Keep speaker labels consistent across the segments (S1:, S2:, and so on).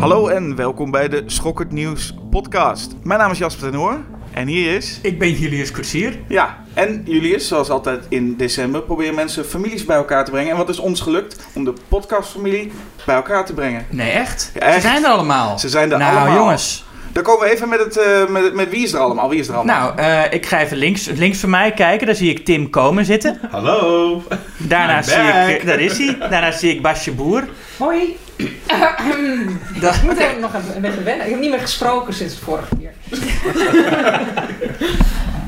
S1: Hallo en welkom bij de Schokkend Nieuws podcast. Mijn naam is Jasper ten Hoor en hier is...
S2: Ik ben Julius Koetsier.
S1: Ja, en Julius, zoals altijd in december, proberen mensen families bij elkaar te brengen. En wat is ons gelukt? Om de podcastfamilie bij elkaar te brengen.
S2: Nee, echt?
S1: Ja, echt.
S2: Ze zijn er allemaal.
S1: Ze zijn er
S2: nou,
S1: allemaal.
S2: jongens.
S1: Dan komen we even met, het, eh, met, met wie is er allemaal? Wie is er allemaal?
S2: Nou, eh, ik ga even links, links van mij kijken. Daar zie ik Tim komen zitten.
S3: Hallo.
S2: Daarna zie ik... daar is hij. Daarna zie ik Basje Boer.
S4: Hoi.
S2: Dat-
S4: Ik moet even nog even, een beetje wennen. Ik heb niet meer gesproken sinds de vorige keer.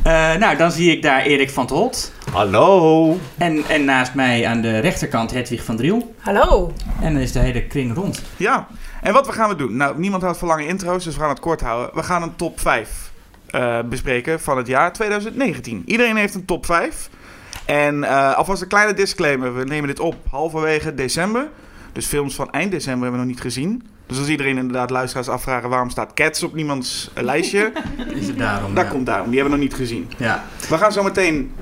S2: Eh, nou, dan zie ik daar Erik van 't Holt.
S1: Hallo.
S2: En, en naast mij aan de rechterkant Hedwig van Driel.
S4: Hallo.
S2: En dan is de hele kring rond.
S1: Ja, en wat we gaan we doen? Nou, niemand houdt van lange intro's, dus we gaan het kort houden. We gaan een top 5 eh, bespreken van het jaar 2019. Iedereen heeft een top 5. En eh, alvast een kleine disclaimer. We nemen dit op halverwege december. Dus films van eind december hebben we nog niet gezien. Dus als iedereen inderdaad luisteraars afvragen waarom staat Cats op niemands eh, lijstje.
S2: Is het daarom?
S1: dat
S2: ja.
S1: komt daarom. Die hebben we nog niet gezien.
S2: Ja.
S1: We gaan zo meteen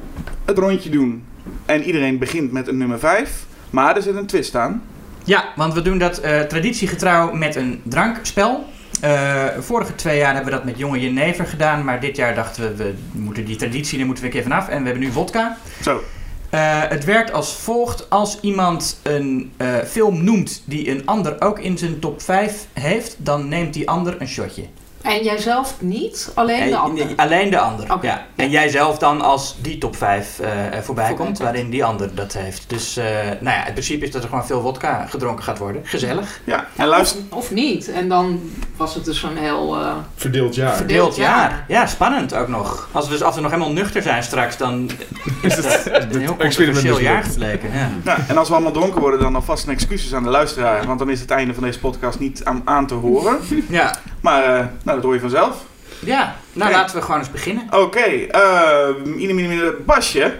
S1: het rondje doen. En iedereen begint met een nummer 5. Maar er zit een twist aan.
S2: Ja, want we doen dat eh, traditiegetrouw met een drankspel. Eh, vorige twee jaar hebben we dat met jonge jenever gedaan. Maar dit jaar dachten we, we moeten die traditie, daar moeten we een keer vanaf. En we hebben nu vodka.
S1: Zo.
S2: Eh, het werkt als volgt. Als iemand een eh, film noemt die een ander ook in zijn top 5 heeft, dan neemt die ander een shotje.
S4: En jijzelf niet, alleen de
S2: Eh,
S4: ander.
S2: alleen de ander.
S4: Oké.
S2: Ja. En jij zelf dan als die top 5 eh, er voorbij
S4: Voorbij
S2: komt, waarin die ander dat heeft. Dus eh, nou ja, het principe is dat er gewoon veel vodka gedronken gaat worden. Gezellig.
S1: Ja, en luister.
S4: Of, of niet. En dan was het dus een heel... eh,
S3: Verdeeld jaar.
S2: Verdeeld
S4: jaar.
S2: Ja, spannend ook nog. Als we, als we nog helemaal nuchter zijn straks, dan is het een heel controversieel jaar gebleken. Ja.
S1: Nou, en als we allemaal dronken worden, dan alvast een excuses aan de luisteraar. Want dan is het einde van deze podcast niet aan, aan te horen.
S2: Ja.
S1: Maar, eh, nou, dat hoor je vanzelf.
S2: ja, nou laten we gewoon eens beginnen.
S1: Oké, eh Ine, Mine, Mine, Basje.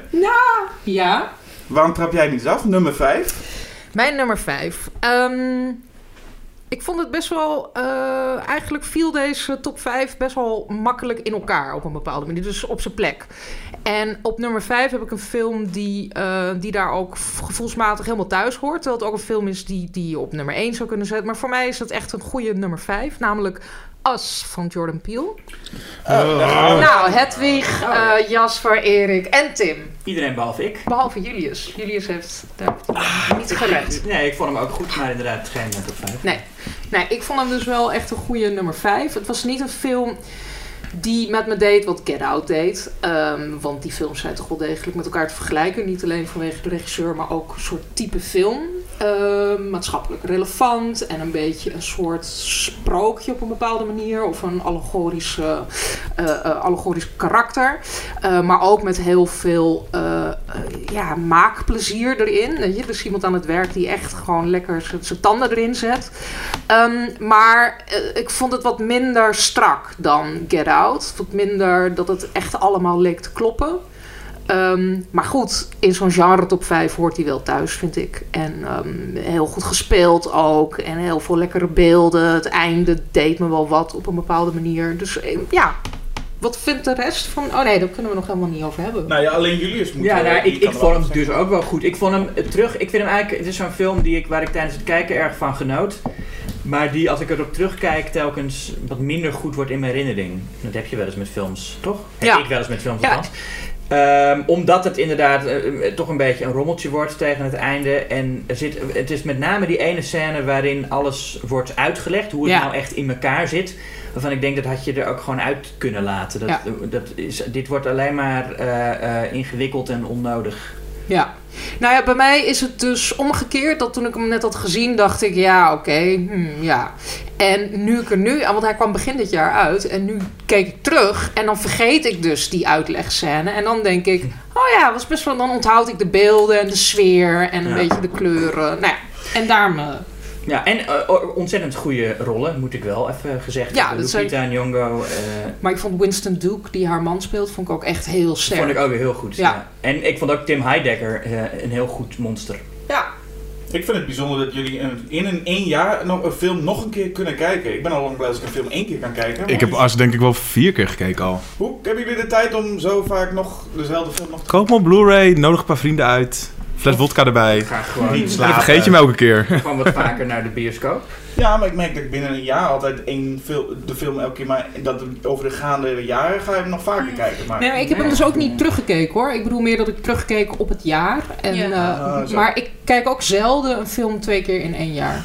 S4: ja.
S1: Waarom trap jij niet af? Nummer 5.
S4: Mijn nummer 5. ik vond het best wel... eh, eigenlijk viel deze top 5 best wel makkelijk in elkaar op een bepaalde manier. Dus op zijn plek. En op nummer 5 heb ik een film die, eh, die daar ook gevoelsmatig helemaal thuis hoort. Terwijl het ook een film is die, die je op nummer 1 zou kunnen zetten. Maar voor mij is dat echt een goede nummer 5. Namelijk Us van Jordan Peele. Nou, Hedwig, eh, Jasper, Erik en Tim.
S2: Iedereen behalve ik.
S4: Behalve Julius. Julius heeft daar niet gered.
S2: Nee, ik vond hem ook goed, maar inderdaad geen top 5.
S4: Nee. nee, ik vond hem dus wel echt een goede nummer 5. Het was niet een film die met me deed wat Get Out deed. Ehm, want die films zijn toch wel degelijk met elkaar te vergelijken. Niet alleen vanwege de regisseur, maar ook een soort type film. Ehm, maatschappelijk relevant en een beetje een soort sprookje op een bepaalde manier. Of een allegorische, eh, eh, allegorisch karakter. Eh, maar ook met heel veel ja, maakplezier erin. Je? Dus iemand aan het werk die echt gewoon lekker zijn tanden erin zet. Ehm, maar ik vond het wat minder strak dan Get Out. Wat minder dat het echt allemaal leek te kloppen. Ehm, maar goed, in zo'n genre top 5 hoort hij wel thuis, vind ik. En ehm, heel goed gespeeld ook. En heel veel lekkere beelden. Het einde deed me wel wat op een bepaalde manier. Dus eh, ja, wat vindt de rest van... Oh nee, daar kunnen we nog helemaal niet over hebben.
S1: Nou ja, alleen Julius moet...
S2: Ja,
S1: eh,
S2: nou, ik, ik vond hem dus ook wel goed. Ik vond hem eh, terug. Ik vind hem eigenlijk. Het is zo'n film die ik, waar ik tijdens het kijken erg van genoot. Maar die, als ik erop terugkijk, telkens wat minder goed wordt in mijn herinnering. Dat heb je wel eens met films, toch? Heb
S4: Ja.
S2: ik wel eens met films.
S4: Ja.
S2: Ehm, omdat het inderdaad eh, eh, toch een beetje een rommeltje wordt tegen het einde. En er zit, het is met name die ene scène waarin alles wordt uitgelegd. Hoe het
S4: Ja.
S2: nou echt in elkaar zit. Waarvan ik denk dat had je er ook gewoon uit kunnen laten. Dat,
S4: Ja.
S2: dat is, dit wordt alleen maar eh, ingewikkeld en onnodig.
S4: Ja. Nou ja, bij mij is het dus omgekeerd. Dat toen ik hem net had gezien, dacht ik, ja, oké, hmm, ja. En nu ik er nu, want hij kwam begin dit jaar uit. En nu keek ik terug en dan vergeet ik dus die uitlegscène. En dan denk ik, oh ja, was best wel, dan onthoud ik de beelden en de sfeer en een
S2: Ja.
S4: beetje de kleuren. Nou ja, en daarom...
S2: Ja, en eh, ontzettend goede rollen, moet ik wel even gezegd
S4: Ja,
S2: hebben.
S4: dat zijn-
S2: Lupita Nyong'o eh,
S4: maar ik vond Winston Duke, die haar man speelt, vond ik ook echt heel sterk.
S2: vond ik ook weer heel goed.
S4: Ja.
S2: Ja. En ik vond ook Tim Heidecker eh, een heel goed monster.
S4: Ja,
S1: Ik vind het bijzonder dat jullie een- in een één jaar nog een film nog een keer kunnen kijken. Ik ben al lang blij als ik een film één keer kan kijken.
S3: Ik heb As denk ik wel vier keer gekeken al.
S1: Hoe hebben jullie de tijd om zo vaak nog dezelfde film nog te
S3: Koop hem op Blu-ray, nodig een paar vrienden uit. Fles vodka erbij.
S2: Ga gewoon,
S1: Niet
S3: En
S1: slapen.
S3: vergeet je me elke keer.
S2: gewoon wat vaker naar de bioscoop.
S1: Ja, maar ik merk dat ik binnen een jaar altijd één fil de film elke keer... Maar dat over de gaande jaren ga je hem nog vaker kijken. Maar,
S4: Nee, maar ik heb hem dus ook niet teruggekeken hoor. Ik bedoel meer dat ik terugkeek op het jaar. En,
S5: Ja.
S4: eh,
S1: Ah,
S4: maar ik kijk ook zelden een film twee keer in één jaar.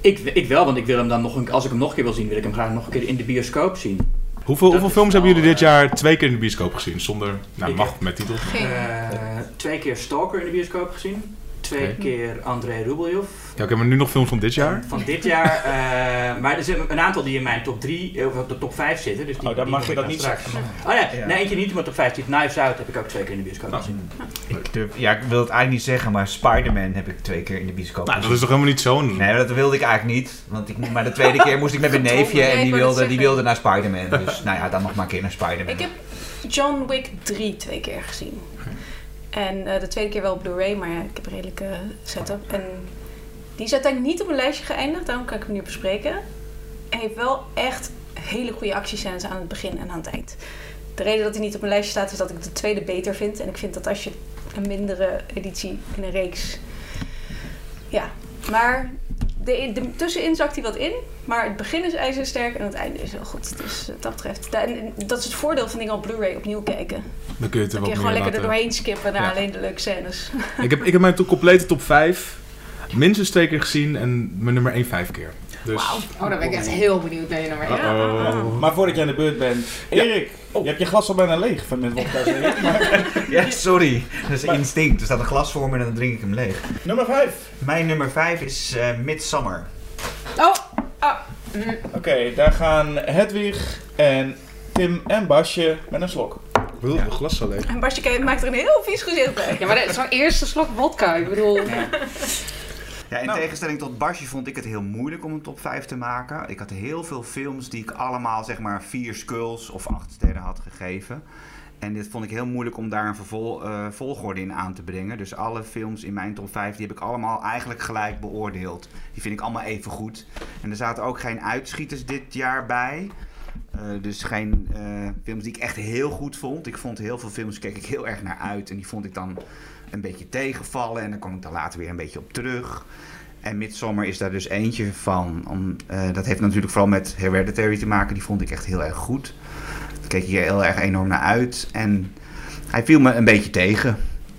S2: Ik, ik wel, want ik wil hem dan nog een, als ik hem nog een keer wil zien, wil ik hem graag nog een keer in de bioscoop zien.
S3: Hoeveel, films hebben jullie dit
S2: eh,
S3: jaar twee keer in de bioscoop gezien? Zonder, nou mag met titel.
S5: Geen.
S2: Eh, twee keer Stalker in de bioscoop gezien. Twee keer André Rubeljov.
S3: Ja, oké, maar nu nog films van dit jaar?
S2: Van dit jaar. eh, maar er zijn een aantal die in mijn top 3, of de top 5 zitten. Dus die,
S1: Oh, dan
S2: die
S1: mag je dat niet
S2: straks.
S1: zeggen.
S2: Oh ja,
S6: Ja.
S2: nee, eentje niet in mijn top 5 zit. Knives Out heb ik ook twee keer in de bioscoop
S3: Oh.
S2: gezien.
S6: Ik durf, ja, ik wil het eigenlijk niet zeggen, maar Spider-Man heb ik twee keer in de bioscoop
S3: Nou, dat is toch helemaal niet zo'n...
S6: Nee, dat wilde ik eigenlijk niet. Want ik, maar de tweede keer moest ik met mijn neefje en die wilde, die wilde naar Spider-Man. Dus nou ja, dan nog maar een keer naar Spider-Man.
S5: Ik heb John Wick 3 twee keer gezien. En eh, de tweede keer wel op Blu-ray, maar ja, ik heb een redelijke setup. En die is uiteindelijk niet op mijn lijstje geëindigd, daarom kan ik hem nu bespreken. Hij heeft wel echt hele goede actiescènes aan het begin en aan het eind. De reden dat hij niet op mijn lijstje staat is dat ik de tweede beter vind. En ik vind dat als je een mindere editie in een reeks... Ja, maar de, de, tussenin zakt hij wat in. Maar het begin is ijzersterk en het einde is heel goed. Dus wat dat betreft... da- en dat is het voordeel van dingen op Blu-ray opnieuw kijken.
S3: Dan kun je het er
S5: Dan kun
S3: wat
S5: je gewoon lekker er doorheen skippen naar
S3: Ja.
S5: alleen de leuke scènes.
S3: Ik heb, ik heb mijn complete top 5 minstens twee keer gezien en mijn nummer 1 vijf keer. Dus...
S4: Oh, dan ben ik echt heel benieuwd naar je nummer.
S3: Uh-oh.
S1: Maar voordat je aan de beurt bent... Erik, je hebt je glas al bijna leeg van met wodka. ik.
S6: Ja, sorry. Dat is instinct. Er staat een glas voor me en dan drink ik hem leeg.
S1: Nummer 5.
S6: Mijn nummer 5 is eh Midsummer.
S4: Oh,
S1: Oké, daar gaan Hedwig en Tim en Basje met een slok.
S3: Wil mijn glas zo leeg?
S5: En Basje maakt er een heel vies gezicht bij.
S4: ja, maar dat is zo'n eerste slok vodka. Ik bedoel...
S6: Ja, in
S1: Nou.
S6: tegenstelling tot Basje vond ik het heel moeilijk om een top 5 te maken. Ik had heel veel films die ik allemaal zeg maar vier skulls of acht sterren had gegeven. En dit vond ik heel moeilijk om daar een vervol, eh, volgorde in aan te brengen. Dus alle films in mijn top 5 die heb ik allemaal eigenlijk gelijk beoordeeld. Die vind ik allemaal even goed. En er zaten ook geen uitschieters dit jaar bij. Eh, dus geen eh, films die ik echt heel goed vond. Ik vond heel veel films, keek ik heel erg naar uit. En die vond ik dan een beetje tegenvallen. En daar kwam ik dan later weer een beetje op terug. En Midsommar is daar dus eentje van. Om, eh, dat heeft natuurlijk vooral met Hereditary te maken. Die vond ik echt heel erg goed. Daar keek hier heel erg enorm naar uit. En hij viel me een beetje tegen.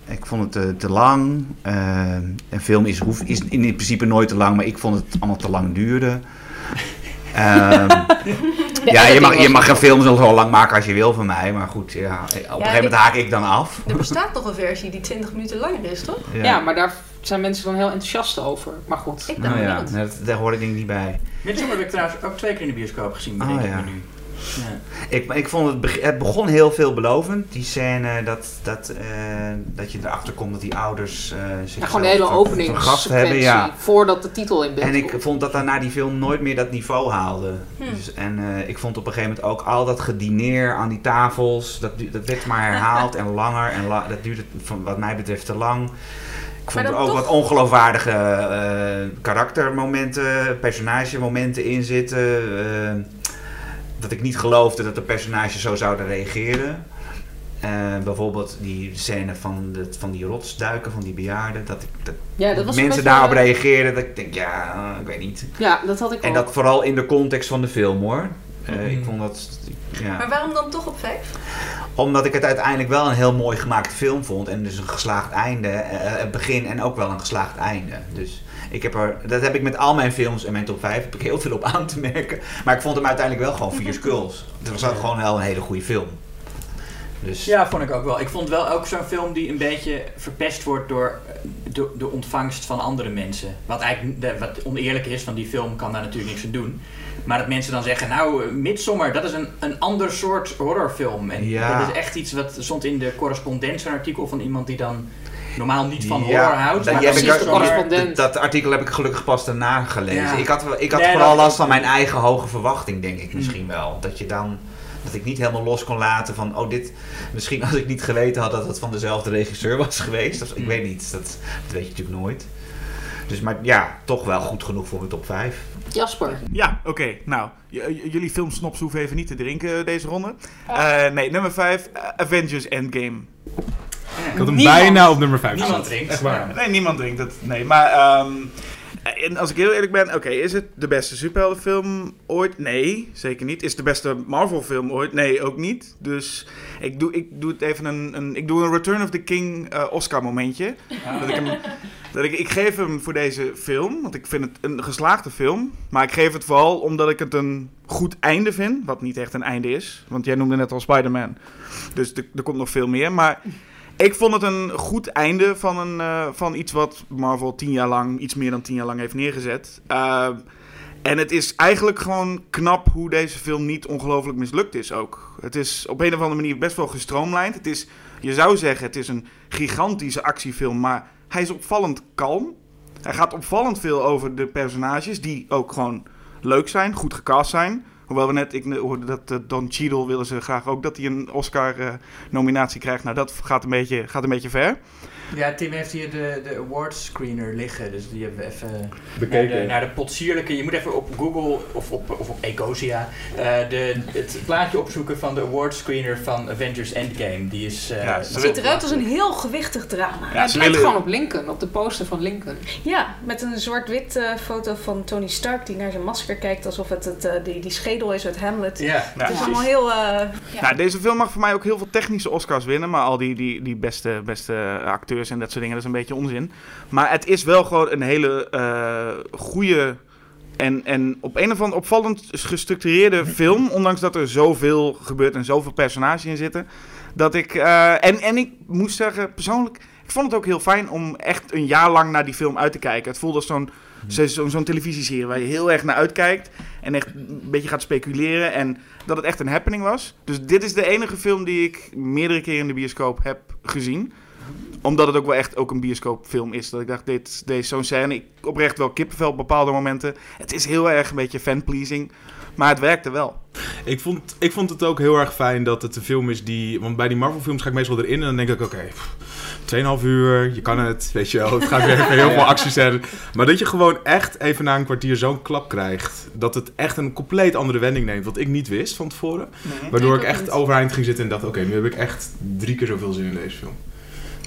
S6: Ik vond het te, te lang. Eh, een film is, hoeft, is in principe nooit te lang, maar ik vond het allemaal te lang duren. Ehm, ja, je mag, je mag een film zo lang maken als je wil van mij. Maar goed, ja, op een gegeven moment haak ik dan af.
S5: Er bestaat toch een versie die 20 minuten langer is, toch?
S4: Ja, maar daar zijn mensen dan heel enthousiast over. Maar goed.
S5: Ik
S6: Nou ja, dat, daar hoorde ik denk ik niet bij.
S2: Midsommar heb ik trouwens ook twee keer in de bioscoop gezien, bedenk
S6: Oh,
S2: ik
S6: ja.
S2: nu. Ja.
S6: Ik, ik vond het, beg- het begon heel veelbelovend. Die scène dat, dat, eh, dat je erachter komt dat die ouders eh zich
S4: Ja, gewoon de hele openingssequentie.
S6: hebben. Ja.
S4: Voordat de titel in beeld
S6: En ik
S4: komt.
S6: vond dat daarna die film nooit meer dat niveau haalde.
S5: Hm.
S6: Dus, en eh, ik vond op een gegeven moment ook al dat gedineer aan die tafels, dat, dat werd maar herhaald en langer. En la- dat duurde van, wat mij betreft te lang. Ik vond er ook
S5: toch-
S6: wat ongeloofwaardige eh, karaktermomenten, personagemomenten in zitten. Dat ik niet geloofde dat de personages zo zouden reageren. Eh, bijvoorbeeld die scène van, de, van die rotsduiken van die bejaarden. Dat, ik, dat
S4: Ja, dat was een
S6: mensen daarop reageerden. Dat ik denk, ja, eh, ik weet niet.
S4: Ja, dat had ik
S6: En
S4: ook.
S6: dat vooral in de context van de film hoor. Eh,
S2: Mhm.
S6: Ik vond dat. Ja.
S5: Maar waarom dan toch op 5?
S6: Omdat ik het uiteindelijk wel een heel mooi gemaakt film vond. En dus een geslaagd einde. het begin en ook wel een geslaagd einde. Dus ik heb er, dat heb ik met al mijn films in mijn top 5 heb ik heel veel op aan te merken. Maar ik vond hem uiteindelijk wel gewoon vier skulls. Het was ook gewoon wel een hele goede film. Dus
S2: Ja, vond ik ook wel. Ik vond wel ook zo'n film die een beetje verpest wordt door eh, de, de ontvangst van andere mensen. Wat eigenlijk de- wat oneerlijk is, van die film kan daar natuurlijk niks aan doen. Maar dat mensen dan zeggen, nou, eh, Midsommar, dat is een, een ander soort horrorfilm. En
S6: Ja.
S2: dat is echt iets wat stond in de correspondent, zo'n artikel van iemand die dan normaal niet van
S6: Ja,
S2: horror houdt.
S6: dat-
S2: maar
S6: ik
S2: zomaar-
S4: correspondent.
S6: Dat, dat artikel heb ik gelukkig pas daarna gelezen.
S2: Ja.
S6: Ik had, ik had
S2: Nee,
S6: vooral
S2: dat-
S6: last van mijn eigen hoge verwachting, denk ik
S2: Mm.
S6: misschien wel. Dat je dan. Dat ik niet helemaal los kon laten van, oh dit, misschien als ik niet geweten had dat het van dezelfde regisseur was geweest. Of, ik
S2: Mm.
S6: weet niet, dat, dat weet je natuurlijk nooit. Dus, maar ja, toch wel goed genoeg voor mijn top 5.
S4: Jasper.
S1: Ja, oké. Nou, j- j- jullie filmsnops hoeven even niet te drinken deze ronde. Eh, nee, nummer 5, Avengers Endgame.
S3: Ik had hem
S1: Niemand.
S3: bijna op nummer 5
S2: Niemand drinkt.
S3: Echt waar.
S1: Nee, niemand drinkt het. Nee, maar ehm, en als ik heel eerlijk ben, oké, is het de beste superheldenfilm ooit? Nee, zeker niet. Is het de beste Marvel-film ooit? Nee, ook niet. Dus ik doe, ik doe het even een, een, ik doe een Return of the King eh, Oscar-momentje. Dat ik hem, dat ik, ik geef hem voor deze film, want ik vind het een geslaagde film. Maar ik geef het vooral omdat ik het een goed einde vind, wat niet echt een einde is. Want jij noemde net al Spider-Man, dus er komt nog veel meer. Maar ik vond het een goed einde van, een, eh, van iets wat Marvel tien jaar lang, iets meer dan tien jaar lang heeft neergezet. Eh, en het is eigenlijk gewoon knap hoe deze film niet ongelooflijk mislukt is ook. Het is op een of andere manier best wel gestroomlijnd. Het is, je zou zeggen, het is een gigantische actiefilm, maar hij is opvallend kalm. Hij gaat opvallend veel over de personages, die ook gewoon leuk zijn, goed gecast zijn. Hoewel we net, ik hoorde dat eh, Don Cheadle willen ze graag ook dat hij een Oscar-nominatie krijgt. Nou, dat gaat een beetje, gaat een beetje ver.
S2: Ja, Tim heeft hier de, de awards screener liggen, dus die hebben we even naar de,
S3: Bekeken.
S2: naar de potsierlijke. Je moet even op Google of op, of op Ecosia eh, de, het plaatje opzoeken van de awards screener van Avengers Endgame. Die is. eh,
S1: Ja,
S5: Het ziet eruit als een heel gewichtig drama.
S1: Ja,
S4: het lijkt gewoon op Lincoln, op de poster van Lincoln.
S5: Ja, met een zwart-wit eh, foto van Tony Stark die naar zijn masker kijkt alsof het, het eh, die, die schedel is uit Hamlet.
S2: ja,
S1: Ja.
S5: Het is allemaal heel... eh, ja.
S1: Nou, deze film mag voor mij ook heel veel technische Oscars winnen. Maar al die, die, die beste, beste acteurs en dat soort dingen, dat is een beetje onzin. Maar het is wel gewoon een hele eh goede en, en op een of andere opvallend gestructureerde film. Ondanks dat er zoveel gebeurt en zoveel personages in zitten. Dat ik, eh, en, en ik moest zeggen, persoonlijk, ik vond het ook heel fijn om echt een jaar lang naar die film uit te kijken. Het voelde als zo'n zo- zo- zo'n televisieserie waar je heel erg naar uitkijkt. En echt een beetje gaat speculeren. En dat het echt een happening was. Dus dit is de enige film die ik meerdere keren in de bioscoop heb gezien. Omdat het ook wel echt ook een bioscoopfilm is. Dat ik dacht, dit, deze is zo'n scène. Ik oprecht wel kippenvel op bepaalde momenten. Het is heel erg een beetje fanpleasing. Maar het werkte wel.
S3: Ik vond, ik vond het ook heel erg fijn dat het een film is die... Want bij die Marvel films ga ik meestal erin en dan denk ik... Oké, pff, 2,5 uur, je kan het, weet je wel. Het gaat weer heel veel acties hebben. Maar dat je gewoon echt even na een kwartier zo'n klap krijgt. Dat het echt een compleet andere wending neemt. Wat ik niet wist van tevoren. Waardoor
S5: Ik
S3: echt
S5: niet.
S3: overeind ging zitten en dacht... Oké, nu heb ik echt drie keer zoveel zin in deze film.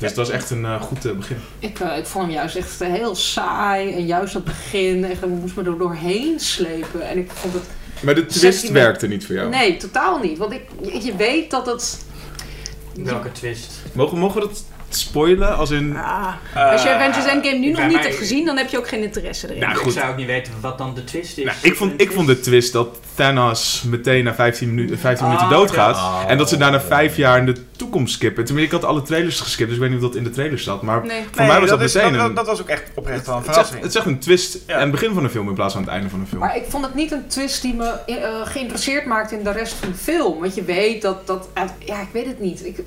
S3: Dus het was echt een eh, goed eh, begin.
S4: Ik, eh, ik vond hem juist echt heel saai. En juist dat begin, echt, ik moest me er doorheen slepen. En ik vond het...
S3: Maar de twist werkte niet voor jou.
S4: Nee, totaal niet. Want ik, je, je weet dat het...
S2: welke twist?
S3: Mogen, mogen we dat spoilen? Als in...
S5: Ah, als je Avengers Endgame nu nog niet
S2: mij-
S5: hebt gezien, dan heb je ook geen interesse erin.
S3: Nou,
S2: ik
S3: goed.
S2: zou ook niet weten wat dan de twist is.
S3: Nou, ik, vond, ik vond de twist dat Thanos meteen na 15, minu 15 minuten
S2: Oh,
S3: doodgaat. En dat ze daarna vijf jaar in de toekomst skippen. Tenminste, ik had alle trailers geskipt, dus ik weet niet of dat in de trailer zat. Maar
S5: Nee.
S3: voor mij was dat,
S1: is-
S3: meteen
S1: dat,
S3: een...
S1: dat was ook echt oprecht wel een
S3: het, is echt,
S1: verrassing.
S3: het is echt een twist
S1: Ja.
S3: aan het begin van een film in plaats van aan het einde van een film.
S4: Maar ik vond het niet een twist die me eh, geïnteresseerd maakte in de rest van de film. Want je weet dat... dat ja, ik weet het niet. Ik,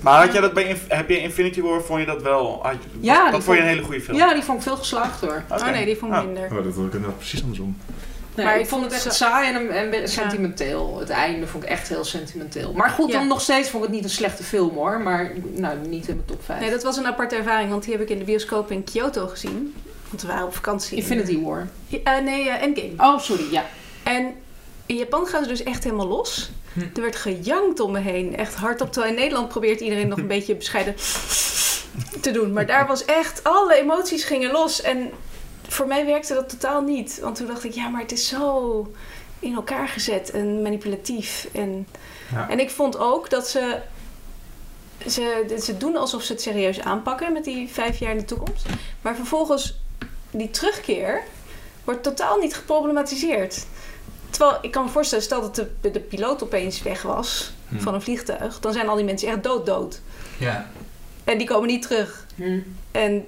S1: Maar had jij dat bij heb je Infinity War, vond je dat wel? had
S4: Ja,
S1: dat vond je een hele goede film?
S4: Ja, die vond ik veel geslaagder.
S1: Oké.
S5: Oh nee, die vond ik
S1: Ah.
S5: minder.
S3: Oh, dat was inderdaad precies andersom.
S4: Nee,
S5: Maar
S4: ik vond het echt saai en, en sentimenteel. Het einde vond ik echt heel sentimenteel. Maar goed,
S5: Ja.
S4: dan nog steeds vond ik het niet een slechte film hoor. Maar nou, niet in mijn top 5.
S5: Nee, dat was een aparte ervaring, want die heb ik in de bioscoop in Kyoto gezien. Want we waren op vakantie.
S4: Infinity War.
S5: Eh, nee, eh, Endgame.
S4: Oh, sorry, ja.
S5: En in Japan gaan ze dus echt helemaal los.
S2: Hm.
S5: Er werd gejankt om me heen. Echt hardop. Terwijl in Nederland probeert iedereen nog een beetje bescheiden te doen. Maar daar was echt... Alle emoties gingen los. En voor mij werkte dat totaal niet. Want toen dacht ik, ja, maar het is zo in elkaar gezet en manipulatief. En,
S3: Ja.
S5: en ik vond ook dat ze, ze... Ze doen alsof ze het serieus aanpakken met die vijf jaar in de toekomst. Maar vervolgens, die terugkeer wordt totaal niet geproblematiseerd. Terwijl, ik kan me voorstellen, stel dat de, de piloot opeens weg was
S3: Hm.
S5: van een vliegtuig, dan zijn al die mensen echt dood dood.
S2: Ja.
S5: En die komen niet terug.
S4: Hm.
S5: En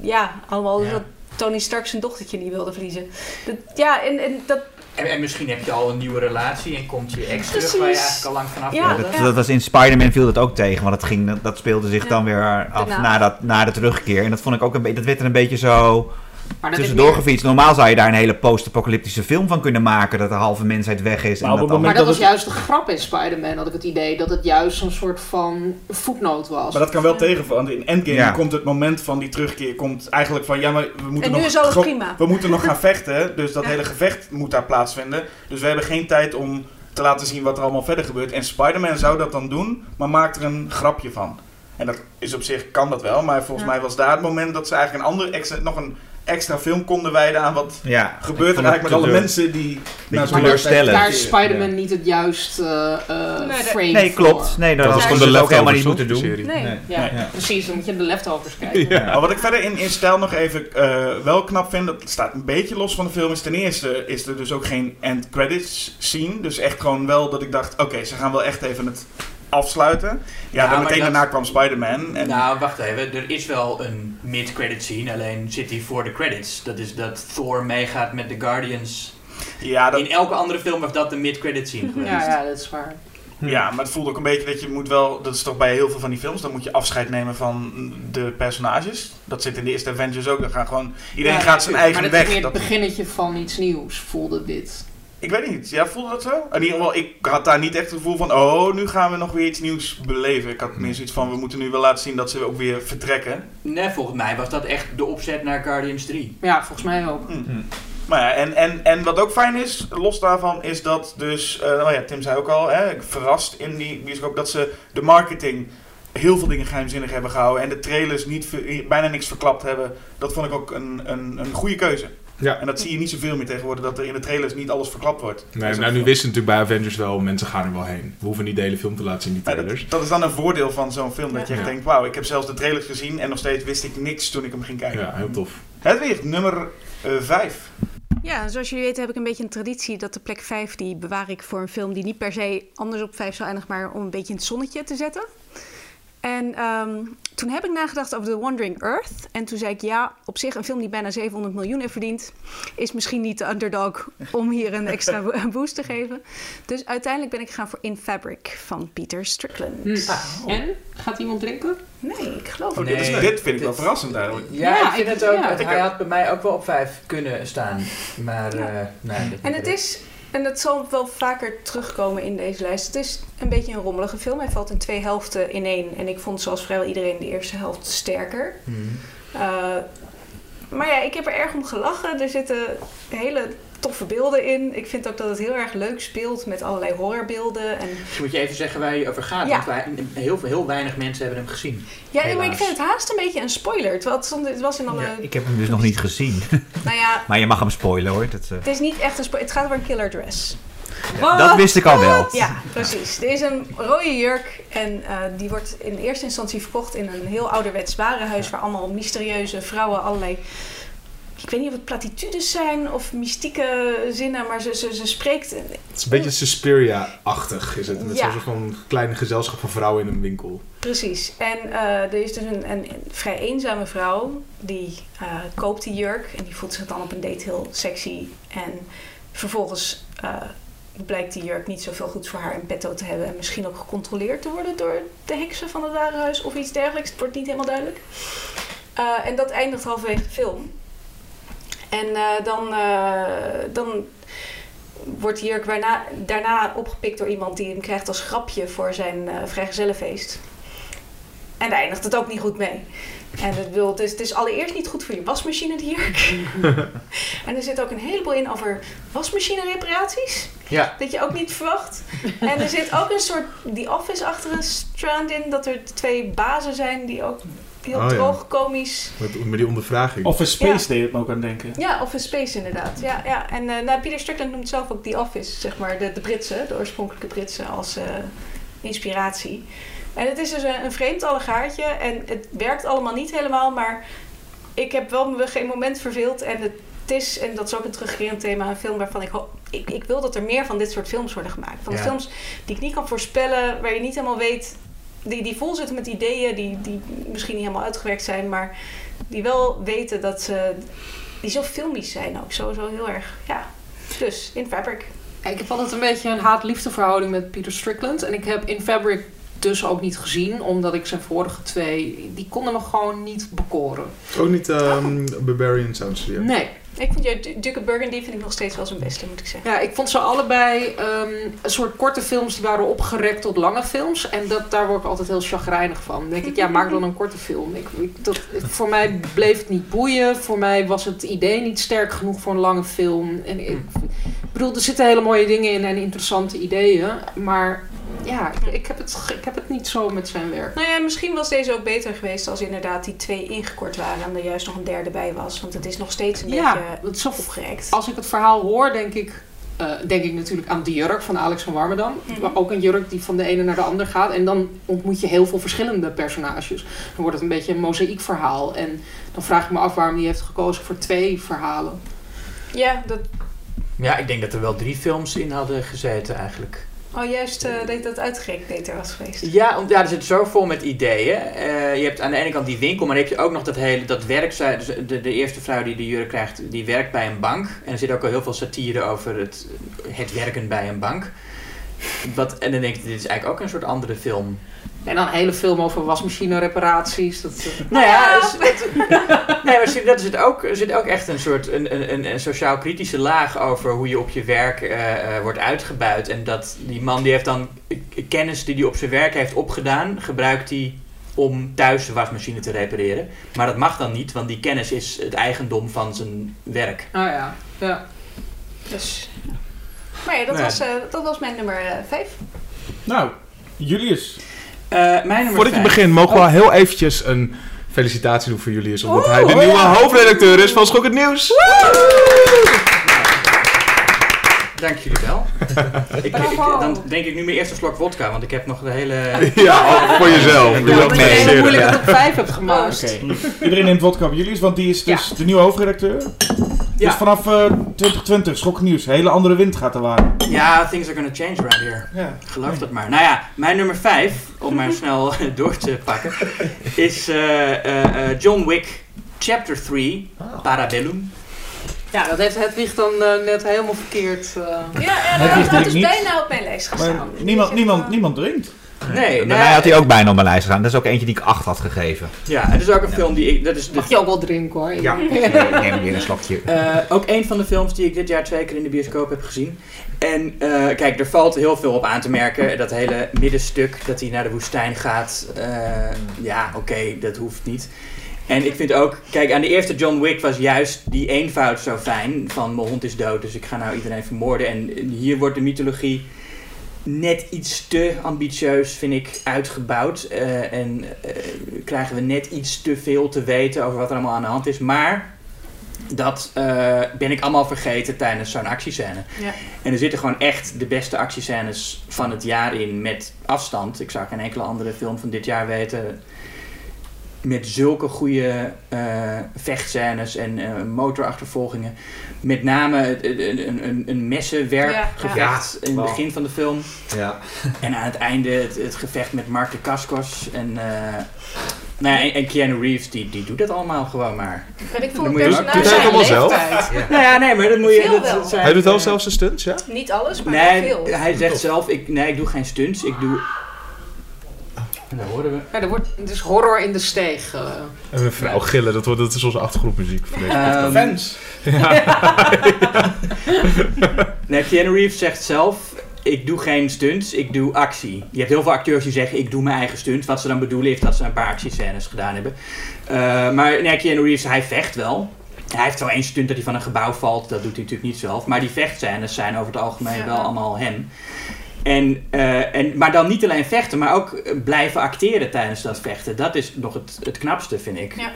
S5: ja, allemaal
S2: Ja.
S5: dat Tony Stark zijn dochtertje niet wilde verliezen. Dat, ja, en, en dat...
S2: En, en misschien heb je al een nieuwe relatie en komt je ex terug waar je eigenlijk al lang vanaf
S5: Ja,
S2: wilde.
S6: dat, dat was in Spider-Man viel dat ook tegen, want dat, ging, dat speelde zich
S5: Ja.
S6: dan weer af na, dat, na de terugkeer. En dat vond ik ook een beetje, dat werd er een beetje zo
S4: Maar dat
S6: tussendoor
S4: meer-
S6: gefietst. Normaal zou je daar een hele post-apocalyptische film van kunnen maken, dat de halve mensheid weg is.
S3: Maar
S6: en dat dan-
S4: Maar dat
S3: dat
S4: was juist de grap in Spider-Man, had ik het idee. Dat het juist een soort van voetnoot was.
S1: Maar dat kan wel tegenvallen. In Endgame
S6: Ja.
S1: komt het moment van die terugkeer komt eigenlijk van ja, maar we moeten
S5: En nu
S1: nog
S5: is alles prima.
S1: We moeten nog gaan vechten, dus dat
S5: Ja.
S1: hele gevecht moet daar plaatsvinden. Dus we hebben geen tijd om te laten zien wat er allemaal verder gebeurt. En Spider-Man zou dat dan doen, maar maakt er een grapje van. En dat is op zich, kan dat wel. Maar volgens
S5: Ja.
S1: mij was daar het moment dat ze eigenlijk een ander extra, nog een extra film konden wijden aan wat
S6: Ja,
S1: gebeurt er eigenlijk met alle mensen die...
S6: Beetje
S1: zo'n
S6: teleurstellend.
S4: Daar is. Spider-Man niet het juiste eh, eh,
S5: Nee,
S4: frame
S6: Nee,
S4: voor.
S6: klopt. Nee, dat,
S3: Dat
S6: was
S3: gewoon de
S6: ook helemaal niet moeten doen.
S3: de serie?
S5: Nee.
S4: Ja,
S1: Ja.
S4: precies. Dan moet je de leftovers kijken.
S3: Ja.
S1: Maar wat ik verder in, in stijl nog even eh, wel knap vind, dat staat een beetje los van de film, is ten eerste is er dus ook geen end credits scene. Dus echt gewoon wel dat ik dacht, oké, ze gaan wel echt even het afsluiten. Ja,
S2: Ja,
S1: dan meteen
S2: dat-
S1: daarna kwam Spider-Man. En
S2: Nou, wacht even. Er is wel een mid-credit scene, alleen zit die voor de credits. Dat is dat Thor meegaat met de Guardians.
S1: ja, dat,
S2: In elke andere film was dat de mid-credit scene geweest.
S4: Ja, ja, dat is waar.
S1: ja, maar het voelt ook een beetje dat je moet wel, dat is toch bij heel veel van die films, dan moet je afscheid nemen van de personages. Dat zit in de eerste Avengers ook. Dan gaan gewoon, iedereen
S2: Ja,
S1: gaat zijn eigen
S4: Maar dat is
S1: weg.
S4: meer het beginnetje van iets nieuws, voelde dit.
S1: Ik weet niet, ja, voelde dat zo? In ieder geval, ik had daar niet echt het gevoel van, oh, nu gaan we nog weer iets nieuws beleven. Ik had meer zoiets van, we moeten nu wel laten zien dat ze ook weer vertrekken.
S2: Nee, volgens mij was dat echt de opzet naar Guardians 3.
S4: Ja, volgens mij ook.
S1: Maar ja, en, en, en wat ook fijn is, los daarvan, is dat dus, eh nou ja, Tim zei ook al, hè, verrast in die bioscoop, dat ze de marketing heel veel dingen geheimzinnig hebben gehouden en de trailers niet, bijna niks verklapt hebben. Dat vond ik ook een, een, een goede keuze.
S3: Ja.
S1: En dat zie je niet zoveel meer tegenwoordig, dat er in de trailers niet alles verklapt wordt.
S3: Nee, nou, nu wisten natuurlijk bij Avengers wel, mensen gaan er wel heen. We hoeven niet de hele film te laten zien, die trailers.
S1: dat, dat is dan een voordeel van zo'n film, dat je echt
S3: Ja.
S1: denkt, wauw, ik heb zelfs de trailers gezien en nog steeds wist ik niks toen ik hem ging kijken.
S3: Ja, heel tof.
S1: Hedwig, nummer 5.
S5: Ja, zoals jullie weten heb ik een beetje een traditie dat de plek 5 die bewaar ik voor een film die niet per se anders op 5 zou eindigen, maar om een beetje in het zonnetje te zetten. En ehm, toen heb ik nagedacht over The Wandering Earth. En toen zei ik, ja, op zich een film die bijna 700 miljoen heeft verdiend... is misschien niet de underdog om hier een extra bo- boost te geven. Dus uiteindelijk ben ik gegaan voor In Fabric van Peter Strickland.
S4: Hm. En? Gaat iemand drinken?
S5: Nee, ik geloof
S1: Oh,
S5: het
S1: dit, is,
S2: Nee,
S1: dit vind ik wel verrassend eigenlijk.
S2: Ja,
S4: Ja,
S2: ik vind
S4: ik-
S2: het ook.
S4: ja.
S2: hij had bij mij ook wel op 5 kunnen staan. Maar,
S5: Ja.
S2: eh, nee.
S5: En
S2: niet
S5: het is, en dat zal wel vaker terugkomen in deze lijst. Het is een beetje een rommelige film. Hij valt in twee helften in één. En ik vond zoals vrijwel iedereen de eerste helft sterker.
S2: Mhm.
S5: Uh, maar ja, ik heb er erg om gelachen. Er zitten hele toffe beelden in. Ik vind ook dat het heel erg leuk speelt met allerlei horrorbeelden. En...
S2: Moet je even zeggen waar je over gaat.
S5: Ja.
S2: Want wij, heel, veel- heel weinig mensen hebben hem gezien.
S5: Ja, maar ik vind het haast een beetje een spoiler. Terwijl het, stond, het was in alle...
S6: Ja, ik heb hem dus nog niet gezien.
S5: Nou ja,
S6: Maar je mag hem spoilen hoor. Dat, eh,
S5: het is niet echt een spoiler. Het gaat over een killer dress.
S6: dat wist ik al wel.
S5: Ja, precies. Er is een rode jurk en eh, die wordt in eerste instantie verkocht in een heel ouderwets warenhuis waar allemaal mysterieuze vrouwen allerlei. Ik weet niet of het platitudes zijn of mystieke zinnen, maar ze, ze, ze spreekt.
S3: Het is een beetje Suspiria-achtig, is het. Met
S5: Ja.
S3: zo'n soort van kleine gezelschap van vrouwen in een winkel.
S5: Precies. En eh, er is dus een, een, vrij eenzame vrouw die eh, koopt die jurk en die voelt zich dan op een date heel sexy. En vervolgens eh, blijkt die jurk niet zoveel goeds voor haar in petto te hebben en misschien ook gecontroleerd te worden door de heksen van het warenhuis of iets dergelijks. Het wordt niet helemaal duidelijk. En dat eindigt halverwege de film. En eh, dan, eh, dan wordt die jurk daarna, daarna opgepikt door iemand die hem krijgt als grapje voor zijn eh vrijgezellenfeest. En daar eindigt het ook niet goed mee. En het, wil, het, is, het is allereerst niet goed voor je wasmachine, die jurk. en er zit ook een heleboel in over wasmachine reparaties.
S2: Ja.
S5: Dat je ook niet verwacht. En er zit ook een soort The Office-achtige strand in. Dat er twee bazen zijn die ook heel
S3: Oh, ja.
S5: droog, komisch...
S3: Met, met die ondervraging.
S1: Office Space deed het me ook aan denken.
S5: Ja, Office Space inderdaad. Ja, ja. En eh nou, Peter Strickland noemt zelf ook The Office, zeg maar, de, de Britse, de oorspronkelijke Britse, als eh, inspiratie. En het is dus een, een vreemd allegaartje en het werkt allemaal niet helemaal, maar ik heb wel me geen moment verveeld. En het is, en dat is ook een terugkerend thema, een film waarvan ik hoop... Ik, ik wil dat er meer van dit soort films worden gemaakt. Van
S2: Ja.
S5: films die ik niet kan voorspellen, waar je niet helemaal weet... Die, die vol zitten met ideeën die, die misschien niet helemaal uitgewerkt zijn, maar die wel weten dat ze... Die zo filmisch zijn ook, zo, zo heel erg, ja. Dus, in Fabric.
S4: Ik heb altijd een beetje een haat-liefde verhouding met Peter Strickland. En ik heb In Fabric dus ook niet gezien, omdat ik zijn vorige twee, die konden me gewoon niet bekoren.
S3: Ook niet ehm Barbarian Sound Studio.
S4: Nee.
S5: Ik vind ja, Duke of Burgundy vind ik nog steeds wel zijn beste, moet ik zeggen.
S4: Ja, ik vond ze allebei ehm, een soort korte films die waren opgerekt tot lange films. En dat, daar word ik altijd heel chagrijnig van. Dan denk ik, ja, maak dan een korte film. Ik, ik, dat, voor mij bleef het niet boeien. Voor mij was het idee niet sterk genoeg voor een lange film. En ik, ik bedoel, er zitten hele mooie dingen in en interessante ideeën. Maar ja, ik, ik heb het, ik heb het niet zo met zijn werk.
S5: Nou ja, misschien was deze ook beter geweest als inderdaad die twee ingekort waren en er juist nog een derde bij was. Want het is nog steeds een
S4: Ja,
S5: beetje
S4: is zo
S5: opgerekt.
S4: Als ik het verhaal hoor, denk ik, eh, denk ik natuurlijk aan de jurk van Alex van Warmerdam.
S5: Mhm.
S4: Maar ook een jurk die van de ene naar de ander gaat. En dan ontmoet je heel veel verschillende personages. Dan wordt het een beetje een mozaïekverhaal. En dan vraag ik me af waarom hij heeft gekozen voor twee verhalen.
S5: Ja, dat,
S2: Ja, ik denk dat er wel drie films in hadden gezeten eigenlijk.
S5: Oh juist eh, dat dat uitgerekt beter was geweest.
S2: Ja, want ja, er zit zo vol met ideeën. Eh, je hebt aan de ene kant die winkel, maar dan heb je ook nog dat hele dat werk. Dus de, de eerste vrouw die de jurk krijgt, die werkt bij een bank. En er zit ook al heel veel satire over het, het werken bij een bank. Wat, en dan denk ik, dit is eigenlijk ook een soort andere film.
S4: En dan een hele film over wasmachine reparaties. Dat, eh,
S2: Nou ja, is- dat, nee, maar dat zit ook, er zit ook echt een soort een, een, een, sociaal-kritische laag over hoe je op je werk eh, eh, wordt uitgebuit. En dat die man die heeft dan kennis die hij op zijn werk heeft opgedaan, gebruikt hij om thuis de wasmachine te repareren. Maar dat mag dan niet, want die kennis is het eigendom van zijn werk.
S4: nou ja, ja.
S5: Dus. Maar ja, dat,
S2: Nee.
S5: was, eh, dat was mijn nummer eh, vijf.
S7: Nou, Julius.
S2: Eh, mijn nummer
S3: Voordat je
S2: vijf.
S3: begint, mogen we wel heel eventjes een felicitatie doen voor Julius. Omdat hij de
S2: oh
S3: nieuwe
S2: ja.
S3: hoofdredacteur is van Schok het Nieuws.
S2: Dank jullie wel. ik, dan denk ik nu mijn eerste slok vodka, want ik heb nog de hele...
S3: Ja, voor jezelf.
S6: En
S3: Doe
S6: doe
S3: ook
S6: ook
S3: mee.
S6: mee.
S4: Hoe
S3: Zeer,
S4: moeilijk
S3: ja.
S4: het op vijf hebt gemaakt.
S7: Iedereen neemt vodka op Julius, want die is dus de nieuwe hoofdredacteur.
S2: Ja.
S7: Dus vanaf eh, 2020, schoknieuws, hele andere wind gaat er waren.
S2: Ja, things are gonna change around here.
S7: Ja.
S2: Geloof dat maar. Nou ja, mijn nummer 5, om maar snel door te pakken, is eh, eh, eh, John Wick Chapter 3, Parabellum.
S4: Ja, dat heeft Hedwig dan eh, net helemaal verkeerd. eh.
S5: Ja, ja dat, is
S7: niet.
S5: bijna op mijn lijst
S7: Maar
S5: gestaan.
S7: niemand,
S5: Dus,
S7: niemand,
S5: eh,
S7: niemand drinkt.
S2: Nee,
S6: Bij mij had hij ook bijna op mijn lijst gestaan. Dat is ook eentje die ik 8 had gegeven.
S2: Ja, het is ook een film die ik. Dat is de,
S4: Mag je ook wel drinken hoor.
S6: Ja, ik neem weer een slokje.
S2: eh, ook een van de films die ik dit jaar twee keer in de bioscoop heb gezien. En eh, kijk, er valt heel veel op aan te merken. Dat hele middenstuk, dat hij naar de woestijn gaat. eh, ja, oké, dat hoeft niet. En ik vind ook, kijk, aan de eerste John Wick was juist die eenvoud zo fijn. Van mijn hond is dood, dus ik ga nou iedereen vermoorden. En hier wordt de mythologie net iets te ambitieus, vind ik, uitgebouwd. Eh, en eh, krijgen we net iets te veel te weten over wat er allemaal aan de hand is. Maar dat eh, ben ik allemaal vergeten tijdens zo'n actiescène.
S5: Ja.
S2: En er zitten gewoon echt de beste actiescènes van het jaar in met afstand. Ik zou geen enkele andere film van dit jaar weten. Met zulke goede eh, vechtscènes en motorachtervolgingen. Met name een, een, een messenwerpgevecht in het begin van de film.
S6: Ja.
S2: En aan het einde het, het gevecht met Mark de Cascos. En, eh, nou ja, en, en Keanu Reeves, die, die doet dat allemaal gewoon maar.
S5: En ik
S2: moet
S5: het personage
S3: doet hij het allemaal zelf?
S5: leeftijd.
S2: Nou ja, nee, maar dat moet je...
S5: Veel
S2: dat, zijn-
S3: Hij doet wel
S2: eh,
S3: zelfs de stunts, ja?
S5: Niet alles, maar
S2: Nee,
S5: veel.
S2: hij zegt zelf, ik, nee, ik doe geen stunts. Ik doe... En daar horen we.
S4: Ja, er wordt, het is horror in de steeg. eh.
S3: En een vrouw gillen, dat, wordt, dat is onze achtergrondmuziek. voor deze.
S2: Ehm,
S7: Fans.
S2: Nee, Keanu Reeves zegt zelf, ik doe geen stunts, ik doe actie. Je hebt heel veel acteurs die zeggen, ik doe mijn eigen stunts. Wat ze dan bedoelen is dat ze een paar actiescènes gedaan hebben. Eh, maar nee, Keanu Reeves, hij vecht wel. Hij heeft wel één stunt dat hij van een gebouw valt, dat doet hij natuurlijk niet zelf. Maar die vechtscènes zijn over het algemeen
S5: Ja.
S2: wel allemaal hem. En, eh, en, maar dan niet alleen vechten, maar ook eh, blijven acteren tijdens dat vechten. Dat is nog het, het knapste, vind ik.
S5: Ja.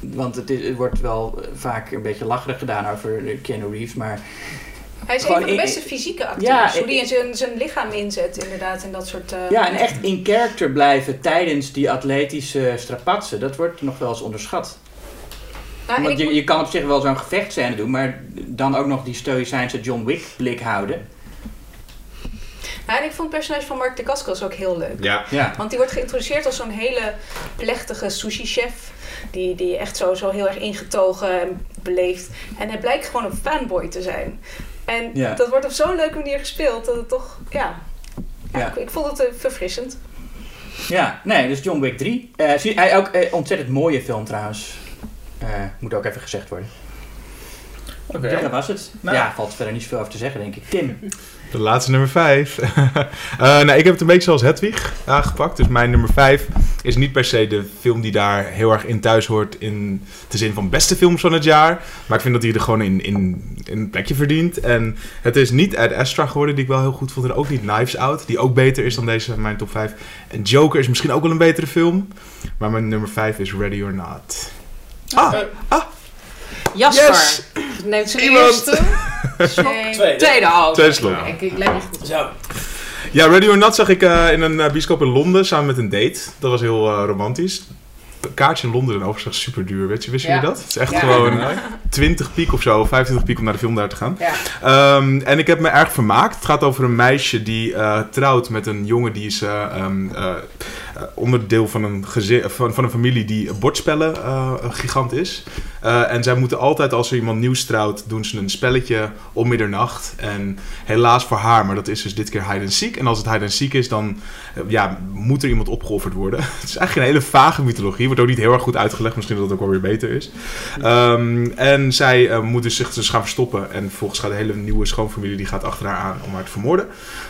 S2: Want het, is, het wordt wel eh, vaak een beetje lacherig gedaan over eh, Keanu Reeves, maar...
S5: Hij is een van de beste fysieke acteurs.
S2: Ja,
S5: hoe die in zijn, zijn lichaam inzet, inderdaad. En dat soort... eh,
S2: Ja, en echt in character blijven tijdens die atletische strapatsen, dat wordt nog wel eens onderschat.
S5: Nou,
S2: Want je, je kan op zich wel zo'n gevechtscène doen, maar dan ook nog die stoïcijnse John Wick blik houden.
S5: Ja, en ik vond het personage van Mark de Cascos ook heel leuk.
S6: Ja.
S2: Ja.
S5: Want die wordt geïntroduceerd als zo'n hele plechtige sushi-chef. Die, die echt zo, zo heel erg ingetogen en beleefd. En hij blijkt gewoon een fanboy te zijn. En
S2: Ja.
S5: dat wordt op zo'n leuke manier gespeeld dat het toch, ja. ja,
S2: Ja.
S5: Ik, ik vond het eh, verfrissend.
S2: Ja, nee, dus John Wick 3. Eh, zie, hij ook eh, ontzettend mooie film trouwens. Eh, moet ook even gezegd worden.
S8: Oké.
S2: Ja, dat was het.
S8: Nou.
S2: Ja, valt verder niet zoveel over te zeggen, denk ik. Tim.
S3: De laatste nummer 5. nou, ik heb het een beetje zoals Hedwig aangepakt. Dus mijn nummer 5 is niet per se de film die daar heel erg in thuis hoort in de zin van beste films van het jaar. Maar ik vind dat hij er gewoon in, in, in een plekje verdient. En het is niet Ad Astra geworden, die ik wel heel goed vond. En ook niet Knives Out, die ook beter is dan deze, mijn top 5. En Joker is misschien ook wel een betere film. Maar mijn nummer 5 is Ready or Not. Ah,
S4: Jasper
S3: Yes!
S4: neemt zijn
S3: Iemand.
S4: eerste.
S5: Nee.
S8: Tweede.
S4: Tweede
S3: Tweede slot.
S4: Ik, ik let niet goed.
S8: Zo.
S3: Ja, Ready or Not zag ik eh, in een eh, bioscoop in Londen samen met een date. Dat was heel eh, romantisch. Een kaartje in Londen is overigens super duur. Weet je, wisten
S4: Ja.
S3: jullie dat? Het is echt
S4: Ja.
S3: gewoon 20 piek of zo, 25 piek om naar de film daar te gaan.
S4: Ja.
S3: Ehm, en ik heb me erg vermaakt. Het gaat over een meisje die eh, trouwt met een jongen die is eh, ehm, eh, eh, onderdeel van een, gezin, van, van een familie die bordspellen eh, gigant is. Eh, en zij moeten altijd, als er iemand nieuws trouwt, doen ze een spelletje om middernacht. En helaas voor haar, maar dat is dus dit keer hide and seek. En als het hide and seek is, dan eh, ja, moet er iemand opgeofferd worden. het is eigenlijk een hele vage mythologie. Wordt ook niet heel erg goed uitgelegd. Misschien dat het ook wel weer beter is. Ehm, en zij eh, moet dus zich dus gaan verstoppen. En vervolgens gaat de hele nieuwe schoonfamilie die gaat achter haar aan om haar te vermoorden.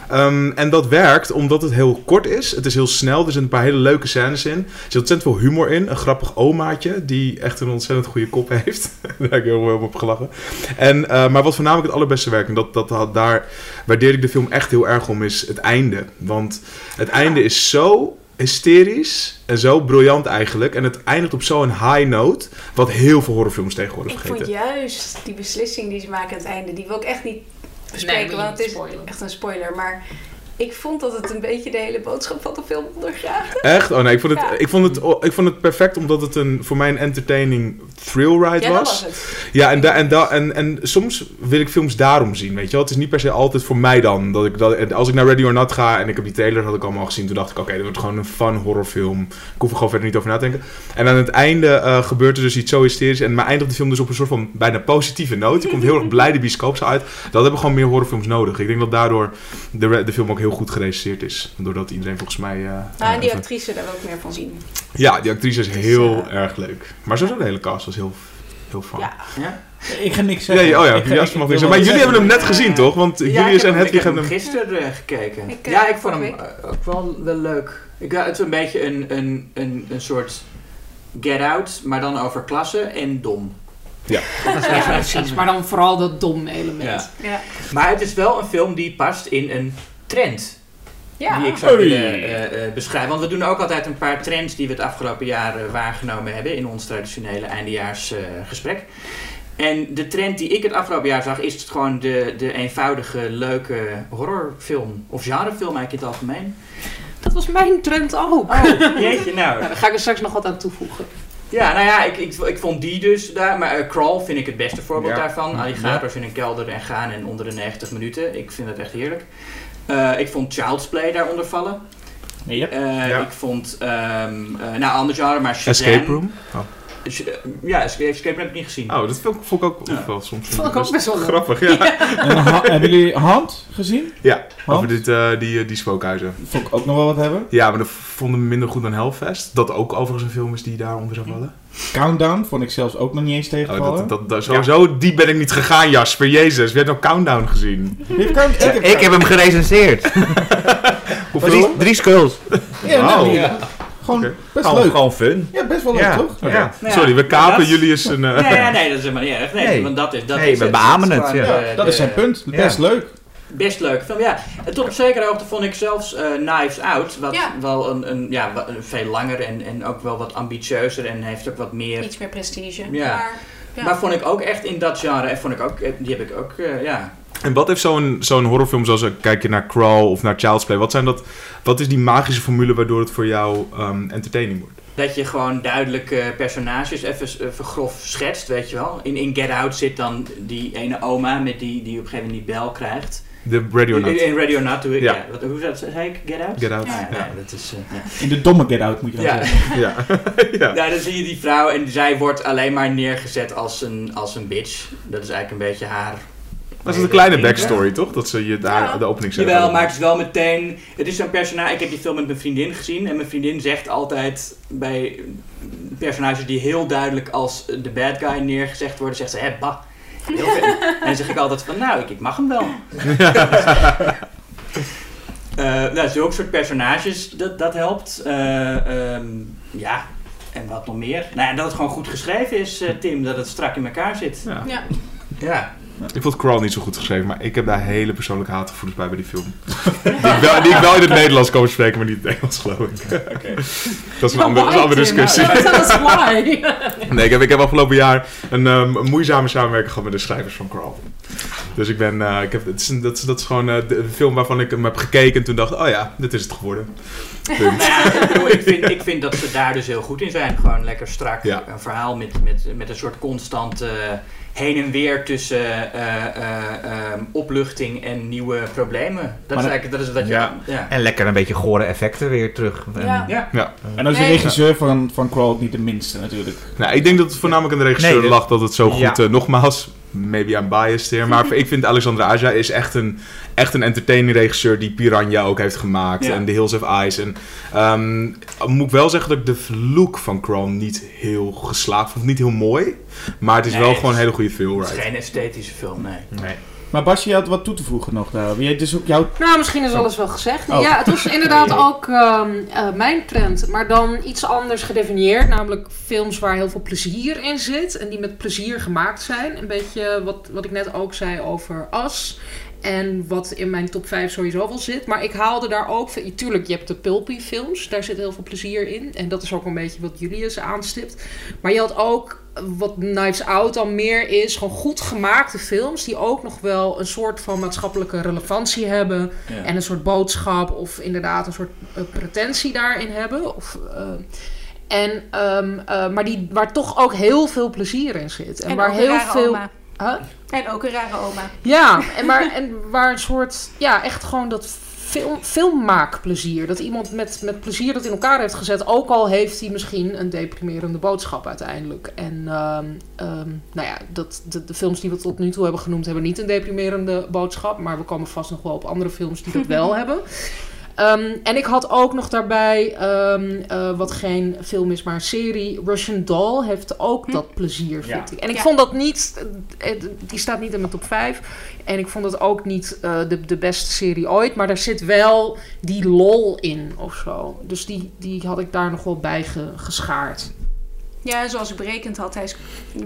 S3: Ehm, en dat werkt omdat het heel kort is. Het is heel snel. Er zitten een paar hele leuke scènes in. Er zit ontzettend veel humor in. Een grappig omaatje die echt een ontzettend goede kop heeft. Daar heb ik heel veel op gelachen. En, eh, maar wat voornamelijk het allerbeste werkt, en dat, dat, daar waardeer ik de film echt heel erg om, is het einde. Want het einde is zo hysterisch en zo briljant eigenlijk. En het eindigt op zo'n high note, wat heel veel horrorfilms tegenwoordig
S5: Ik
S3: vergeten.
S5: vond juist die beslissing die ze maken aan het einde, die wil ik echt niet bespreken,
S4: je
S5: want het is
S4: spoilen.
S5: echt een spoiler. Maar ik vond dat het een beetje de hele boodschap van de film ondergraafde.
S3: Echt? Oh nee, ik vond, het,
S5: Ja.
S3: ik, vond het, ik vond het perfect omdat het een, voor mij een entertaining thrill ride
S5: Ja, dat
S3: was.
S5: was het.
S3: Ja, en, da, en, da, en, en soms wil ik films daarom zien, weet je wel. Het is niet per se altijd voor mij dan. Dat ik, dat, en als ik naar Ready or Not ga en ik heb die trailer had ik allemaal gezien, toen dacht ik, oké, dit wordt gewoon een fun horrorfilm. Ik hoef er gewoon verder niet over na te denken. En aan het einde eh, gebeurt er dus iets zo hysterisch en maar eindigt de film dus op een soort van bijna positieve noot. Je komt heel erg blij de bioscoopzaal uit. Dat hebben gewoon meer horrorfilms nodig. Ik denk dat daardoor de, de film ook heel goed geregisseerd is. Doordat iedereen volgens mij... eh,
S5: Nou, en die
S3: even-
S5: actrice daar wil ik meer van zien.
S3: ja, die actrice is
S5: Dus,
S3: heel
S5: eh,
S3: erg leuk. Maar sowieso de hele cast was heel, heel fun.
S5: Ja.
S2: Ja?
S7: Ik ga niks
S3: Nee,
S7: zeggen.
S3: oh ja,
S7: Ik ga-
S3: Juist
S7: ik
S3: mag niks Maar jullie hebben hem net
S2: Eh,
S3: gezien, toch? Want
S2: Ja,
S3: jullie en Hedwig
S2: Ik heb
S3: hebben
S2: hem gisteren eh, gekeken.
S5: Ik, eh,
S2: ja, ik vond hem eh, ook wel, wel leuk. Ik, ja, het is een beetje een, een, een, een soort Get Out, maar dan over klasse en dom.
S3: Ja.
S4: Ja, precies. Maar dan vooral dat domme element.
S2: Ja.
S5: Ja.
S2: Maar het is wel een film die past in een trend.
S5: Ja.
S2: Die ik zou willen eh, eh, beschrijven. Want we doen ook altijd een paar trends die we het afgelopen jaar eh, waargenomen hebben in ons traditionele eindejaarsgesprek. en de trend die ik het afgelopen jaar zag, is gewoon de, de eenvoudige, leuke horrorfilm. Of genrefilm eigenlijk in het algemeen.
S4: Dat was mijn trend ook.
S2: Oh, jeetje nou.
S4: Nou, daar ga ik er straks nog wat aan toevoegen.
S2: Ja, nou ja, ik, ik, ik vond die dus daar. Maar Crawl vind ik het beste voorbeeld
S8: Ja.
S2: daarvan. Alligators in een kelder en gaan en onder de 90 minuten. Ik vind dat echt heerlijk. Eh, ik vond Child's Play daaronder vallen.
S7: Ja.
S2: Eh,
S3: Ja.
S2: Ik vond, ehm eh, nou ander genre, maar Shazam.
S3: Escape Room? Oh,
S2: Ja, Escape, Room heb ik niet gezien.
S3: Oh, dat vond, ik- vond ik ook
S2: Ja.
S3: wel soms
S4: Vond ik ook best wel
S3: grappig. Ja,
S7: En ha- hebben jullie Hand gezien?
S3: ja over dit, eh, die, die spookhuizen.
S7: Vond ik ook nog wel wat hebben.
S3: Ja, maar dat vonden we minder goed dan Hellfest. Dat ook overigens een film is die daaronder zou vallen.
S7: Countdown vond ik zelfs ook nog niet eens
S3: Oh,
S7: tegenvallen.
S3: dat, dat, dat, sowieso, die ben ik niet gegaan, Jasper. Jezus, wie heeft nou Countdown gezien?
S7: Count- ik heb
S6: Ik heb hem gerecenseerd.
S3: Hoeveel?
S6: Drie skulls.
S7: Ja, nou,
S3: Oh.
S7: ja. Gewoon best
S6: Gewoon,
S7: leuk.
S6: gewoon fun.
S7: Ja, best wel leuk,
S6: Ja.
S7: toch?
S6: Ja.
S2: Nou ja,
S3: Sorry, we kapen jullie eens een... eh,
S2: Nee, ja, nee, dat is helemaal niet erg. Nee,
S6: Nee.
S2: want dat is, dat
S6: Nee,
S2: is
S6: we beamen het, ja.
S7: Dat is
S2: de-
S7: zijn punt.
S6: Ja.
S7: Best leuk.
S2: Best leuk film, ja. En tot op zekere hoogte vond ik zelfs eh, Knives Out, wat
S5: Ja.
S2: wel een, een, ja, een veel langer en, en ook wel wat ambitieuzer en heeft ook wat meer...
S5: Iets meer prestige.
S2: Ja.
S5: Maar, ja.
S2: Maar vond ik ook echt in dat genre, en vond ik ook, eh, die heb ik ook, eh, ja.
S3: En wat heeft zo'n zo'n horrorfilm zoals eh, kijk je naar Crawl of naar Child's Play? Wat, zijn dat, wat is die magische formule waardoor het voor jou ehm, entertaining wordt?
S2: Dat je gewoon duidelijke personages even, even grof schetst, weet je wel. In, in Get Out zit dan die ene oma met die, die op een gegeven moment die bel krijgt.
S3: De Radio
S2: In,
S3: Not.
S2: in Radio Not, hoe, ja.
S3: Ja.
S2: wat, hoe dat, zei ik? Get Out?
S3: Get Out.
S2: Ja,
S3: Ja.
S2: nee, dat is... eh, ja.
S7: In de domme Get Out moet je dan
S2: Ja.
S7: zeggen.
S3: Ja. ja.
S2: Ja, dan zie je die vrouw en zij wordt alleen maar neergezet als een, als een bitch. Dat is eigenlijk een beetje haar...
S3: Dat is een kleine backstory, toch? Dat ze je daar
S5: Ja.
S3: de opening zeggen.
S2: Jawel, maar het is wel meteen... Het is zo'n personage... Ik heb die film met mijn vriendin gezien. En mijn vriendin zegt altijd bij personages die heel duidelijk als de bad guy neergezegd worden... Zegt ze, hé, bah. Heel vet. En dan zeg ik altijd van, nou, ik, ik mag hem wel. Eh nou, zulke soort personages, dat, dat helpt. Eh, ehm, ja, en wat nog meer? Nou ja, dat het gewoon goed geschreven is, eh, Tim. Dat het strak in elkaar zit.
S3: Ja.
S5: Ja.
S3: Ik vond Crawl niet zo goed geschreven, maar ik heb daar hele persoonlijke haatgevoelens bij bij die film. die, ik wel, die ik wel in het Nederlands kan spreken, maar niet in het Engels, geloof ik. Dat is een andere, dat is een andere discussie.
S4: Dat is why.
S3: Nee, ik heb, ik heb afgelopen jaar een, ehm, een moeizame samenwerking gehad met de schrijvers van Crawl. Dus ik ben, eh, ik heb, het is, dat, is, dat is gewoon eh, de, de film waarvan ik hem heb gekeken en toen dacht, oh ja, dit is het geworden. Punt.
S2: Nou ja, ik, vind, ik vind dat ze daar dus heel goed in zijn. Gewoon lekker strak.
S3: Ja.
S2: Een verhaal met, met, met een soort constant eh, heen en weer tussen eh, eh, ehm, opluchting en nieuwe problemen. Dat
S7: Maar
S2: is
S7: dat-
S2: eigenlijk dat is wat je.
S6: Ja.
S2: ja.
S6: En lekker een beetje gore effecten weer terug. En-
S5: Ja.
S2: Ja.
S3: Ja.
S7: En is de
S5: Nee.
S7: regisseur van, van Crawl niet de minste natuurlijk.
S3: Nou, ik denk dat het voornamelijk aan de regisseur
S6: Nee,
S3: lag dat het zo goed,
S6: Ja.
S3: eh, nogmaals, maybe I'm biased here, maar ik vind Alexandre Aja is echt een, echt een entertaining regisseur die Piranha ook heeft gemaakt
S2: Ja.
S3: en The Hills of Ice. En ehm, moet ik wel zeggen dat ik de look van Chrome niet heel geslaagd vond, niet heel mooi, maar het is
S2: Nee,
S3: wel
S2: het
S3: gewoon een hele goede film,
S2: Het is
S3: right?
S2: geen esthetische film, nee.
S6: Nee.
S7: Maar Basje, je had wat toe te voegen nog daar. Dus ook jouw...
S4: Nou, misschien is alles wel gezegd.
S7: Oh.
S4: Ja, het was inderdaad ook ehm, eh, mijn trend, maar dan iets anders gedefinieerd. Namelijk films waar heel veel plezier in zit en die met plezier gemaakt zijn. Een beetje wat, wat ik net ook zei over As. En wat in mijn top 5 sowieso wel zit. Maar ik haalde daar ook... Tuurlijk, je hebt de pulpy films. Daar zit heel veel plezier in. En dat is ook een beetje wat Julius aanstipt. Maar je had ook wat Knives Out al meer is. Gewoon goed gemaakte films. Die ook nog wel een soort van maatschappelijke relevantie hebben.
S2: Ja.
S4: En een soort boodschap of inderdaad een soort eh, pretentie daarin hebben. Of, eh, en, ehm, eh, maar die, waar toch ook heel veel plezier in zit. En,
S5: En
S4: waar heel veel.
S5: oma.
S4: Huh?
S5: En ook een rare oma.
S4: Ja, en, maar, en waar een soort. Ja, echt gewoon dat film, filmmaakplezier. Dat iemand met, met plezier dat in elkaar heeft gezet. Ook al heeft hij misschien een deprimerende boodschap uiteindelijk. En ehm, ehm, nou ja, dat, de, de films die we tot nu toe hebben genoemd. hebben niet een deprimerende boodschap. Maar we komen vast nog wel op andere films die dat wel hebben. Ehm, en ik had ook nog daarbij, ehm, eh, wat geen film is, maar een serie. Russian Doll heeft ook
S5: Hm.
S4: dat plezier,
S2: Ja.
S4: vind ik. En ik
S5: Ja.
S4: vond dat niet, eh, eh, die staat niet in mijn top 5. En ik vond het ook niet eh, de, de beste serie ooit. Maar daar zit wel die lol in of zo. Dus die, die had ik daar nog wel bij ge- geschaard.
S5: Ja, zoals ik berekend had, hij is,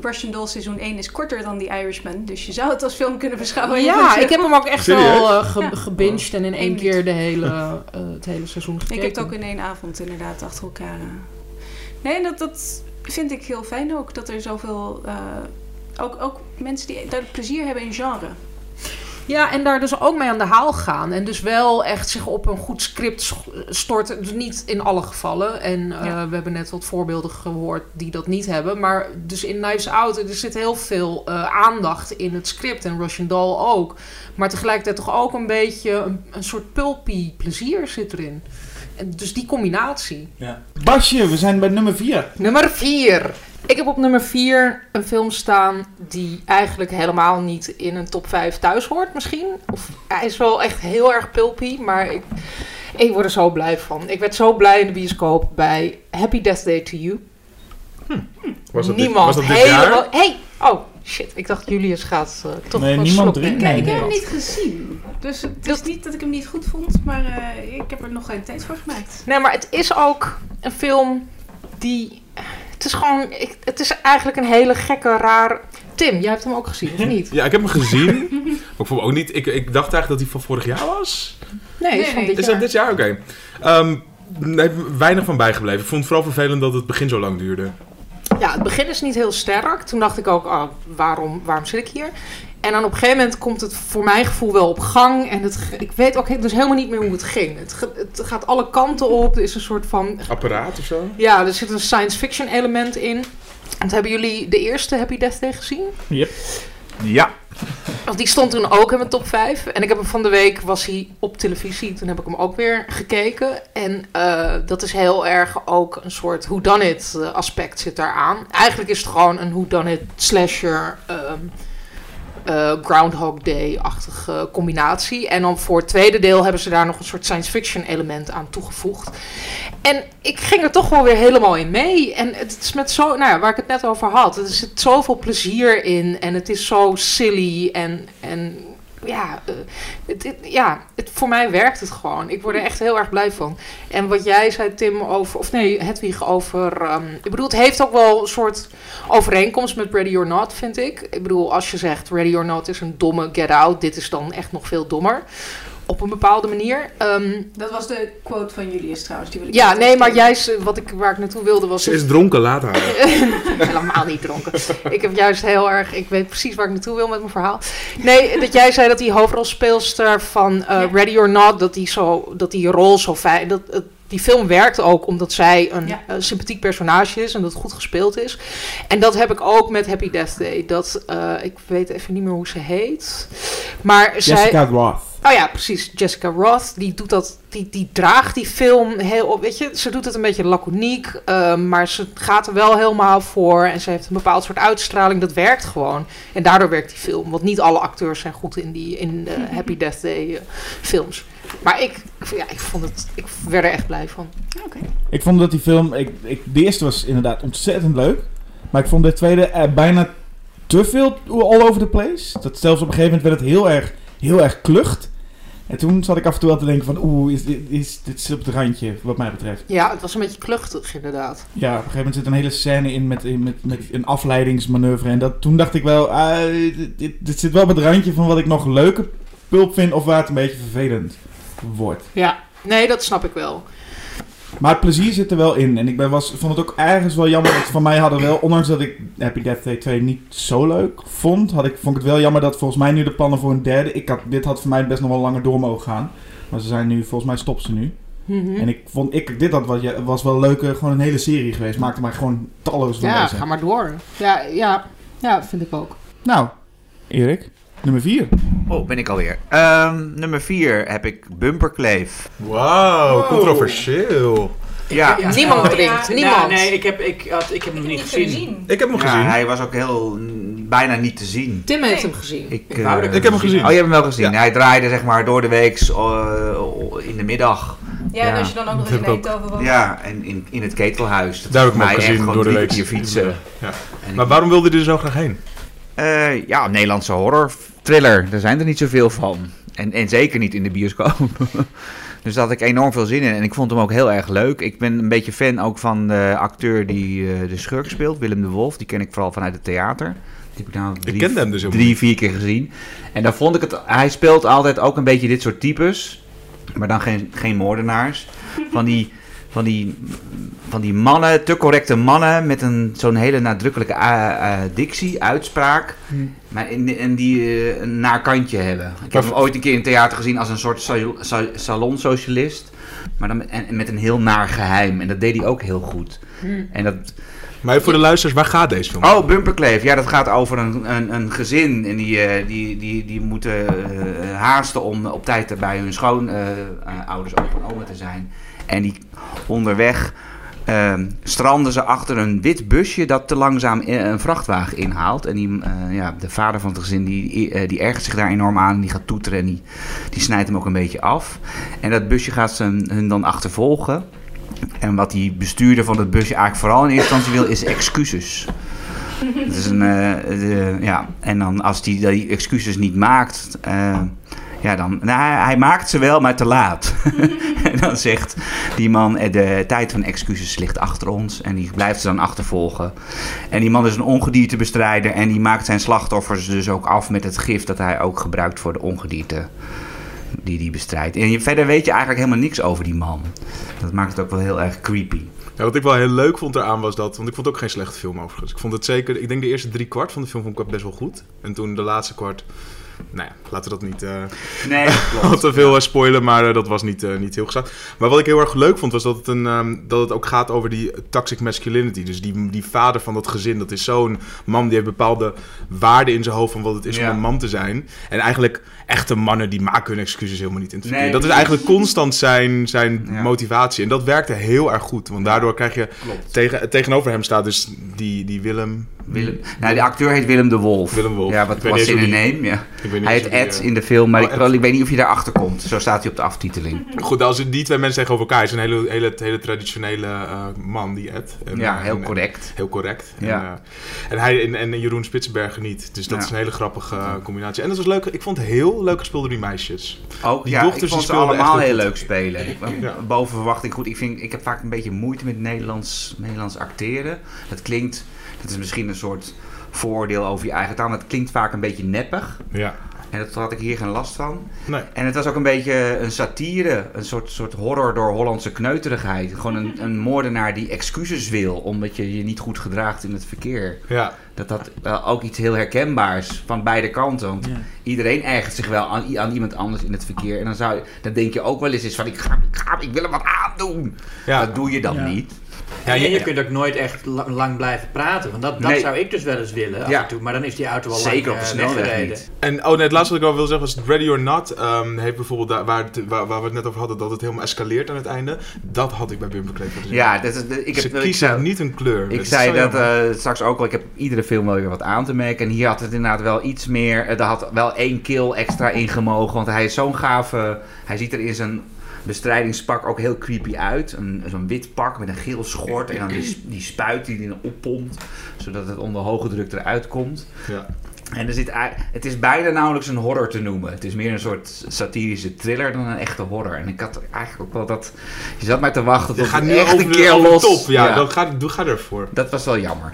S5: Russian Doll seizoen 1 is korter dan The Irishman. Dus je zou het als film kunnen beschouwen.
S4: ja, ik heb hem ook echt
S3: Serieus?
S4: wel eh, ge- gebinged en in één
S5: Eén
S4: keer de hele, eh, het hele seizoen gekeken.
S5: Ik heb het ook in één avond inderdaad achter elkaar. eh. Nee, dat, dat vind ik heel fijn ook. Dat er zoveel... eh, ook, ook mensen die daar plezier hebben in genre.
S4: Ja, en daar dus ook mee aan de haal gaan. En dus wel echt zich op een goed script storten. Dus niet in alle gevallen. En eh,
S5: Ja.
S4: we hebben net wat voorbeelden gehoord die dat niet hebben. Maar dus in Knives Out, er zit heel veel eh, aandacht in het script. En Russian Doll ook. Maar tegelijkertijd toch ook een beetje een, een soort pulpy plezier zit erin. En dus die combinatie.
S7: Basje, we zijn bij nummer 4.
S4: Nummer 4. Ik heb op nummer 4 een film staan die eigenlijk helemaal niet in een top 5 thuis hoort misschien. Of hij is wel echt heel erg pulpy, maar ik, ik word er zo blij van. Ik werd zo blij in de bioscoop bij Happy Death Day to You.
S3: Was dat dit,
S4: Niemand.
S3: was dat dit
S4: helemaal,
S3: jaar?
S4: Hey! Oh, shit. Ik dacht Julius gaat eh, toch
S7: Nee, niemand
S4: nemen.
S5: Kijk, ik heb hem niet gezien. Dus het is
S4: Dat-
S5: niet dat ik hem niet goed vond, maar eh, ik heb er nog geen tijd voor gemaakt.
S4: Nee, maar het is ook een film die... Het is gewoon... ik- het is eigenlijk een hele gekke, raar... Tim, jij hebt hem ook gezien, of niet?
S3: Ja, ik heb hem gezien. maar ik vond hem ook niet. Ik, ik dacht eigenlijk dat hij van vorig jaar was.
S4: Nee,
S5: Nee,
S4: is van
S5: nee.
S4: dit
S3: Is dat dit jaar? Oké. Ehm, nee, weinig van bijgebleven. Ik vond het vooral vervelend dat het begin zo lang duurde.
S4: Ja, het begin is niet heel sterk. Toen dacht ik ook, oh, waarom, waarom zit ik hier? En dan op een gegeven moment komt het voor mijn gevoel wel op gang. En het, ik weet ook dus helemaal niet meer hoe het ging. Het, het gaat alle kanten op. Er is een soort van...
S3: Apparaat of zo?
S4: Ja, er zit een science fiction element in. En hebben jullie de eerste Happy Death Day gezien?
S6: Ja.
S4: Want die stond toen ook in mijn top 5. En ik heb hem van de week, was hij op televisie. Toen heb ik hem ook weer gekeken. En eh, dat is heel erg ook een soort whodunit eh, aspect zit daaraan. Eigenlijk is het gewoon een whodunit slasher. ehm, eh, Groundhog Day-achtige combinatie. En dan voor het tweede deel hebben ze daar nog een soort science fiction element aan toegevoegd. En ik ging er toch wel weer helemaal in mee. En het is met zo, nou ja, waar ik het net over had. Er zit zoveel plezier in en het is zo silly en, en ja, eh, het, ja het, voor mij werkt het gewoon. Ik word er echt heel erg blij van. En wat jij zei, Tim, over, of nee, Hedwig, over. ehm, ik bedoel, het heeft ook wel een soort overeenkomst met Ready or Not, vind ik. Ik bedoel, als je zegt Ready or Not is een domme Get Out, dit is dan echt nog veel dommer. Op een bepaalde manier. Ehm,
S5: Dat was de quote van Julius trouwens. Die wil ik
S4: ja, nee, maar
S5: teruggeven.
S4: jij, wat ik, waar ik naartoe wilde was.
S3: Ze is dronken, laat haar.
S4: Helemaal niet dronken. Ik heb juist heel erg, ik weet precies waar ik naartoe wil met mijn verhaal. Nee, dat jij zei dat die hoofdrolspeelster van eh,
S5: Ja.
S4: Ready or Not, dat die, zo, dat die rol zo fijn, dat het- die film werkt ook omdat zij een
S5: Ja.
S4: eh, sympathiek personage is en dat goed gespeeld is. En dat heb ik ook met Happy Death Day. Dat, eh, ik weet even niet meer hoe ze heet. Maar zij,
S7: Jessica Roth.
S4: Oh ja, precies. Jessica Roth, die doet dat, die, die draagt die film heel op. Weet je, ze doet het een beetje laconiek, ehm, maar ze gaat er wel helemaal voor. En ze heeft een bepaald soort uitstraling, dat werkt gewoon. En daardoor werkt die film. Want niet alle acteurs zijn goed in die in de Happy Death Day eh, films. Maar ik, ja, ik vond het, ik werd er echt blij van.
S5: Oké.
S7: Ik vond dat die film... Ik, ik, de eerste was inderdaad ontzettend leuk. Maar ik vond de tweede eh, bijna te veel all over the place. Dat zelfs op een gegeven moment werd het heel erg, heel erg klucht. En toen zat ik af en toe wel te denken van... Oeh, is dit, is, dit is op het randje, wat mij betreft.
S4: Ja, het was een beetje kluchtig inderdaad.
S7: Ja, op een gegeven moment zit een hele scène in met, in- met, met een afleidingsmanoeuvre. En dat, toen dacht ik wel... ah, dit, dit, dit zit wel op het randje van wat ik nog leuke pulp vind... of waar het een beetje vervelend wordt.
S4: Ja, nee, dat snap ik wel.
S7: Maar het plezier zit er wel in. En ik ben, was, vond het ook ergens wel jammer dat van mij hadden wel, ondanks dat ik Happy Death Day 2 niet zo leuk vond, had ik, vond ik het wel jammer dat volgens mij nu de plannen voor een derde, ik had, dit had voor mij best nog wel langer door mogen gaan. Maar ze zijn nu, volgens mij stoppen ze nu.
S4: Mhm.
S7: En ik vond, ik, dit had, was, was wel leuk, gewoon een hele serie geweest. Maakte mij gewoon talloze van
S4: Ja, ga maar door. Ja, ja, ja, vind ik ook.
S7: Nou, Erik, nummer 4.
S6: Oh, ben ik alweer. Ehm, nummer 4 heb ik Bumperkleef.
S3: Wauw,
S2: Wow.
S3: controversieel.
S6: Ja,
S2: Ja.
S4: Niemand drinkt,
S5: ja.
S4: niemand.
S2: Nou, nee, ik heb, ik, had, ik heb hem
S5: Ik
S2: niet gezien.
S5: gezien.
S3: Ik heb hem
S6: ja,
S3: gezien.
S6: hij was ook heel bijna niet te zien.
S4: Tim heeft hem gezien.
S6: Ik,
S2: Ik
S6: eh,
S3: Ik heb hem gezien.
S6: Oh, je hebt hem wel gezien.
S3: Ja.
S6: Hij draaide zeg maar door de week eh, in de middag.
S5: Ja, en als je dan ook nog
S3: Dat
S5: in. Eindhoven.
S6: Ja, en in, in het ketelhuis. Dat
S3: Daar heb ik hem ook gezien door de week.
S6: keer fietsen.
S3: Maar waarom wilde hij er zo graag heen?
S6: Eh, ja, Nederlandse horror thriller. Daar zijn er niet zoveel van. En, en zeker niet in de bioscoop. dus daar had ik enorm veel zin in. En ik vond hem ook heel erg leuk. Ik ben een beetje fan ook van de acteur die eh, de schurk speelt. Willem de Wolf. Die ken ik vooral vanuit het theater. Die heb ik nou drie,
S3: kende hem dus helemaal
S6: drie vier keer gezien. En daar vond ik het... Hij speelt altijd ook een beetje dit soort types. Maar dan geen, geen moordenaars. Van die... Van die, van die mannen, te correcte mannen met een, zo'n hele nadrukkelijke eh, eh, dictie, uitspraak. Maar in, en die eh, een naar kantje hebben. Ik heb hem ooit een keer in het theater gezien als een soort sal- sal- salonsocialist. Maar dan met, en, en met een heel naar geheim. En dat deed hij ook heel goed. En dat,
S3: Maar voor de luisteraars, waar gaat deze film?
S6: Oh, Bumperkleef. Ja, dat gaat over een, een, een gezin. En die, eh, die, die, die moeten haasten om op tijd bij hun schoonouders opa en oma te zijn. En die onderweg ehm, stranden ze achter een wit busje dat te langzaam een vrachtwagen inhaalt. En die, eh, ja, de vader van het gezin die, eh, die ergert zich daar enorm aan. En die gaat toeteren en die, die snijdt hem ook een beetje af. En dat busje gaat ze hun dan achtervolgen. En wat die bestuurder van het busje eigenlijk vooral in eerste instantie wil, is excuses. Het is een, eh, de- ja, en dan als hij die excuses niet maakt, ja, dan, nou, hij, hij maakt ze wel, maar te laat. en dan zegt die man, eh, de tijd van excuses ligt achter ons. En die blijft ze dan achtervolgen. En die man is een ongediertebestrijder en die maakt zijn slachtoffers dus ook af met het gif dat hij ook gebruikt voor de ongedierte die die bestrijdt. En je, verder weet je eigenlijk helemaal niks over die man. Dat maakt het ook wel heel erg creepy.
S3: Ja, wat ik wel heel leuk vond eraan was dat... Want ik vond het ook geen slechte film overigens. Ik vond het zeker... Ik denk de eerste drie kwart van de film vond ik best wel goed. En toen de laatste kwart... Nou ja, laten we dat niet... eh,
S6: Nee,
S3: al te veel eh, spoilen, maar eh, dat was niet, niet heel geslaagd. Maar wat ik heel erg leuk vond, was dat het, een, ehm, dat het ook gaat over die toxic masculinity. Dus die, die vader van dat gezin, dat is zo'n man die heeft bepaalde waarden in zijn hoofd van wat het is
S6: Ja.
S3: om een man te zijn. En eigenlijk echte mannen die maken hun excuses helemaal niet in het verkeer.
S6: Nee,
S3: dat is eigenlijk constant zijn, zijn
S6: Ja.
S3: motivatie. En dat werkte heel erg goed, want daardoor krijg je...
S6: klopt.
S3: Tegen, tegenover hem staat dus die, die Willem,
S6: Willem, nou, de acteur heet Willem de Wolf.
S3: Willem Wolf.
S6: Ja, wat was in een name, ja. Hij heet
S3: die,
S6: Ed
S3: eh,
S6: in de film, maar
S3: Oh,
S6: ik, wel- ik weet niet of je daarachter komt. Zo staat hij op de aftiteling.
S3: Goed, als die twee mensen tegenover elkaar is een hele, hele, hele traditionele eh, man, die Ed. En,
S6: Ja,
S3: eh,
S6: heel
S3: en-
S6: correct.
S3: Heel correct.
S6: Ja.
S3: En, en hij en, en Jeroen Spitsbergen niet. Dus dat
S6: Ja.
S3: is een hele grappige combinatie. En dat was leuk. Ik vond het heel leuk gespeeld door die meisjes.
S6: Ook,
S3: Die
S6: ja,
S3: dochters
S6: ik vond ze allemaal heel
S3: heel
S6: leuk spelen.
S3: Ja.
S6: Boven verwachting goed. Ik, vind, ik heb vaak een beetje moeite met Nederlands, Nederlands acteren. Dat klinkt, dat is misschien een soort vooroordeel over je eigen taal. Maar het klinkt vaak een beetje neppig.
S3: Ja.
S6: En dat had ik hier geen last van.
S3: Nee.
S6: En het was ook een beetje een satire, een soort, soort horror door Hollandse kneuterigheid. Gewoon een, een moordenaar die excuses wil omdat je je niet goed gedraagt in het verkeer.
S3: Ja.
S6: Dat had wel ook iets heel herkenbaars van beide kanten. Want
S7: Ja.
S6: iedereen ergert zich wel aan, aan iemand anders in het verkeer. En dan, zou, je- dan denk je ook wel eens eens van ik, ga, ik, ga, ik wil hem wat aandoen.
S3: Ja.
S6: Dat doe je dan
S7: Ja.
S6: niet.
S3: Ja,
S2: en
S3: je-
S2: je kunt ook nooit echt la- lang blijven praten. Want dat, dat
S6: Nee.
S2: zou ik dus wel eens willen af
S6: Ja.
S2: en toe. Maar dan is die auto al
S6: Zeker
S2: lang
S6: op de
S2: eh,
S6: snelweg
S2: weggereden.
S6: niet.
S3: En oh, nee, het laatste wat ik wel wil zeggen was Ready or Not. ehm, heeft bijvoorbeeld daar, waar, het- waar, waar we het net over hadden, dat het helemaal escaleert aan het einde. Dat had ik bij Bumper Kleef gezien.
S6: Ja, dat is, ik
S3: Ze
S6: heb, ik
S3: kiezen niet een kleur.
S6: Ik zei dat eh, straks ook al. Ik heb iedere film wel weer wat aan te merken. En hier had het inderdaad wel iets meer. Er had wel één kill extra ingemogen. Want hij is zo'n gave. Hij ziet er in zijn bestrijdingspak ook heel creepy uit. Een- Zo'n wit pak met een geel schort. En dan die, die spuit die erin oppompt. Zodat het onder hoge druk eruit komt.
S3: Ja.
S6: En er zit, het is bijna nauwelijks een horror te noemen. Het is meer een soort satirische thriller dan een echte horror. En ik had eigenlijk ook wel dat... Je zat maar te wachten tot
S3: gaat
S6: het echt een keer los.
S3: top. Ja, dan ga, doe, ga ervoor.
S6: Dat was wel jammer.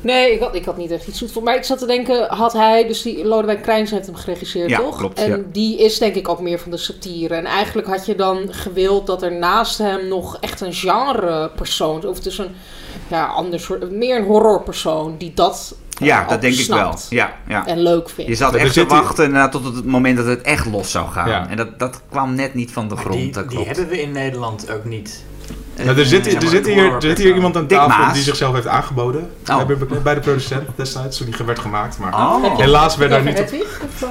S4: Nee, ik had, ik had niet echt iets zoets voor. Maar ik zat te denken, had hij, dus die Lodewijk Krijns heeft hem geregisseerd,
S6: Ja,
S4: toch?
S6: klopt,
S4: En
S6: ja.
S4: die is denk ik ook meer van de satire. En eigenlijk had je dan gewild dat er naast hem nog echt een genrepersoon, of dus een ja, ander soort, meer een horrorpersoon, die dat
S6: Ja,
S4: ook
S6: dat denk ik wel. Ja, ja.
S4: en leuk vindt.
S6: Je zat
S3: er
S6: echt te wachten tot het moment dat het echt los zou gaan.
S3: Ja.
S6: En dat, dat kwam net niet van de grond.
S2: die,
S6: dat
S2: die hebben we in Nederland ook niet.
S3: Nou, er zit,
S2: Zeg
S3: er, zit hier, er zit hier iemand aan
S6: Dick
S3: tafel
S6: Maas.
S3: die zichzelf heeft aangeboden.
S6: Oh.
S3: Bij, de producent destijds, toen die werd gemaakt. Maar
S6: Oh.
S3: helaas werd daar niet op...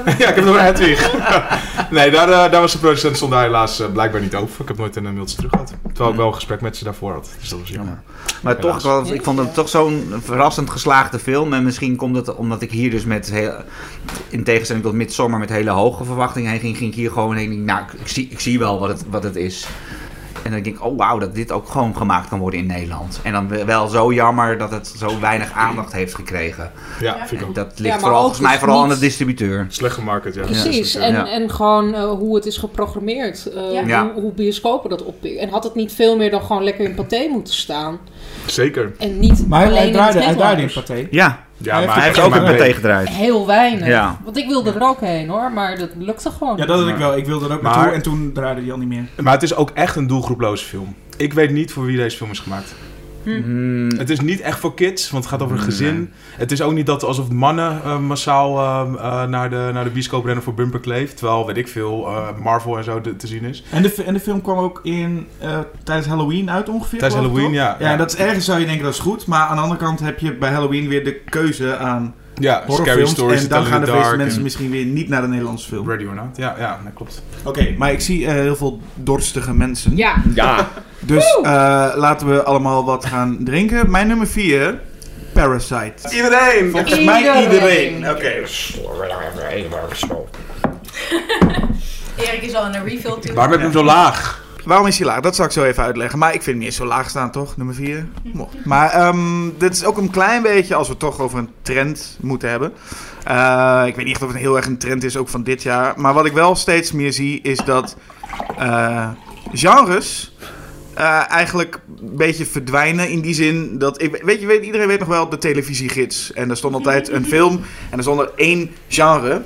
S4: Eh?
S3: Ja, ik heb nog een Hedwig. nee, daar, eh, daar was de producent stond daar helaas eh, blijkbaar niet over. Ik heb nooit een eh, mailtje terug gehad. Terwijl ik wel een gesprek met ze daarvoor had. Dus dat was jammer.
S6: Maar toch, wel, ik vond het toch zo'n verrassend geslaagde film. En misschien komt het omdat ik hier dus met, heel, in tegenstelling tot Midsommar, met hele hoge verwachtingen heen ging. Ging ik hier gewoon heen. Nou, ik, ik zie, ik zie wel wat het, wat het is. En dan denk ik, oh wauw, dat dit ook gewoon gemaakt kan worden in Nederland. En dan wel zo jammer dat het zo weinig aandacht heeft gekregen.
S3: Ja, vind ik ook.
S6: Dat ligt vooral, volgens mij vooral aan de distributeur.
S3: Slecht gemarket, ja.
S4: Precies,
S3: Ja,
S4: en,
S6: ja.
S4: en gewoon eh, hoe het is geprogrammeerd. eh,
S5: Ja.
S4: Hoe, hoe bioscopen dat oppikken. En had het niet veel meer dan gewoon lekker in paté moeten staan.
S3: Zeker.
S4: En niet
S7: Maar
S4: alleen
S7: hij
S4: in
S7: draaide,
S4: het
S7: hij draaide in. Pathé.
S6: Ja,
S3: Ja,
S7: Hij
S3: maar
S6: hij heeft ook een paté gedraaid.
S4: Heel weinig.
S6: Ja.
S4: Want ik wilde er ook heen hoor, maar dat lukte gewoon.
S7: Ja, dat had ik wel. Ik wilde er ook
S3: Maar-
S7: naartoe en toen draaide die al niet meer.
S3: Maar het is ook echt een doelgroeploze film. Ik weet niet voor wie deze film is gemaakt.
S6: Hmm,
S3: Het is niet echt voor kids, want het gaat over een gezin. Het is ook niet dat alsof mannen eh, massaal eh, eh, naar, de, naar de bioscoop rennen voor Bumper Kleef. Terwijl, weet ik veel, eh, Marvel en zo te, te zien is.
S7: En de, en de film kwam ook in, eh, tijdens Halloween uit ongeveer.
S3: Tijdens Halloween,
S7: toch?
S3: ja.
S7: Ja, dat is ergens zou je denken dat is goed. Maar aan de andere kant heb je bij Halloween weer de keuze aan
S3: Ja, Scary
S7: horrorfilms.
S3: Stories,
S7: En dan gaan de meeste mensen
S3: en
S7: misschien weer niet naar de Nederlandse film. Oké,
S3: Ready or Not. Ja, ja, dat klopt.
S7: maar ik zie eh, heel veel dorstige mensen.
S4: Ja.
S6: ja.
S7: Dus eh, laten we allemaal wat gaan drinken. Mijn nummer 4, Parasite.
S3: Iedereen!
S7: Volgens mij
S4: Iedereen.
S7: iedereen. Oké.
S5: Erik is al in een refill toe.
S3: Waarom heb je hem zo laag?
S1: Waarom is hij laag? Dat zal ik zo even uitleggen. Maar ik vind hem niet zo laag staan, toch? Nummer 4. Maar ehm, dit is ook een klein beetje, als we het toch over een trend moeten hebben. Eh, ik weet niet of het heel erg een trend is, ook van dit jaar. Maar wat ik wel steeds meer zie, is dat eh, genres eh, eigenlijk een beetje verdwijnen. In die zin dat, ik, weet je, weet, iedereen weet nog wel de televisiegids. En daar stond altijd een film en er stond er één genre.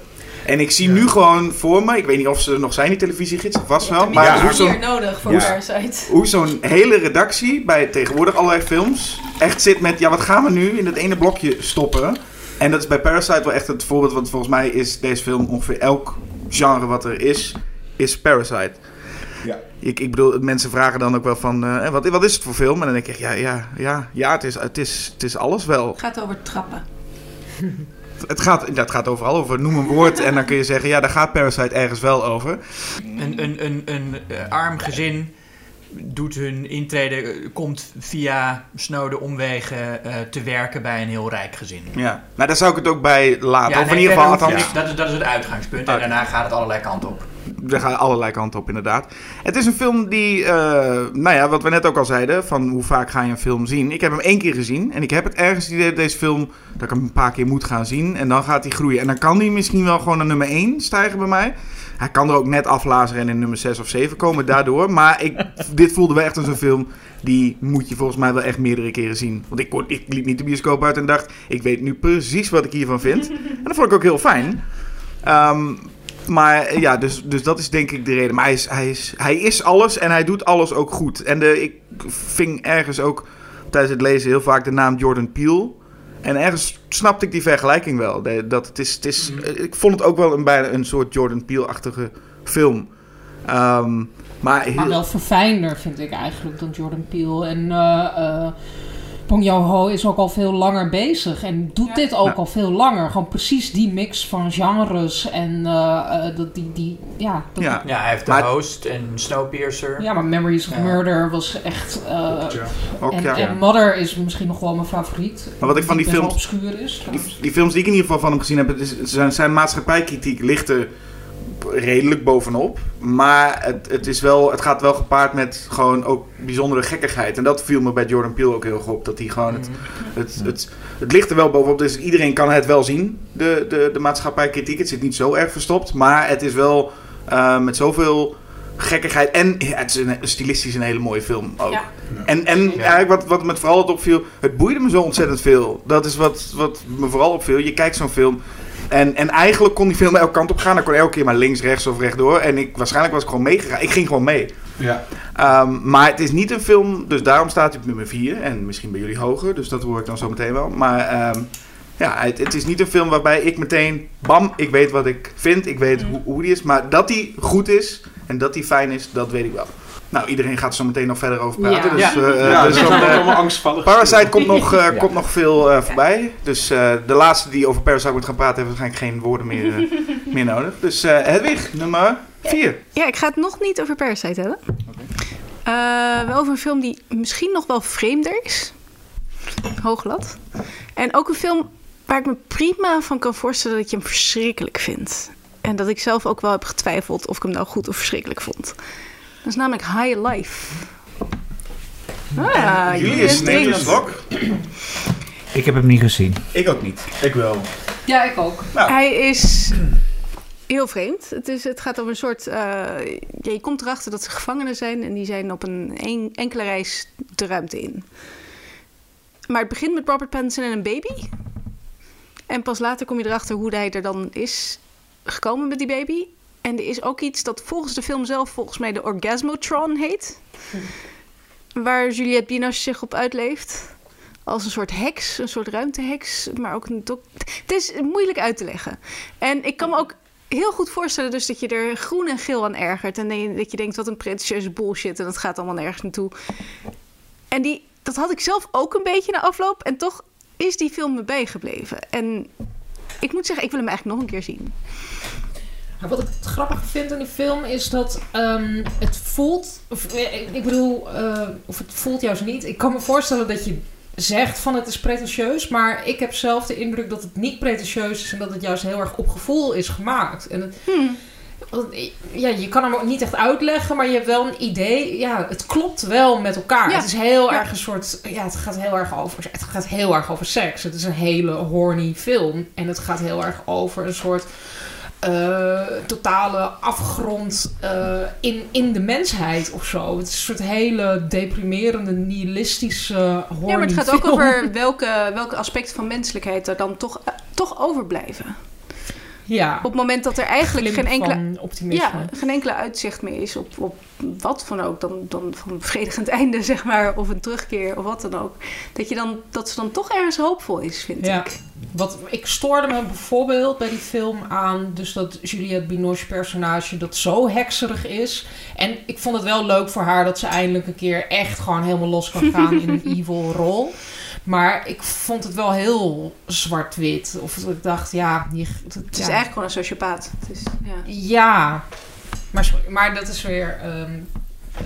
S1: En ik zie nu gewoon voor me, ik weet niet of ze er nog zijn, die televisiegids, vast wel.
S5: Maar
S1: Maar
S5: ja,
S1: hoe zo'n
S5: nodig voor. Parasite.
S1: hoe zo'n hele redactie bij tegenwoordig allerlei films echt zit met, ja, wat gaan we nu in dat ene blokje stoppen? En dat is bij Parasite wel echt het voorbeeld, want volgens mij is deze film ongeveer elk genre wat er is, is Parasite.
S3: Ja.
S1: Ik, ik bedoel, mensen vragen dan ook wel van, eh, wat, wat is het voor film? En dan denk ik, ja, ja, ja, ja het, is, het, is, het is alles wel.
S5: Het gaat over trappen.
S1: Het gaat, dat gaat overal over, noem een woord en dan kun je zeggen, ja, daar gaat Parasite ergens wel over.
S2: Een, een, een, een eh, arm gezin doet hun intrede, eh, komt via snode omwegen eh, te werken bij een heel rijk gezin.
S1: Ja, nou daar zou ik het ook bij laten.
S2: Ja,
S1: of in
S2: nee,
S1: ieder geval, althans,
S2: dat, is, dat is het uitgangspunt. En daarna gaat het allerlei kanten op.
S1: er gaan allerlei kanten op inderdaad. Het is een film die, eh, nou ja, wat we net ook al zeiden, van hoe vaak ga je een film zien. Ik heb hem één keer gezien en ik heb het ergens idee, deze film, dat ik hem een paar keer moet gaan zien. En dan gaat hij groeien. En dan kan hij misschien wel gewoon naar nummer 1 stijgen bij mij. Hij kan er ook net aflazeren en in nummer 6 of 7 komen daardoor. Maar ik, dit voelde wel echt als een film, die moet je volgens mij wel echt meerdere keren zien. Want ik, kon- ik liep niet de bioscoop uit en dacht, ik weet nu precies wat ik hiervan vind. En dat vond ik ook heel fijn. Ehm, maar ja, dus, dus dat is denk ik de reden. Maar hij is, hij, is, hij is alles en hij doet alles ook goed. En de, ik ving ergens ook tijdens het lezen heel vaak de naam Jordan Peele. En ergens snapte ik die vergelijking wel. Dat het is, het is, eh, Ik vond het ook wel een, bijna een soort Jordan Peele-achtige film. Ehm, maar heel,
S4: Maar wel verfijnder vind ik eigenlijk dan Jordan Peele. En eh eh Bong Joon-ho is ook al veel langer bezig. En doet
S5: Ja.
S4: dit ook
S1: Ja.
S4: al veel langer. Gewoon precies die mix van genres. En eh, eh, dat die, die, ja, dat,
S1: ja.
S2: Ja, hij heeft de
S1: Maar-
S2: host en Snowpiercer.
S4: ja, maar Memories of
S2: Ja.
S4: Murder was echt... eh,
S1: Ook,
S4: en,
S1: ja.
S4: en Mother is misschien nog wel mijn favoriet.
S1: Maar wat ik van die films-
S4: obscuur is.
S1: Die, die films die ik in ieder geval van hem gezien heb, het is, zijn, zijn maatschappijkritiek ligt er redelijk bovenop. Maar het, het, is wel, het gaat wel gepaard met gewoon ook bijzondere gekkigheid. En dat viel me bij Jordan Peele ook heel erg op. Dat hij gewoon het, het, het, het ligt er wel bovenop. Dus iedereen kan het wel zien, de, de, de maatschappijkritiek. Het zit niet zo erg verstopt. Maar het is wel eh, met zoveel gekkigheid. En ja, het is een, stilistisch een hele mooie film ook.
S5: Ja.
S1: En, en eigenlijk wat, wat me vooral het opviel, het boeide me zo ontzettend veel. Dat is wat, wat me vooral opviel. Je kijkt zo'n film en, en eigenlijk kon die film elke kant op gaan. Dan kon elke keer maar links, rechts of rechtdoor. En ik, waarschijnlijk was ik gewoon meegegaan. Ik ging gewoon mee.
S3: Ja.
S1: Ehm, maar het is niet een film, dus daarom staat hij op nummer 4. En misschien bij jullie hoger, dus dat hoor ik dan zo meteen wel. Maar ehm, ja, het, het is niet een film waarbij ik meteen, bam, ik weet wat ik vind. Ik weet hoe, hoe die is. Maar dat die goed is en dat die fijn is, dat weet ik wel. Nou, iedereen gaat er zo meteen nog verder over praten.
S4: Ja.
S1: Dus,
S2: Ja.
S1: eh,
S3: ja,
S1: dus
S3: dus
S1: dan, eh,
S3: angstvallig.
S1: Parasite komt nog, eh,
S2: Ja.
S1: komt nog veel eh, voorbij. Dus eh, de laatste die over Parasite moet gaan praten, heeft waarschijnlijk geen woorden meer, eh, meer nodig. Dus eh Hedwig, nummer 4.
S5: Ja, ik ga het nog niet over Parasite hebben. Eh, wel over een film die misschien nog wel vreemder is. Hooglat. En ook een film waar ik me prima van kan voorstellen dat je hem verschrikkelijk vindt. En dat ik zelf ook wel heb getwijfeld of ik hem nou goed of verschrikkelijk vond. Dat is namelijk High Life. Ah,
S1: Julius neemt een slok.
S8: Ik heb hem niet gezien.
S1: Ik ook niet.
S3: Ik wel.
S4: Ja, ik ook.
S5: Hij is heel vreemd. Het, is, het gaat om een soort. eh, je komt erachter dat ze gevangenen zijn en die zijn op een, een enkele reis de ruimte in. Maar het begint met Robert Pattinson en een baby. En pas later kom je erachter hoe hij er dan is gekomen met die baby. En er is ook iets dat volgens de film zelf volgens mij de Orgasmotron heet. Waar Juliette Binoche zich op uitleeft. Als een soort heks, een soort ruimteheks. Maar ook een Het is moeilijk uit te leggen. En ik kan me ook heel goed voorstellen dus dat je er groen en geel aan ergert. En dat je denkt, wat een pretentieuze bullshit. En dat gaat allemaal nergens naartoe. En die, dat had ik zelf ook een beetje na afloop. En toch is die film me bijgebleven. En ik moet zeggen, ik wil hem eigenlijk nog een keer zien.
S4: Maar Wat ik het grappige vind aan die film is dat ehm, het voelt, of, ik bedoel, eh, of het voelt juist niet. Ik kan me voorstellen dat je zegt van het is pretentieus, maar ik heb zelf de indruk dat het niet pretentieus is en dat het juist heel erg op gevoel is gemaakt. En het,
S5: Hmm.
S4: ja, je kan hem ook niet echt uitleggen, maar je hebt wel een idee. Ja, het klopt wel met elkaar.
S5: Ja.
S4: Het is heel
S5: Ja.
S4: erg een soort, ja, het gaat heel erg over, het gaat heel erg over seks. Het is een hele horny film en het gaat heel erg over een soort eh, totale afgrond eh, in, in de mensheid of zo. Het is een soort hele deprimerende, nihilistische horny
S5: Ja, maar het gaat ook over welke, welke aspecten van menselijkheid er dan toch, eh, toch overblijven.
S4: Ja,
S5: Op het moment dat er eigenlijk
S4: glimp
S5: geen enkele
S4: optimisme.
S5: Ja, geen enkele uitzicht meer is op, op wat van ook. Dan, dan van een bevredigend einde, zeg maar. Of een terugkeer, of wat dan ook. Dat, je dan, dat ze dan toch ergens hoopvol is, vind
S4: Ja.
S5: ik.
S4: Wat, ik stoorde me bijvoorbeeld bij die film aan, dus dat Juliette Binoche personage dat zo hekserig is. En ik vond het wel leuk voor haar dat ze eindelijk een keer echt gewoon helemaal los kan gaan in een evil rol. Maar ik vond het wel heel zwart-wit. Of dat ik dacht, ja... Je,
S5: Het is eigenlijk gewoon een sociopaat. Het is, ja.
S4: Ja, maar, maar dat is weer... ehm, eh,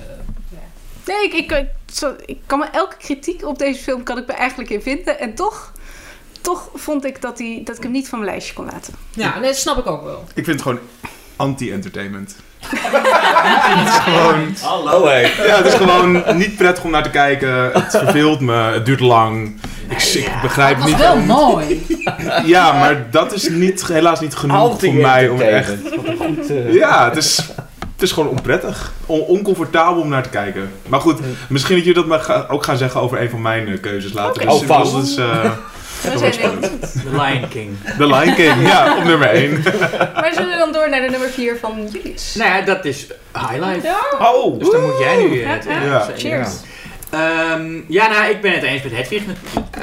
S4: ja.
S5: Nee, ik, ik, ik, zo- ik kan me elke kritiek op deze film kan ik me eigenlijk in vinden. En toch, toch vond ik dat, die, dat ik hem niet van mijn lijstje kon laten.
S4: Ja, dat snap ik ook wel.
S3: Ik vind het gewoon anti-entertainment. het is gewoon...
S8: Hallo hé.
S3: Ja, het is gewoon niet prettig om naar te kijken. Het verveelt me. Het duurt lang. Ik, ik begrijp
S4: Het was
S3: niet...
S4: wel
S3: om-
S4: mooi.
S3: Ja, maar dat is niet, helaas niet genoeg voor mij om echt...
S8: Goed... eh,
S3: Ja, het is, het is gewoon onprettig. On- oncomfortabel om naar te kijken. Maar goed, misschien dat jullie dat maar ga- ook gaan zeggen over een van mijn eh, keuzes later. Dus,
S8: Oh, vast.
S3: is
S5: We
S3: wel
S5: zijn
S3: spannend.
S2: The Lion King.
S3: The Lion King, ja, op nummer 1.
S5: Maar zullen we dan door naar de nummer 4 van Julius?
S2: Nou ja, dat is Highlight.
S3: Oh!
S2: Dus dan moet jij nu... eh, het
S5: Ja. Cheers.
S2: Ehm, ja, nou, ik ben het eens met Hedwig, met,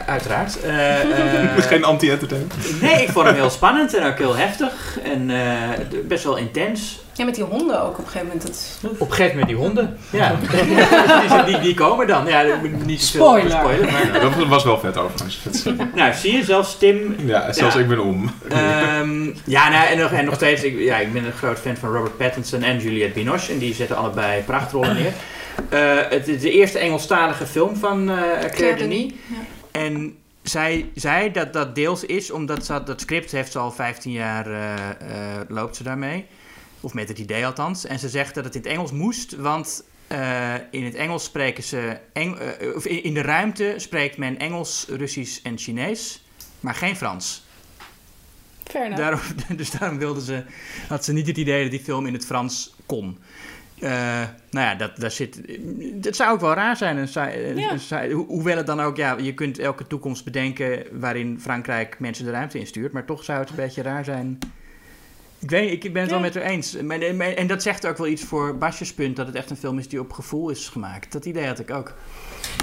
S2: uiteraard. Eh, eh,
S3: Geen anti-entertainment.
S2: nee, ik vond hem heel spannend en ook heel heftig. En eh, best wel intens.
S5: Ja, met die honden ook op een gegeven moment. Dat...
S2: Op een gegeven moment die honden. Ja, die, die, die komen dan. Ja, dat moet niet
S4: Spoiler.
S2: spoilen. Maar,
S3: Ja, dat was wel vet overigens.
S2: Nou, zie je, zelfs Tim
S3: Ja, zelfs
S2: Ja.
S3: ik ben om.
S2: Ehm, ja, nou, en, nog, en nog steeds, ik, ja, ik ben een groot fan van Robert Pattinson en Juliette Binoche. En die zetten allebei prachtrollen neer. Eh, het is de eerste Engelstalige film van eh, Claire, Denis.
S5: Ja.
S2: En zij zei dat dat deels is omdat ze dat script heeft ze al 15 jaar eh, eh, loopt ze daarmee. Of met het idee althans. En ze zegt dat het in het Engels moest, want eh, in het Engels spreken ze. Eng, eh, of in, in de ruimte spreekt men Engels, Russisch en Chinees, maar geen Frans.
S5: Fair enough.
S2: Daarom, dus daarom wilde ze, had ze niet het idee dat die film in het Frans kon. Eh, nou ja, dat, daar zit, dat zou ook wel raar zijn. Een een-
S5: Ja.
S2: een saai- ho- hoewel het dan ook, ja, je kunt elke toekomst bedenken waarin Frankrijk mensen de ruimte instuurt. Maar toch zou het een beetje raar zijn. Ik weet ik ben het wel met haar eens. En dat zegt ook wel iets voor Basjes punt, dat het echt een film is die op gevoel is gemaakt. Dat idee had ik ook.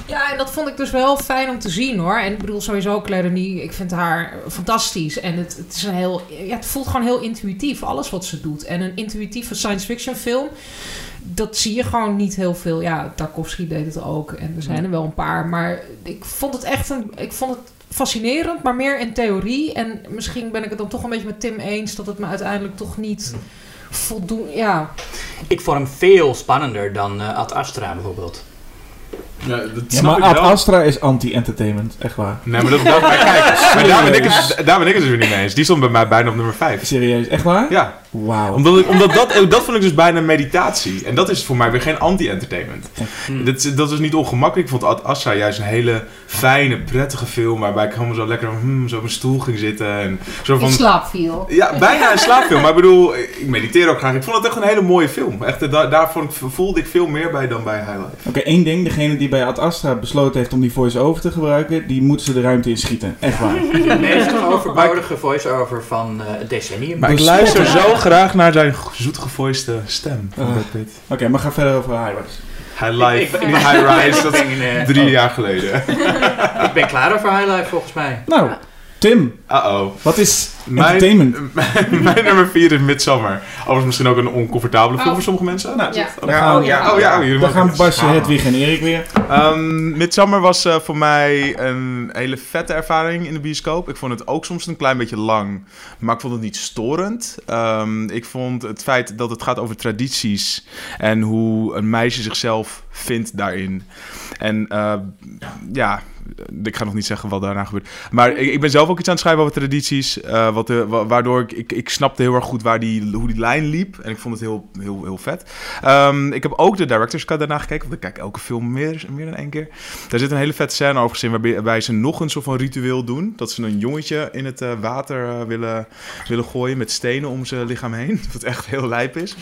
S4: Ja, en dat vond ik dus wel fijn om te zien hoor. En ik bedoel sowieso Claire Denis, ik vind haar fantastisch. En het, het is een heel, ja, het voelt gewoon heel intuïtief, alles wat ze doet. En een intuïtieve science fiction film, dat zie je gewoon niet heel veel. Ja, Tarkovsky deed het ook en er zijn er wel een paar. Maar ik vond het echt een, ik vond het fascinerend, maar meer in theorie. En misschien ben ik het dan toch een beetje met Tim eens dat het me uiteindelijk toch niet voldoen. Ja,
S2: Ik vond hem veel spannender dan eh, Ad Astra bijvoorbeeld.
S3: Ja, dat
S7: Ja, maar Ad. Astra is anti-entertainment, echt waar.
S3: Nee, maar dat, dat maar kijk, maar daar ben, ik het, daar ben ik het dus weer niet mee eens. Die stond bij mij bijna op nummer 5.
S7: Serieus, echt waar?
S3: Ja,
S7: Wauw.
S3: omdat, ik, omdat dat, eh, dat vond ik dus bijna meditatie. En dat is voor mij weer geen anti-entertainment.
S2: Hm.
S3: Dat, is- dat is niet ongemakkelijk. Ik vond Ad Astra juist een hele fijne, prettige film. Waarbij ik helemaal zo lekker hmm, zo op een stoel ging zitten. En zo
S4: in
S3: van,
S4: slaap viel.
S3: ja, bijna een slaapfilm. Maar ik bedoel, ik mediteer ook graag. Ik vond het echt een hele mooie film. Echt, eh, daar, daar vond ik, voelde ik veel meer bij dan bij Highlight.
S7: Oké, één ding. Degene die bij Ad Astra besloten heeft om die voice-over te gebruiken, die moeten ze de ruimte in schieten. Echt waar.
S2: De meest overbodige voice-over van eh, het decennium.
S3: Maar ik luister zo graag naar zijn zoetgevoiste stem van. Brad Pitt.
S7: Oké, maar ga verder over.
S3: High
S2: Ik-
S3: Life,
S2: ik-
S3: niet High Rise. Dat is
S2: eh,
S3: drie jaar geleden.
S2: Ik ben klaar over Highlight volgens mij.
S7: Nou, Tim,
S3: Uh-oh.
S7: wat is
S3: Mijn,
S7: entertainment?
S3: mijn nummer 4 is Midsommar. Overigens misschien ook een oncomfortabele film
S4: Oh.
S3: voor sommige mensen.
S7: Nou,
S4: Ja.
S7: dan gaan,
S3: oh ja, oh ja.
S7: dan gaan Basje, Hedwig en Erik weer.
S3: Ehm, Midsommar was eh, voor mij een hele vette ervaring in de bioscoop. Ik vond het ook soms een klein beetje lang, maar ik vond het niet storend. Ehm, ik vond het feit dat het gaat over tradities en hoe een meisje zichzelf vindt daarin. En eh, ja, ik ga nog niet zeggen wat daarna gebeurt. Maar ik, ben zelf ook iets aan het schrijven over tradities. eh, wat waardoor ik, ik, ik snapte heel erg goed waar die, hoe die lijn liep. En ik vond het heel, heel, heel vet. Ehm, ik heb ook de director's cut daarna gekeken. Want ik kijk elke film meer, meer dan één keer. Daar zit een hele vette scène over gezien. Waarbij, ze nog een soort van ritueel doen. Dat ze een jongetje in het eh, water eh, willen, willen gooien. Met stenen om zijn lichaam heen. Wat echt heel lijp is.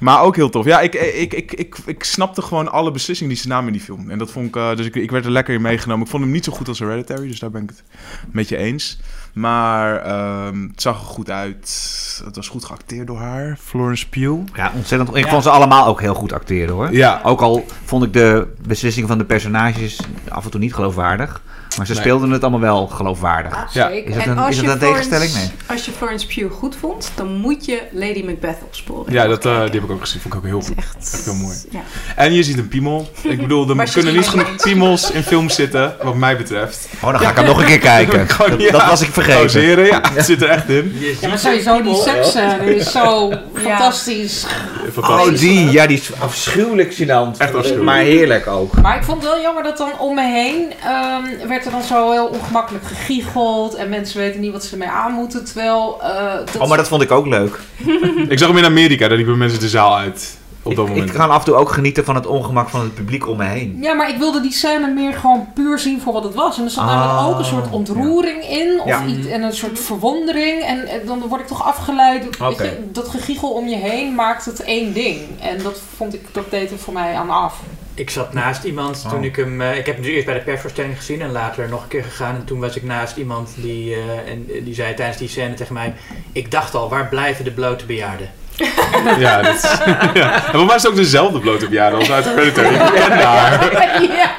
S3: Maar ook heel tof. Ja, ik, ik, ik, ik, ik snapte gewoon alle beslissingen die ze namen in die film. En dat vond ik... dus ik, ik werd er lekker in meegenomen. Ik vond hem niet zo goed als Hereditary. Dus daar ben ik het met je eens. Maar ehm, het zag er goed uit. Het was goed geacteerd door haar. Florence Pugh.
S8: Ja, ontzettend. Ik
S2: Ja.
S8: vond ze allemaal ook heel goed acteren hoor.
S3: Ja,
S8: Ook al vond ik de beslissingen van de personages af en toe niet geloofwaardig.
S6: Maar ze
S3: Nee.
S6: speelden het allemaal wel geloofwaardig.
S3: Ja.
S6: Is
S4: Zeker.
S6: dat
S5: En
S6: een, is dat een tegenstelling? Nee.
S5: als je Florence Pugh goed vond, dan moet je Lady Macbeth opsporen.
S3: Ja, dat, eh, die heb ik ook gezien. Vond ik ook heel
S5: echt,
S3: Echt heel mooi.
S5: Ja.
S3: En je ziet een piemel. Ik bedoel, er kunnen niet genoeg piemels in films zitten, wat mij betreft.
S6: Oh, dan ga ik hem nog een keer kijken. Dat,
S3: ja.
S6: dat was ik vergeten.
S3: Pauzeren, ja, het zit er echt in.
S4: Ja, maar sowieso die seksscène is zo fantastisch.
S3: Fantastisch.
S6: Oh, die. Ja, die is afschuwelijk gênant.
S3: Echt afschuwelijk.
S6: Maar heerlijk ook.
S4: Maar ik vond het wel jammer dat dan om me heen ehm, werd er dan zo heel ongemakkelijk gegiecheld. En mensen weten niet wat ze ermee aan moeten. Terwijl. eh, dat
S6: Oh, maar dat vond ik ook leuk.
S3: Ik zag hem in Amerika, daar liepen mensen de zaal uit. Op dat
S6: Ik,
S3: moment.
S6: ik ga af en toe ook genieten van het ongemak van het publiek om me heen.
S4: Ja, maar ik wilde die scène meer gewoon puur zien voor wat het was. En er zat
S6: Ah,
S4: namelijk ook een soort ontroering in. Of
S6: Ja.
S4: iets, en een soort verwondering. En, en dan word ik toch afgeleid. Je, dat gegiegel om je heen maakt het één ding. En dat vond ik, dat deed er voor mij aan af.
S2: Ik zat naast iemand toen
S6: Oh.
S2: ik hem. eh, ik heb hem dus eerst bij de persvoorstelling gezien en later nog een keer gegaan. En toen was ik naast iemand die, eh, en, eh, die zei tijdens die scène tegen mij: Ik dacht al, waar blijven de blote bejaarden?
S3: Ja, dat is, ja. En voor mij is het ook dezelfde blote bejaarde als uit Hereditary. Ik ken haar.
S4: ja,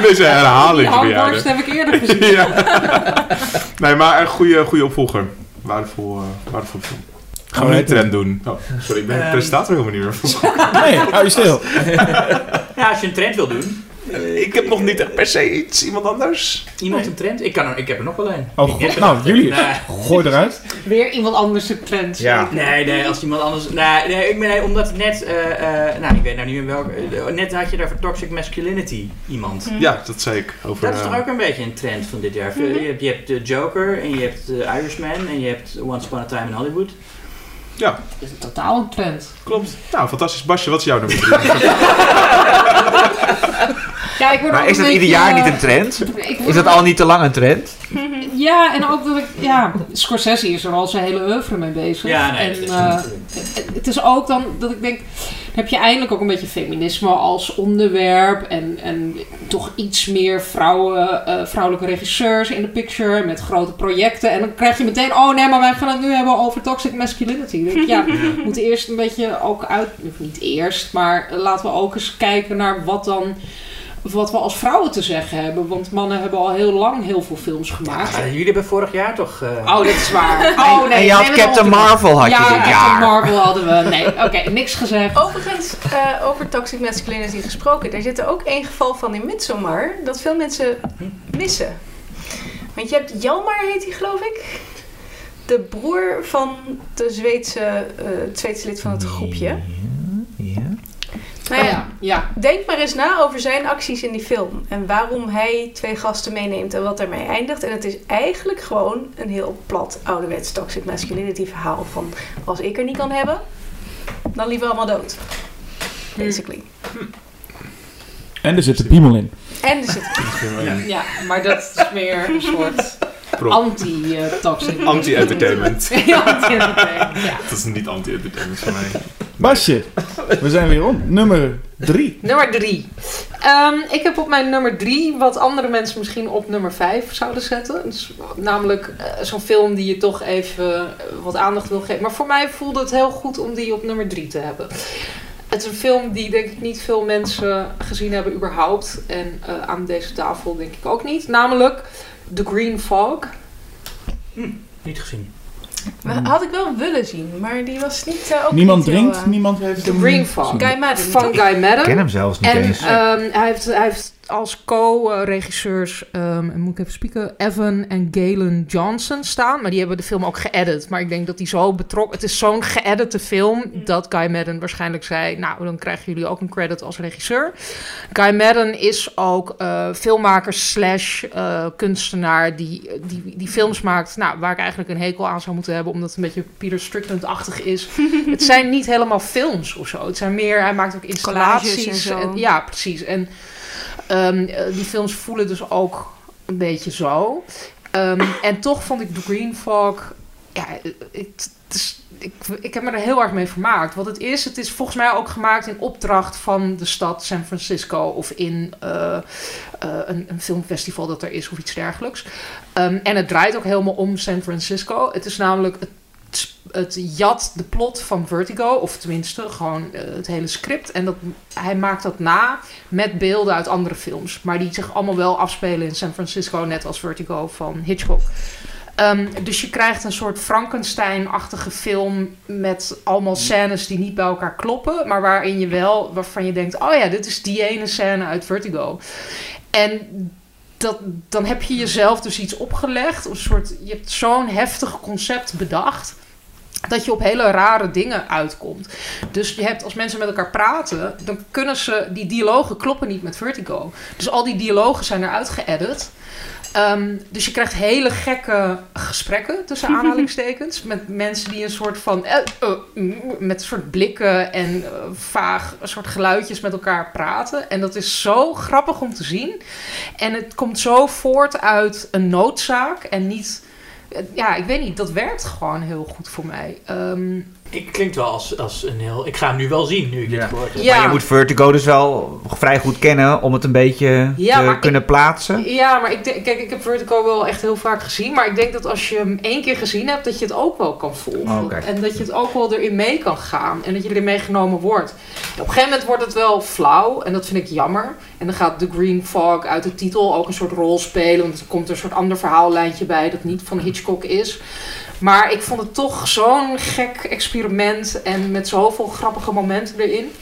S3: Deze
S4: die
S3: herhalingsbejaarde.
S4: hangborst heb ik eerder gezien.
S3: Ja. Nee, maar een goede, goede opvolger. Waardevol, waardevol film. Gaan we
S7: we
S3: trend doen? Oh, sorry, ik ben
S2: Ehm.
S3: presentator helemaal niet meer.
S7: Nee, hou je stil.
S2: Ja, als je een trend wil doen,
S3: Ik heb nog niet echt per se iets. Iemand anders?
S2: iemand een trend. Ik, kan er, ik heb er nog wel een.
S7: Oh, god, nou, jullie.
S2: Nee.
S7: Gooi eruit.
S4: Weer iemand anders de trend.
S6: Ja.
S2: Nee, nee, als iemand anders. Nee, nee, ik ben, nee omdat het net. eh, eh, nou, ik weet nou niet meer welke. eh, net had je daar voor Toxic Masculinity iemand.
S3: Ja, dat zei ik. Over,
S2: Dat is toch
S3: eh,
S2: ook een beetje een trend van dit jaar. Je hebt, je hebt de Joker en je hebt de Irishman en je hebt Once Upon a Time in Hollywood.
S3: Ja,
S4: Dat is een totaal een trend.
S3: klopt. Nou, fantastisch. Basje, wat is jouw nummer drie?
S4: Ja, ik word ook
S6: Maar is
S4: een
S6: dat ieder jaar niet
S4: eh,
S6: een trend?
S4: ik word
S6: Is dat al niet te lang een trend?
S4: Ja, en ook dat ik... Ja, Scorsese is er al zijn hele oeuvre mee bezig.
S2: Ja, nee,
S4: en,
S2: dat is
S4: eh,
S2: natuurlijk.
S4: het is ook dan dat ik denk... heb je eindelijk ook een beetje feminisme als onderwerp. En, en toch iets meer vrouwen, eh, vrouwelijke regisseurs in de picture. Met grote projecten. En dan krijg je meteen... Oh nee, maar wij gaan het nu hebben over toxic masculinity. Dan denk ik, ja, we moeten eerst een beetje ook uit... Of niet eerst, maar laten we ook eens kijken naar wat dan... Wat we als vrouwen te zeggen hebben. Want mannen hebben al heel lang heel veel films gemaakt.
S2: Jullie hebben vorig jaar toch. eh,
S4: Oh, dat is waar. Oh, nee.
S6: en je had Captain. Marvel had je
S4: ja,
S6: dit
S4: Captain
S6: jaar.
S4: Marvel hadden we. Nee, oké, niks gezegd.
S5: Overigens, eh, over toxic masculinity gesproken. Daar zit er ook één geval van in Midsommar dat veel mensen missen. Want je hebt Jalmar, heet hij geloof ik. De broer van de Zweedse, eh, het Zweedse lid van het groepje.
S6: Ja.
S5: Nou
S4: Oh
S5: ja,
S4: ja, ja.
S5: Denk maar eens na over zijn acties in die film. En waarom hij twee gasten meeneemt en wat daarmee eindigt. En het is eigenlijk gewoon een heel plat ouderwets toxic masculinity verhaal. Van als ik er niet kan hebben, dan liever allemaal dood. Basically.
S7: En er zit een piemel in.
S5: En er zit
S4: ja, maar dat is meer een soort. Anti-toxic.
S3: Anti-entertainment.
S4: Anti-entertainment, ja.
S3: Dat is niet anti-entertainment voor mij.
S7: Basje, we zijn weer rond. Nummer drie.
S4: Nummer drie. Ehm, ik heb op mijn nummer drie wat andere mensen misschien op nummer vijf zouden zetten. Dus, namelijk eh, zo'n film die je toch even eh, wat aandacht wil geven. Maar voor mij voelde het heel goed om die op nummer drie te hebben. Het is een film die denk ik niet veel mensen gezien hebben überhaupt. En eh, aan deze tafel denk ik ook niet. Namelijk The Green Fog.
S2: Niet gezien.
S5: Had ik wel willen zien, maar die was niet eh, ook
S7: Niemand
S5: niet heel,
S7: drinkt,
S5: eh,
S7: niemand heeft
S4: The Green Fog.
S5: Guy Madden.
S4: Van? Guy
S6: Ik
S4: Madden.
S6: ken hem zelfs niet
S4: En
S6: eens.
S4: ehm, hij, heeft, hij heeft als co-regisseurs, en moet ik even spieken, Evan en Galen Johnson staan. Maar die hebben de film ook geëdit. Maar ik denk dat die zo betrokken... Het is zo'n geëdite film dat Guy Madden waarschijnlijk zei... Nou, dan krijgen jullie ook een credit als regisseur. Guy Madden is ook eh, filmmaker slash eh, kunstenaar die, die, die films maakt... Nou, waar ik eigenlijk een hekel aan zou moeten hebben... omdat het een beetje Peter Strickland-achtig is. het zijn niet helemaal films of zo. Het zijn meer... Hij maakt ook installaties.
S5: En zo.
S4: ja, precies. En ehm, eh, die films voelen dus ook een beetje zo. Ehm, en toch vond ik The Green Fog... Ja, is, ik, ik heb me er heel erg mee vermaakt. Wat het is, het is volgens mij ook gemaakt in opdracht van de stad San Francisco... of in eh, eh, een, een filmfestival dat er is of iets dergelijks. Ehm, en het draait ook helemaal om San Francisco. Het is namelijk... Het, het jat de plot van Vertigo, of tenminste gewoon eh, het hele script. En dat, hij maakt dat na met beelden uit andere films. Maar die zich allemaal wel afspelen in San Francisco, net als Vertigo van Hitchcock. Ehm, dus je krijgt een soort Frankenstein-achtige film met allemaal scènes die niet bij elkaar kloppen, maar waarin je wel, waarvan je denkt, oh ja, dit is die ene scène uit Vertigo. En dat, dan heb je jezelf dus iets opgelegd, een soort, je hebt zo'n heftig concept bedacht. Dat je op hele rare dingen uitkomt. Dus je hebt, als mensen met elkaar praten, dan kunnen ze. Die dialogen kloppen niet met Vertigo. Dus al die dialogen zijn eruit geëdit. Ehm, dus je krijgt hele gekke gesprekken tussen aanhalingstekens. met mensen die een soort van. eh, eh, met een soort blikken en eh, vaag een soort geluidjes met elkaar praten. En dat is zo grappig om te zien. En het komt zo voort uit een noodzaak en niet. Ja, ik weet niet, dat werkt gewoon heel goed voor mij. Ehm,
S2: Ik klinkt wel als, als een heel... Ik ga hem nu wel zien, nu ik dit gehoord heb.
S4: ja.
S6: Maar je moet Vertigo dus wel vrij goed kennen om het een beetje
S4: Ja,
S6: te kunnen plaatsen.
S4: Ja, maar ik denk, kijk, ik heb Vertigo wel echt heel vaak gezien. Maar ik denk dat als je hem één keer gezien hebt, dat je het ook wel kan volgen.
S6: Oké.
S4: En dat je het ook wel erin mee kan gaan. En dat je erin meegenomen wordt. Op een gegeven moment wordt het wel flauw. En dat vind ik jammer. En dan gaat The Green Fog uit de titel ook een soort rol spelen. Want er komt een soort ander verhaallijntje bij dat niet van Hitchcock is. Maar ik vond het toch zo'n gek experiment. En met zoveel grappige momenten erin.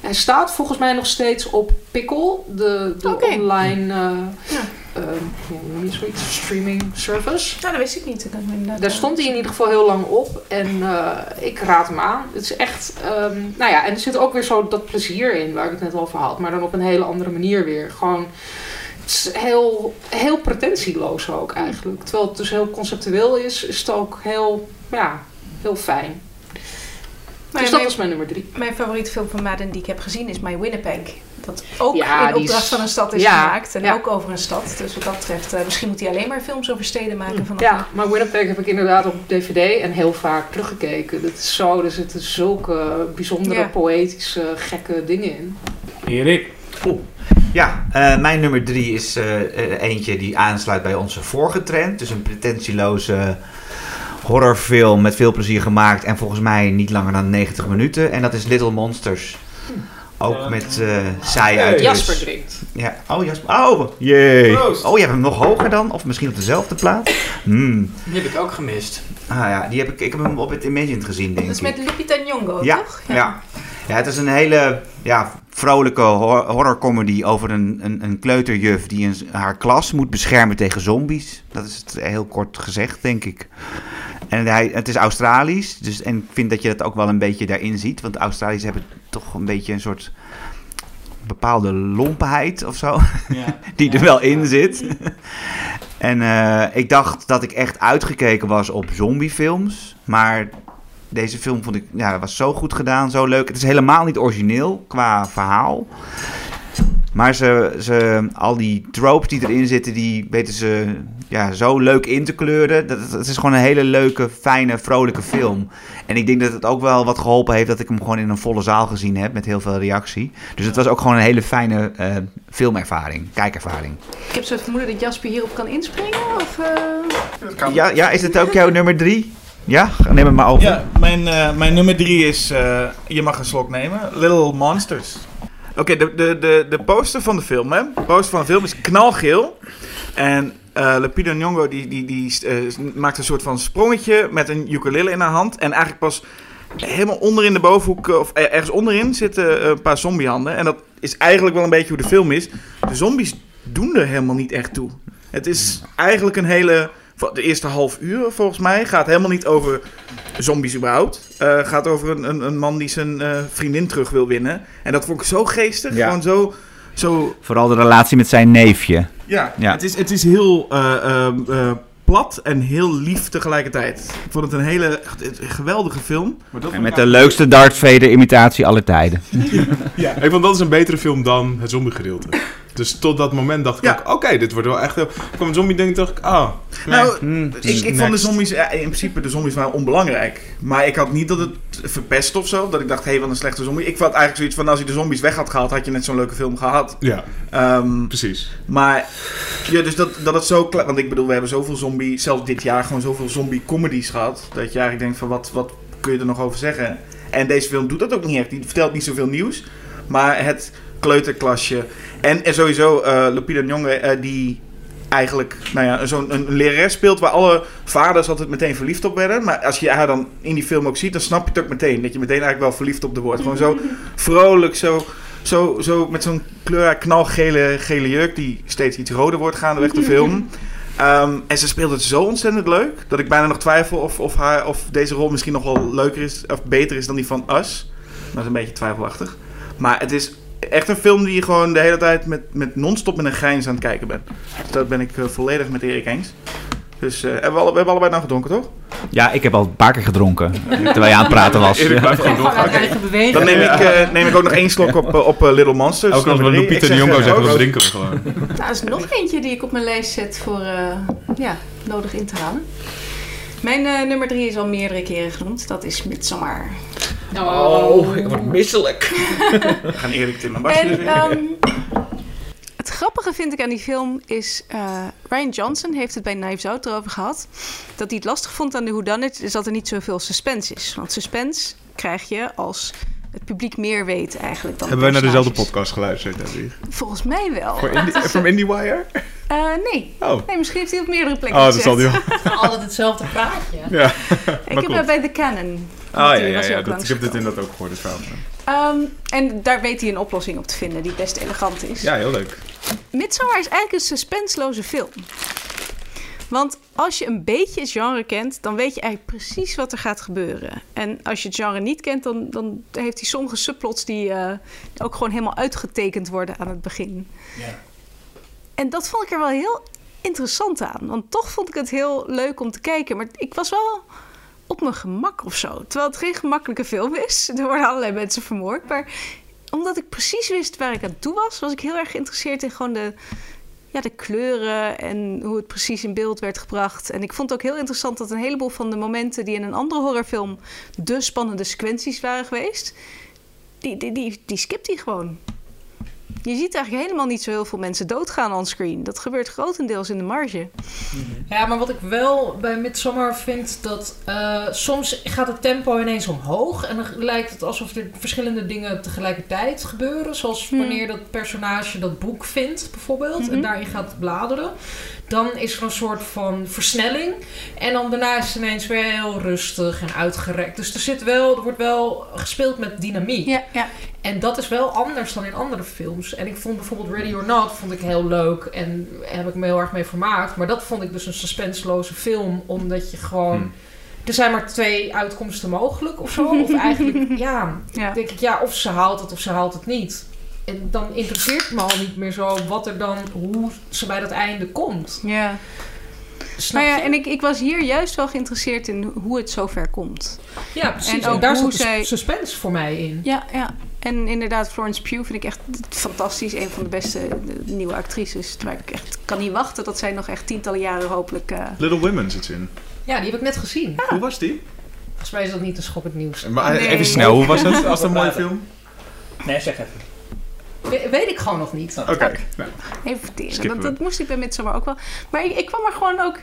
S4: Hij staat volgens mij nog steeds op Pickle, de, online eh,
S5: Ja.
S4: ehm, zoiets? streaming service.
S5: Nou, dat wist ik niet. Ik
S4: Daar stond hij in ieder geval heel lang op. En eh, ik raad hem aan. Het is echt... ehm, nou ja, en er zit ook weer zo dat plezier in, waar ik het net over had. Maar dan op een hele andere manier weer. Gewoon... Het is heel, heel pretentieloos ook eigenlijk. Terwijl het dus heel conceptueel is, is het ook heel, ja, heel fijn.
S5: Maar
S4: dus dat
S5: mijn,
S4: was mijn nummer drie.
S5: mijn favoriete film van Madden die ik heb gezien is My Winnipeg. Dat ook
S4: Ja,
S5: in opdracht
S4: is-
S5: van een stad is
S4: ja,
S5: gemaakt. En
S4: ja.
S5: ook over een stad. Dus wat dat betreft, eh, misschien moet hij alleen maar films over steden maken vanaf
S4: Ja, maar Winnipeg heb ik inderdaad op DVD en heel vaak teruggekeken. Dat is zo, er zitten zulke bijzondere,
S5: Ja.
S4: poëtische, gekke dingen in.
S7: Erik.
S6: Ja, eh, mijn nummer drie is eh, eh, eentje die aansluit bij onze vorige trend. Dus een pretentieloze horrorfilm met veel plezier gemaakt en volgens mij niet langer dan 90 minuten. En dat is Little Monsters. Ook met eh saai uit
S4: Jasper drinkt.
S6: Ja, oh Jasper. Oh, jee. Oh, je hebt hem nog hoger dan? Of misschien op dezelfde plaats? Hmm.
S2: Die heb ik ook gemist.
S6: Ah ja, die heb ik, ik heb hem op het Imagined gezien, denk
S5: Dat is
S6: ik.
S5: met Lupita Nyong'o,
S6: Ja,
S5: toch?
S6: ja. ja, het is een hele ja, vrolijke hor- horrorcomedy over een, een, een kleuterjuf die een, haar klas moet beschermen tegen zombies. Dat is het heel kort gezegd, denk ik. En hij, het is Australisch, dus, en ik vind dat je dat ook wel een beetje daarin ziet. Want Australiërs hebben toch een beetje een soort bepaalde lompenheid of zo
S2: Ja.
S6: die er wel in zit. en eh, ik dacht dat ik echt uitgekeken was op zombiefilms. Maar deze film vond ik, ja, was zo goed gedaan, zo leuk. Het is helemaal niet origineel qua verhaal. Maar ze, ze, al die tropes die erin zitten, die weten ze ja, zo leuk in te kleuren. Dat, het is gewoon een hele leuke, fijne, vrolijke film. En ik denk dat het ook wel wat geholpen heeft dat ik hem gewoon in een volle zaal gezien heb met heel veel reactie. Dus het was ook gewoon een hele fijne eh, filmervaring, kijkervaring.
S5: Ik heb zo het vermoeden dat Jasper hierop kan inspringen. Of, eh,
S6: Ja, ja, is het ook jouw nummer drie? Ja, neem het maar over.
S1: Ja, mijn, eh, mijn nummer drie is, eh, je mag een slok nemen, Little Monsters. Oké, de, de, de, de poster van de film, hè. De poster van de film is knalgeel. En eh Lupita Nyong'o die, die, die eh, maakt een soort van sprongetje met een ukulele in haar hand. En eigenlijk pas helemaal onder in de bovenhoek, eh, of er- ergens onderin, zitten een paar zombiehanden. En dat is eigenlijk wel een beetje hoe de film is. De zombies doen er helemaal niet echt toe. Het is eigenlijk een hele... De eerste half uur, volgens mij, gaat helemaal niet over zombies überhaupt. Eh gaat over een, een, een man die zijn eh, vriendin terug wil winnen. En dat vond ik zo geestig.
S6: Ja.
S1: Gewoon zo... zo
S6: Vooral de relatie met zijn neefje.
S1: ja,
S6: Ja.
S1: Het, is, het is heel eh, ehm, eh, plat en heel lief tegelijkertijd. Ik vond het een hele geweldige film.
S6: En met de leukste Darth Vader imitatie aller tijden.
S3: Ik vond dat is een betere film dan het zombie gedeelte. Dus tot dat moment dacht ik
S1: Ja.
S3: ook, oké, dit wordt wel echt heel... Ik kwam een zombie ding en dacht ik, oh, nee.
S1: Nou,
S6: Hmm.
S1: ik, ik vond de zombies, ja, in principe de zombies waren onbelangrijk. Maar ik had niet dat het verpest of zo. Dat ik dacht, hé, hey, wat een slechte zombie. Ik had eigenlijk zoiets van, als je de zombies weg had gehaald, had je net zo'n leuke film gehad.
S3: Ja,
S1: Ehm,
S3: precies.
S1: maar, ja, dus dat, dat het zo... Want ik bedoel, we hebben zoveel zombie, zelfs dit jaar, gewoon zoveel zombie-comedies gehad. Dat je eigenlijk denkt van, wat, wat kun je er nog over zeggen? En deze film doet dat ook niet echt. Die vertelt niet zoveel nieuws. Maar het kleuterklasje. En, en sowieso, eh Lupita Nyong'o, eh, die eigenlijk nou ja, zo'n een lerares speelt waar alle vaders altijd meteen verliefd op werden. Maar als je haar dan in die film ook ziet, dan snap je het ook meteen. Dat je meteen eigenlijk wel verliefd op de wordt. Gewoon zo vrolijk, zo, zo, zo met zo'n kleur knalgele gele jurk die steeds iets roder wordt gaandeweg de film. Ehm, en ze speelt het zo ontzettend leuk dat ik bijna nog twijfel of, of, haar, of deze rol misschien nog wel leuker is of beter is dan die van Us. Dat is een beetje twijfelachtig. Maar het is echt een film die je gewoon de hele tijd met, met non-stop met een grijns aan het kijken bent. Dus dat ben ik eh, volledig met Erik eens. Dus eh, hebben we, alle, we hebben allebei nou gedronken, toch?
S8: Ja, ik heb al een paar keer gedronken. Terwijl je aan het praten was.
S1: Dan neem ik, eh, neem ik ook nog één slok op, op Little Monsters.
S3: Keer als we. Lupita Nyong'o
S1: eh,
S3: zeggen, dan drinken we gewoon.
S5: Nou, er is nog eentje die ik op mijn lijst zet voor eh, ja, nodig in te halen. Mijn eh, nummer drie is al meerdere keren genoemd. Dat is Midsommar.
S4: Oh,
S8: ik word misselijk.
S1: We gaan Erik, Tim en Basje
S5: En
S1: weer.
S5: ehm, het grappige vind ik aan die film is... eh, Ryan Johnson heeft het bij Knives Out erover gehad... dat hij het lastig vond aan de whodunit... is dat er niet zoveel suspense is. Want suspense krijg je als het publiek meer weet eigenlijk dan
S3: Hebben wij naar dezelfde podcast geluisterd, Hedwig?
S5: Volgens mij wel.
S3: Voor from IndieWire?
S5: Eh, nee.
S3: Oh.
S5: nee, misschien heeft hij op meerdere plekken
S3: Oh, dat zal die wel.
S4: altijd hetzelfde praatje.
S3: Ja,
S5: Ik heb
S3: klopt.
S5: bij The Canon.
S3: Ah, ja, ja, ja. Dat, ik heb dit inderdaad ook gehoord, het verhaal.
S5: Ehm, en daar weet hij een oplossing op te vinden die best elegant is.
S3: Ja, heel leuk.
S5: Midsommar is eigenlijk een suspenseloze film. Want als je een beetje het genre kent, dan weet je eigenlijk precies wat er gaat gebeuren. En als je het genre niet kent, dan, dan heeft hij sommige subplots die eh, ook gewoon helemaal uitgetekend worden aan het begin.
S2: Ja.
S5: En dat vond ik er wel heel interessant aan. Want toch vond ik het heel leuk om te kijken. Maar ik was wel op mijn gemak of zo. Terwijl het geen gemakkelijke film is. Er worden allerlei mensen vermoord. Maar omdat ik precies wist waar ik aan toe was, was ik heel erg geïnteresseerd in gewoon de, ja, de kleuren en hoe het precies in beeld werd gebracht. En ik vond het ook heel interessant dat een heleboel van de momenten die in een andere horrorfilm de spannende sequenties waren geweest, die, die, die, die skipt hij gewoon. Je ziet eigenlijk helemaal niet zo heel veel mensen doodgaan on screen. Dat gebeurt grotendeels in de marge.
S4: Ja, maar wat ik wel bij Midsommar vind, dat eh, soms gaat het tempo ineens omhoog. En dan lijkt het alsof er verschillende dingen tegelijkertijd gebeuren. Zoals
S5: Hmm.
S4: wanneer dat personage dat boek vindt, bijvoorbeeld.
S5: Mhm.
S4: En daarin gaat bladeren. Dan is er een soort van versnelling. En dan daarna is het ineens weer heel rustig en uitgerekt. Dus er, zit wel, er wordt wel gespeeld met dynamiek.
S5: Ja, ja.
S4: En dat is wel anders dan in andere films. En ik vond bijvoorbeeld Ready or Not vond ik heel leuk. En heb ik me heel erg mee vermaakt. Maar dat vond ik dus een suspenseloze film. Omdat je gewoon...
S3: Hmm.
S4: Er zijn maar twee uitkomsten mogelijk of zo. Of eigenlijk, ja,
S5: ja.
S4: denk ik, ja, of ze haalt het of ze haalt het niet. En dan interesseert me al niet meer zo wat er dan, hoe ze bij dat einde komt.
S5: ja.
S4: Snap
S5: Nou ja,
S4: je?
S5: en ik, ik was hier juist wel geïnteresseerd in hoe het zover komt.
S4: ja, precies.
S5: en
S4: En,
S5: ook
S4: daar
S5: hoe
S4: zat de
S5: zij-
S4: suspense voor mij in.
S5: Ja, ja. En inderdaad, Florence Pugh vind ik echt fantastisch. Een van de beste eh, nieuwe actrices. Terwijl ik echt kan niet wachten dat zij nog echt tientallen jaren hopelijk... eh,
S3: Little Women zit in.
S4: Ja, die heb ik net gezien.
S3: Hoe was die?
S4: Volgens mij is dat niet een schokkend nieuws.
S3: Maar
S5: Nee.
S3: even snel, hoe was het? Als het een mooie film?
S2: Nee, zeg even.
S4: We- weet ik gewoon nog niet.
S3: Oké. Nou,
S5: Even verteren. Dat, dat moest ik bij Midsommar ook wel. Maar ik, ik kwam er gewoon ook...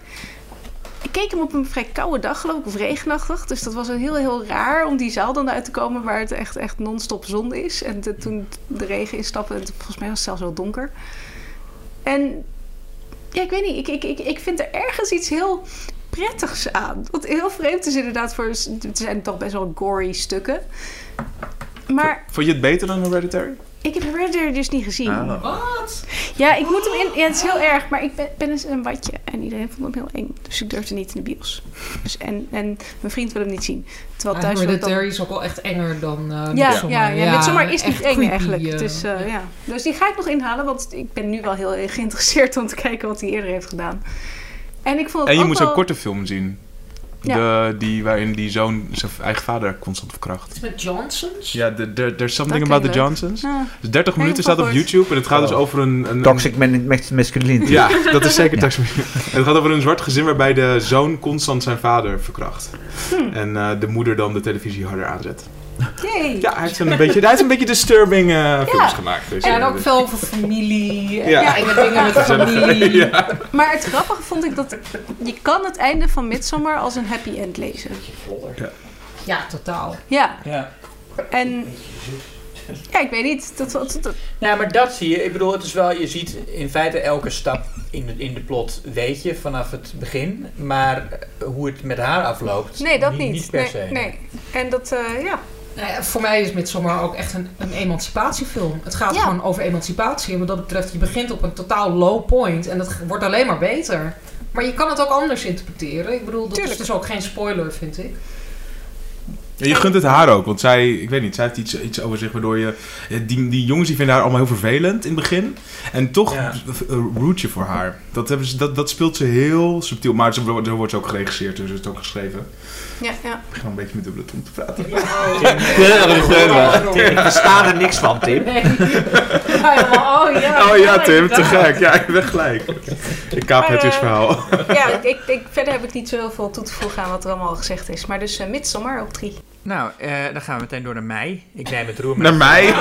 S5: Ik keek hem op een vrij koude dag, geloof ik, of regenachtig. Dus dat was een heel, heel raar om die zaal dan uit te komen... waar het echt, echt non-stop zon is. En te- toen de regen instapte, en volgens mij was het zelfs wel donker. En ja, ik weet niet, ik, ik, ik, ik vind er ergens iets heel prettigs aan. Wat heel vreemd is inderdaad voor... Het zijn toch best wel gory stukken. Maar
S3: Vond je het beter dan Hereditary?
S5: Ik heb Hereditary dus niet gezien.
S3: Ah.
S4: Wat?
S5: Ja, ik moet hem in. Ja, het is heel erg, maar ik ben, ben eens een watje en iedereen vond hem heel eng. Dus ik durfde niet in de bios. Dus, en, en mijn vriend wil hem niet zien. Terwijl thuis dan...
S4: Hereditary is ook wel echt enger dan uh,
S5: Ja,
S4: Midsommar.
S5: ja, ja, Midsommar is niet eng
S4: creepy,
S5: eigenlijk.
S4: eh.
S5: dus, eh, ja. dus die ga ik nog inhalen, want ik ben nu wel heel erg geïnteresseerd om te kijken wat hij eerder heeft gedaan. En ik vond het
S3: En je
S5: ook
S3: moet
S5: wel...
S3: zo'n korte film zien.
S5: Ja.
S3: De, die, waarin die zoon zijn eigen vader constant verkracht.
S4: Met Johnsons?
S3: Ja, de- de- there's something about the. Johnsons.
S5: Ja.
S3: Dus 30
S5: Heb
S3: minuten staat op. YouTube en het gaat dus over een... een
S8: Toxic masculinity.
S3: Ja, dat is zeker
S8: Ja.
S3: toxic. Het gaat over een zwart gezin waarbij de zoon constant zijn vader verkracht.
S5: Hm.
S3: En eh, de moeder dan de televisie harder aanzet.
S5: Yay.
S3: Ja, hij heeft een beetje, hij heeft een beetje disturbing eh, films gemaakt. Dus,
S4: En
S3: eh,
S4: ook veel over familie.
S3: Ja.
S4: Ja, ik heb dingen met familie.
S3: ja.
S5: Maar het grappige vond ik dat je kan het einde van Midsommar als een happy end lezen.
S4: Ja, totaal.
S5: Ja,
S2: Ja.
S5: en ja, ik weet niet. Dat, dat, dat-
S2: Ja, maar dat zie je. Ik bedoel, het is wel, je ziet in feite elke stap in de, in de plot weet je vanaf het begin. Maar eh, hoe het met haar afloopt,
S5: nee, dat niet.
S2: Niet per
S5: nee,
S2: se.
S5: nee. En dat, eh, ja.
S4: Nou ja, voor mij is Midsommar ook echt een, een emancipatiefilm. Het gaat
S5: Ja.
S4: gewoon over emancipatie. En wat dat betreft, je begint op een totaal low point. En dat wordt alleen maar beter. Maar je kan het ook anders interpreteren. Ik bedoel, dat
S5: Tuurlijk.
S4: is dus ook geen spoiler, vind ik.
S3: Ja, je gunt het haar ook, want zij, ik weet niet, zij heeft iets, iets over zich waardoor je... Die, die jongens die vinden haar allemaal heel vervelend in het begin. En toch
S2: Ja.
S3: eh, root je voor haar. Dat, hebben ze, dat, dat speelt ze heel subtiel. Maar zo, wordt- zo wordt ze ook geregisseerd, dus het is ook geschreven.
S5: Ja, ja.
S3: Ik begin al een beetje met dubbele tong te praten.
S8: Ik versta er niks van, Tim.
S4: Nee. Ja, oh ja.
S3: Oh ja, Tim, te gek. Ja, ik ben gelijk. Ik kaap
S5: Maar,
S3: het
S5: eh,
S3: is verhaal.
S5: ja ik, ik, verder heb ik niet zo heel veel toe te voegen aan wat er allemaal gezegd is. Maar dus eh Midsommar op drie.
S2: Nou, eh, dan gaan we meteen door naar mij. Ik neem het roer
S3: Naar mij?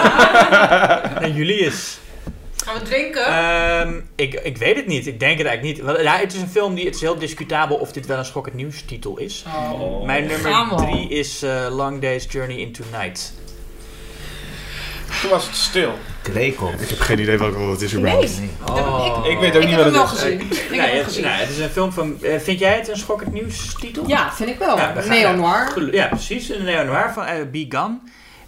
S2: Naar Julius.
S4: Gaan we drinken?
S2: Ehm, ik, ik weet het niet. Ik denk het eigenlijk niet. Want, ja, het is een film die... Het is heel discutabel of dit wel een schokkend nieuws titel is.
S4: Oh.
S2: Mijn
S4: Gaan
S2: nummer drie is eh, Long Day's Journey into Night.
S1: Toen was het stil.
S6: Greco.
S3: Ik heb geen idee wat wat het is überhaupt.
S5: Nee.
S2: Oh.
S1: Ik weet ook
S4: Ik
S1: niet
S4: heb hem
S1: wat
S4: wel
S1: het
S4: gezien. Ik heb hem
S2: het,
S4: gezien.
S2: nou, het is een film van... eh, vind jij het een schokkend nieuws titel?
S4: Ja, vind ik wel.
S2: Ja, we gaan-
S4: Neo-noir.
S2: Gelu- Ja, precies. Een neo-noir van uh, Be Gone.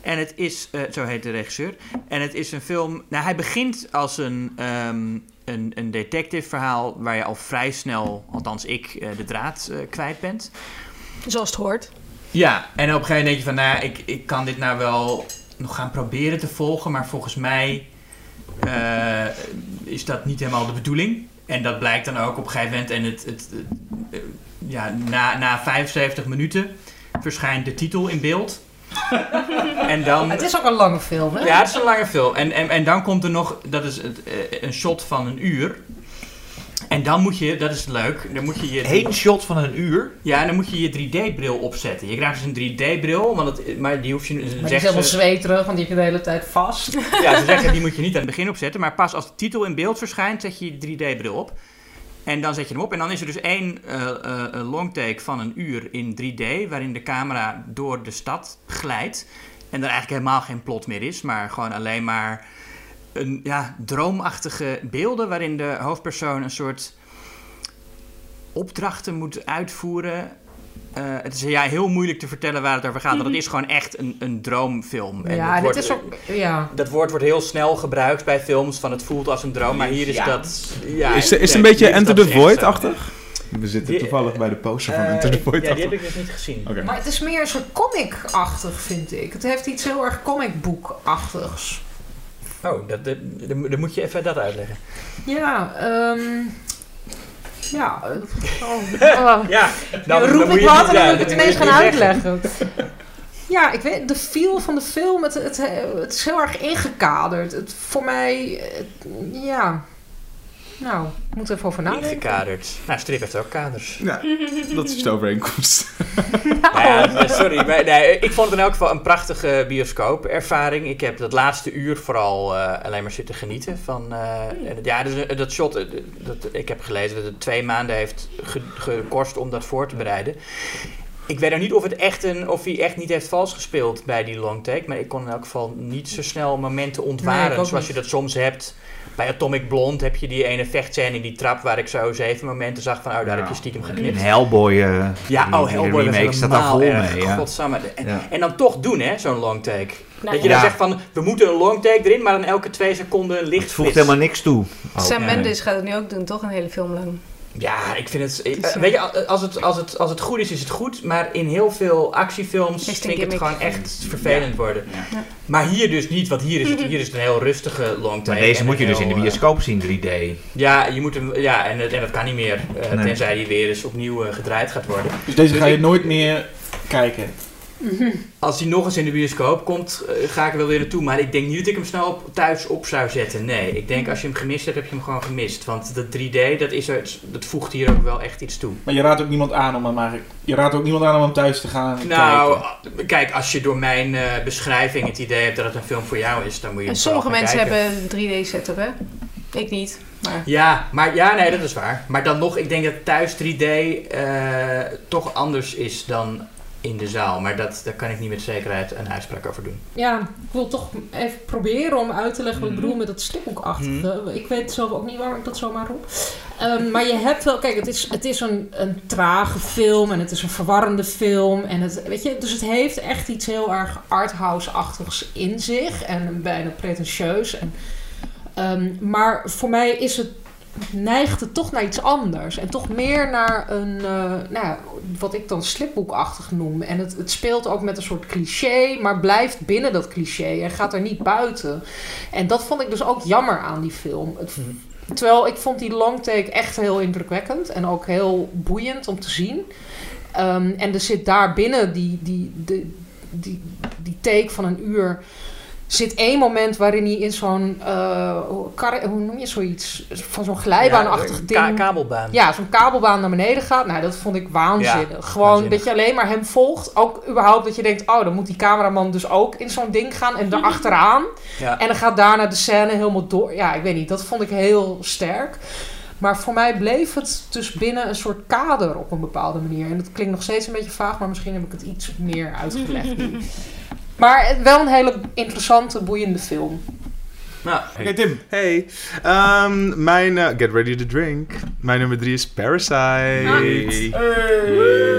S2: En het is, eh, zo heet de regisseur. En het is een film. Nou, hij begint als een, ehm een, een detective verhaal waar je al vrij snel, althans ik, eh, de draad eh, kwijt bent.
S5: Zoals het hoort.
S2: Ja, en op een gegeven moment denk je van, nou, ja, ik, ik kan dit nou wel nog gaan proberen te volgen, maar volgens mij eh, is dat niet helemaal de bedoeling. En dat blijkt dan ook op een gegeven moment. En het, het, eh, ja, na, na 75 minuten verschijnt de titel in beeld. en dan.
S4: Het is ook een lange film, hè?
S2: Ja, het is een lange film. En, en, en dan komt er nog, dat is het, eh, een shot van een uur. En dan moet je, dat is leuk, dan moet je je...
S8: Eén shot van een uur.
S2: Ja, en dan moet je je 3D-bril opzetten. Je krijgt dus een 3D-bril, want het, maar die hoef je...
S4: Maar die is helemaal
S2: ze-
S4: zweterig, want die heb je de hele tijd vast.
S2: ja, ze zeggen die moet je niet aan het begin opzetten. Maar pas als de titel in beeld verschijnt, zet je je 3D-bril op. En dan zet je hem op. En dan is er dus één eh eh, een longtake van een uur in 3D. Waarin de camera door de stad glijdt. En er eigenlijk helemaal geen plot meer is. Maar gewoon alleen maar een, ja, droomachtige beelden. Waarin de hoofdpersoon een soort opdrachten moet uitvoeren. Eh, het is ja, heel moeilijk te vertellen waar het over gaat. Want het is gewoon echt een, een droomfilm. En
S4: ja,
S2: het
S4: dit
S2: wordt-
S4: is ook... Ja.
S2: dat woord wordt heel snel gebruikt bij films van het voelt als een droom, maar hier is
S4: Ja.
S2: dat... Ja,
S3: Is, is het
S2: nee,
S3: een beetje Enter
S2: dat
S3: the Void-achtig? We zitten
S2: Die-
S3: toevallig bij de poster van
S2: Eh,
S3: Enter the Void.
S2: Ja, die heb ik dus niet gezien.
S3: Oké.
S4: Maar het is meer een soort comic-achtig, vind ik. Het heeft iets heel erg comicboek-achtigs.
S2: Oh, dat, dat, dan dan moet je even dat uitleggen.
S4: Ja, ehm... Ja, oh, oh.
S2: Ja,
S4: Dan,
S2: dan
S4: roep
S2: moet
S4: ik wat en dan moet ik het
S2: dan
S4: ineens gaan uitleggen. Ja, ik weet, de feel van de film, het, het, het is heel erg ingekaderd. Het, voor mij, het- ja. Nou, ik moet even over nadenken.
S2: Ingekaderd. Nou, strip heeft ook kaders.
S3: Ja, dat is de overeenkomst.
S2: Nou ja, sorry, maar nee, ik vond het in elk geval een prachtige bioscoopervaring. Ik heb dat laatste uur vooral eh, alleen maar zitten genieten van... eh, ja, dus, eh, dat shot, eh, dat, ik heb gelezen dat het twee maanden heeft ge- gekost om dat voor te bereiden. Ik weet nog niet of, het echt een, of hij echt niet heeft vals gespeeld bij die long take. Maar ik kon in elk geval niet zo snel momenten ontwaren. zoals je dat soms hebt. Bij Atomic Blonde heb je die ene vechtscène in die trap... waar ik zo zeven momenten zag van... oh, daar heb je stiekem geknipt.
S8: Hellboy. eh,
S2: Ja, oh, Hellboy was
S8: remake staat daar
S2: helemaal
S8: vol
S2: erg.
S8: mee. Ja.
S2: Godsamme. En,
S8: Ja.
S2: en dan toch doen, hè, zo'n long take.
S5: Nou,
S2: dat je
S8: ja.
S2: dan zegt van, we moeten een long take erin, maar dan elke twee seconden een
S8: Het
S2: licht
S8: voegt helemaal niks toe. Oh,
S5: Sam. Mendes gaat het nu ook doen, toch? Een hele film lang.
S2: Ja, ik vind het... Eh,
S5: eh,
S2: weet je, als het, als, het, als het goed is, is het goed. Maar in heel veel actiefilms vind ik het gewoon echt vervelend worden.
S8: Ja.
S2: Maar hier dus niet, want hier is het, hier is het een heel rustige long
S8: Maar
S2: take.
S8: deze moet je dus in de
S2: eh,
S8: bioscoop zien, 3D.
S2: Ja, je moet hem, ja en, en dat kan niet meer. eh,
S8: Nee.
S2: Tenzij die weer eens opnieuw eh, gedraaid gaat worden.
S7: Dus deze
S2: Dus
S7: ga je
S2: ik-
S7: nooit meer kijken.
S2: Als hij nog eens in de bioscoop komt, eh, ga ik er wel weer naartoe. Maar ik denk niet dat ik hem snel op, thuis op zou zetten. Nee, ik denk als je hem gemist hebt, heb je hem gewoon gemist. Want dat 3D, dat, is er, dat voegt hier ook wel echt iets toe.
S7: Maar je raadt ook niemand aan om hem eigenlijk... Je raadt ook niemand aan om hem thuis te gaan
S2: Nou,
S7: kijken.
S2: kijk, als je door mijn eh, beschrijving het idee hebt dat het een film voor jou is, dan moet je
S5: En
S2: hem
S5: sommige mensen
S2: kijken.
S5: hebben een 3D-setup, hè? Ik niet. Maar
S2: Ja, maar ja, nee, dat is waar. Maar dan nog, ik denk dat thuis 3D eh, toch anders is dan in de zaal. Maar dat, daar kan ik niet met zekerheid een uitspraak over doen.
S4: Ja, ik wil toch even proberen om uit te leggen wat ik
S2: Mhm.
S4: bedoel met dat stiphoekachtige. Ik weet zelf ook niet waarom ik dat zomaar roep. Ehm, maar je hebt wel, kijk, het is, het is een, een trage film en het is een verwarrende film. En het, weet je, dus het heeft echt iets heel erg arthouse-achtigs in zich en bijna pretentieus. En, ehm, maar voor mij is het neigt het toch naar iets anders. En toch meer naar een, eh, nou, ja, wat ik dan slipboekachtig noem. En het, het speelt ook met een soort cliché, maar blijft binnen dat cliché en gaat er niet buiten. En dat vond ik dus ook jammer aan die film. Het, terwijl ik vond die long take echt heel indrukwekkend en ook heel boeiend om te zien. Ehm, en er zit daar binnen die, die, die, die, die take van een uur zit één moment waarin hij in zo'n, eh, hoe noem je zoiets, van zo'n glijbaanachtig
S2: Ja,
S4: ding.
S2: ka- kabelbaan.
S4: Ja, zo'n kabelbaan naar beneden gaat. Nou, dat vond ik waanzinnig.
S2: Ja,
S4: Gewoon
S2: waanzinnig.
S4: dat je alleen maar hem volgt. Ook überhaupt dat je denkt, oh, dan moet die cameraman dus ook in zo'n ding gaan en erachteraan.
S2: Ja.
S4: En dan gaat daarna de scène helemaal door. Ja, ik weet niet, dat vond ik heel sterk. Maar voor mij bleef het dus binnen een soort kader op een bepaalde manier. En dat klinkt nog steeds een beetje vaag, maar misschien heb ik het iets meer uitgelegd. nu. Maar wel een hele interessante, boeiende film.
S2: Nou,
S7: Oké, Tim.
S3: Hey, ehm, mijn... eh, get ready to drink. Mijn nummer drie is Parasite.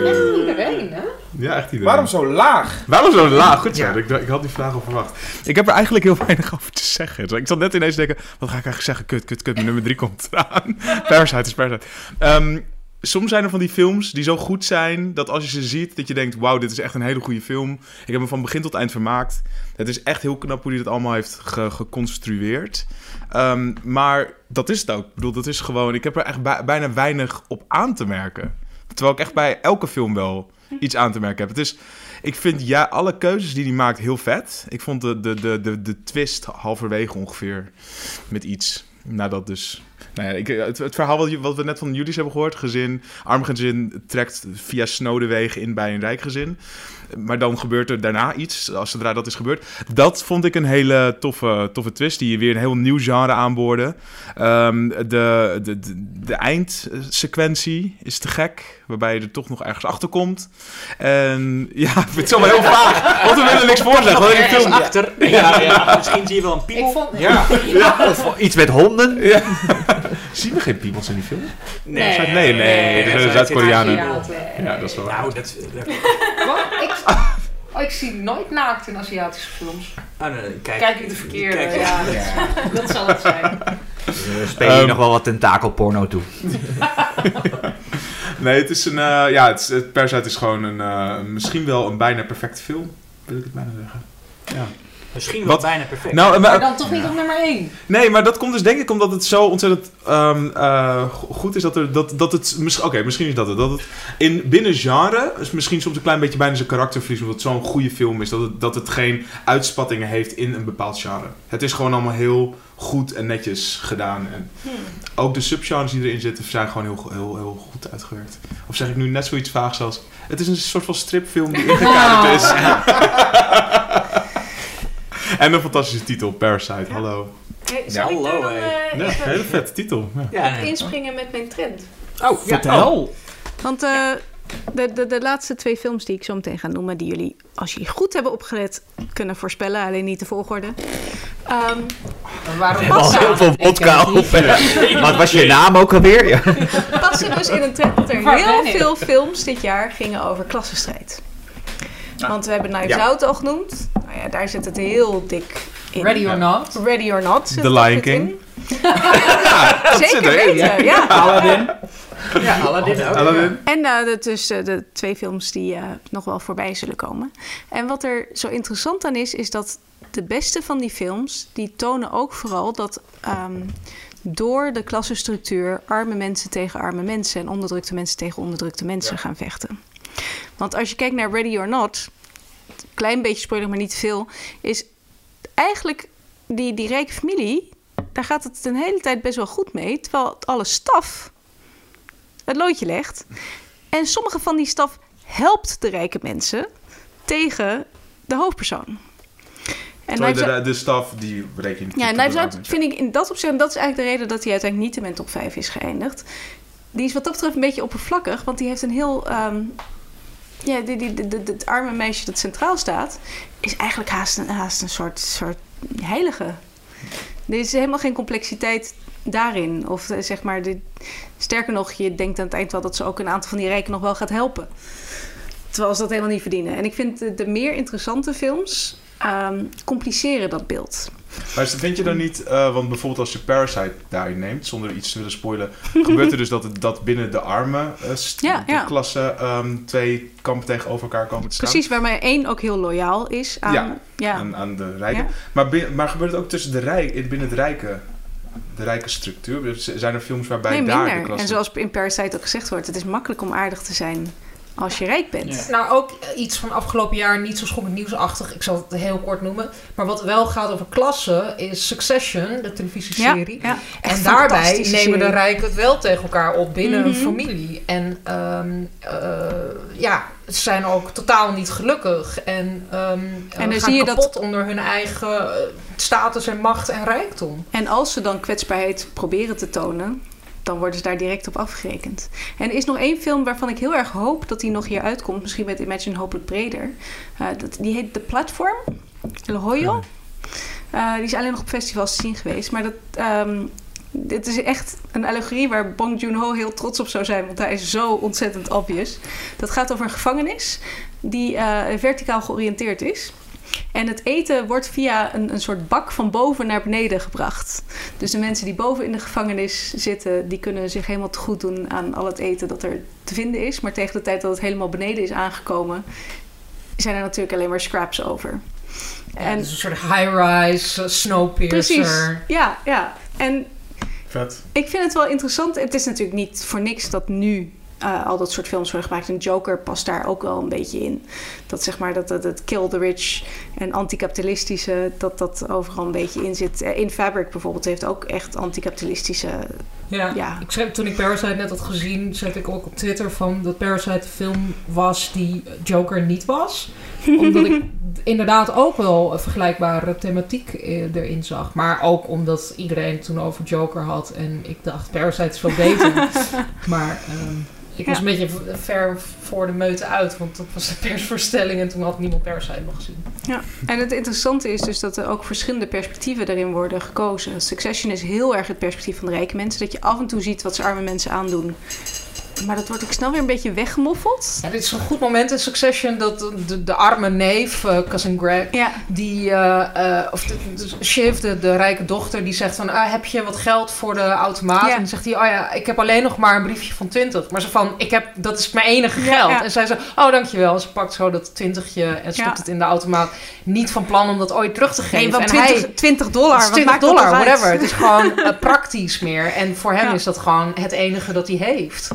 S4: Echt iedereen, hè?
S3: Ja, echt iedereen.
S7: Waarom zo laag?
S3: Waarom zo laag? Goed zo.
S6: Ja.
S3: Ik, ik had die vraag al verwacht. Ik heb er eigenlijk heel weinig over te zeggen. Dus ik zat net ineens te denken, wat ga ik eigenlijk zeggen? Kut, kut, kut. Mijn nummer drie komt eraan. Parasite is Parasite. Ehm, soms zijn er van die films die zo goed zijn... dat als je ze ziet, dat je denkt... wauw, dit is echt een hele goede film. Ik heb hem van begin tot eind vermaakt. Het is echt heel knap hoe hij dat allemaal heeft ge- geconstrueerd. Ehm, maar dat is het ook. Ik bedoel, dat is gewoon... Ik heb er echt bij- bijna weinig op aan te merken. Terwijl ik echt bij elke film wel iets aan te merken heb. Het is... Ik vind ja, alle keuzes die hij maakt heel vet. Ik vond de, de, de, de twist halverwege ongeveer met iets. Nadat dus... Nou ja, ik, het, het verhaal wat, we net van jullie hebben gehoord. Gezin, arm gezin trekt via snode wegen in bij een rijk gezin. Maar dan gebeurt er daarna iets, als zodra dat is gebeurd. Dat vond ik een hele toffe, toffe twist, die weer een heel nieuw genre aanboorde. Ehm, de, de, de, de eindsequentie is te gek, waarbij je er toch nog ergens achter komt. En ja, ik vind het zo heel vaag, want we willen niks want de
S2: ergens
S3: film,
S2: achter. Ja, ja. Misschien zie je wel een piemel.
S4: Ik vond...
S7: Ja.
S8: Of iets met honden.
S3: zien we geen piemels in die film?
S2: Nee,
S3: Nee, nee, dat zijn Zuid-Koreanen. Ja, dat is wel waar.
S2: Nou, dat... dat
S4: Wat? Ik, oh, ik zie nooit naakt in Aziatische films.
S2: oh, nee, nee, kijk.
S4: Kijk ik de verkeerde?
S2: Kijk,
S4: ja, dat, dat zal het zijn.
S8: We spelen hier
S3: Ehm.
S8: nog wel wat tentakelporno toe.
S3: Nee, het is een, eh, ja, het, is- het Parasite is gewoon een, eh, misschien wel een bijna perfecte film, wil ik het bijna zeggen. Ja.
S2: Misschien wel
S3: Wat?
S2: bijna perfect.
S3: Nou,
S4: Maar
S3: maar,
S4: dan toch niet op nummer 1.
S3: nee, maar dat komt dus denk ik omdat het zo ontzettend ehm, eh, go- goed is dat, er, dat, dat het... mis- Oké, misschien is dat het. Dat het in, binnen genre is misschien soms een klein beetje bijna zijn karakter verliest, omdat het zo'n goede film is. Dat het, dat het geen uitspattingen heeft in een bepaald genre. Het is gewoon allemaal heel goed en netjes gedaan. En ook de subgenres die erin zitten zijn gewoon heel, heel, heel goed uitgewerkt. Of zeg ik nu net zoiets vaags als... Het is een soort van stripfilm die ingekaderd is. en een fantastische titel, Parasite. Hallo.
S5: Hey,
S2: Ja, hallo,
S5: eh,
S3: Ja, hele vette titel. Ja.
S2: Ja, nee.
S5: inspringen met mijn trend?
S2: Oh, ja.
S7: Vertel.
S5: Want eh, de, de, de laatste twee films die ik zo meteen ga noemen... die jullie, als jullie goed hebben opgelet, kunnen voorspellen. Alleen niet de volgorde. Ehm,
S4: Waarom
S8: Al heel veel vodka op. Wat was je naam ook alweer? Ja.
S5: passen dus in een trend dat er heel veel films dit jaar gingen over klassenstrijd. Want we hebben Knives
S3: Ja.
S5: Out al genoemd. Nou ja, daar zit het heel dik in.
S4: Ready or not?
S5: Ready or Not.
S3: The Lion King.
S5: in.
S3: dat
S5: Zeker
S3: zit erin.
S5: weten, ja.
S7: Aladdin.
S2: Ja, Aladdin ook.
S3: Aladdin?
S5: En de, eh, de twee films die eh, nog wel voorbij zullen komen. En wat er zo interessant aan is, is dat de beste van die films, die tonen ook vooral dat ehm, door de klassenstructuur arme mensen tegen arme mensen en onderdrukte mensen tegen onderdrukte mensen gaan vechten. Want als je kijkt naar Ready or Not, klein beetje spoiler, maar niet veel, is eigenlijk die, die rijke familie, daar gaat het een hele tijd best wel goed mee, terwijl alle staf het loodje legt. En sommige van die staf helpt de rijke mensen tegen de hoofdpersoon. En
S3: Terwijl de, de staf die rekent.
S5: ja, Knives Out vind ik in dat opzicht, en dat is eigenlijk de reden dat hij uiteindelijk niet in mijn top 5 is geëindigd. Die is wat dat betreft een beetje oppervlakkig, want die heeft een heel. ehm, ja, die, die, het arme meisje dat centraal staat, is eigenlijk haast een, haast een soort, soort heilige. Er is helemaal geen complexiteit daarin. Of eh, zeg maar, sterker nog, je denkt aan het eind wel dat ze ook een aantal van die rijken nog wel gaat helpen. Terwijl ze dat helemaal niet verdienen. En ik vind de meer interessante films ehm, compliceren dat beeld.
S3: Maar vind je dan niet, eh, want bijvoorbeeld als je Parasite daarin neemt, zonder iets te willen spoilen, gebeurt er dus dat, het, dat binnen de arme eh,
S5: Ja,
S3: de
S5: ja.
S3: klasse ehm, twee kampen tegenover elkaar komen te staan?
S5: Precies, waarmee één ook heel loyaal is aan...
S3: Ja,
S5: ja.
S3: Aan, aan de rijken. Maar, maar gebeurt het ook tussen de rijk, in- binnen het rijke, de rijke structuur? Zijn er films waarbij
S5: nee,
S3: daar de klasse...
S5: En zoals in Parasite ook gezegd wordt, het is makkelijk om aardig te zijn als je rijk bent.
S2: Ja.
S4: Nou, ook iets van afgelopen jaar, niet zo schokkend nieuwsachtig. Ik zal het heel kort noemen. Maar wat wel gaat over klassen, is Succession, de televisieserie.
S5: ja.
S4: En daarbij nemen de rijken het wel tegen elkaar op binnen een
S5: Mhm.
S4: familie. En ehm, eh, ja, ze zijn ook totaal niet gelukkig. En, ehm
S5: En dan
S4: gaan
S5: zie je dat-
S4: kapot onder hun eigen eh, status en macht en rijkdom.
S5: En als ze dan kwetsbaarheid proberen te tonen, dan worden ze daar direct op afgerekend. En er is nog één film waarvan ik heel erg hoop dat die nog hier uitkomt. Misschien met Imagine hopelijk breder. Eh, dat, die heet The Platform. El Hoyo. Eh, die is alleen nog op festivals te zien geweest. Maar dat, ehm, dit is echt een allegorie waar Bong Joon-ho heel trots op zou zijn. Want hij is zo ontzettend obvious. Dat gaat over een gevangenis die eh, verticaal georiënteerd is. En het eten wordt via een, een soort bak van boven naar beneden gebracht. Dus de mensen die boven in de gevangenis zitten, die kunnen zich helemaal te goed doen aan al het eten dat er te vinden is. Maar tegen de tijd dat het helemaal beneden is aangekomen, zijn er natuurlijk alleen maar scraps over.
S4: En
S5: En
S4: dus een soort high-rise, uh, snowpiercer.
S5: precies, ja, ja. En
S3: Vet.
S5: ik vind het wel interessant. Het is natuurlijk niet voor niks dat nu eh, al dat soort films worden gemaakt. En Joker past daar ook wel een beetje in. Dat zeg maar dat dat het kill the rich en anticapitalistische, dat dat overal een beetje in zit. Eh, In Fabric bijvoorbeeld heeft ook echt anticapitalistische.
S4: Ja,
S5: Ja.
S4: Ik schreef, toen ik Parasite net had gezien, zette ik ook op Twitter van dat Parasite de film was die Joker niet was. Omdat ik inderdaad ook wel een vergelijkbare thematiek eh, erin zag. Maar ook omdat iedereen toen over Joker had en ik dacht Parasite is veel beter. maar ehm, ik was
S5: Ja.
S4: een beetje ver voor de meute uit, want dat was de persvoorstelling en toen had niemand Parasite nog gezien.
S5: En het interessante is dus dat er ook verschillende perspectieven daarin worden gekozen. Succession is heel erg het perspectief van de rijke mensen. Dat je af en toe ziet wat ze arme mensen aandoen. Maar dat wordt ook snel weer een beetje weggemoffeld.
S4: Ja, dit is een goed moment in Succession dat de, de, arme neef, eh, cousin Greg,
S5: Ja,
S4: Die, eh, eh, of de, de Shiv, de, de rijke dochter, die zegt van... Ah, heb je wat geld voor de automaat?
S5: Ja.
S4: En dan zegt hij, oh ja, ik heb alleen nog maar een briefje van 20. Maar ze van, ik heb, dat is mijn enige geld. En zij zegt, oh dankjewel. Ze pakt zo dat twintigje en stopt het in de automaat. Niet van plan om dat ooit terug te geven.
S5: nee, want
S4: en
S5: 20,
S4: hij,
S5: 20 dollar. wat
S4: 20
S5: maakt dat
S4: dollar, whatever. Het is gewoon praktisch meer. En voor hem is dat gewoon het enige dat hij heeft.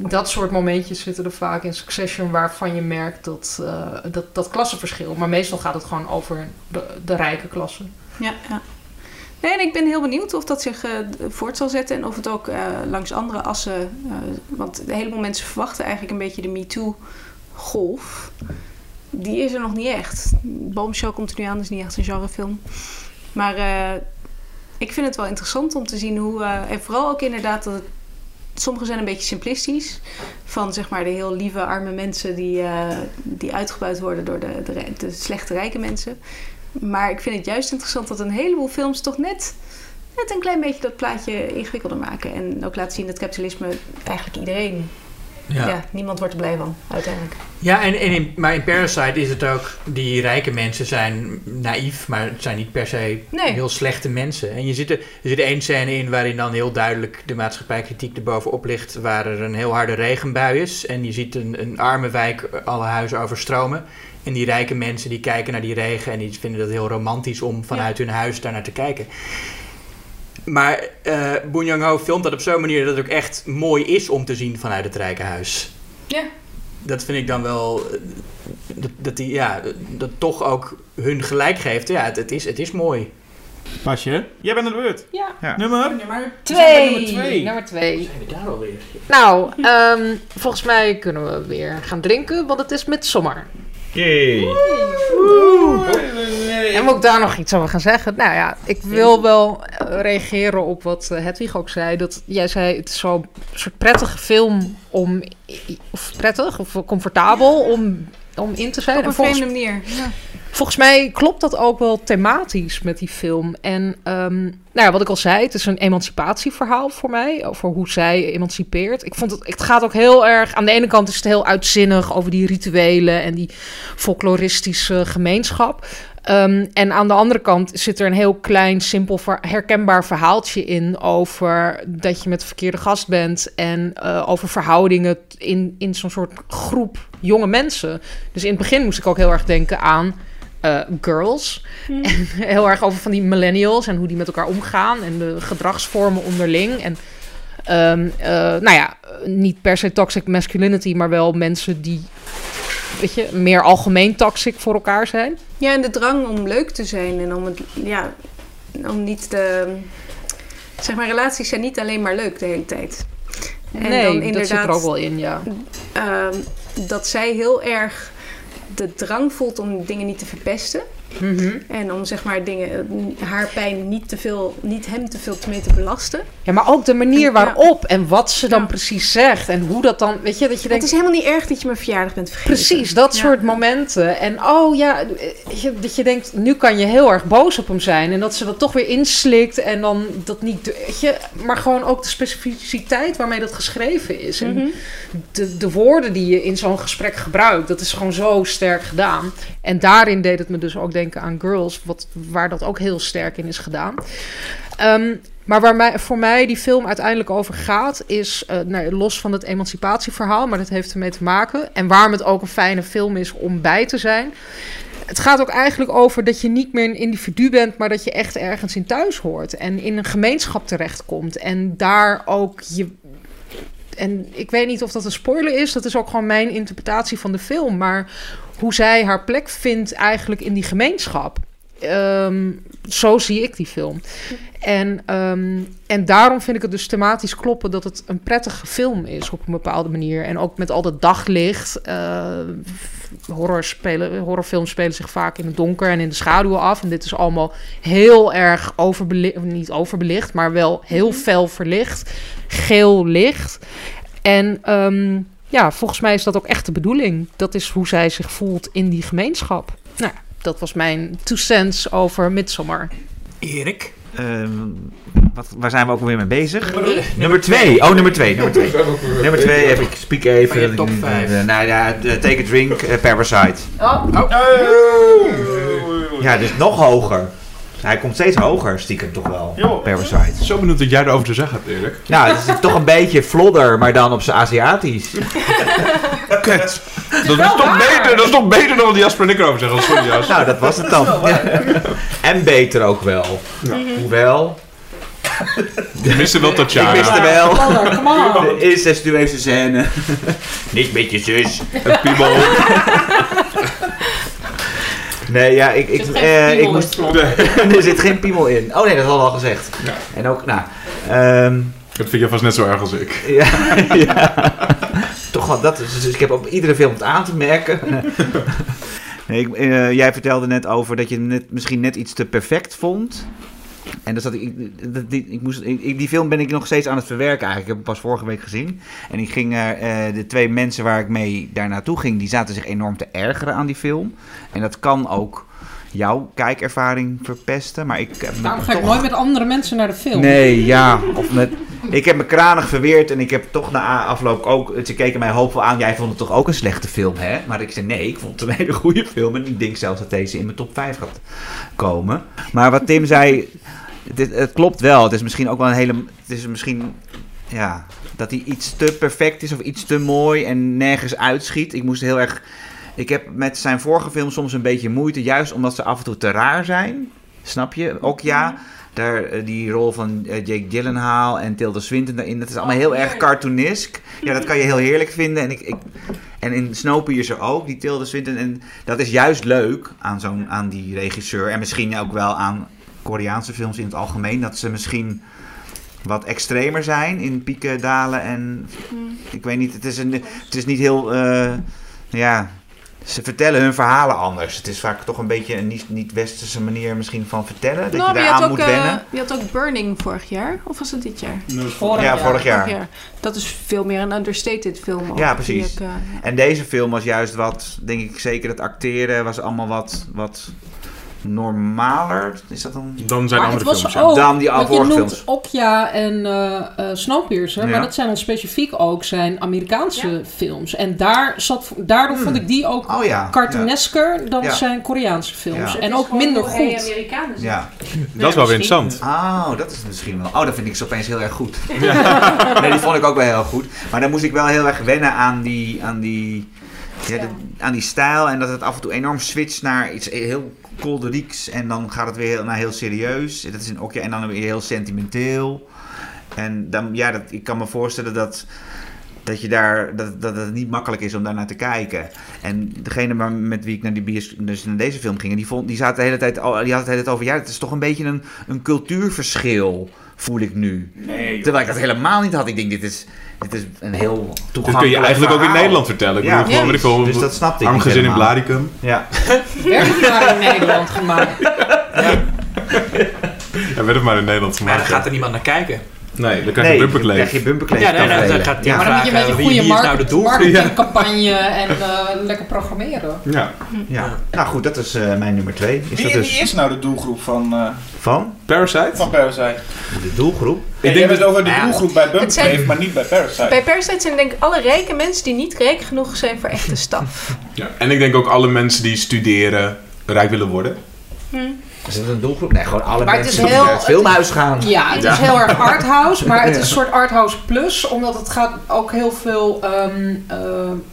S4: Dat soort momentjes zitten er vaak in Succession waarvan je merkt dat, eh, dat, dat klassenverschil. Maar meestal gaat het gewoon over de, rijke klasse.
S5: Ja, ja. Nee, en ik ben heel benieuwd of dat zich eh, voort zal zetten en of het ook eh, langs andere assen. want een heleboel mensen verwachten eigenlijk een beetje de MeToo-golf. Die is er nog niet echt. Bombshell komt er nu aan, dat is niet echt een genrefilm. Maar ik vind het wel interessant om te zien hoe. en vooral ook inderdaad dat het. Sommigen zijn een beetje simplistisch. Van zeg maar de heel lieve arme mensen die, eh, die uitgebuit worden door de, de, de slechte rijke mensen. Maar ik vind het juist interessant dat een heleboel films toch net, net een klein beetje dat plaatje ingewikkelder maken. En ook laten zien dat kapitalisme eigenlijk iedereen ja.
S2: Ja.
S5: niemand wordt er blij van, uiteindelijk.
S2: Ja, en, en in, maar in Parasite is het ook, die rijke mensen zijn naïef, maar het zijn niet per se
S5: Nee.
S2: heel slechte mensen. En je zit er, er zit één scène in waarin dan heel duidelijk de maatschappijkritiek erbovenop ligt, waar er een heel harde regenbui is. En je ziet een, een arme wijk alle huizen overstromen. En die rijke mensen die kijken naar die regen en die vinden dat heel romantisch om vanuit hun huis daar naar te kijken. Maar eh Boon Young-ho filmt dat op zo'n manier dat het ook echt mooi is om te zien vanuit het rijke huis
S5: Ja.
S2: dat vind ik dan wel. eh, Dat, dat, die, ja, dat toch ook hun gelijk geeft. Ja, het, het, is, het is mooi.
S1: Pasje, jij bent aan de beurt.
S4: Ja.
S9: Ja.
S1: Nummer?
S2: maar
S4: Twee.
S1: nummer twee.
S4: Nummer twee.
S2: zijn we daar alweer?
S4: Nou, ehm, volgens mij kunnen we weer gaan drinken, want het is midzomer.
S6: Yay.
S4: En moet ik daar nog iets over gaan zeggen? Nou ja, ik wil wel eh, reageren op wat eh, Hedwig ook zei. Dat jij zei, het is zo'n soort prettige film om... Of prettig, of comfortabel om, om in te zijn.
S5: Op
S4: En
S5: een
S4: volgens,
S5: vreemde manier. Ja.
S4: Volgens mij klopt dat ook wel thematisch met die film. En ehm, nou ja, wat ik al zei, het is een emancipatieverhaal voor mij. Over hoe zij emancipeert. Ik vond het, het gaat ook heel erg... Aan de ene kant is het heel uitzinnig over die rituelen en die folkloristische gemeenschap. Ehm, en aan de andere kant zit er een heel klein, simpel, herkenbaar verhaaltje in over dat je met de verkeerde gast bent en eh, over verhoudingen in, in zo'n soort groep jonge mensen. Dus in het begin moest ik ook heel erg denken aan eh, girls. En heel erg over van die millennials en hoe die met elkaar omgaan en de gedragsvormen onderling. En ehm, eh, nou ja, niet per se toxic masculinity, maar wel mensen die, weet je, meer algemeen toxic voor elkaar zijn.
S5: Ja, en de drang om leuk te zijn en om het, ja, om niet de, zeg maar, relaties zijn niet alleen maar leuk de hele tijd. En
S4: nee,
S5: dan
S4: dat zit er
S5: inderdaad-
S4: ook wel in, ja.
S5: Ehm, dat zij heel erg de drang voelt om dingen niet te verpesten.
S4: Mhm.
S5: En om zeg maar dingen, eh, haar pijn niet, te veel, niet hem te veel mee te belasten.
S4: Ja, maar ook de manier waarop en wat ze dan
S5: Ja.
S4: precies zegt en hoe dat dan, weet je, dat je
S5: Het
S4: denkt,
S5: is helemaal niet erg dat je mijn verjaardag bent vergeten.
S4: Precies, dat
S5: Ja.
S4: soort momenten. En oh ja, je, dat je denkt, nu kan je heel erg boos op hem zijn. En dat ze dat toch weer inslikt en dan dat niet, weet je, maar gewoon ook de specificiteit waarmee dat geschreven is. En
S5: Mhm.
S4: de, de woorden die je in zo'n gesprek gebruikt, dat is gewoon zo sterk gedaan. En daarin deed het me dus ook denken aan Girls, wat, waar dat ook heel sterk in is gedaan. Ehm, maar waar mij, voor mij die film uiteindelijk over gaat, is eh, nou, los van het emancipatieverhaal, maar dat heeft ermee te maken. En waarom het ook een fijne film is om bij te zijn. Het gaat ook eigenlijk over dat je niet meer een individu bent, maar dat je echt ergens in thuis hoort. En in een gemeenschap terechtkomt. En daar ook je. En ik weet niet of dat een spoiler is, dat is ook gewoon mijn interpretatie van de film. Maar hoe zij haar plek vindt eigenlijk in die gemeenschap. Ehm, zo zie ik die film. En, ehm, en daarom vind ik het dus thematisch kloppen dat het een prettige film is op een bepaalde manier. En ook met al dat daglicht. eh, horror spelen, horrorfilms spelen zich vaak in het donker en in de schaduwen af. En dit is allemaal heel erg overbelicht, niet overbelicht, maar wel heel fel verlicht. Geel licht. En ehm, ja, volgens mij is dat ook echt de bedoeling. Dat is hoe zij zich voelt in die gemeenschap. Nou, ja, dat was mijn two cents over Midsommar.
S2: Erik?
S6: Ehm, wat, waar zijn we ook alweer mee bezig? Nummer twee. Oh, nummer twee. Nummer twee. Nummer twee heb ik speak even.
S2: Top
S6: eh, nou ja, eh, Take a Drink, eh, Parasite.
S4: Oh,
S6: Ja, dus nog hoger. Hij komt steeds hoger, stiekem toch wel.
S1: Joh.
S6: Parasite.
S3: Zo benieuwd wat jij erover te zeggen hebt, Erik.
S6: Nou, het is toch een beetje vlodder, maar dan op zijn Aziatisch.
S3: Kut. Dat is, toch beter, dat is toch beter dan wat Jasper en ik erover zeggen. Sorry, Jas.
S6: Nou, dat was het dan. En beter ook wel. Hoewel,
S3: Je miste wel
S6: ik
S3: Tatjana.
S6: wist er wel.
S4: come on.
S6: De incestueuze scène. Niet met je zus.
S3: Het piemel.
S6: Nee, ja, ik, ik, eh, ik moest...
S4: het
S6: er zit geen piemel in. Oh nee, dat hadden we al gezegd.
S3: Ja.
S6: En ook, nou... ehm,
S3: Dat vind je vast net zo erg als ik.
S6: ja, ja. Toch wel, dat is, dus ik heb op iedere film het aan te merken. nee, ik, eh, jij vertelde net over dat je net, misschien net iets te perfect vond. En dat zat, ik, dat, die, ik moest, ik, die film ben ik nog steeds aan het verwerken eigenlijk. Ik heb hem pas vorige week gezien. En ik ging eh, de twee mensen waar ik mee daar naartoe ging, die zaten zich enorm te ergeren aan die film. En dat kan ook jouw kijkervaring verpesten. Maar ik heb
S4: Daarom ga ik
S6: toch-
S4: nooit met andere mensen naar de film.
S6: Nee, ja. Of met, ik heb me kranig verweerd en ik heb toch na afloop ook... Ze keken mij hoopvol aan. Jij vond het toch ook een slechte film, hè? Maar ik zei nee, ik vond het een hele goede film. En ik denk zelfs dat deze in mijn top 5 gaat komen. Maar wat Tim zei, dit, het klopt wel. Het is misschien ook wel een hele... Het is misschien... Ja, dat hij iets te perfect is of iets te mooi en nergens uitschiet. Ik moest heel erg... Ik heb met zijn vorige film soms een beetje moeite, juist omdat ze af en toe te raar zijn. Snap je? Ook ja, daar, eh, die rol van eh, Jake Gyllenhaal en Tilda Swinton daarin, dat is allemaal heel erg cartoonesk. Ja, dat kan je heel heerlijk vinden. En, ik, ik, en in Snowpiercer ook, die Tilda Swinton. En dat is juist leuk aan, zo'n, aan die regisseur. En misschien ook wel aan Koreaanse films in het algemeen. Dat ze misschien wat extremer zijn in pieken, dalen en... Ik weet niet, het is, een, het is niet heel... eh, ja, ze vertellen hun verhalen anders. Het is vaak toch een beetje een niet- niet-westerse manier misschien van vertellen. Dat
S5: nou,
S6: je
S5: maar
S6: daaraan
S5: had
S6: moet
S5: ook, eh,
S6: wennen.
S5: je had ook Burning vorig jaar. Of was het dit jaar?
S4: Vorig
S6: Ja,
S4: jaar.
S6: vorig jaar.
S5: Vorig jaar. Dat is veel meer een understated film. ook,
S6: Ja, precies.
S5: ik, eh,
S6: En deze film was juist wat, denk ik zeker het acteren was allemaal wat, wat normaler. Is dat dan?
S3: Dan zijn
S4: Maar
S3: andere films. ja.
S4: ook,
S6: Dan die
S4: want je
S6: vorige
S4: noemt
S6: films.
S4: Okja en eh eh, Snowpiercer,
S6: Ja.
S4: maar dat zijn dan specifiek ook zijn Amerikaanse films. En daar zat, daardoor vond ik die ook
S6: Oh ja.
S4: cartoonesker dan
S6: Ja.
S4: zijn Koreaanse films.
S6: Ja.
S4: En ook minder goed.
S5: Amerikanen
S6: Ja.
S3: Dat is wel weer interessant.
S6: Oh, dat is misschien wel. Oh, dat vind ik zo opeens heel erg goed. nee, die vond ik ook wel heel goed. Maar dan moest ik wel heel erg wennen aan die, aan die, ja, de- aan die stijl. En dat het af en toe enorm switcht naar iets heel kolderieks. En dan gaat het weer heel, naar heel serieus. Dat is een okja. En dan weer heel sentimenteel. En dan, ja, dat, ik kan me voorstellen dat, dat, je daar, dat, dat het niet makkelijk is om daar naar te kijken. En degene met wie ik naar, die bios, dus naar deze film ging, die, vond, die, zaten de hele tijd, die had het de hele tijd over... Ja, het is toch een beetje een, een cultuurverschil, voel ik nu. Terwijl ik dat helemaal niet had. Ik denk, dit is, dit is een heel toegankelijk
S3: Dit kun je eigenlijk ook in. Nederland vertellen. Ik
S6: Ja,
S3: bedoel, gewoon,
S6: Dus dat snapte ik
S3: Arm gezin in. Blaricum.
S6: Ja.
S4: Werd maar in Nederland gemaakt.
S3: Ja, werd het maar in Nederland
S2: Maar dan
S3: gemaakt.
S2: gaat er niemand naar kijken.
S3: Nee, dan krijg je
S6: Nee,
S3: bumperkleef.
S6: dan krijg je bumperkleef.
S2: Ja, nee, nee, dan gaat
S6: ja.
S4: Maar dan moet je met je
S2: Vragen,
S4: goede
S2: is nou
S4: marketingcampagne en eh, lekker programmeren.
S3: Ja.
S6: ja. Nou goed, dat is eh, mijn nummer twee. Is
S1: Wie,
S6: dat dus
S1: wie is nou de doelgroep van, eh,
S6: van
S3: Parasite?
S1: van Parasite?
S6: de doelgroep?
S1: Ik
S3: denk
S1: het over de doelgroep bij
S5: zijn-
S1: maar niet bij Parasite.
S5: Bij Parasite zijn denk ik alle rijke mensen die niet rijk genoeg zijn voor echte staf.
S3: Ja. En ik denk ook alle mensen die studeren rijk willen worden.
S6: Is het een doelgroep? Nee, gewoon alle
S4: Maar het
S6: mensen
S4: is
S6: die
S4: heel-
S6: naar het filmhuis gaan.
S4: Ja, het is heel erg arthouse, maar het is een soort arthouse plus, omdat het gaat ook heel veel. ehm eh,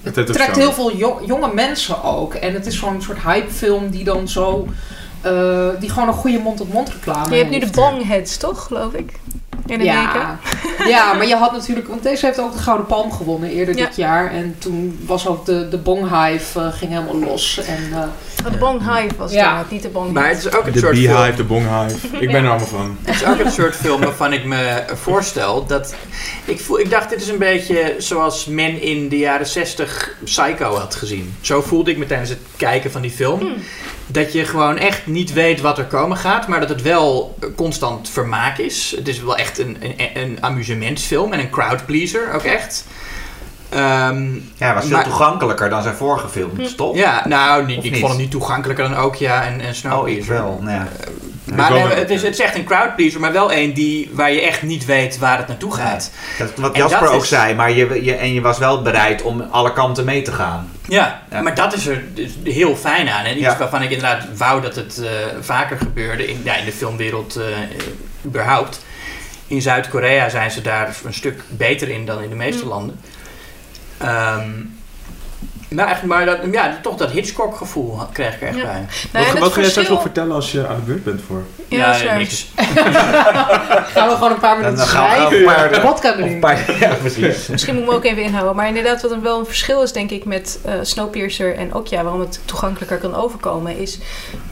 S4: het trekt heel veel jo- jonge mensen ook. En het is zo'n soort hypefilm die dan zo. eh, die gewoon een goede mond-op-mond reclame
S5: Je hebt nu de bongheads, toch, geloof ik? In Amerika.
S4: Ja. ja, maar je had natuurlijk, want deze heeft ook de Gouden Palm gewonnen eerder
S5: Ja.
S4: dit jaar. En toen was ook de, de bonghive eh, ging helemaal los. En,
S5: de bonghive was het
S4: Ja.
S5: inderdaad, niet de bonghead.
S2: Maar het is ook een
S3: De
S2: soort film.
S3: Beehive, de Bonghive. Ik ben er allemaal van.
S2: Het is ook een soort film waarvan ik me voorstel dat. Ik, voel, ik dacht, dit is een beetje zoals men in de jaren 60 Psycho had gezien. Zo voelde ik me tijdens het kijken van die film. Dat je gewoon echt niet weet wat er komen gaat, maar dat het wel constant vermaak is. Het is wel echt een, een, een amusementsfilm en een crowdpleaser ook echt. Ehm,
S6: Ja, was veel
S2: Maar-
S6: toegankelijker dan zijn vorige films, toch?
S2: ja, nou, niet, ik
S6: niet?
S2: vond hem niet toegankelijker dan Okja en, en
S6: Oh, ik
S2: Snowpiercer.
S6: wel. Nou ja.
S2: Maar nee, het, is, het is echt een crowdpleaser, maar wel een die, waar je echt niet weet waar het naartoe gaat.
S6: Dat, wat
S2: En
S6: Jasper
S2: dat
S6: ook
S2: is-
S6: zei, maar je, je, en je was wel bereid om alle kanten mee te gaan.
S2: Ja,
S6: Ja.
S2: maar dat is er dus heel fijn aan. En iets
S6: Ja.
S2: waarvan ik inderdaad wou dat het eh, vaker gebeurde in, ja, in de filmwereld eh, überhaupt. In Zuid-Korea zijn ze daar een stuk beter in dan in de meeste
S5: Mm.
S2: landen. Ehm, maar, echt, maar dat, ja, toch dat Hitchcock-gevoel krijg ik er echt
S5: Ja.
S2: bij.
S5: Nou,
S3: wat wat ga jij straks nog vertellen als je aan de beurt bent voor?
S5: Ja, waar.
S2: niks.
S4: gaan we gewoon een paar minuten schrijven. drinken.
S6: een paar- Ja, precies.
S5: Misschien moet ik me ook even inhouden. Maar inderdaad, wat een wel een verschil is, denk ik, met eh, Snowpiercer en Okja, waarom het toegankelijker kan overkomen, is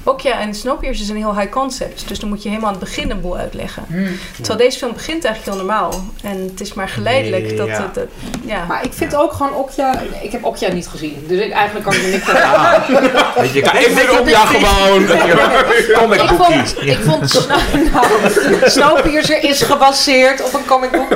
S5: Okja en Snowpiercer een heel high concept. Dus dan moet je helemaal aan het begin een boel uitleggen.
S4: Hmm.
S5: Terwijl deze film begint eigenlijk heel normaal. En het is maar geleidelijk dat
S6: Ja.
S5: het... dat- ja.
S4: Maar ik vind ook gewoon Okja... Ik heb Okja niet gezien. Dus ik, eigenlijk kan ik er niks van
S6: Ah, weet je,
S3: Ja, ik ben op, ja, gewoon.
S6: comic
S4: Ik vond, ik vond Snow, nou, Snowpiercer is gebaseerd op een comic book.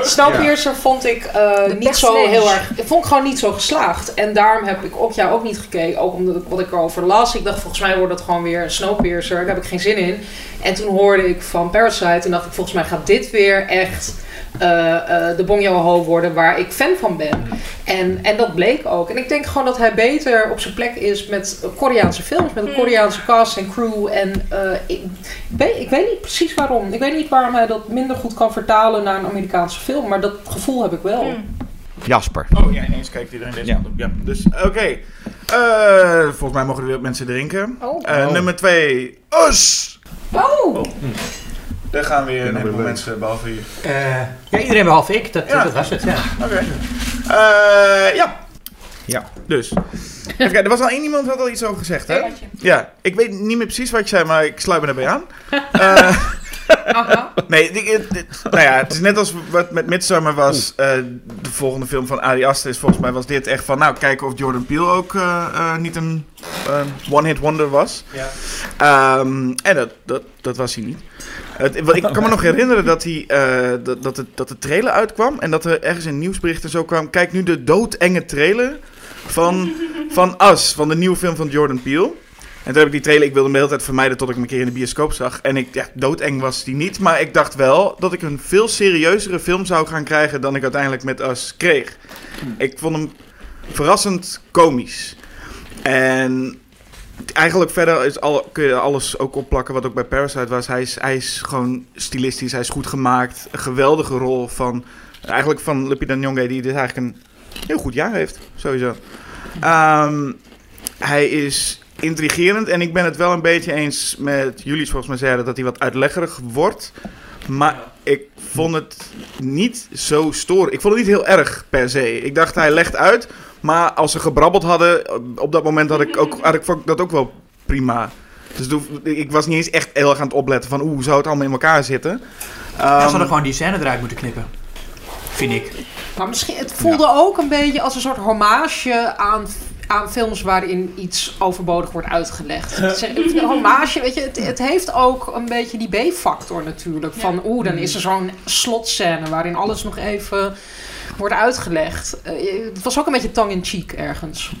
S4: Snowpiercer vond ik eh, niet zo heel erg. Ik vond ik gewoon niet zo geslaagd. En daarom heb ik Okja ook niet gekeken. Ook omdat ik, wat ik erover las. Ik dacht volgens mij wordt het gewoon weer Snowpiercer. Daar heb ik geen zin in. En toen hoorde ik van Parasite en dacht ik volgens mij gaat dit weer echt eh, eh, de Bong Joon-ho worden waar ik fan van ben. En, en dat bleek ook. En ik denk gewoon dat hij beter op zijn plek is met Koreaanse films, met een
S5: Hmm.
S4: Koreaanse cast en crew. En eh, ik, weet, ik weet niet precies waarom. Ik weet niet waarom hij dat minder goed kan vertalen naar een Amerikaanse film, maar dat gevoel heb ik wel.
S5: Hmm.
S6: Jasper.
S1: Oh ja, ineens kijkt iedereen deze
S6: Ja.
S1: kant op. Ja, dus oké. Eh, volgens mij mogen er weer mensen drinken.
S4: Oh.
S1: Eh, Nummer twee, Us!
S4: Oh!
S1: Daar gaan weer een heleboel mensen, behalve hier.
S2: Eh, ja, iedereen behalve ik. Dat,
S1: Ja.
S2: dat was het, ja.
S1: Oké. Eh, ja.
S6: Ja.
S1: Dus. Even kijken, er was al één iemand had al iets over gezegd, hè? Ja, ik weet niet meer precies wat je zei, maar ik sluit me erbij aan.
S4: Aha.
S1: nee, dit- nou ja, het is net als wat met Midsummer was. eh, de volgende film van Ari Aster is volgens mij was dit echt van... Nou, kijken of Jordan Peele ook eh, eh, niet een eh, one-hit wonder was.
S2: Ja.
S1: Ehm, en dat, dat, dat was hij niet. Het, ik kan me nog herinneren dat, hij, eh, dat, dat, de, dat de trailer uitkwam. En dat er ergens in nieuwsberichten zo kwam... Kijk nu de doodenge trailer van, van Us. Van de nieuwe film van Jordan Peele. En toen heb ik die trailer... Ik wilde hem de hele tijd vermijden tot ik hem een keer in de bioscoop zag. En ik, ja, doodeng was die niet. Maar ik dacht wel dat ik een veel serieuzere film zou gaan krijgen... dan ik uiteindelijk met Us kreeg. Ik vond hem verrassend komisch. En eigenlijk verder is al, kun je alles ook opplakken wat ook bij Parasite was. Hij is, hij is gewoon stilistisch, hij is goed gemaakt. Een geweldige rol van, eigenlijk van Lupita Nyong'e, die dus eigenlijk een heel goed jaar heeft, sowieso. Ehm, hij is intrigerend en ik ben het wel een beetje eens met jullie, volgens mij zeiden, dat hij wat uitleggerig wordt. Maar ik vond het niet zo stoor. Ik vond het niet heel erg per se. Ik dacht hij legt uit, maar als ze gebrabbeld hadden, op dat moment had ik, ook, had ik dat ook wel prima. Dus ik was niet eens echt heel erg aan het opletten van oeh, zou het allemaal in elkaar zitten.
S2: Ja,
S1: Ehm,
S2: ze hadden gewoon die scène eruit moeten knippen. Vind ik.
S4: Maar misschien, het voelde ook een beetje als een soort hommage aan, aan films waarin iets overbodig wordt uitgelegd. Het is Een hommage, weet je, het, het heeft ook een beetje die B-factor natuurlijk. Van oeh, dan is er zo'n slotscène waarin alles nog even wordt uitgelegd. Eh, het was ook een beetje tongue-in-cheek ergens.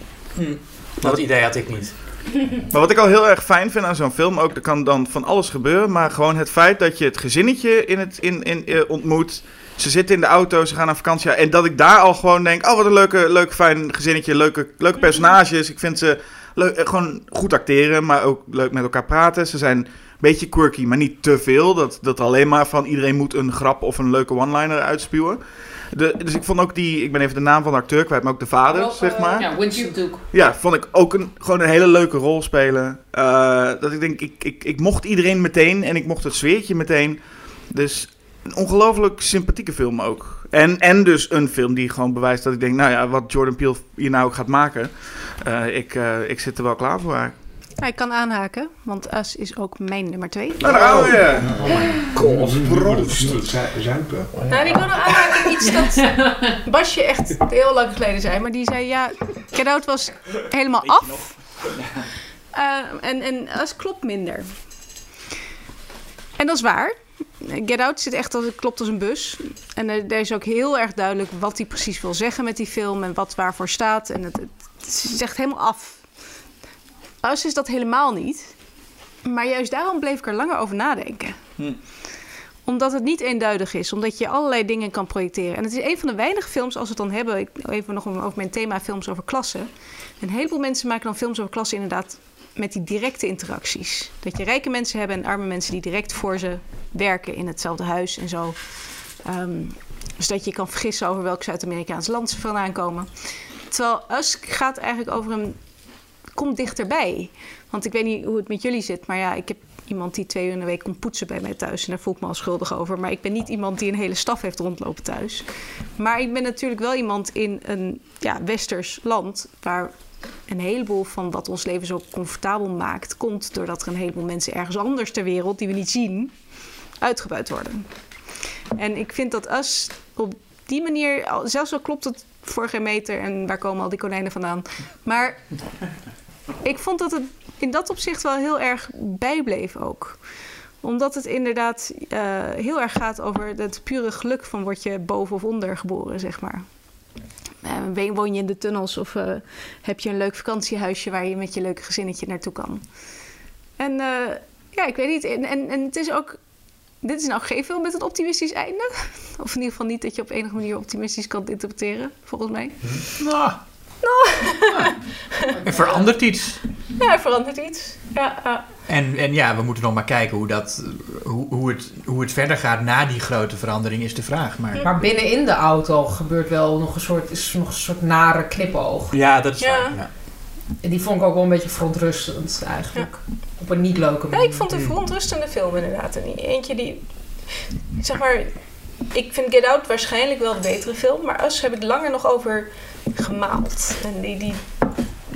S2: Dat idee had ik niet.
S1: Maar wat ik al heel erg fijn vind aan zo'n film, ook er kan dan van alles gebeuren, maar gewoon het feit dat je het gezinnetje in het, in, in, eh, ontmoet. Ze zitten in de auto, ze gaan naar vakantie. En dat ik daar al gewoon denk, oh wat een leuke, leuk fijn gezinnetje, leuke, leuke personages. Ik vind ze leuk, eh, gewoon goed acteren, maar ook leuk met elkaar praten. Ze zijn een beetje quirky, maar niet te veel. Dat, dat alleen maar van iedereen moet een grap of een leuke one-liner uitspuwen. De, dus ik vond ook die, ik ben even de naam van de acteur kwijt, maar ook de vader, zeg maar.
S4: Ja, Winston Duke.
S1: Ja, vond ik ook een, gewoon een hele leuke rol spelen. Eh, dat ik denk, ik, ik, ik mocht iedereen meteen en ik mocht het sfeertje meteen. Dus een ongelooflijk sympathieke film ook. En, en dus een film die gewoon bewijst dat ik denk, nou ja, wat Jordan Peele hier nou ook gaat maken. eh, ik, eh, ik zit er wel klaar voor haar.
S5: Hij kan aanhaken, want Us is ook mijn nummer twee.
S1: Nou, daar gaan we weer.
S3: Zuipen.
S5: Nou, ik wil nog aanhaken iets dat Basje echt heel lang geleden zei. Maar die zei, ja, Get Out was helemaal af. Eh, en, en Us klopt minder. En dat is waar. Get Out zit echt als, klopt als een bus. En er, er is ook heel erg duidelijk wat hij precies wil zeggen met die film. En wat waarvoor staat. En het, het is echt helemaal af. Us is dat helemaal niet. Maar juist daarom bleef ik er langer over nadenken omdat het niet eenduidig is. Omdat je allerlei dingen kan projecteren. En het is een van de weinige films, als we het dan hebben... Ik, even nog over mijn thema films over klassen. Een heleboel mensen maken dan films over klassen inderdaad... met die directe interacties. Dat je rijke mensen hebben en arme mensen... die direct voor ze werken in hetzelfde huis en zo. Ehm, dus dat je kan vergissen over welk Zuid-Amerikaans land ze vandaan komen. Terwijl Us gaat eigenlijk over een... Komt dichterbij. Want ik weet niet hoe het met jullie zit, maar ja, ik heb iemand die twee uur in de week komt poetsen bij mij thuis. En daar voel ik me al schuldig over. Maar ik ben niet iemand die een hele staf heeft rondlopen thuis. Maar ik ben natuurlijk wel iemand in een ja, westers land waar een heleboel van wat ons leven zo comfortabel maakt, komt doordat er een heleboel mensen ergens anders ter wereld die we niet zien, uitgebuit worden. En ik vind dat Us op die manier, zelfs al klopt het voor geen meter en waar komen al die konijnen vandaan. Maar ik vond dat het in dat opzicht wel heel erg bijbleef ook. Omdat het inderdaad eh, heel erg gaat over het pure geluk van word je boven of onder geboren, zeg maar. Eh, woon je in de tunnels of eh, heb je een leuk vakantiehuisje waar je met je leuke gezinnetje naartoe kan. En eh, ja, ik weet niet. En, en, en het is ook dit is nou geen film met een optimistisch einde. Of in ieder geval niet dat je op enige manier optimistisch kan interpreteren, volgens mij.
S2: Nou. Er verandert iets.
S5: Ja, er verandert iets. Ja, ja.
S2: En, en ja, we moeten nog maar kijken hoe, dat, hoe, hoe, het, hoe het verder gaat na die grote verandering, is de vraag. Maar
S4: Maar binnenin de auto gebeurt wel nog een soort, is nog een soort nare knipoog.
S2: ja, dat is
S5: Ja.
S2: waar. Ja.
S4: En die vond ik ook wel een beetje verontrustend eigenlijk. Op een niet leuke
S5: Ja,
S4: manier.
S5: ik vond het een verontrustende film inderdaad. En eentje die, zeg maar, ik vind Get Out waarschijnlijk wel de betere film. Maar Us heb ik langer nog over gemaald. En die, die,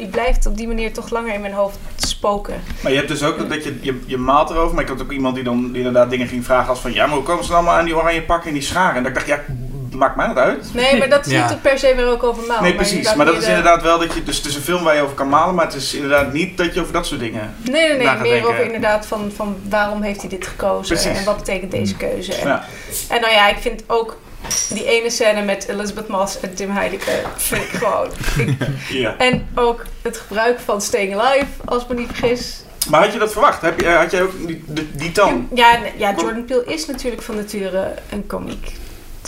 S5: die blijft op die manier toch langer in mijn hoofd spoken.
S1: Maar je hebt dus ook dat je, je, je maalt erover, maar ik had ook iemand die dan die inderdaad dingen ging vragen als van ja, maar hoe komen ze dan allemaal aan die oranje pakken en die scharen? En dat ik dacht, ja, maakt mij dat uit?
S5: Nee, maar dat is
S2: Ja.
S5: niet per se weer ook over maal.
S1: nee, precies. Maar dat is
S5: de-
S1: inderdaad wel dat je, dus het is een film waar je over kan malen, maar het is inderdaad niet dat je over dat soort dingen.
S5: Nee, nee, nee. Meer
S1: denken.
S5: over inderdaad van, van waarom heeft hij dit gekozen
S1: Precies.
S5: en wat betekent deze keuze. En,
S1: Ja.
S5: en nou ja, ik vind ook die ene scène met Elizabeth Moss en Tim Heidecker vind ik gewoon. ik-
S1: ja.
S5: en ook het gebruik van Staying Alive, als ik me niet vergis.
S1: Maar had je dat verwacht? Heb je, eh, had jij ook die, die, die toon?
S5: Ja, ja, Jordan Peele is natuurlijk van nature een komiek.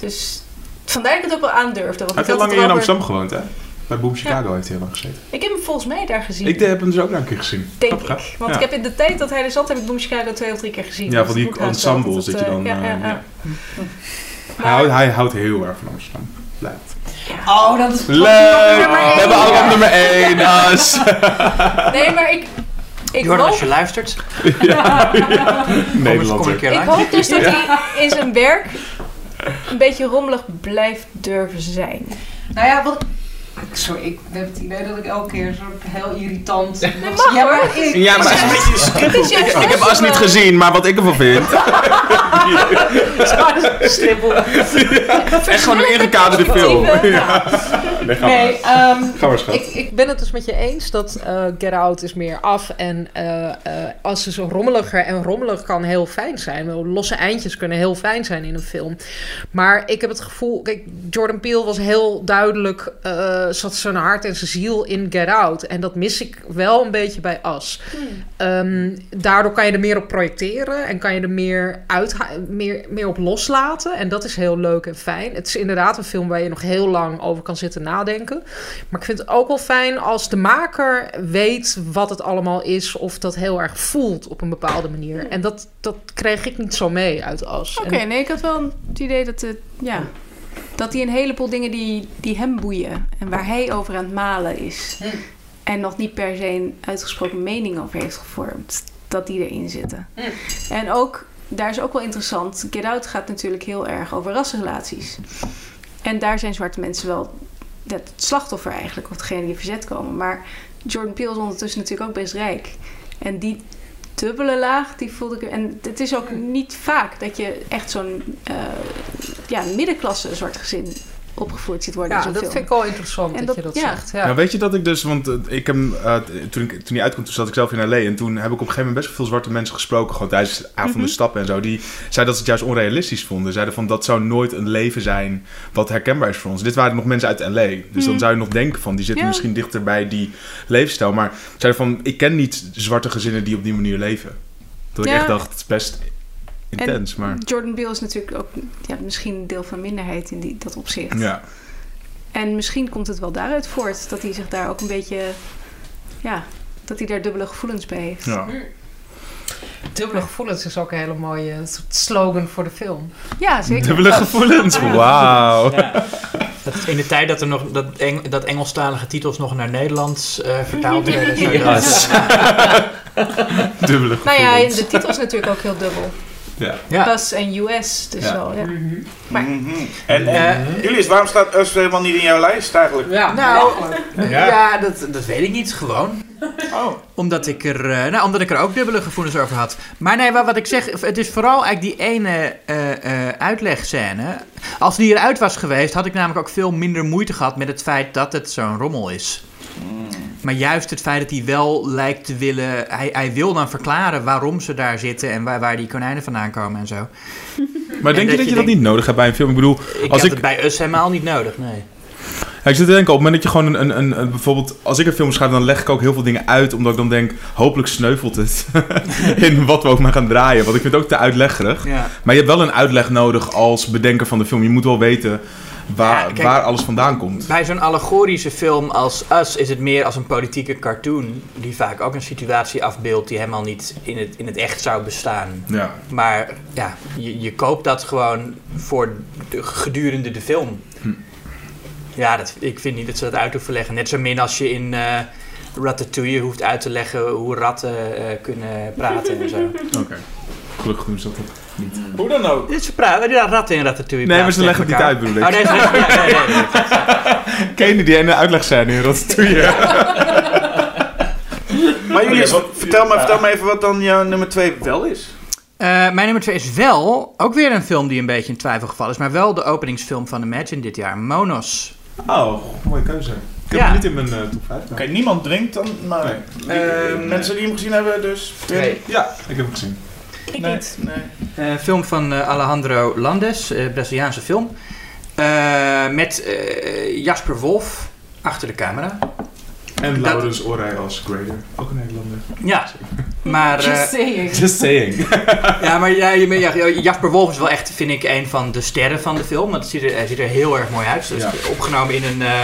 S5: Dus vandaar dat ik het ook wel aandurfde. Want
S3: Hij heeft heel lang in Amsterdam gewoond, hè? Bij Boom Chicago heeft hij heel lang gezeten.
S5: Ik heb hem volgens mij daar gezien.
S3: Ik heb hem dus ook nog een keer gezien.
S5: Denk
S3: hè?
S5: ik. Want
S3: Ja.
S5: ik heb in de tijd dat hij er zat, heb ik Boom Chicago twee of drie keer gezien.
S3: Ja, van die ensemble
S5: want
S3: zit
S5: het,
S3: je dan,
S5: eh, Ja, ja, ja.
S3: ja.
S5: Maar-
S3: Hij, houdt, hij houdt heel erg van Amsterdam. Blijft.
S4: Oh, dat is
S3: Leuk!
S4: nummer
S3: We hebben allemaal nummer 1. As.
S5: Nee, maar ik, ik
S2: Jordan, als
S5: hoop,
S2: je luistert, eens,
S3: Nederland.
S5: ik
S2: langs.
S5: hoop dus dat hij in zijn werk een beetje rommelig blijft durven zijn.
S4: Nou ja, wat... Sorry, ik heb het idee dat ik elke keer zo heel irritant...
S5: mag,
S4: ja, maar
S5: hoor.
S4: ik...
S3: Ja,
S1: is een
S3: maar
S1: beetje
S5: is
S3: ik heb As niet gezien, maar wat ik ervan vind.
S4: Strippel.
S3: Echt gewoon een ingekaderde film.
S5: Ja.
S3: Nee, ga
S4: Nee,
S3: maar.
S4: ehm,
S3: maar,
S4: ik, ik ben het dus met je eens dat eh, Get Out is meer af. En eh, eh, als ze zo rommeliger en rommelig kan heel fijn zijn. Wel, Losse eindjes kunnen heel fijn zijn in een film. Maar ik heb het gevoel... Kijk, Jordan Peele was heel duidelijk... eh, zat zijn hart en zijn ziel in Get Out. En dat mis ik wel een beetje bij As. Ehm, daardoor kan je er meer op projecteren. En kan je er meer, uit, meer, meer op loslaten. En dat is heel leuk en fijn. Het is inderdaad een film waar je nog heel lang over kan zitten nadenken. Maar ik vind het ook wel fijn als de maker weet wat het allemaal is. Of dat heel erg voelt op een bepaalde manier. En dat, dat kreeg ik niet zo mee uit As.
S5: Oké,
S4: En-
S5: nee, ik had wel het idee dat, het, ja, dat hij een heleboel dingen die, die hem boeien en waar hij over aan het malen is.
S4: Hm.
S5: En nog niet per se een uitgesproken mening over heeft gevormd, dat die erin zitten.
S4: Hm.
S5: En ook, daar is ook wel interessant, Get Out gaat natuurlijk heel erg over rassenrelaties. En daar zijn zwarte mensen wel het slachtoffer eigenlijk, of degene die verzet komen. Maar Jordan Peele is ondertussen natuurlijk ook best rijk. En die dubbele laag, die voelde ik... En het is ook niet vaak dat je echt zo'n eh, ja, middenklasse zwart gezin opgevoerd ziet worden
S4: Ja,
S5: in zo'n
S4: dat
S5: film.
S4: vind ik wel interessant
S5: En
S4: dat, je
S5: dat- ja.
S4: zegt. Ja.
S3: Nou, weet je dat ik dus, want eh, ik heb, hem, eh, toen, ik, toen hij uitkwam, toen zat ik zelf in L.A. En toen heb ik op een gegeven moment best wel veel zwarte mensen gesproken, gewoon tijdens de avond
S5: Mhm.
S3: de stappen en zo. Die zeiden dat ze het juist onrealistisch vonden. Zeiden van, dat zou nooit een leven zijn wat herkenbaar is voor ons. Dit waren nog mensen uit L.A. Dus dan
S5: Mhm.
S3: zou je nog denken van, die zitten
S5: Ja.
S3: misschien dichter bij die levensstijl. Maar zeiden van, ik ken niet zwarte gezinnen die op die manier leven. Dat ik echt dacht, het is best intens, maar...
S5: Jordan Peele is natuurlijk ook ja, misschien een deel van een minderheid in die, dat opzicht.
S3: Ja.
S5: En misschien komt het wel daaruit voort dat hij zich daar ook een beetje... Ja, dat hij daar dubbele gevoelens bij heeft.
S3: ja.
S4: Dubbele gevoelens is ook een hele mooie soort slogan voor de film.
S5: Ja, zeker.
S3: Dubbele gevoelens, wauw.
S2: Ja. In de tijd dat er nog dat, Eng, dat Engelstalige titels nog naar Nederlands eh, vertaald werden.
S8: Yes.
S3: Dubbele
S5: Nou ja,
S3: gevoelens.
S5: de titel is natuurlijk ook heel dubbel.
S3: Ja.
S2: Ja.
S5: US en US, dus
S3: Ja.
S5: wel, ja. Maar-
S1: Mhm. En,
S2: Eh,
S1: en Julius, waarom staat Us helemaal niet in jouw lijst eigenlijk?
S4: Ja,
S2: Nou,
S3: Ja.
S2: ja, dat, dat weet ik niet. Gewoon.
S1: Oh.
S2: Omdat ik, er, eh, nou, omdat ik er ook dubbele gevoelens over had. Maar nee, wat, wat ik zeg, het is vooral eigenlijk die ene eh, eh, uitlegscène. Als die eruit was geweest, had ik namelijk ook veel minder moeite gehad met het feit dat het zo'n rommel is. Maar juist het feit dat hij wel lijkt te willen. Hij, hij wil dan verklaren waarom ze daar zitten en waar, waar die konijnen vandaan komen en zo.
S3: Maar
S2: En
S3: denk je
S2: dat je
S3: dat niet nodig hebt bij een film? Ik bedoel,
S2: Ik
S3: Als ik-
S2: het bij Us helemaal niet nodig, nee.
S3: Ja, ik zit te denken, op het moment dat je gewoon een, een, een, een- bijvoorbeeld, als ik een film schrijf, dan leg ik ook heel veel dingen uit, omdat ik dan denk, hopelijk sneuvelt het in wat we ook maar gaan draaien. Want ik vind het ook te uitleggerig.
S2: Ja.
S3: Maar je hebt wel een uitleg nodig als bedenker van de film. Je moet wel weten waar,
S2: Ja, kijk,
S3: waar alles vandaan komt.
S2: Bij zo'n allegorische film als Us is het meer als een politieke cartoon. Die vaak ook een situatie afbeeldt die helemaal niet in het, in het echt zou bestaan.
S3: Ja.
S2: Maar ja, je, je koopt dat gewoon voor de, gedurende de film.
S3: Hm.
S2: Ja, dat, ik vind niet dat ze dat uit hoeven leggen. Net zo min als je in eh Ratatouille hoeft uit te leggen hoe ratten eh, kunnen praten en zo.
S3: Oké. Gelukkig doen ze dat niet.
S1: Hoe dan ook.
S2: Dit Ze praten, ja, ratten in Ratatouille
S3: Nee, maar ze leggen het niet uit, bedoel ik.
S2: Oh, nee, ze leggen- ja, nee, nee, nee.
S3: Ken je die ene uitlegscène in Ratatouille?
S1: Maar jullie,
S7: wat-
S1: vertel, me, vertel me even wat dan jouw nummer 2 wel is.
S2: Eh, mijn nummer 2 is wel ook weer een film die een beetje in twijfel gevallen is, maar wel de openingsfilm van Imagine dit jaar, Monos.
S3: Oh, mooie keuze. Ik heb
S2: Ja.
S3: hem niet in mijn eh, top 5.
S1: Oké, niemand drinkt dan, maar
S3: Nee.
S1: die-
S2: Ehm,
S1: mensen die hem gezien hebben, dus...
S2: Nee.
S3: Ja, ik heb hem gezien.
S5: Ik
S1: Nee,
S5: niet.
S1: nee.
S2: Eh, film van eh, Alejandro Landes, eh, Braziliaanse film. Eh, met eh, Jasper Wolf achter de camera.
S3: En
S2: Dat-
S3: Laurens Orij als Grader. Ook een Nederlander.
S2: Ja, maar, eh,
S4: Just saying.
S3: Just saying.
S2: ja, maar ja, Jasper Wolf is wel echt, vind ik, een van de sterren van de film. Want het ziet er, hij ziet er heel erg mooi uit. Dus
S3: Ja.
S2: Opgenomen in een... eh,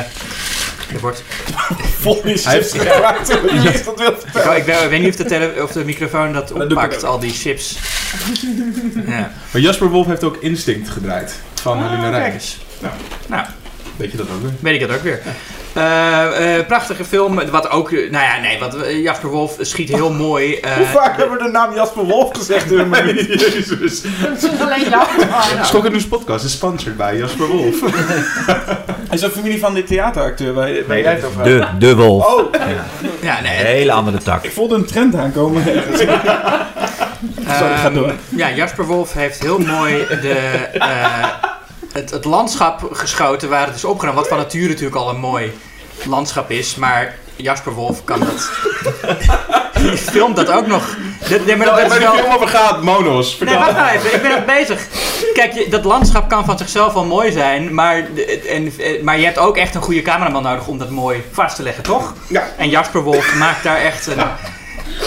S2: er wordt,
S1: Vol is
S3: Hij heeft-
S1: geraakt. Dat wil
S2: ik, ik weet, ik weet niet of de, tele- of de microfoon dat oppakt, al die chips. Ja.
S3: Maar Jasper Wolf heeft ook Instinct gedraaid. Van
S2: Ah,
S3: Helena. Nou.
S2: Nou,
S3: Weet je dat ook weer?
S2: weet ik dat ook weer. Eh, eh, prachtige film. Wat ook, nou ja, nee, wat, eh, Jasper Wolf schiet heel mooi.
S1: Hoe vaak hebben we de naam Jasper Wolf gezegd in een minuut?
S3: Jezus.
S4: Het is alleen jou.
S3: Schokker Nieuws podcast is sponsored bij Jasper Wolf.
S1: Hij is een familie van dit theateracteur waar, waar jij het over had.
S8: De, de wolf.
S1: Oh,
S2: ja, nee.
S8: Een hele andere tak.
S1: ik voelde een trend aankomen ergens. Sorry, ga
S2: Ehm,
S1: door.
S2: Ja, Jasper Wolf heeft heel mooi de, eh, het, het landschap geschoten waar het is opgenomen. Wat van nature natuurlijk al een mooi landschap is. Maar Jasper Wolf kan dat... Die filmt dat ook nog. Dit- nee, maar dat,
S3: Waar
S2: is
S3: die
S2: wel...
S3: film over gaat, Monos.
S2: Nee, wacht nou even. Ik ben nog bezig. Kijk, je- dat landschap kan van zichzelf wel mooi zijn. Maar, en, eh, maar je hebt ook echt een goede cameraman nodig om dat mooi vast te leggen, toch?
S3: Ja.
S2: En Jasper Wolf maakt daar echt een,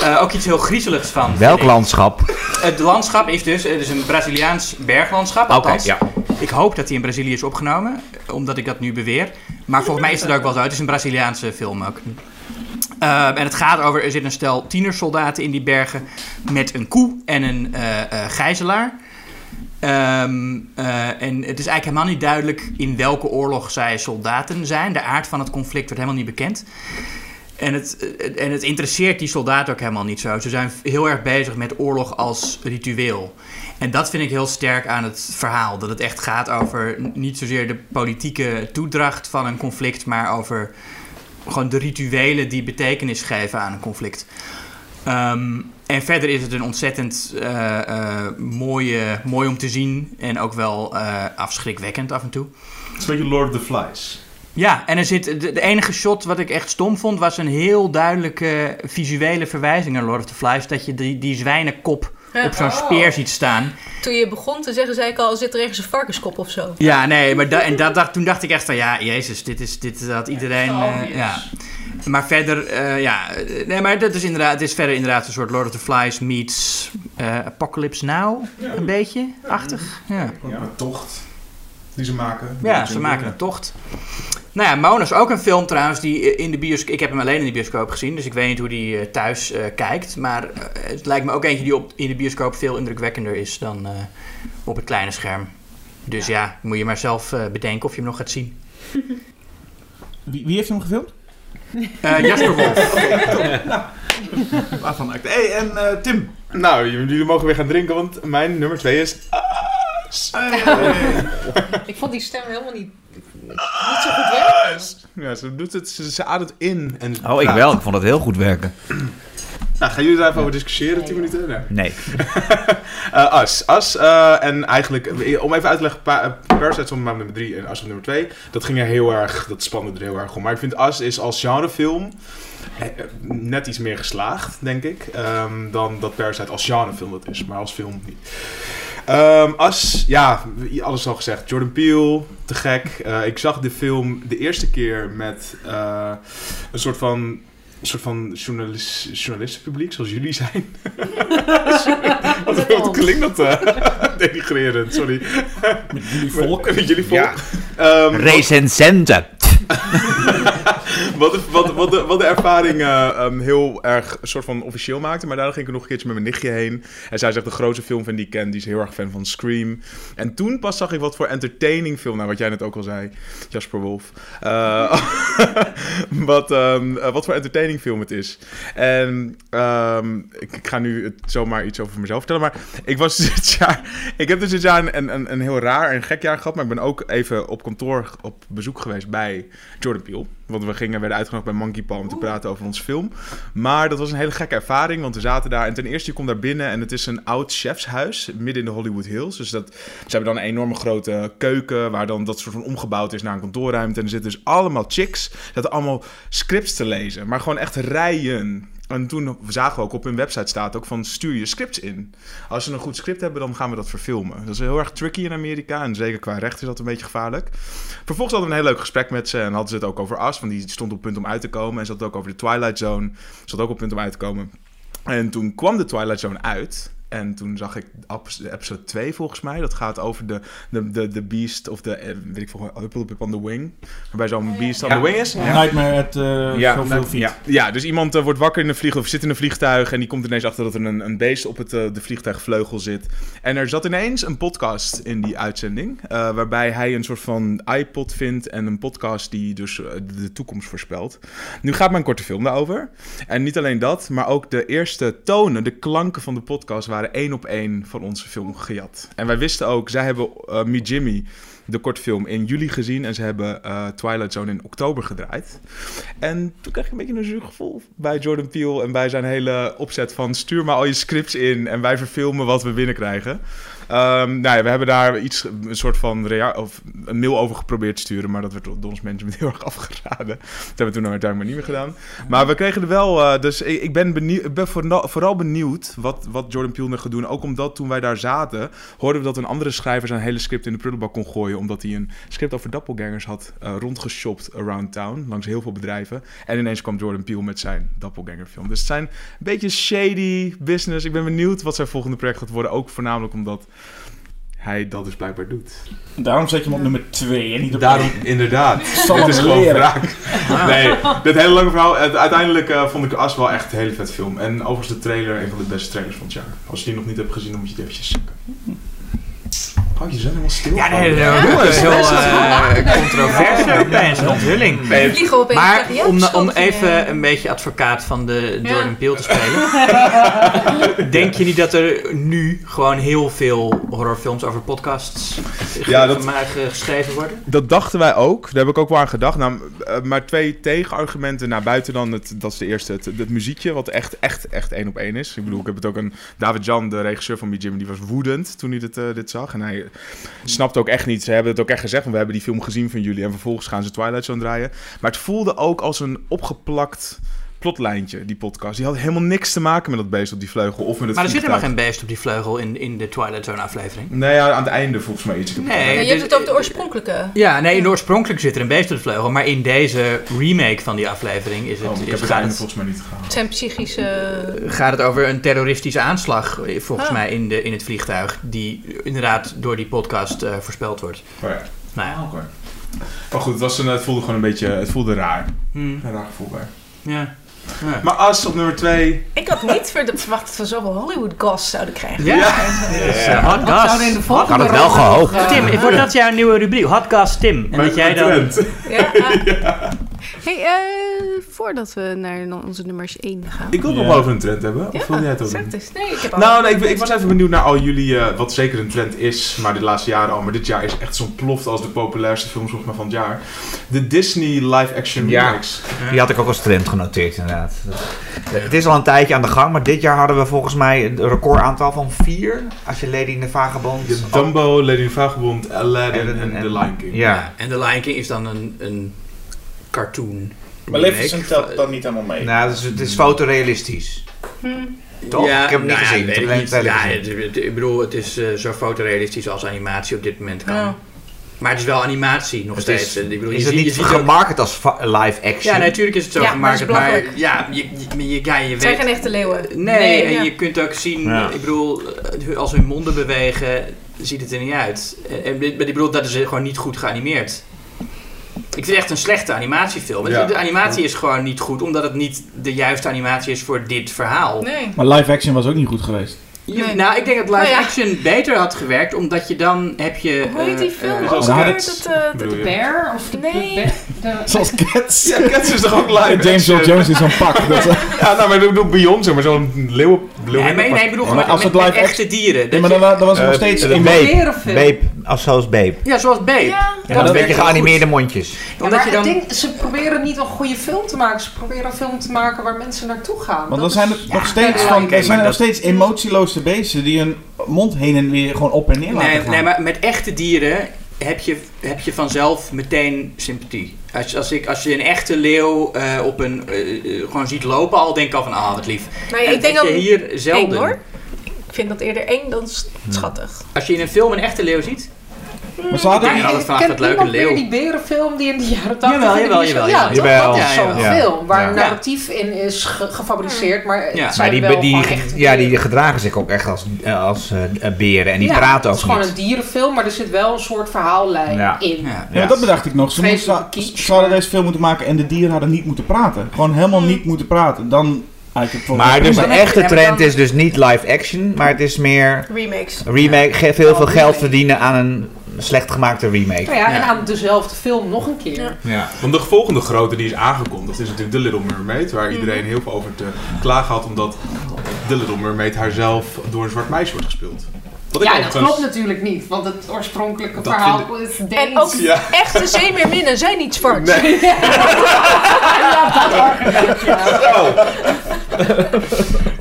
S2: eh, ook iets heel griezeligs van.
S8: Welk landschap?
S2: Het landschap is dus het is een Braziliaans berglandschap.
S8: Oké,
S2: Althans,
S8: ja.
S2: Ik hoop dat hij in Brazilië is opgenomen, omdat ik dat nu beweer. Maar volgens mij is het ook wel zo. Het is een Braziliaanse film ook. Eh, en het gaat over, er zit een stel tienersoldaten in die bergen met een koe en een eh, eh, gijzelaar. Ehm, eh, en het is eigenlijk helemaal niet duidelijk in welke oorlog zij soldaten zijn. De aard van het conflict wordt helemaal niet bekend. En het, eh, en het interesseert die soldaten ook helemaal niet zo. Ze zijn heel erg bezig met oorlog als ritueel. En dat vind ik heel sterk aan het verhaal. Dat het echt gaat over niet zozeer de politieke toedracht van een conflict, maar over gewoon de rituelen die betekenis geven aan een conflict. Ehm, en verder is het een ontzettend eh, eh, mooie, mooi om te zien en ook wel eh, afschrikwekkend af en toe.
S3: Het is een beetje Lord of the Flies.
S2: Ja, en er zit, de, de enige shot wat ik echt stom vond, was een heel duidelijke visuele verwijzing naar Lord of the Flies. Dat je die, die zwijnenkop
S5: Ja.
S2: op zo'n speer ziet staan.
S5: Toen je begon te zeggen, zei ik al, zit er ergens een varkenskop of zo?
S2: Ja, nee, maar da, en dat, dacht- toen dacht ik echt van, ja, jezus, dit, is, dit had iedereen... eh, ja. Maar verder, eh, ja, eh, nee, maar dat is inderdaad, het is verder inderdaad een soort Lord of the Flies meets eh, Apocalypse Now, een beetje, achtig. Ja.
S3: Ja. Een tocht die ze maken.
S2: Ja, ze maken een tocht. Nou ja, Mona is ook een film trouwens die in de bioscoop... Ik heb hem alleen in de bioscoop gezien, dus ik weet niet hoe die eh, thuis eh, kijkt. Maar eh, het lijkt me ook eentje die op, in de bioscoop veel indrukwekkender is dan eh, op het kleine scherm. Dus ja, moet je maar zelf eh, bedenken of je hem nog gaat zien.
S7: Wie, wie heeft hem gefilmd?
S2: Eh, Jasper Wolf.
S1: Waarvan acte. hey, en eh, Tim.
S3: Nou, jullie mogen weer gaan drinken, want mijn nummer 2 is...
S4: Ik vond die stem helemaal niet, niet zo goed werken.
S3: Ja, ze doet het, ze, ze ademt in. En
S8: Oh, ik wel. Ik vond het heel goed werken.
S3: Nou, gaan jullie daar even over discussiëren, 10 minuten? Nee.
S8: Nee.
S3: Eh, As. As, eh, en eigenlijk, eh, om even uit te leggen, pa, Parasite stond op nummer 3 en As op nummer 2. Dat ging er heel erg, dat spande er heel erg om. Maar ik vind As is als genrefilm net iets meer geslaagd, denk ik, ehm, dan dat Parasite als genrefilm dat is, maar als film niet. Ehm, as, ja, alles al gezegd. Jordan Peele, te gek. Eh, ik zag de film de eerste keer met eh, een soort van, een soort van journalis, journalistenpubliek, zoals jullie zijn. wat, wat klinkt dat eh, denigrerend, sorry.
S7: Met jullie volk.
S3: Met jullie volk.
S8: Ja.
S3: Ehm,
S8: Recensenten.
S3: wat, de, wat, wat, de, wat de ervaring eh, ehm, heel erg soort van officieel maakte. Maar daarna ging ik nog een keertje met mijn nichtje heen. En zij zegt de grootste filmfan die ik ken. Die is heel erg fan van Scream. En toen pas zag ik wat voor entertaining film. Nou, wat jij net ook al zei, Jasper Wolf. Eh, wat, ehm, eh, wat voor entertaining film het is. En ehm, ik, ik ga nu het zomaar iets over mezelf vertellen. Maar ik was dit jaar... Ik heb dus dit jaar een, een, een heel raar en gek jaar gehad. Maar ik ben ook even op kantoor op bezoek geweest bij Jordan Peele. Want we gingen, werden uitgenodigd bij Monkey Palm te praten over onze film. Maar dat was een hele gekke ervaring, want we zaten daar. En ten eerste, je komt daar binnen en het is een oud chefshuis midden in de Hollywood Hills. Dus dat, ze hebben dan een enorme grote keuken, waar dan dat soort van omgebouwd is naar een kantoorruimte. En er zitten dus allemaal chicks, dat allemaal scripts te lezen. Maar gewoon echt rijen. En toen zagen we ook op hun website staat ook van stuur je scripts in. Als ze een goed script hebben, dan gaan we dat verfilmen. Dat is heel erg tricky in Amerika en zeker qua recht is dat een beetje gevaarlijk. Vervolgens hadden we een heel leuk gesprek met ze en hadden ze het ook over As, want die stond op punt om uit te komen. En ze had het ook over de Twilight Zone, ze had ook op punt om uit te komen. En toen kwam de Twilight Zone uit. En toen zag ik episode 2 volgens mij. Dat gaat over de, de, de, de Beast of de, eh, weet ik veel, Apple on the Wing. Waarbij zo'n Beast on
S8: Ja.
S3: the Wing is.
S7: Nightmare at uh,
S3: Ja,
S7: Feet.
S3: ja, ja, dus iemand eh, wordt wakker in een vliegtuig of zit in een vliegtuig en die komt ineens achter dat er een, een beest op het, de vliegtuigvleugel zit. En er zat ineens een podcast in die uitzending, eh, waarbij hij een soort van iPod vindt en een podcast die dus de toekomst voorspelt. Nu gaat mijn korte film daarover. En niet alleen dat, maar ook de eerste tonen, de klanken van de podcast waren één op één van onze film gejat. En wij wisten ook, zij hebben eh Me Jimmy, de kortfilm, in juli gezien en ze hebben eh, Twilight Zone in oktober gedraaid. En toen kreeg ik een beetje een zuur gevoel bij Jordan Peele en bij zijn hele opzet van stuur maar al je scripts in en wij verfilmen wat we binnenkrijgen. Ehm nou ja, we hebben daar iets, een soort van of een mail over geprobeerd te sturen, maar dat werd door ons management heel erg afgeraden. Dat hebben we toen uiteindelijk maar niet meer gedaan. Maar we kregen er wel, eh, dus ik, ben, vooral, benieuwd wat, wat Jordan Peele nog gaat doen. Ook omdat toen wij daar zaten, hoorden we dat een andere schrijver zijn hele script in de prullenbak kon gooien, omdat hij een script over doppelgangers had eh, rondgeshopt around town, langs heel veel bedrijven. En ineens kwam Jordan Peele met zijn doppelganger film. Dus het zijn een beetje shady business. Ik ben benieuwd wat zijn volgende project gaat worden, ook voornamelijk omdat hij dat dus blijkbaar doet.
S7: Daarom zet je hem op nummer 2 en niet op
S3: Daarom,
S7: één.
S3: inderdaad. Het is gewoon wraak. Nee, dit hele lange verhaal. Uiteindelijk eh, vond ik As wel echt een hele vet film. En overigens de trailer, een van de beste trailers van het jaar. Als je die nog niet hebt gezien, dan moet je het eventjes checken. Oh, je bent helemaal stil.
S2: Ja, nee, nee, nee,
S3: Jongens,
S2: heel eh, controverse opeens, een onthulling. Maar om,
S5: is
S2: om
S5: goed.
S2: even een beetje advocaat van de. Jordan Peele te spelen. Denk je niet dat er nu gewoon heel veel horrorfilms over podcasts ge-
S3: Ja, dat-
S2: ge- geschreven worden?
S3: Dat dachten wij ook. Daar heb ik ook wel aan gedacht. Nou, eh, maar twee tegenargumenten. naar buiten dan, het, dat is de eerste, het, het muziekje, wat echt, echt, echt één op één is. Ik bedoel, ik heb het ook een... David Jan, de regisseur van Me Jimmy, die was woedend toen hij dit, eh, dit zag. En hij snapte ook echt niet. Ze hebben het ook echt gezegd, want we hebben die film gezien van jullie. En vervolgens gaan ze Twilight Zone draaien. Maar het voelde ook als een opgeplakt plotlijntje, die podcast. Die had helemaal niks te maken met dat beest op die vleugel of met het
S2: Maar er zit helemaal geen beest op die vleugel in, in de Twilight Zone aflevering.
S3: Nee, ja, aan het einde volgens mij iets.
S2: Nee,
S5: Ja, je
S2: dus-
S5: hebt het over de oorspronkelijke.
S2: Ja, nee, in de oorspronkelijk zit er een beest op de vleugel. Maar in deze remake van die aflevering is het,
S3: Oh, ik
S2: is,
S3: heb het einde
S2: het,
S3: volgens mij niet gehaald.
S5: Het zijn psychische...
S2: gaat het over een terroristische aanslag, eh, volgens
S5: Ah.
S2: mij, in, de, in het vliegtuig. Die inderdaad door die podcast eh, voorspeld wordt.
S3: Oh ja.
S2: Nou ja.
S3: Oké. Maar goed, het, was een, het voelde gewoon een beetje... Het voelde raar.
S2: Hm,
S3: Een raar gevoel bij.
S2: ja. Ja.
S3: Maar As op nummer 2.
S5: Ik had niet ver- verwacht dat we zoveel Hollywood goss zouden krijgen.
S2: Ja. Eh, hot gas.
S4: Zouden in de volgende
S8: had het wel gehoopt.
S4: eh,
S2: Tim, wordt dat jouw nieuwe rubriek? Hot gas Tim. En dat jij dan...
S5: Ja. Hey, eh, voordat we naar onze nummers 1 gaan.
S3: Ik wil nog wel over een trend hebben. Of wil jij het ook.
S5: Nee, ik heb al-
S3: Nou, nee, ik, ik was even benieuwd naar al jullie, eh, wat zeker een trend is, maar de laatste jaren al, maar dit jaar is echt zo'n ploft als de populairste films volgens mij van het jaar. De Disney live-action
S8: Ja.
S3: remakes.
S8: Die had ik ook als trend genoteerd, inderdaad. Het is al een tijdje aan de gang, maar dit jaar hadden we volgens mij een recordaantal van vier. Als je Lady in de Vagebond...
S3: Je hebt Dumbo, Lady in the Vagabond, Aladdin en,
S8: En- en-
S3: The Lion King.
S8: Ja.
S2: En The Lion King is dan een, een cartoon.
S7: Maar Maleficent telt dan niet helemaal mee.
S8: Nou, het is, het is fotorealistisch.
S5: Hm.
S6: Toch? Ik heb hem niet
S2: nou ja,
S6: gezien.
S2: weet
S6: Ik
S2: niet. Ja,
S6: gezien.
S2: het- het- ik bedoel, het is eh, zo fotorealistisch als animatie op dit moment kan.
S5: Ja.
S2: Maar het is wel animatie nog
S6: Het
S2: steeds.
S6: is,
S2: Ik bedoel, je
S6: is het
S2: je
S6: niet
S2: ziet ook-
S6: gemarket als live action?
S2: Ja, natuurlijk is het zo
S5: Ja, maar het is
S2: Maar, ja, je, je, je, ja, je
S5: Het zijn
S2: weet...
S5: geen echte leeuwen.
S2: Nee,
S5: Nee,
S2: en
S5: ja.
S2: je kunt ook zien,
S6: Ja.
S2: ik bedoel, eh, als hun monden bewegen, ziet het er niet uit. En, en ik bedoel, dat is gewoon niet goed geanimeerd. Ik vind het echt een slechte animatiefilm.
S3: Ja.
S2: De animatie is gewoon niet goed, omdat het niet de juiste animatie is voor dit verhaal.
S5: Nee.
S1: Maar live action was ook niet goed geweest.
S2: Je-
S5: Nee.
S2: Nou, ik denk dat live
S5: Nou ja.
S2: action beter had gewerkt, omdat je dan heb je...
S5: Hoe heet die
S2: eh,
S5: film?
S1: dat-
S5: Dat, eh,
S3: je?
S4: Bear? Of de,
S5: Nee.
S4: de, de-
S1: Zoals Cats.
S3: Ja, Cats is toch ook live
S1: James Earl? Jones in zo'n pak. Dat,
S3: Ja, nou, maar ik bedoel Beyoncé, maar zo'n leeuwen...
S2: nee, maar, nee, ik bedoel
S1: maar als
S2: met,
S1: het
S2: met
S1: live
S2: echte dieren.
S1: ja, maar dan, wa- dan was het nog
S6: Eh,
S1: steeds... in-
S6: Babe.
S4: berenfilm.
S6: Babe, als zoals Babe.
S2: ja, zoals B.
S5: Ja.
S6: Ja,
S2: dat
S6: een beetje geanimeerde mondjes.
S4: Ja,
S2: Omdat
S4: maar
S2: je dan...
S4: ding, ze proberen niet een goede film te maken. Ze proberen een film te maken waar mensen naartoe gaan.
S1: Want dan zijn er nog steeds,
S4: ja,
S1: van, zijn er nog steeds emotieloze beesten die hun mond heen en weer gewoon op en neer laten
S2: Nee,
S1: gaan.
S2: nee, maar met echte dieren heb je, heb je vanzelf meteen sympathie. Als, als, ik, als je een echte leeuw eh, op een, eh, eh, gewoon ziet lopen, al denk ik al van, ah, wat lief. En
S5: ik denk
S2: dat je hier zelden...
S5: eng hoor. Ik vind dat eerder eng dan s- schattig.
S2: Als je in een film een echte leeuw ziet...
S1: Maar ze hadden...
S2: Ik altijd vanaf dat leuke leeuw.
S4: die berenfilm die in de jaren 80
S2: Jawel, jawel, jawel,
S4: Ja, dat is
S2: Ja,
S4: zo'n
S2: jawel.
S4: film waar
S6: Ja.
S4: een narratief in is ge- gefabriceerd, maar het
S2: Ja.
S6: Maar die, die, ja, die gedragen zich ook echt als, eh, als eh, beren en die
S4: Ja,
S6: praten
S4: Het
S6: ook
S4: is gewoon
S6: niet.
S4: een dierenfilm, maar er zit wel een soort verhaallijn
S6: Ja.
S4: in.
S2: Ja.
S1: Dat bedacht ik nog. Ze, moesten, ze hadden deze film moeten maken en de dieren hadden niet moeten praten. Gewoon helemaal niet moeten praten. Dan eigenlijk het
S6: Maar dus de echte trend is dus niet live action, maar het is meer
S5: Remakes.
S6: remake, ge- veel veel geld verdienen aan een slecht gemaakte remake.
S4: Nou ja, en
S2: Ja.
S4: aan dezelfde film nog een keer.
S5: Ja.
S3: Ja, want de volgende grote die is aangekondigd is natuurlijk The Little Mermaid, waar
S5: Mhm.
S3: iedereen heel veel over te klagen had, omdat The Little Mermaid haarzelf door een zwart meisje wordt gespeeld. Wat ik
S4: Ja, dat klopt natuurlijk niet, want het oorspronkelijke
S3: Dat
S4: verhaal
S3: vind
S4: is
S5: En
S4: Deens.
S5: ook
S3: Ja.
S5: echte zeemeerminnen zijn niet zwart.
S3: Nee.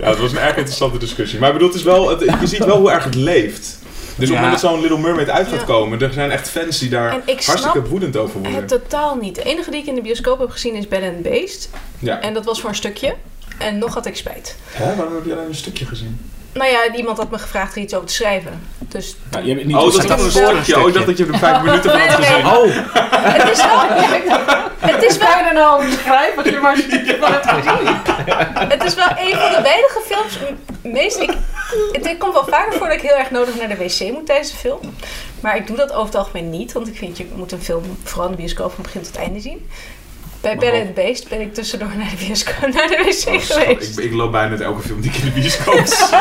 S3: Ja, het was een erg interessante discussie. Maar ik bedoel, het is wel, het- je ziet wel hoe erg het leeft. Dus op het
S2: Ja.
S3: moment dat zo'n Little Mermaid uit gaat
S5: Ja.
S3: komen, er zijn echt fans die daar hartstikke
S5: snap
S3: woedend over worden.
S5: Het totaal niet. De enige die ik in de bioscoop heb gezien is Belle and Beast.
S3: Ja.
S5: En dat was voor een stukje. En nog had ik spijt.
S3: Hè? Waarom heb je alleen een stukje gezien?
S5: Nou ja, iemand had me gevraagd er iets over te schrijven. Dus
S1: je hebt niet
S3: Oh, dat is een. Oh, ik dacht dat je er vijf minuten van had
S5: Nee, nee,
S3: gezien.
S5: nee. het is wel... Het is wel,
S4: je er nou schrijven als je maar een stukje van hebt gezien?
S5: het is wel een van de weinige films... Meest, ik, het, het komt wel vaker voor dat ik heel erg nodig naar de wc moet tijdens de film. Maar ik doe dat over het algemeen niet. Want ik vind, je moet een film vooral in de bioscoop van begin tot einde zien. Bij Belle and Beast ben ik tussendoor naar de bioscoop, naar de wc
S3: Oh,
S5: geweest.
S3: ik, ik loop bijna met elke film die ik in de bioscoop zie.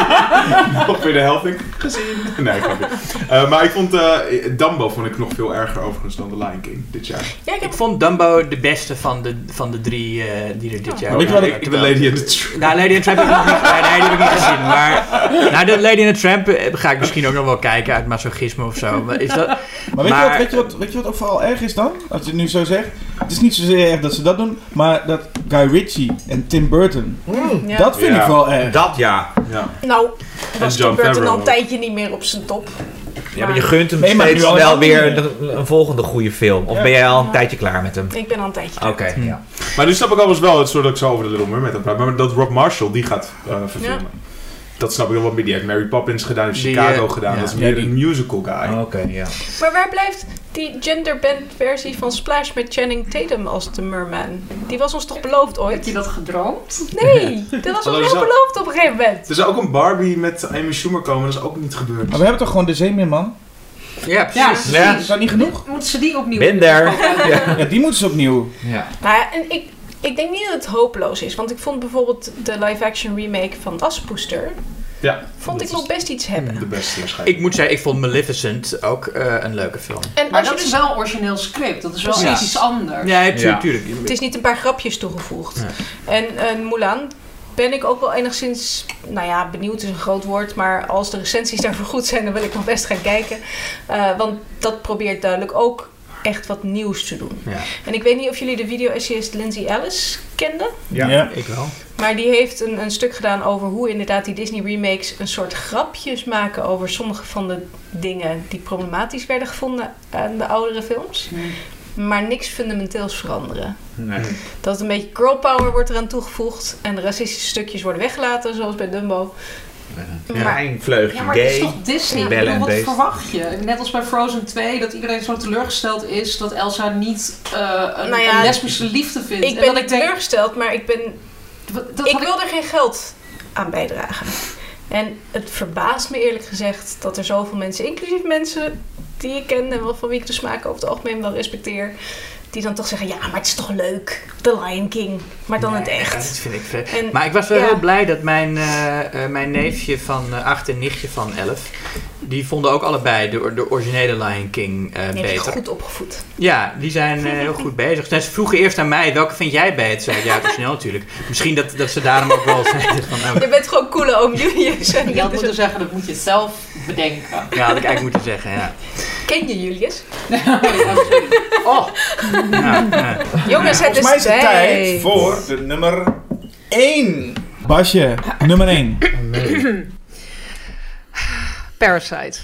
S3: Nog weer de helft ik, gezien. Nee, grapje. Eh, maar ik vond uh, Dumbo vond ik nog veel erger overigens dan The Lion King dit jaar.
S5: Ja, ik heb
S2: Ik vond Dumbo de beste van de, van de drie eh, die er dit jaar
S1: Weet je wat ik-
S3: ik de Lady in the Tramp.
S2: Nou, Lady and the Tramp heb ik nog niet, nee, nee, die heb ik niet gezien. Maar nou, de Lady and the Tramp ga ik misschien ook nog wel kijken uit masochisme of zo. Maar Is dat,
S1: Maar weet, je wat, weet, je wat, weet je wat ook vooral erg is dan? Als je het nu zo zegt. Het is niet zozeer erg dat ze dat doen, maar dat Guy Ritchie en Tim Burton,
S5: ja.
S1: dat vind
S3: Ja.
S1: ik wel erg.
S6: Dat ja.
S3: Ja.
S5: Nou, was Tim Burton
S3: Favreau
S5: al een tijdje niet meer op zijn top.
S6: Ja, maar je gunt hem
S1: Nee,
S6: steeds wel weer een, een volgende goede film. Of
S1: Ja.
S6: ben jij al een
S5: Ja.
S6: tijdje klaar met hem?
S5: Ik ben al een tijdje.
S6: Oké, ja.
S3: Maar nu snap ik alweer wel het soort dat ik zo over de Little aan praat. Maar dat Rob Marshall die gaat eh, verfilmen. Dat snap ik wel wat meer. Die heeft Mary Poppins gedaan, heeft
S2: Die,
S3: Chicago
S2: eh,
S3: gedaan.
S2: ja.
S3: Dat is meer
S1: die-
S3: een musical guy.
S6: Oké, ja.
S5: Maar waar blijft die genderband versie van Splash met Channing Tatum als de merman? Die was ons toch beloofd
S4: Heb
S5: ooit?
S4: je dat gedroomd?
S5: Nee, dat was ons heel beloofd op een gegeven moment.
S3: Er zou ook een Barbie met Amy Schumer komen. Dat is ook niet gebeurd.
S1: Maar we hebben toch gewoon de Zeemeerman?
S2: ja, precies.
S6: Ja.
S1: Is dat niet genoeg?
S4: Moeten ze die opnieuw
S6: Ben there.
S4: Ja.
S1: Ja, die moeten ze opnieuw.
S6: ja.
S5: Nou ja, en ik, ik denk niet dat het hopeloos is. Want ik vond bijvoorbeeld de live-action remake van Aspoester...
S3: Ja.
S5: vond ik nog best iets hebben.
S3: De beste waarschijnlijk.
S2: Ik moet zeggen, ik vond Maleficent ook eh, een leuke film.
S5: En
S4: Maar
S5: als je
S4: dat is
S5: dus,
S4: wel origineel script, dat is wel
S5: Precies.
S4: iets anders.
S2: Ja,
S6: Ja.
S2: tuurlijk. tuurlijk.
S5: het is niet een paar grapjes toegevoegd.
S2: Ja.
S5: En eh, Mulan ben ik ook wel enigszins, nou ja, benieuwd is een groot woord, maar als de recensies daarvoor goed zijn, dan wil ik nog best gaan kijken. Eh, want dat probeert duidelijk ook echt wat nieuws te doen.
S2: Ja.
S5: En ik weet niet of jullie de video-essayist Lindsay Ellis kenden,
S6: Ja.
S2: Ik wel.
S5: maar die heeft een, een stuk gedaan over hoe inderdaad die Disney remakes een soort grapjes maken over sommige van de dingen die problematisch werden gevonden aan de oudere films. maar niks fundamenteels veranderen.
S8: Nee.
S5: Dat een beetje girl power wordt eraan toegevoegd en de racistische stukjes worden weggelaten, zoals bij Dumbo. Maar,
S8: Een vleugje
S4: Ja, maar het is toch Disney? Ik bedoel, wat verwacht je? Net als bij Frozen 2, dat iedereen zo teleurgesteld is dat Elsa niet eh, een,
S5: Nou ja,
S4: een lesbische liefde vindt.
S5: ik
S4: En
S5: ben niet teleurgesteld, maar ik ben
S4: dat
S5: ik wil er geen geld aan bijdragen. En het verbaast me eerlijk gezegd dat er zoveel mensen, inclusief mensen die ik ken en wel van wie ik de smaak over het algemeen wel respecteer, die dan toch zeggen: ja, maar het is toch leuk, The Lion King, maar dan het
S2: Ja,
S5: echt.
S2: dat vind ik vet.
S5: En-
S2: Maar ik was wel
S5: ja.
S2: heel blij dat mijn, eh, eh, mijn neefje van eh, 8 en nichtje van 11, die vonden ook allebei de, de originele Lion King eh,
S5: Die heb je
S2: beter.
S5: goed opgevoed.
S2: Ja, die zijn eh, heel goed bezig. Dus ze vroegen eerst aan mij, welke vind jij beter? Zei ja, te snel natuurlijk. Misschien dat, dat ze daarom ook wel zeiden van, nou,
S5: Je bent gewoon coole oom Julius. En
S4: je
S5: dat
S4: had moeten
S5: het.
S4: zeggen, dat moet je zelf bedenken.
S2: ja, had ik eigenlijk moeten zeggen, ja.
S5: Ken je Julius?
S4: oh,
S2: Ja, ja.
S5: Jongens, het
S7: Volgens mij
S5: is
S7: is het tijd voor de nummer 1. Basje, nummer 1.
S4: Parasite.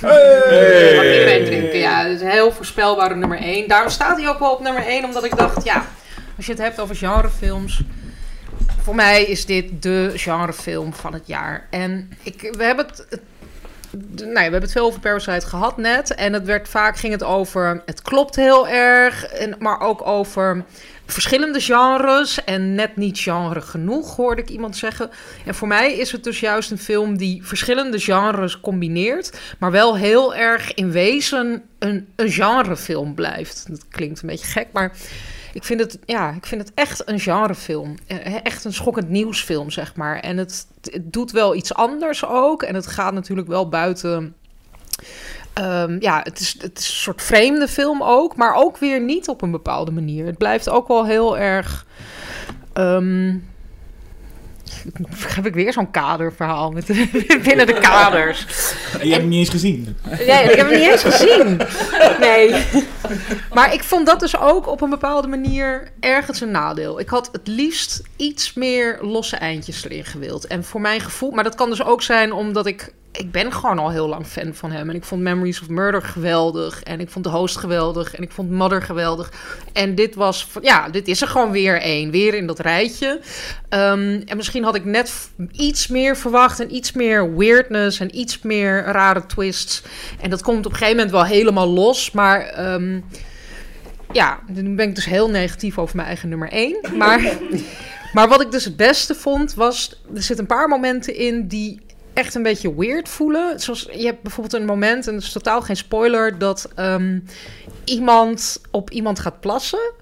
S7: Hey.
S4: Mag iedereen drinken, ja. Dat is een heel voorspelbare nummer 1. Daarom staat hij ook wel op nummer 1, omdat ik dacht, ja, als je het hebt over genrefilms. Voor mij is dit de genrefilm van het jaar. En ik, we hebben het. Nee, we hebben het veel over Parasite gehad net. En het werd, vaak ging het over. Het klopt heel erg. En, maar ook over verschillende genres. En net niet genre genoeg, hoorde ik iemand zeggen. En voor mij is het dus juist een film die verschillende genres combineert. Maar wel heel erg in wezen een, een genrefilm blijft. Dat klinkt een beetje gek, maar ik vind het, ja, ik vind het echt een genrefilm. Eh, Echt een schokkend nieuwsfilm, zeg maar. En het, het doet wel iets anders ook. En het gaat natuurlijk wel buiten. Ehm, ja, het is, het is een soort vreemde film ook, maar ook weer niet op een bepaalde manier. Het blijft ook wel heel erg. ehm, heb ik weer zo'n kaderverhaal met binnen de kaders.
S7: En je hebt hem niet eens gezien.
S4: Nee, ik heb hem niet eens gezien. Nee. Maar ik vond dat dus ook op een bepaalde manier ergens een nadeel. Ik had het liefst iets meer losse eindjes erin gewild. En voor mijn gevoel, maar dat kan dus ook zijn omdat ik. Ik ben gewoon al heel lang fan van hem. En ik vond Memories of Murder geweldig. En ik vond The Host geweldig. En ik vond Mother geweldig. En dit was, ja, dit is er gewoon weer één. Weer in dat rijtje. Ehm, en misschien had ik net iets meer verwacht. En iets meer weirdness. En iets meer rare twists. En dat komt op een gegeven moment wel helemaal los. Maar ehm, ja, nu ben ik dus heel negatief over mijn eigen nummer 1. Maar, maar wat ik dus het beste vond was... Er zitten een paar momenten in die echt een beetje weird voelen. Zoals je hebt bijvoorbeeld een moment, en dat is totaal geen spoiler... dat ehm, iemand op iemand gaat plassen...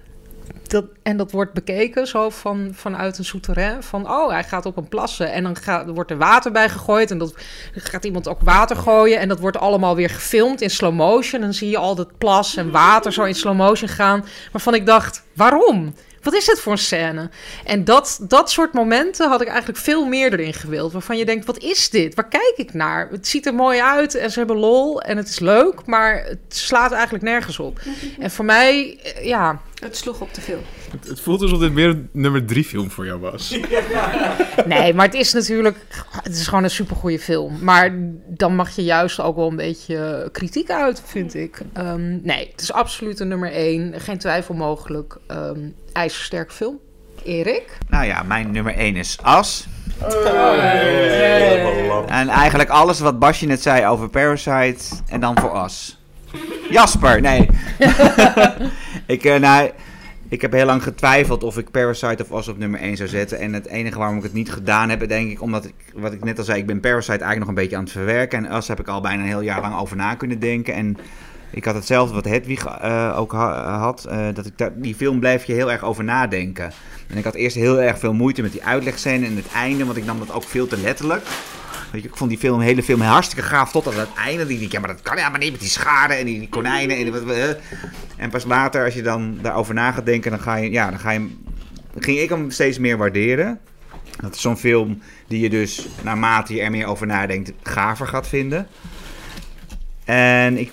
S4: Dat, en dat wordt bekeken zo van, vanuit een souterrain. Van, oh, hij gaat op een plassen. En dan gaat, wordt er water bij gegooid. En dat gaat iemand ook water gooien. En dat wordt allemaal weer gefilmd in slow motion. En dan zie je al dat plas en water zo in slow motion gaan. Waarvan ik dacht, waarom? Wat is dit voor een scène? En dat, dat soort momenten had ik eigenlijk veel meer erin gewild. Waarvan je denkt, wat is dit? Waar kijk ik naar? Het ziet er mooi uit en ze hebben lol en het is leuk. Maar het slaat eigenlijk nergens op. En voor mij, eh, ja,
S5: Het sloeg op te veel.
S3: Het, het voelt alsof dit meer een nummer 3 film voor jou was.
S4: Nee, maar het is natuurlijk... Het is gewoon een supergoeie film. Maar dan mag je juist ook wel een beetje kritiek uit, vind ik. Ehm, nee, het is absoluut een nummer één. Geen twijfel mogelijk. Ehm ijzersterk film. Erik?
S6: Nou ja, mijn nummer 1 is As. En eigenlijk alles wat Basje net zei over Parasite en dan voor As. Jasper, nee. ik, eh, nou, ik heb heel lang getwijfeld of ik Parasite of As op nummer 1 zou zetten. En het enige waarom ik het niet gedaan heb, denk ik, omdat ik, wat ik net al zei, ik ben Parasite eigenlijk nog een beetje aan het verwerken. En As heb ik al bijna een heel jaar lang over na kunnen denken. En ik had hetzelfde wat Hedwig eh, ook ha- had. eh, dat ik die film blijf je heel erg over nadenken. En ik had eerst heel erg veel moeite met die uitlegscène en het einde, want ik nam dat ook veel te letterlijk. Ik vond die film, hele film hartstikke gaaf tot aan het einde. Die, ja, maar dat kan ja niet met die schade en die, konijnen. En, wat, en pas later, als je dan daarover na gaat denken, dan ga je, ja, dan ga je, ging ik hem steeds meer waarderen. Dat is zo'n film die je dus, naarmate je er meer over nadenkt, gaver gaat vinden. En ik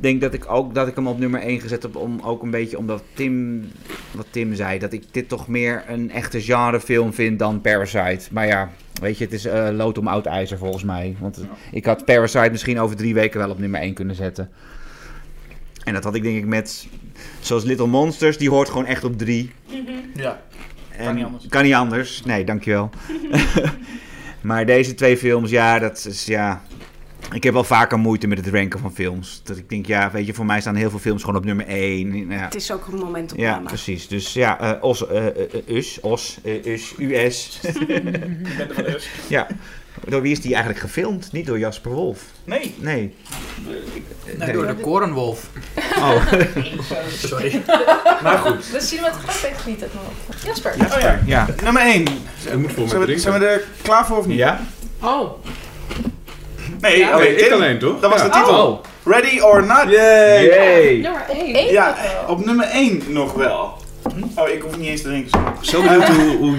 S6: denk dat ik ook dat ik hem op nummer 1 gezet heb om ook een beetje omdat Tim wat Tim zei dat ik dit toch meer een echte genrefilm vind dan Parasite. Maar ja, weet je, het is eh lood om oud ijzer volgens mij. Want ik had Parasite misschien over drie weken wel op nummer 1 kunnen zetten. En dat had ik denk ik met, zoals Little Monsters, die hoort gewoon echt op drie.
S1: Ja.
S6: En
S1: niet anders.
S6: Kan niet anders. Nee, dankjewel. maar deze twee films, ja, dat is ja. Ik heb wel vaker moeite met het ranken van films. Dat ik denk, ja, weet je, voor mij staan heel veel films gewoon op nummer 1. Ja,
S5: Het is ook een moment op
S6: ja precies. Dus ja, eh, Os, eh, eh, eh, US, Os, eh, US, US. ja. Door wie is die eigenlijk gefilmd? Niet door Jasper Wolf.
S1: Nee.
S6: Nee.
S2: Nee, door de Korenwolf.
S6: Oh.
S2: Sorry.
S6: maar goed.
S5: De cinematografie heeft niet het nog. Jasper.
S1: Oh ja.
S6: Ja.
S1: Nummer 1.
S3: Ik moet voor
S1: Zijn we,
S3: drinken.
S1: zijn we er klaar voor of niet?
S6: Ja?
S4: Oh.
S1: Nee,
S4: Ja.
S3: ik alleen, toch?
S1: Dat was de titel. Ready or not?
S3: Yay!
S6: Yay.
S4: Nummer 1.
S5: Eén
S1: Ja, op nummer 1 nog wel. Oh, ik hoef niet eens te drinken.
S3: Zo benieuwd hoe, hoe...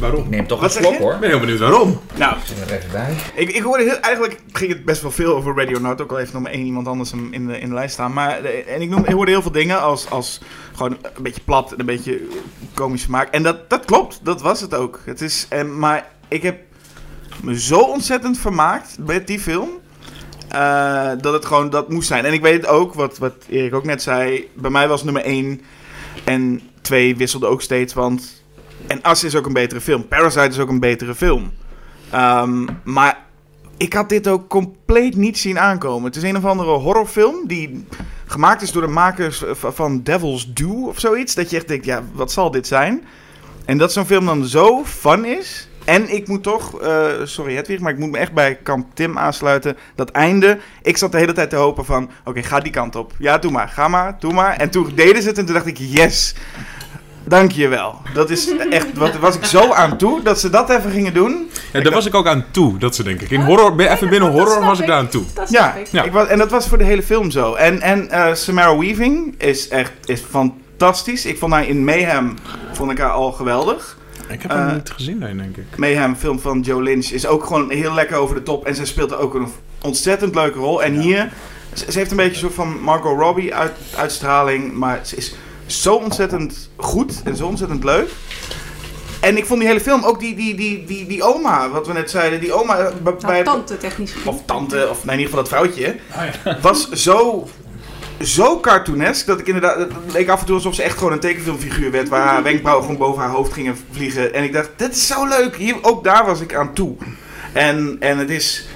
S3: Waarom?
S8: Neem toch
S1: Wat
S8: een slok hoor.
S3: Ik ben heel benieuwd waarom.
S1: Nou,
S8: er even bij.
S1: ik, ik hoorde heel, eigenlijk ging het best wel veel over Ready or Not. Ook al heeft nog maar één iemand anders hem in de, in de lijst staan. Maar, eh, en ik, noem, ik hoorde heel veel dingen als, als gewoon een beetje plat en een beetje komisch smaak. En dat, dat klopt, dat was het ook. Het is, en, maar ik heb me zo ontzettend vermaakt met die film. eh, dat het gewoon dat moest zijn. En ik weet het ook, wat, wat Erik ook net zei. Bij mij was nummer 1 en 2 wisselde ook steeds. Want. En As is ook een betere film. Parasite is ook een betere film. Ehm, maar ik had dit ook compleet niet zien aankomen. Het is een of andere horrorfilm die gemaakt is door de makers van Devil's Due of zoiets. Dat je echt denkt, ja, wat zal dit zijn? En dat zo'n film dan zo fun is. En ik moet toch, eh, sorry Hedwig, maar ik moet me echt bij kamp Tim aansluiten. Dat einde, ik zat de hele tijd te hopen van, oké, ga die kant op. Ja, doe maar, ga maar, doe maar. En toen deden ze het en toen dacht ik, yes, dank je wel. Dat is echt, wat was ik zo aan toe, dat ze dat even gingen doen.
S3: Ja, daar was ik ook aan toe, dat ze denk ik. In horror, ben- even binnen horror was ik daar aan toe.
S5: Dat
S1: Ja,
S5: snap ik.
S3: Ja.
S1: Ik was, en dat was voor de hele film zo. En, en eh, Samara Weaving is echt is fantastisch. Ik vond haar in Mayhem vond ik haar al geweldig.
S3: Ik heb
S1: Eh,
S3: hem niet gezien, nee, denk ik.
S1: Mayhem, film van Joe Lynch, is ook gewoon heel lekker over de top. En zij speelt er ook een ontzettend leuke rol. En hier, ze, ze heeft een beetje een soort van Margot Robbie uit, uitstraling. Maar ze is zo ontzettend goed en zo ontzettend leuk. En ik vond die hele film, ook die, die, die, die, die oma, wat we net zeiden. Die oma eh, bij,
S5: Nou,
S1: bij-
S5: tante technisch gezien.
S1: of tante, of nee, in ieder geval dat vrouwtje, was zo, zo cartoonesk dat ik inderdaad, leek af en toe alsof ze echt gewoon een tekenfilmfiguur werd, waar haar wenkbrauwen gewoon boven haar hoofd gingen vliegen. En ik dacht, dit is zo leuk, Hier, ook daar was ik aan toe. En, en het is,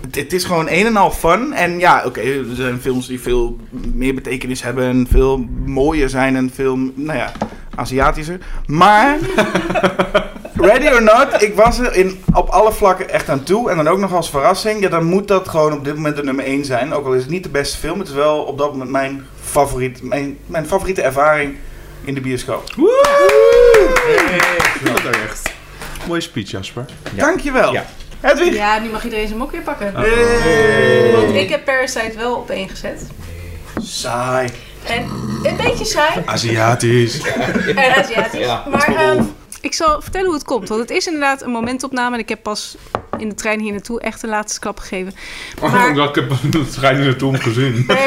S1: het, het is gewoon een en al fun. En ja, oké, er zijn films die veel meer betekenis hebben en veel mooier zijn en veel, nou ja, Aziatischer. Maar, ready or not, ik was er in, op alle vlakken echt aan toe. En dan ook nog als verrassing, ja, dan moet dat gewoon op dit moment de nummer 1 zijn. Ook al is het niet de beste film, het is wel op dat moment mijn, favoriet, mijn, mijn favoriete ervaring in de bioscoop.
S3: Dat ook echt. Mooie speech, Jasper.
S1: Dankjewel.
S8: Ja.
S1: Hedwig.
S5: Ja, nu mag iedereen zijn mok weer pakken.
S1: Hey.
S5: Want ik heb Parasite wel op één gezet.
S1: Saai.
S5: En een beetje saai
S3: Aziatisch.
S5: en Aziatisch.
S8: Ja,
S5: maar ehm, ik zal vertellen hoe het komt. Want het is inderdaad een momentopname. En ik heb pas in de trein hier naartoe echt een laatste klap gegeven. Maar-
S3: Oh, ik heb het schijnt in de toon gezien.
S5: Nee.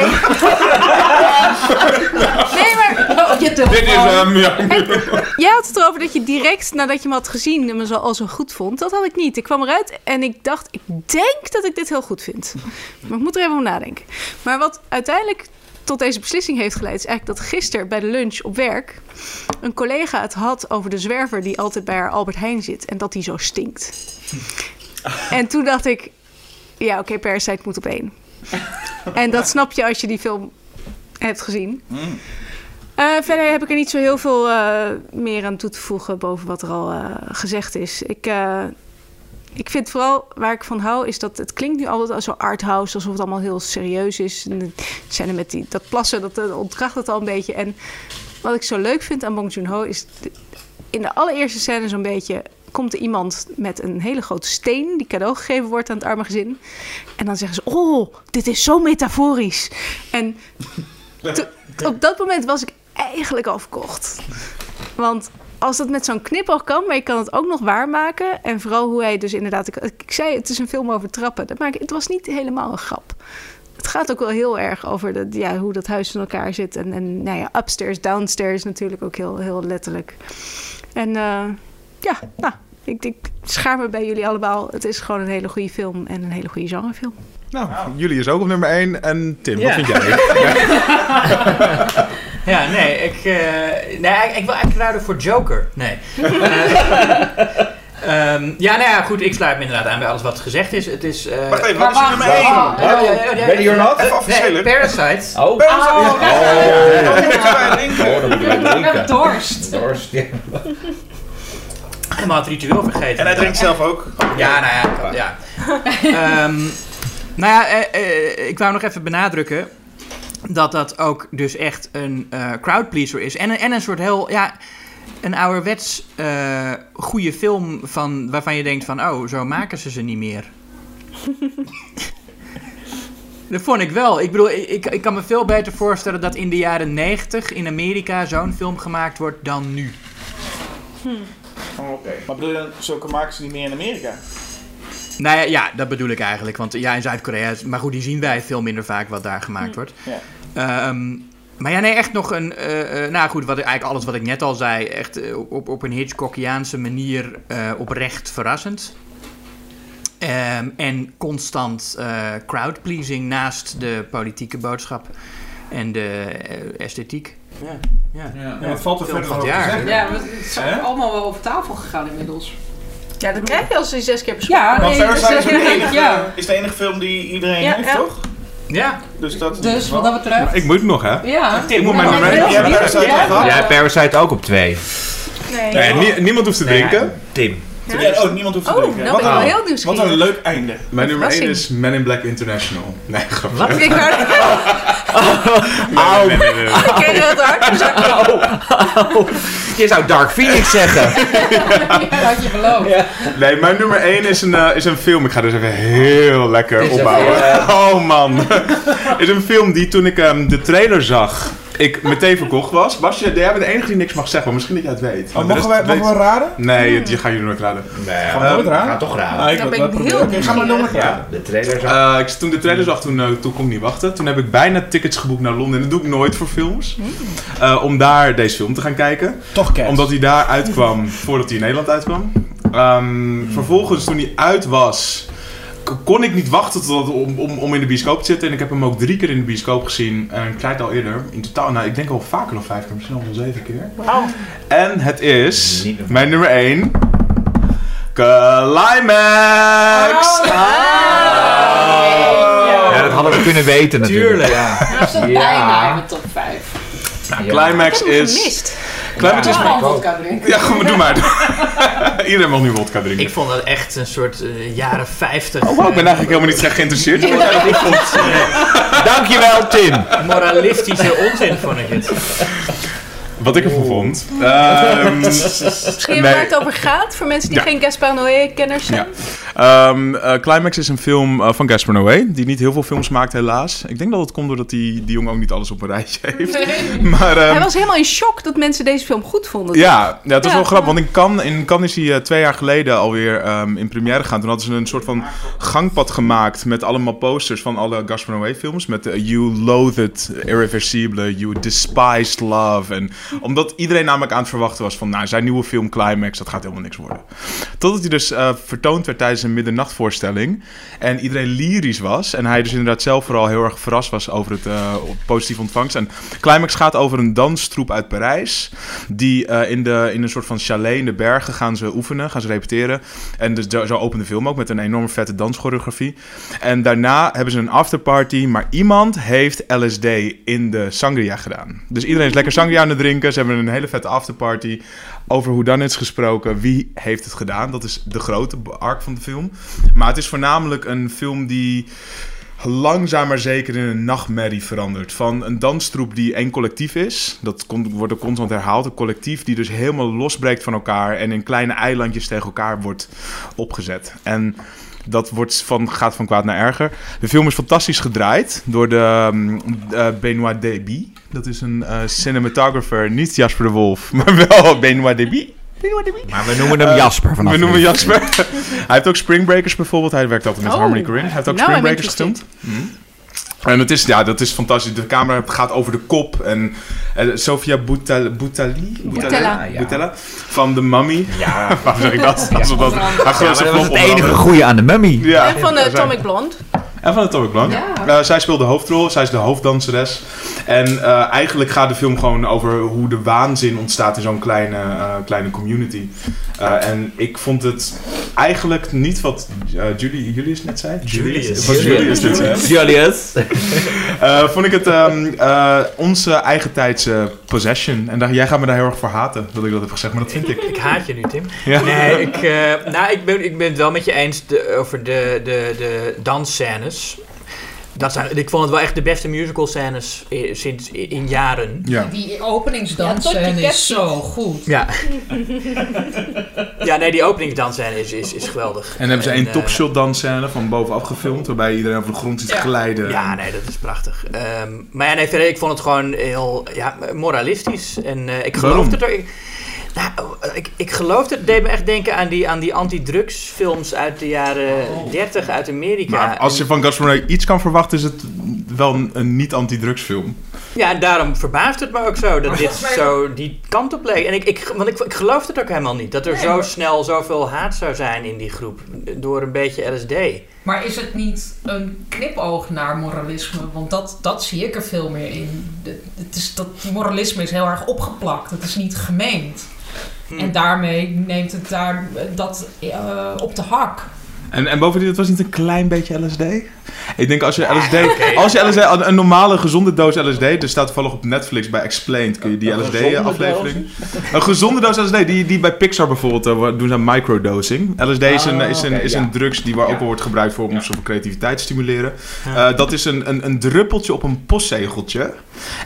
S5: nee, maar
S4: Oh, je
S3: Dit is hem, ja.
S5: jij had het erover dat je direct nadat je hem had gezien hem zo, al zo goed vond. Dat had ik niet. Ik kwam eruit en ik dacht, ik denk dat ik dit heel goed vind. Maar ik moet er even over nadenken. Maar wat uiteindelijk tot deze beslissing heeft geleid... is eigenlijk dat gisteren bij de lunch op werk... een collega het had over de zwerver die altijd bij haar Albert Heijn zit... en dat die zo stinkt. En toen dacht ik... ja, oké, Parasite moet op één. En dat snap je als je die film hebt gezien. Eh, verder heb ik er niet zo heel veel eh, meer aan toe te voegen boven wat er al eh, gezegd is. Ik, ik vind vooral waar ik van hou, is dat het klinkt nu altijd als zo arthouse, alsof het allemaal heel serieus is. En zijn er met die, dat plassen, dat, dat ontkracht het al een beetje. En wat ik zo leuk vind aan Bong Joon-ho is de- in de allereerste scène zo'n beetje komt er iemand met een hele grote steen die cadeau gegeven wordt aan het arme gezin. En dan zeggen ze: "Oh, dit is zo metaforisch." En to- op dat moment was ik eigenlijk al verkocht. Want als dat met zo'n knipoog kan, maar je kan het ook nog waarmaken. En vooral hoe hij dus inderdaad... Ik, ik zei, het is een film over trappen. Dat maakt, het was niet helemaal een grap. Het gaat ook wel heel erg over de, ja, hoe dat huis in elkaar zit. En, en nou ja, upstairs, downstairs natuurlijk ook heel, heel letterlijk. En eh, ja, nou, ik, ik schaar me bij jullie allemaal. Het is gewoon een hele goede film en een hele goede genrefilm.
S3: Nou, jullie is ook op nummer 1. En Tim, wat vind jij?
S2: Ja, nee, ik, eh, nee, ik, ik wil eigenlijk ruilen voor Joker. Nee. Eh, ehm, ja, nou ja, goed, ik sluit me inderdaad aan bij alles wat gezegd is. Het is... eh,
S1: Wacht even,
S4: Maar
S1: wat is nummer 1?
S4: wacht.
S2: ja, ja, ja, ja,
S8: Ready or not?
S1: Even
S2: Nee,
S1: afgeschillen.
S2: Parasite.
S8: Oh,
S4: Oh,
S1: Oh,
S8: ja.
S1: moeten wij.
S8: Oh, dan bij
S4: Ik heb dorst.
S8: Dorst, ja.
S2: Helemaal het ritueel vergeten.
S1: En hij drinkt zelf ook.
S2: Ja, nou ja. ja. Ehm, nou ja, eh, eh, ik wou nog even benadrukken dat dat ook dus echt een eh crowdpleaser is. En, een- en een soort heel, ja, een ouderwets eh goede film van, waarvan je denkt van, oh, zo maken ze ze niet meer. Dat vond ik wel. Ik bedoel, ik, ik- kan me veel beter voorstellen dat in de jaren 90 in Amerika zo'n film gemaakt wordt dan nu.
S7: Oh, Oké. Maar bedoel je dan, zulke maken ze niet meer in Amerika?
S2: Nou ja, ja, dat bedoel ik eigenlijk. Want ja, in Zuid-Korea, is- maar goed, die zien wij veel minder vaak wat daar gemaakt wordt.
S7: Ja.
S2: Ehm, maar ja, nee, echt nog een. eh, eh, nou goed, wat, eigenlijk alles wat ik net al zei. Echt eh, op, op een Hitchcockiaanse manier eh, oprecht verrassend. Ehm, en constant eh, crowdpleasing naast de politieke boodschap en de esthetiek. Ja, ja.
S7: Ja, wat valt er verder over
S2: het
S7: te zeggen?
S4: Ja, maar het is allemaal wel over tafel gegaan inmiddels.
S5: Ja, dat krijg je als je zes keer besproken
S4: Ja,
S1: Want
S4: nee,
S1: Parasite is,
S4: dus,
S1: de enige,
S4: ja.
S1: is de enige film die iedereen
S5: Ja,
S1: heeft,
S5: ja.
S1: toch?
S2: ja.
S1: Dus dat
S4: Dus wat dat betreft.
S3: Ik moet nog, hè?
S4: Ja.
S1: Tim,
S3: moet mijn
S4: Ja,
S3: nummer
S1: Jij Parasite
S4: ja,
S8: ook op 2.
S5: Nee.
S3: Nee, nie- niemand hoeft te drinken.
S8: Tim.
S1: Ja, oh, niemand hoeft te
S5: Oh,
S1: drinken.
S5: nou
S1: Wat
S5: ben ik wel
S1: een-
S5: heel
S1: Wat een leuk einde.
S3: Mijn nummer 1
S5: Verrassing.
S3: is Men in Black International. Nee, grapje.
S2: Wat?
S5: Ik wou
S3: nee.
S5: ik kreeg het hard.
S8: Je zou Dark Phoenix zeggen.
S4: had je beloofd.
S3: Nee, mijn nummer 1 is een, eh, is een film. Ik ga dus even heel lekker opbouwen.
S8: even,
S3: Oh man. is een film die toen ik ehm, de trailer zag, ik meteen verkocht was. Basje, jij bent de enige die niks mag zeggen, maar misschien dat jij het weet.
S7: Oh, mogen, wij, mogen
S3: weet-
S7: we raden?
S3: Nee, je gaat jullie nooit raden.
S8: Nee,
S7: Gaan we nooit raden?
S8: Ga toch raden.
S7: Ah, ik
S5: ben ik heel
S7: proberen. Oké, ga maar door met
S5: nieuwsgierig.
S7: raden.
S8: Ja, de trailer zag.
S3: Eh, ik, toen de trailer zag, toen, eh, toen kon ik niet wachten. Toen heb ik bijna tickets geboekt naar Londen. En dat doe ik nooit voor films. Eh, om daar deze film te gaan kijken.
S7: Toch Cats.
S3: Omdat hij daar uitkwam voordat hij in Nederland uitkwam. Ehm, Vervolgens, toen hij uit was, kon ik niet wachten tot, om, om, om in de bioscoop te zitten. En ik heb hem ook drie keer in de bioscoop gezien. En ik zei het al eerder. In totaal, nou, ik denk al vaker dan vijf keer, misschien al wel zeven keer. En het is mijn nummer één. Climax!
S8: Ja, dat hadden we kunnen weten natuurlijk.
S2: Tuurlijk.
S8: Ja.
S4: Dat stond
S8: Ja.
S4: bijna in de top 5.
S3: Nou,
S8: Ja.
S3: Climax is...
S8: maar-
S4: ga vodka drinken.
S3: Ja, goed, maar doe maar. Iedereen mag nu vodka drinken.
S2: Ik vond dat echt een soort eh, jaren 50.
S3: Oh, wow, ik ben eigenlijk helemaal niet echt geïnteresseerd in wat jij erop vond.
S8: Dankjewel, Tim.
S2: moralistische onzin vond ik het.
S3: Wat ik ervan vond. Ehm,
S5: Misschien
S3: Nee.
S5: waar het over gaat, voor mensen die
S3: Ja.
S5: geen Gaspar Noé-kenners zijn.
S3: Ehm, eh, Climax is een film eh, van Gaspar Noé, die niet heel veel films maakt helaas. Ik denk dat het komt doordat die, die jongen ook niet alles op een rijtje heeft. Maar, ehm,
S5: Hij was helemaal in shock dat mensen deze film goed vonden.
S3: Ja, ja, het is
S5: Ja.
S3: wel grappig, want in Cannes, in Cannes is hij eh, twee jaar geleden alweer in première gegaan. Toen hadden ze een soort van gangpad gemaakt met allemaal posters van alle Gaspar Noé films. Met You Loathed Irreversible, You Despised Love. En omdat iedereen namelijk aan het verwachten was van, nou, zijn nieuwe film Climax, dat gaat helemaal niks worden. Totdat hij dus eh, vertoond werd tijdens een middernachtvoorstelling. En iedereen lyrisch was. En hij dus inderdaad zelf vooral heel erg verrast was over het eh, positieve ontvangst. En Climax gaat over een danstroep uit Parijs. Die eh, in, de, in een soort van chalet in de bergen gaan ze oefenen, gaan ze repeteren. En dus zo opent de film ook met een enorm vette danschoreografie. En daarna hebben ze een afterparty. Maar iemand heeft LSD in de sangria gedaan. Dus iedereen is lekker sangria aan het drinken. Ze hebben een hele vette afterparty. Over hoe dan is gesproken. Wie heeft het gedaan? Dat is de grote arc van de film. Maar het is voornamelijk een film die langzaam maar zeker in een nachtmerrie verandert. Van een danstroep die één collectief is. Dat wordt ook constant herhaald. Een collectief die dus helemaal losbreekt van elkaar. En in kleine eilandjes tegen elkaar wordt opgezet. En dat wordt van, gaat van kwaad naar erger. De film is fantastisch gedraaid door de um, Benoit Deby. Dat is een eh, cinematographer. Niet Jasper de Wolf, maar wel Benoit Deby.
S8: Maar we noemen hem Jasper vanaf
S3: We noemen Jasper. hij heeft ook Spring Breakers bijvoorbeeld. Hij werkt altijd met
S5: Oh.
S3: Harmony Korine. Hij heeft ook
S5: Nou,
S3: Spring
S5: I'm
S3: Breakers
S5: interested.
S3: gefilmd. Mhm. En het is, ja, dat is fantastisch. De camera gaat over de kop. En eh, Sofia Boutal- Boutali?
S5: Boutella.
S8: Ja.
S3: Boutella. Van The Mummy.
S8: Ja.
S3: Waarom zeg ik dat? Dat
S8: Ja, dat was het enige goede aan de mummy.
S3: Ja,
S5: En van uh,
S3: zijn-
S5: Atomic Blonde.
S3: En van Atomic Blonde.
S4: Ja.
S3: Eh, zij speelt de hoofdrol, zij is de hoofddanseres. En eh, eigenlijk gaat de film gewoon over hoe de waanzin ontstaat in zo'n kleine, eh, kleine community. Eh, en ik vond het eigenlijk niet wat Julie, Julius net zei.
S2: Julius.
S3: Wat Julius net zei.
S8: Julius.
S3: Eh, vond ik het ehm, eh, onze eigen tijdse possession. En daar, jij gaat me daar heel erg voor haten, dat ik dat heb gezegd. Maar dat vind ik.
S2: Ik haat je nu, Tim.
S3: Ja.
S2: Nee, ik, eh, nou, ik, ben, ik ben het wel met je eens de- over de, de, de dansscènes. Dat zijn, ik vond het wel echt de beste musical scènes i- sinds in jaren.
S3: Ja.
S4: Die
S5: Ja,
S4: openingsdans
S5: tot je
S4: is zo goed.
S2: Ja. ja, nee, die openingsdansscène is, is, is geweldig.
S3: En dan hebben ze
S2: En,
S3: een
S2: eh,
S3: topshot dansscène van bovenaf gefilmd, waarbij iedereen over de grond ziet
S4: Ja.
S3: glijden.
S2: Ja, nee, dat is prachtig. Ehm, maar ja, nee, ik vond het gewoon heel ja, moralistisch. En eh, ik
S3: Waarom?
S2: geloofde er... Ik, nou, ik, ik geloofde, het deed me echt denken aan die, aan die anti-drugsfilms uit de jaren 30 uit Amerika.
S3: Maar als je van Gaspar Noé iets kan verwachten, is het wel een, een niet-anti-drugsfilm.
S2: Ja, en daarom verbaast het me ook zo dat dit zo die kant op leek. En ik, ik, want ik, ik geloof het ook helemaal niet. Dat er
S4: Nee,
S2: zo
S4: maar-
S2: snel zoveel haat zou zijn in die groep. Door een beetje LSD.
S4: Maar is het niet een knipoog naar moralisme? Want dat, dat zie ik er veel meer in. Het is, dat moralisme is heel erg opgeplakt. Het is niet gemeend.
S2: Hm.
S4: En daarmee neemt het daar dat eh, op de hak.
S3: En, en bovendien, het was niet een klein beetje LSD? Ik denk als je LSD, als je LSD, een normale gezonde doos LSD, er staat toevallig op Netflix bij Explained, kun je die
S7: Een
S3: LSD
S7: gezonde
S3: aflevering. Een gezonde doos LSD, die, die bij Pixar bijvoorbeeld eh, doen ze microdosing. LSD is een,
S7: Ah,
S3: is een, is
S7: ja.
S3: een drugs die waar ook wel wordt gebruikt voor om
S7: Ja.
S3: creativiteit te stimuleren. Eh, dat is een, een, een druppeltje op een postzegeltje.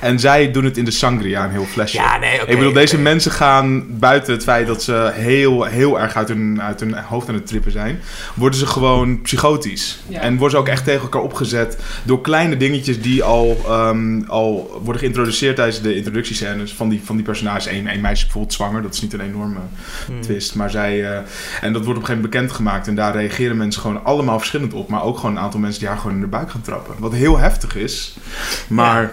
S3: En zij doen het in de sangria, een heel flesje.
S2: Ja, nee, oké.
S3: Ik bedoel, deze mensen gaan buiten het feit dat ze heel, heel erg uit hun, uit hun hoofd aan het trippen zijn, worden ze gewoon psychotisch.
S4: Ja.
S3: En worden ze ook echt tegen elkaar opgezet door kleine dingetjes die al, ehm, al worden geïntroduceerd tijdens de introductiescènes van die, van die personages. Eén een meisje bijvoorbeeld zwanger, dat is niet een enorme
S2: Hm.
S3: twist. Maar zij, eh, en dat wordt op een gegeven moment bekendgemaakt en daar reageren mensen gewoon allemaal verschillend op. Maar ook gewoon een aantal mensen die haar gewoon in de buik gaan trappen. Wat heel heftig is, maar...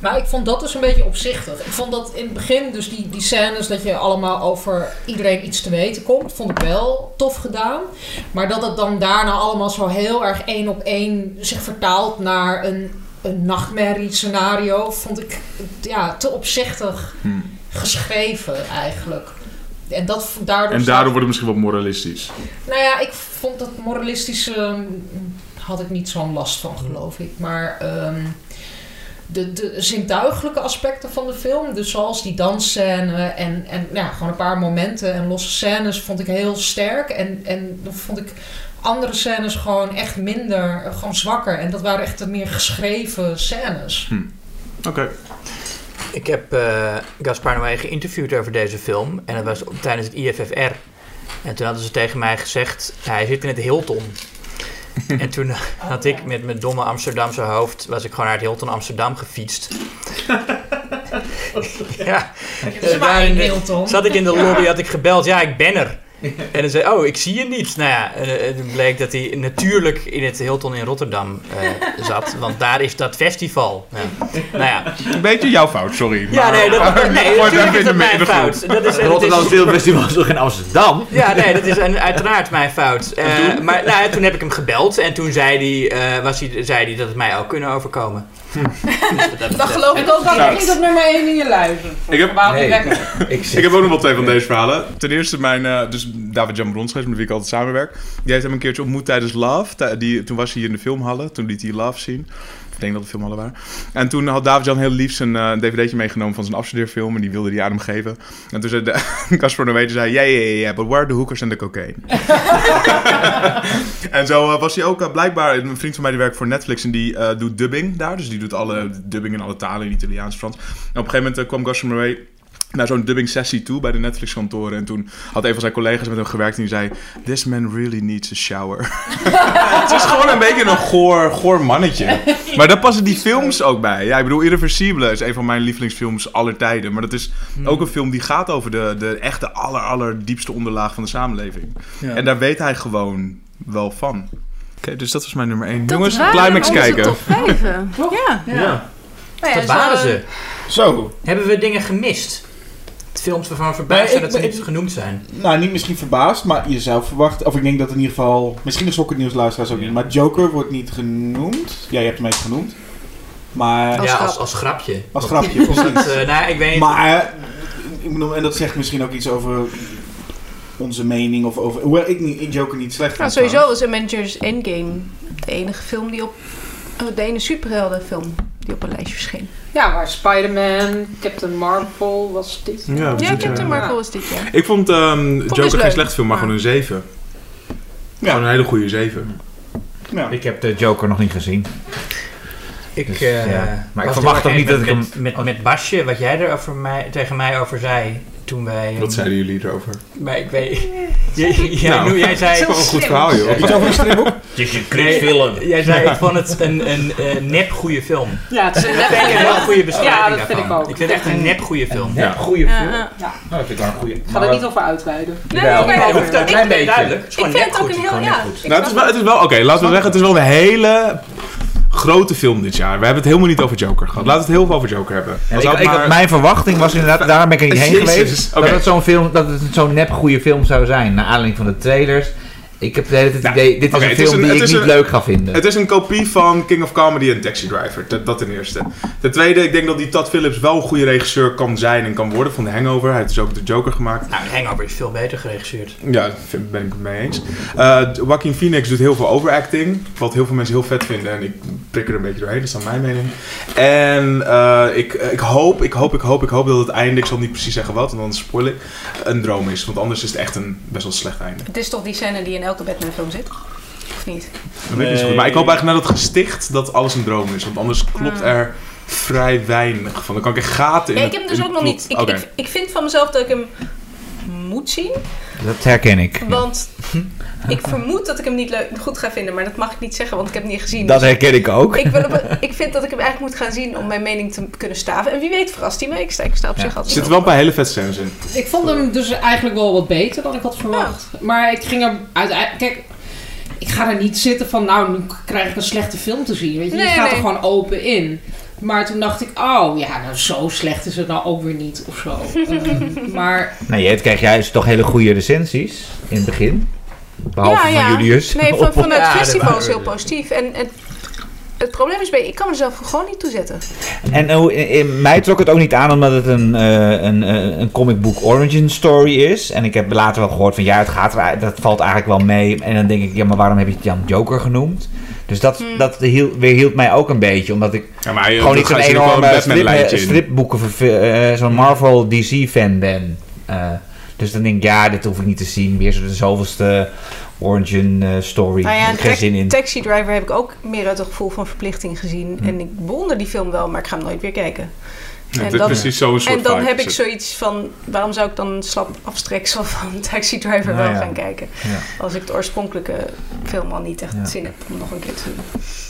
S4: Maar ik vond dat dus een beetje opzichtig. Ik vond dat in het begin, dus die, die scènes dat je allemaal over iedereen iets te weten komt, vond ik wel tof gedaan. Maar dat het dan daarna allemaal zo heel erg één op één zich vertaalt naar een, een nachtmerrie scenario, vond ik ja, te opzichtig
S3: hm.
S4: geschreven eigenlijk. En, dat, daardoor
S3: En daardoor wordt het misschien wat moralistisch.
S4: nou ja, ik vond dat moralistische ehm, had ik niet zo'n last van, geloof ik. Maar ehm, de, de zintuigelijke aspecten van de film, dus zoals die dansscène en, en ja, gewoon een paar momenten en losse scènes, vond ik heel sterk. En, en dan vond ik andere scènes gewoon echt minder, gewoon zwakker. En dat waren echt de meer geschreven scènes.
S3: Oké.
S2: Ik heb eh Gaspar Noé geïnterviewd over deze film. En dat was tijdens het IFFR. En toen hadden ze tegen mij gezegd... hij zit in het Hilton. En toen had ik met mijn domme Amsterdamse hoofd... was ik gewoon naar het Hilton Amsterdam gefietst. ja. Daar in de-. Zat ik in de lobby, had ik gebeld. Ja, ik ben er. En dan zei oh, ik zie je niet. Nou ja, eh, eh, toen bleek dat hij natuurlijk in het Hilton in Rotterdam eh, zat. Want daar is dat festival. Ja. Nou ja,
S3: Een beetje jouw fout, sorry.
S2: ja,
S3: maar-
S2: nee, dat,
S3: maar-
S2: nee,
S3: het
S2: natuurlijk is dat mijn fout. Dat is,
S8: Het Rotterdam
S2: is,
S8: Filmfestival is toch in Amsterdam?
S2: ja, nee, dat is een, uiteraard mijn fout. Eh, maar nou, ja, toen heb ik hem gebeld en toen zei hij, eh, was hij, zei hij dat het mij ook kunnen overkomen. Dat
S5: geloof ik ook
S4: ik niet op nummer 1 in je lijst.
S3: Ik heb,
S8: Nee. Ik
S3: ik heb ook nog wel twee van deze verhalen. Ten eerste mijn, eh, dus David Jan Bronsgeest, met wie ik altijd samenwerk. Die heeft hem een keertje ontmoet tijdens Love. Die, toen was hij hier in de filmhallen. Toen liet hij Love zien. Denk dat het filmhallen waren. En toen had David Jan heel lief zijn eh, dvd'tje meegenomen van zijn afstudeerfilm. En die wilde hij aan hem geven. En toen zei de- Casper die zei... Ja, ja, ja, but where are the hookers and the cocaine? en zo eh, was hij ook eh, blijkbaar... Een vriend van mij die werkt voor Netflix en die doet dubbing daar. Dus die doet alle dubbing in alle talen. In Italiaans, Frans. En op een gegeven moment kwam Casper Noé naar zo'n dubbing sessie toe bij de Netflix kantoren. En toen had een van zijn collega's met hem gewerkt en die zei... This man really needs a shower. het is gewoon een beetje een goor, goor mannetje. Maar daar passen die films ook bij. Ja, ik bedoel, Irreversible is een van mijn lievelingsfilms aller tijden. Maar dat is ook een film die gaat over de, de echte aller, aller diepste onderlaag van de samenleving.
S7: Ja.
S3: En daar weet hij gewoon wel van. Oké, dus dat was mijn nummer 1.
S5: Dat
S3: Jongens, Climax kijken.
S5: top vijven. Ja.
S7: Ja.
S5: Nou ja,
S2: dat waren ze.
S7: Zo.
S2: Hebben we dingen gemist? Films waarvan we verbaasd zijn dat ze niet genoemd zijn.
S1: Nou, niet misschien verbaasd, maar je zou verwachten... Of ik denk dat in ieder geval... Misschien de sokkernieuwsluisteraars ook niet. Maar Joker wordt niet genoemd. Ja, je hebt hem even genoemd. Maar...
S5: Als
S2: ja,
S5: grap.
S2: als, als grapje.
S1: Als grapje,
S2: dat,
S1: precies.
S2: eh, nou, ik weet niet.
S1: Maar, ik bedoel, en dat zegt misschien ook iets over onze mening of over... Hoewel ik niet, in Joker niet slecht
S5: Nou, sowieso was Avengers Endgame de enige film die op... Oh, de ene superheldenfilm die op een lijstje verscheen.
S4: Ja, maar Spider-Man, Captain Marvel was dit.
S3: Ja,
S5: Ja, Captain
S3: ja.
S5: Marvel was dit jaar.
S3: Ik vond ehm,
S5: best
S3: Joker geen
S5: leuk.
S3: slechte film, maar
S5: Ja.
S3: gewoon een 7.
S1: Ja.
S3: Gewoon een hele goede 7.
S1: Ja.
S6: Ik heb de Joker nog niet gezien.
S2: Ik,
S6: Dus,
S2: eh,
S6: ja. Maar ik verwacht ook niet dat ik
S2: met, Met, met, met Basje, wat jij er over mij, tegen mij over zei toen wij...
S3: Wat zeiden jullie erover?
S2: Maar ik weet... Jij, jij,
S3: Nou.
S2: jij zei...
S3: Wel een goed verhaal, joh.
S1: Iets over een stripboek?
S6: Het is een
S2: Nee, jij zei, ik vond het een, een, eh, nep goede film.
S4: Ja, het is een
S2: een heel goede beschrijving
S4: Ja, dat vind
S2: daarvan.
S4: ik ook.
S2: Ik vind het echt een nep goede film.
S3: Ja.
S6: goede
S5: Ja,
S6: film.
S5: ja.
S6: Nou, dat vind ik wel een goede.
S4: Ik ga er niet over uitweiden.
S5: Nee, nee,
S2: hoeft een klein beetje.
S5: duidelijk.
S2: Het is
S5: Ik vind het ook een heel... Ja,
S3: Nou, het is het is wel oké, laten we zeggen, het is wel een hele grote film dit jaar. We hebben het helemaal niet over Joker gehad. Laten we het heel veel over Joker hebben.
S6: Ja, ik, mijn verwachting was inderdaad, daar ben ik er niet heen
S3: Jezus,
S6: geweest, dat het zo'n film, dat het zo'n nep goede film zou zijn, naar aanleiding van de trailers. Ik heb de hele tijd het
S3: Nou,
S6: idee, dit is
S3: oké,
S6: een
S3: is
S6: film
S3: een-
S6: die ik
S3: is
S6: niet
S3: een-
S6: leuk ga vinden.
S3: Het is een kopie van King of Comedy en Taxi Driver. Dat, dat ten eerste. Ten tweede, ik denk dat die Todd Phillips wel een goede regisseur kan zijn en kan worden van The Hangover. Hij heeft dus ook de Joker gemaakt.
S2: Nou, Hangover is veel beter geregisseerd.
S3: Ja, daar ben ik het mee eens. Uh, Joaquin Phoenix doet heel veel overacting. Wat heel veel mensen heel vet vinden. En ik prik er een beetje doorheen, dat is dan mijn mening. En eh, ik, ik hoop, ik hoop, ik hoop, ik hoop dat het einde, ik zal niet precies zeggen wat, want dan spoil ik, een droom is. Want anders is het echt een best wel slecht einde.
S5: Het is toch die scène die in elke Batman film zit? Of niet?
S3: Dat weet ik niet zo goed. Maar ik hoop eigenlijk naar dat gesticht dat alles een droom is. Want anders klopt er vrij weinig van. Dan kan ik er gaten in
S5: Ja, ik heb hem dus ook nog niet... ik, ik vind van mezelf dat ik hem moet zien.
S6: Dat herken ik.
S5: Want ik vermoed dat ik hem niet leuk, goed ga vinden. Maar dat mag ik niet zeggen, want ik heb hem niet gezien.
S6: Dat
S5: Dus
S6: herken ik ook.
S5: ik, wil op- ik vind dat ik hem eigenlijk moet gaan zien om mijn mening te kunnen staven. En wie weet verrast hij me. Ik sta, ik sta op
S6: Ja.
S5: zich
S3: Er
S5: altijd
S3: zitten wel een paar hele vette scènes in.
S4: Ik vond hem dus eigenlijk wel wat beter dan ik had verwacht. Maar ik ging er uiteindelijk... Kijk, ik ga er niet zitten van... Nou, nu krijg ik een slechte film te zien. Weet je, je
S5: Nee,
S4: gaat er gewoon open in. Maar toen dacht ik... Oh, ja, nou zo slecht is het nou ook weer niet. Of zo. Ehm, maar
S6: Nee, het kreeg juist toch hele goede recensies in het begin. Behalve
S5: Ja, ja.
S6: van Julius.
S5: Nee, van, vanuit
S2: Ja,
S5: het festival is heel positief. En, en het probleem is, bij, ik kan mezelf gewoon niet toezetten.
S6: En hoe- in, in mij trok het ook niet aan omdat het een, eh, een, eh, een comic book origin story is. En ik heb later wel gehoord van ja, het gaat er, dat valt eigenlijk wel mee. En dan denk ik, ja, maar waarom heb je het dan Joker genoemd? Dus dat,
S5: Hmm.
S6: dat hield, weerhield mij ook een beetje. Omdat ik
S3: Ja, maar
S6: gewoon niet zo'n enorme strip, stripboeken, eh, zo'n Marvel DC-fan ben. Eh, dus dan denk ik, ja, dit hoef ik niet te zien. Weer zo de zoveelste origin eh, story.
S5: Nou ja,
S6: geen zin in.
S5: Taxi Driver heb ik ook meer uit het gevoel van verplichting gezien.
S6: Hm.
S5: En ik bewonder die film wel, maar ik ga hem nooit weer kijken.
S3: Ja,
S5: En dan-
S3: precies zo'n soort
S5: En dan
S3: vibe
S5: heb ik zoiets van, waarom zou ik dan een slap afstreksel van Taxi Driver
S6: Nou
S5: wel
S6: ja.
S5: gaan kijken?
S6: Ja.
S5: Als ik de oorspronkelijke film al niet echt
S6: Ja.
S5: zin heb om nog een keer te zien.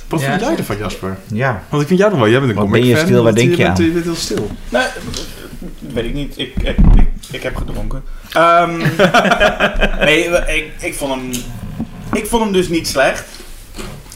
S3: Wat
S2: Ja.
S3: vind jij ervan, Jasper?
S6: Ja.
S3: Want ik vind jou nog wel, jij bent een comic
S6: ben je
S3: fan,
S6: stil, waar denk je
S3: bent,
S6: aan?
S3: Je bent heel stil.
S1: Nee, weet ik niet. Ik, ik, ik, ik heb gedronken. Ehm, nee, ik, ik, vond hem, ik vond hem dus niet slecht.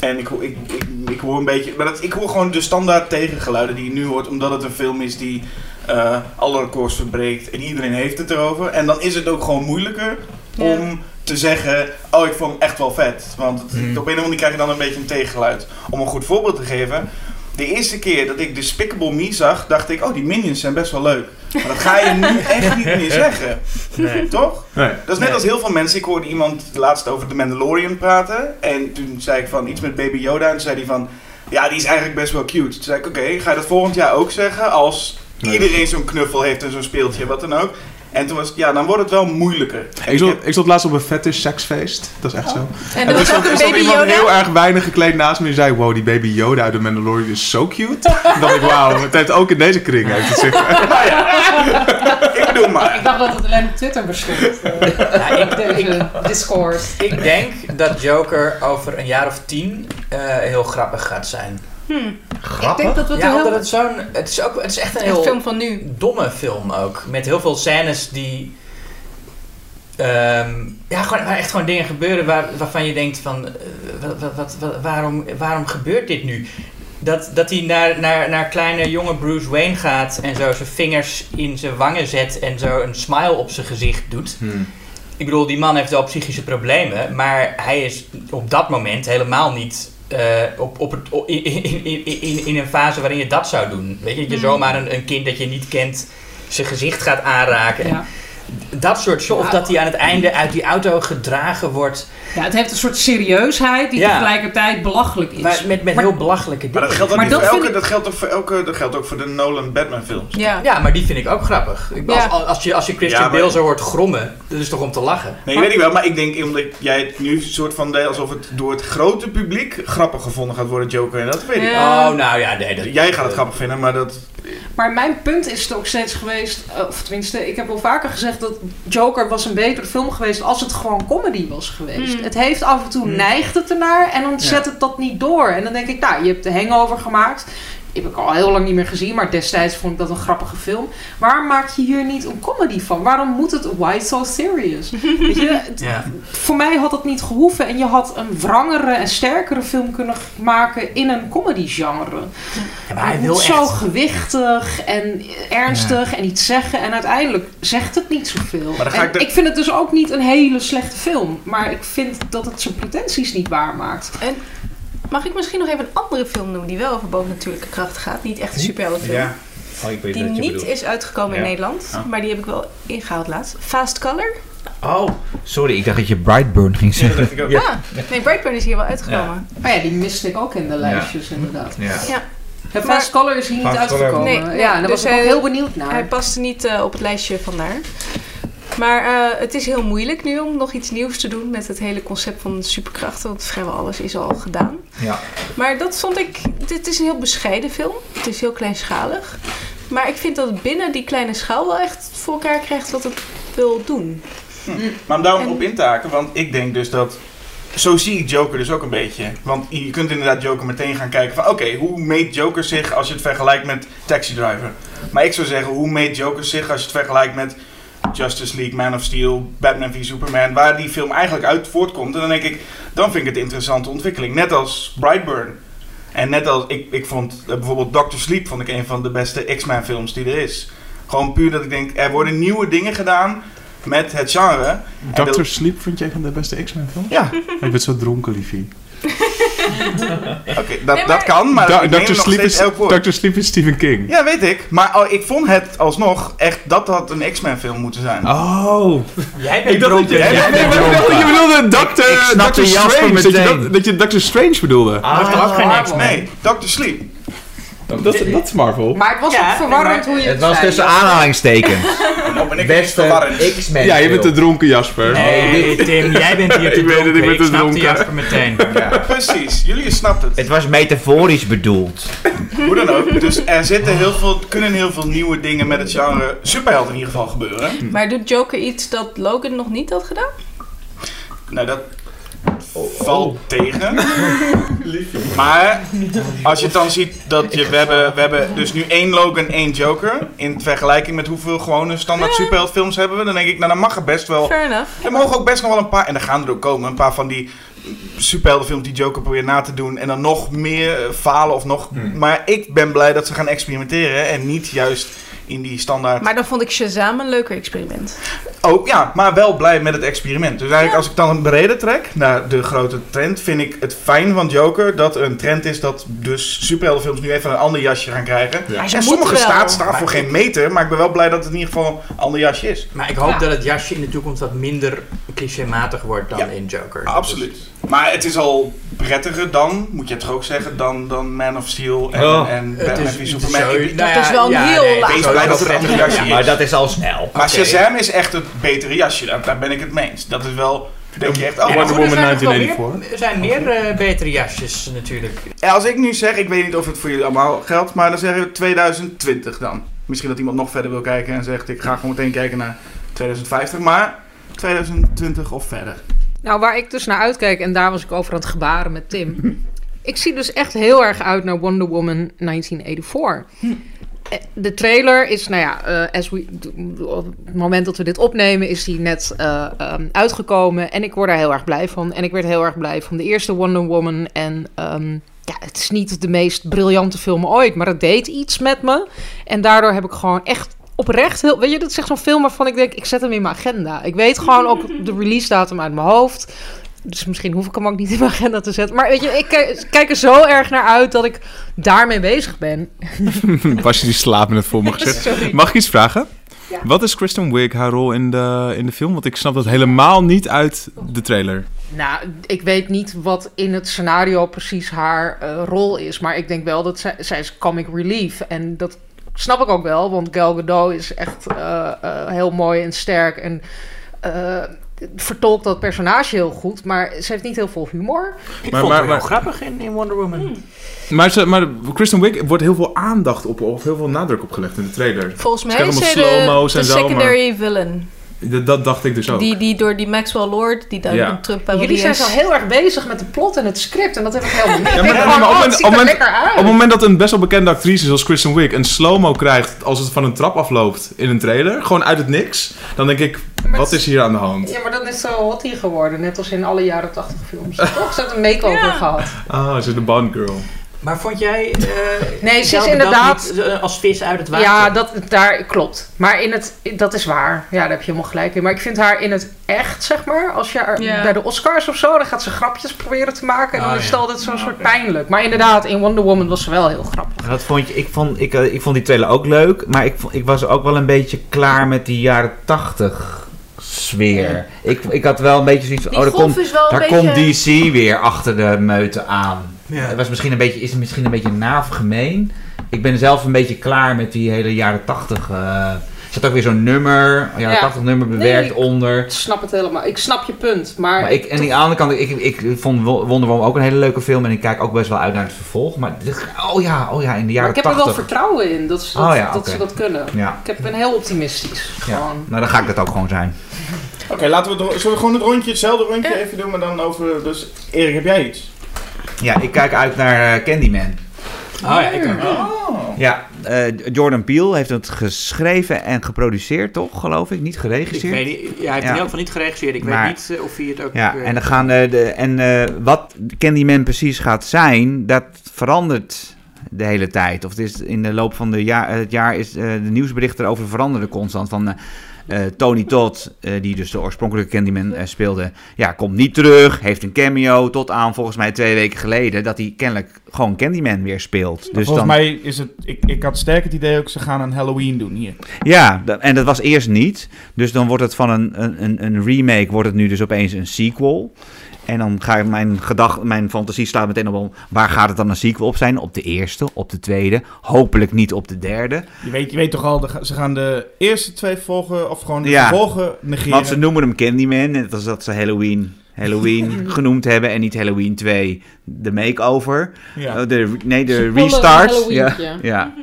S1: En ik, ik, ik, ik hoor een beetje... Maar dat, ik hoor gewoon de standaard tegengeluiden die je nu hoort. Omdat het een film is die eh, alle records verbreekt. En iedereen heeft het erover. En dan is het ook gewoon moeilijker
S5: Ja.
S1: om te zeggen... Oh, ik vond hem echt wel vet. Want het-
S2: Hmm.
S1: op een of andere manier krijg je dan een beetje een tegengeluid. Om een goed voorbeeld te geven... De eerste keer dat ik Despicable Me zag, dacht ik, oh, die minions zijn best wel leuk. Maar dat ga je nu echt niet meer zeggen.
S2: Nee.
S1: Toch?
S3: Nee.
S1: Dat is net
S2: Nee.
S1: als heel veel mensen. Ik hoorde iemand laatst over The Mandalorian praten. En toen zei ik van iets met Baby Yoda. En toen zei hij van, ja, die is eigenlijk best wel cute. Toen zei ik, oké, ga je dat volgend jaar ook zeggen? Als iedereen zo'n knuffel heeft en zo'n speeltje, wat dan ook. En toen was het, ja, dan wordt het wel moeilijker.
S3: Ik zat, ik zat laatst op een fetish seksfeest. Dat is echt zo.
S5: En
S3: En
S5: ook een
S3: er stond
S5: baby
S3: iemand heel
S5: Yoda.
S3: erg weinig gekleed naast me. Die zei, wow, die baby Yoda uit de Mandalorian is zo cute. Dan dacht ik, wauw, het heeft ook in deze kring heeft het zich.
S1: Ik bedoel maar.
S4: ik dacht dat het alleen op Twitter bestond. eh,
S2: Ja, ik,
S4: Deze Discord.
S2: ik denk dat Joker over een jaar of tien eh, heel grappig gaat zijn.
S4: Ik denk dat we het
S2: Ja,
S4: heel...
S2: omdat het zo'n... Het is, ook, het is echt een heel
S5: film van nu.
S2: domme film ook. Met heel veel scènes die... ehm, ja, gewoon, waar echt gewoon dingen gebeuren waar, waarvan je denkt van... eh, wat, wat, wat, wat- waarom, waarom gebeurt dit nu? Dat, dat hij naar, naar, naar kleine jonge Bruce Wayne gaat en zo zijn vingers in zijn wangen zet en zo een smile op zijn gezicht doet.
S3: Hmm.
S2: Ik bedoel, die man heeft wel psychische problemen, maar hij is op dat moment helemaal niet eh, op, op het, in, in, in, in, een fase waarin je dat zou doen. Weet je, dat je zomaar een, een kind dat je niet kent zijn gezicht gaat aanraken.
S4: Ja.
S2: Dat soort. Of dat hij aan het einde uit die auto gedragen wordt.
S4: Ja, het heeft een soort serieusheid die
S2: Ja.
S4: tegelijkertijd belachelijk is.
S2: Maar met, met
S4: Maar-
S2: heel belachelijke
S1: Maar
S2: dingen.
S1: dat geldt ook
S4: Maar
S1: niet
S4: dat
S1: voor elke,
S4: ik-
S1: dat geldt ook voor elke, dat geldt ook voor de Nolan Batman films.
S5: Ja.
S2: Ja, maar die vind ik ook grappig. Ik, als,
S5: Ja.
S2: als, je, als je Christian
S1: Ja, maar-
S2: Bale zo hoort grommen, dat is toch om te lachen?
S1: Nee, weet ik wel, maar ik denk omdat jij het nu soort van deed alsof het door het grote publiek grappig gevonden gaat worden, Joker. En dat weet ik.
S2: Oh, nou ja, nee. Dat,
S1: Jij gaat het grappig vinden, maar dat...
S4: Maar mijn punt is ook steeds geweest, eh, of tenminste, ik heb al vaker gezegd dat Joker was een betere film geweest als het gewoon comedy was geweest.
S5: Mm.
S4: Het heeft af en toe
S2: Mm.
S4: neigt het ernaar en dan zet het dat niet door. En dan denk ik, nou, je hebt de hangover gemaakt. Heb ik al heel lang niet meer gezien, maar destijds vond ik dat een grappige film. Waarom maak je hier niet een comedy van? Waarom moet het why so serious? Weet je, voor mij had het niet gehoeven en je had een wrangere en sterkere film kunnen maken in een comedy genre.
S2: Ja, maar hij
S4: het
S2: wil
S4: zo
S2: echt...
S4: gewichtig en ernstig en iets zeggen. En uiteindelijk zegt het niet zoveel.
S1: Maar dan ga
S4: En
S1: ik de-
S4: ik vind het dus ook niet een hele slechte film. Maar ik vind dat het zijn pretenties niet waarmaakt.
S5: Mag ik misschien nog even een andere film noemen die wel over bovennatuurlijke krachten gaat? Niet echt een superheldenfilm.
S8: Ja. Oh, ik weet
S5: Die
S8: wat je
S5: niet
S8: bedoelt.
S5: is uitgekomen in
S8: Ja.
S5: Nederland,
S1: Ja.
S5: maar die heb ik wel ingehaald laatst. Fast Color.
S8: Oh, sorry, ik dacht dat je Brightburn ging
S1: Ja, dat
S8: zeggen.
S1: dacht ik ook.
S8: Ja.
S5: Ah, nee, Brightburn is hier wel uitgekomen.
S4: Maar ja, die miste ik ook in de lijstjes inderdaad.
S8: Ja.
S4: Ja, Fast Color is hier niet uitgekomen.
S5: Nee,
S4: ja, en daar
S5: dus
S4: was ik ook heel benieuwd naar.
S5: Hij paste niet eh, op het lijstje vandaar. Maar eh, het is heel moeilijk nu om nog iets nieuws te doen met het hele concept van superkrachten. Want vrijwel alles is al gedaan.
S8: Ja.
S5: Maar dat vond ik. Dit is een heel bescheiden film. Het is heel kleinschalig. Maar ik vind dat het binnen die kleine schaal wel echt voor elkaar krijgt wat het wil doen.
S1: Maar om daarom
S5: En-
S1: op in te haken, want ik denk dus dat... Zo zie ik Joker dus ook een beetje. Want je kunt inderdaad Joker meteen gaan kijken van... Oké, hoe meet Joker zich als je het vergelijkt met Taxi Driver? Maar ik zou zeggen, hoe meet Joker zich als je het vergelijkt met... Justice League, Man of Steel, Batman v Superman... Waar die film eigenlijk uit voortkomt. En dan denk ik, dan vind ik het een interessante ontwikkeling. Net als Brightburn. En net als, ik, ik vond eh, bijvoorbeeld Doctor Sleep... vond ik een van de beste X-Men films die er is. Gewoon puur dat ik denk, er worden nieuwe dingen gedaan met het genre. Dat-
S3: Sleep vind jij van de beste X-Men films?
S1: Ja,
S3: Ik ben zo dronken, liefie.
S1: oké, dat,
S5: Nee, maar-
S1: dat kan, maar
S3: Da-
S1: ik
S3: Dr. Sleep
S1: steeds
S3: is,
S1: elk woord.
S3: Dr. Sleep is Stephen King.
S1: Ja, weet ik. Maar oh, ik vond het alsnog echt dat had een X-Men film moeten zijn.
S3: Oh.
S2: Jij bent
S3: Ik dacht dat je,
S1: jij
S3: nee,
S1: bent
S3: maar ik dacht dat je bedoelde Dr.
S8: Ik- ik
S3: Dr. Strange. Dat je, dat, dat je Dr. Strange bedoelde.
S2: Heeft toch ook geen X-Men?
S1: Nee, Doctor Sleep.
S3: Dat, dat is Marvel.
S4: Maar het was
S2: Ja,
S4: ook verwarrend
S2: maar-
S4: hoe je het,
S8: Het was
S4: zei.
S8: tussen aanhalingstekens.
S1: Nou ben ik niet
S8: Beste
S1: verwarrend.
S8: X-Men.
S3: Ja, je bent te
S8: film.
S3: dronken, Jasper.
S2: Nee, Tim, jij bent hier te
S3: Ik weet het, ik
S2: dronken.
S3: ben te dronken.
S2: Jasper meteen.
S1: Precies, jullie snapt het.
S8: Het was metaforisch bedoeld.
S1: Hoe dan ook. Dus er zitten heel veel, kunnen heel veel nieuwe dingen met het genre superheld in ieder geval gebeuren.
S5: Maar doet Joker iets dat Logan nog niet had gedaan?
S1: Nou, dat valt tegen. Maar als je het dan ziet dat je, we hebben, we hebben dus nu één Logan, één Joker. In vergelijking met hoeveel gewone standaard superheldfilms hebben we. Dan denk ik, nou dan mag er best wel.
S5: Fair enough.
S1: Er mogen ook best nog wel een paar, en er gaan er ook komen, een paar van die superheldenfilms die Joker probeert na te doen. En dan nog meer eh, falen of nog. Maar ik ben blij dat ze gaan experimenteren en niet juist in die standaard.
S5: Maar dan vond ik Shazam een leuker experiment.
S1: Ook ja, maar wel blij met het experiment. Dus eigenlijk als ik dan een brede trek naar de grote trend, vind ik het fijn van Joker dat er een trend is dat dus superheldenfilms nu even een ander jasje gaan krijgen. En sommige staat staan voor geen meter, maar ik ben wel blij dat het in ieder geval een ander jasje is.
S2: Maar ik hoop
S4: Ja.
S2: dat het jasje in de toekomst wat minder clichématig wordt dan
S1: Ja.
S2: in Joker.
S1: Absoluut. Maar het is al prettiger dan, moet je het toch ook zeggen, dan, dan Man of Steel en,
S8: Oh.
S1: en Batman v
S2: het is
S1: Superman.
S2: zo- nou
S5: Dat is wel een heel
S2: nee,
S5: laag-
S1: blij dat er een ander jasje
S8: Maar
S1: is.
S8: dat is al snel.
S1: Maar. Shazam is echt het betere jasje, daar, ben ik het mee eens. Dat is wel, denk je echt, oh,
S2: Ja,
S3: Wonder
S2: er
S3: Woman
S2: zijn nog wel
S3: 1984.
S2: meer- Er zijn meer eh, betere jasjes natuurlijk.
S1: Ja, als ik nu zeg, ik weet niet of het voor jullie allemaal geldt, maar dan zeggen we 2020 dan. Misschien dat iemand nog verder wil kijken en zegt, ik ga gewoon meteen kijken naar 2050, maar 2020 of verder.
S4: Nou, waar ik dus naar uitkijk, en daar was ik over aan het gebaren met Tim. ik zie dus echt heel erg uit naar Wonder Woman 1984. Eh, De trailer is, nou ja, eh, as we, op het moment dat we dit opnemen, is die net eh, ehm, uitgekomen. En ik word daar heel erg blij van. En ik werd heel erg blij van de eerste Wonder Woman. En ehm, ja, het is niet de meest briljante film ooit, maar het deed iets met me. En daardoor heb ik gewoon echt oprecht heel... Weet je, dat echt zo'n film waarvan ik denk, ik zet hem in mijn agenda. Ik weet gewoon ook de release datum uit mijn hoofd. Dus misschien hoef ik hem ook niet in mijn agenda te zetten. Maar weet je, ik kijk, kijk er zo erg naar uit dat ik daarmee bezig ben.
S3: Was je die slapende voor me gezet? Mag ik iets vragen?
S4: Ja.
S3: Wat is Kristen Wiig haar rol in de, in de film? Want ik snap dat helemaal niet uit de trailer.
S4: Nou, ik weet niet wat in het scenario precies haar eh, rol is. Maar ik denk wel dat zij, zij is comic relief. En dat snap ik ook wel. Want Gal Gadot is echt eh, eh, heel mooi en sterk. En vertolkt dat personage heel goed. Maar ze heeft niet heel veel humor.
S2: Ik
S3: Maar-
S2: vond
S3: maar-
S2: het wel
S3: maar-
S2: grappig in, in Wonder Woman.
S3: Maar, ze, maar Kristen Wiig wordt heel veel aandacht op, of heel veel nadruk opgelegd in de trailer.
S5: Volgens mij is
S3: allemaal
S5: de,
S3: slow-mo's
S5: de
S3: en zo,
S5: secondary villain.
S3: Dat, dat dacht ik dus ook.
S5: Die, die door die Maxwell Lord, die daar
S3: Ja.
S5: een Trump
S4: Jullie zijn zo heel erg bezig met de plot en het script. En dat heb ik helemaal niet.
S3: Ja, maar- op
S4: het ziet
S3: op
S4: uit.
S3: Op het moment dat een best wel bekende actrice zoals Kristen Wiig een slow-mo krijgt als het van een trap afloopt in een trailer, gewoon uit het niks, dan denk ik,
S4: Maar
S3: wat is hier aan de hand?
S4: Ja, maar dan is zo hot hier geworden. Net als in alle jaren 80 films. Toch? Ze heeft een makeover
S5: Ja.
S4: gehad.
S3: Ah, ze is de Bond girl.
S2: Maar vond jij... eh,
S4: Nee, ze is inderdaad-
S2: niet, eh, als vis uit het water?
S4: Ja, dat, daar klopt. Maar in het, dat is waar. Ja, daar heb je helemaal gelijk in. Maar ik vind haar in het echt, zeg maar, als je haar bij de Oscars of zo, dan gaat ze grapjes proberen te maken. En dan
S2: Oh,
S4: is
S2: ja.
S4: het altijd zo'n soort pijnlijk. Maar inderdaad, in Wonder Woman was ze wel heel grappig.
S6: Dat vond je, ik, vond, ik, eh, ik vond die trailer ook leuk, maar ik, vond- ik was ook wel een beetje klaar met die jaren tachtig sfeer. Ik, ik had wel een beetje zoiets van, oh, daar
S5: golf
S6: komt,
S5: is wel een
S6: daar
S5: beetje...
S6: komt DC weer achter de meute aan.
S2: Ja.
S6: Het was misschien een beetje, is het misschien een beetje naaf gemeen. Ik ben zelf een beetje klaar met die hele jaren tachtig. eh er zat ook weer zo'n nummer, een jaren
S4: Ja.
S6: tachtig nummer bewerkt
S4: Nee.
S6: onder.
S4: Ik snap het helemaal. Ik snap je punt. Maar,
S6: Maar ik, en aan de andere kant, ik, ik, vond Wo- Wonder Woman ook een hele leuke film. En ik kijk ook best wel uit naar het vervolg. Maar dit- oh ja, oh ja, in de
S4: maar
S6: jaren
S4: ik heb er wel vertrouwen in dat ze dat,
S6: Oh ja,
S4: dat,
S6: oké.
S4: ze dat kunnen.
S6: Ja,
S4: Ik ben heel optimistisch. Gewoon.
S6: Nou, dan ga ik dat ook gewoon zijn.
S1: Oké, laten we, zullen we gewoon het rondje, hetzelfde rondje even doen, maar dan over... Dus Erik, heb jij iets?
S6: Ja, ik kijk uit naar eh, Candyman.
S2: Oh ja, ik ook.
S1: Oh.
S6: Ja, eh, Jordan Peele heeft het geschreven en geproduceerd, toch? Geloof ik, niet
S2: Ik
S6: geregisseerd.
S2: weet niet, ja, hij heeft
S6: Ja.
S2: in ieder geval niet geregisseerd. Ik
S6: Maar-
S2: weet niet eh, of hij het ook...
S6: Ja, en, dan gaan, eh, de, en eh, wat Candyman precies gaat zijn, dat verandert de hele tijd. Of het is in de loop van de jaar, het jaar is eh, de nieuwsberichten erover veranderen constant. Van eh, Tony Todd, eh, die dus de oorspronkelijke Candyman eh, speelde, ja, komt niet terug, heeft een cameo, tot aan volgens mij twee weken geleden, dat hij kennelijk gewoon Candyman weer speelt. Dus
S10: Volgens
S6: dan,
S10: mij is het... Ik, ik had sterk het idee ook, ze gaan een Halloween doen hier.
S6: Ja, en dat was eerst niet. Dus dan wordt het van een, een, een- een remake, wordt het nu dus opeens een sequel. En dan ga ik mijn gedacht, mijn fantasie slaat meteen op om waar gaat het dan een sequel op zijn? Op de eerste, op de tweede, hopelijk niet op de derde.
S10: Je weet, je weet toch al, de- ze gaan de eerste twee volgen, of gewoon de
S6: Ja.
S10: vervolgen negeren.
S6: Want ze noemen hem Candyman, net als dat ze Halloween, Halloween genoemd hebben en niet Halloween 2, de makeover.
S10: ja.
S6: Oh, de, nee, de restart. Ja, ja.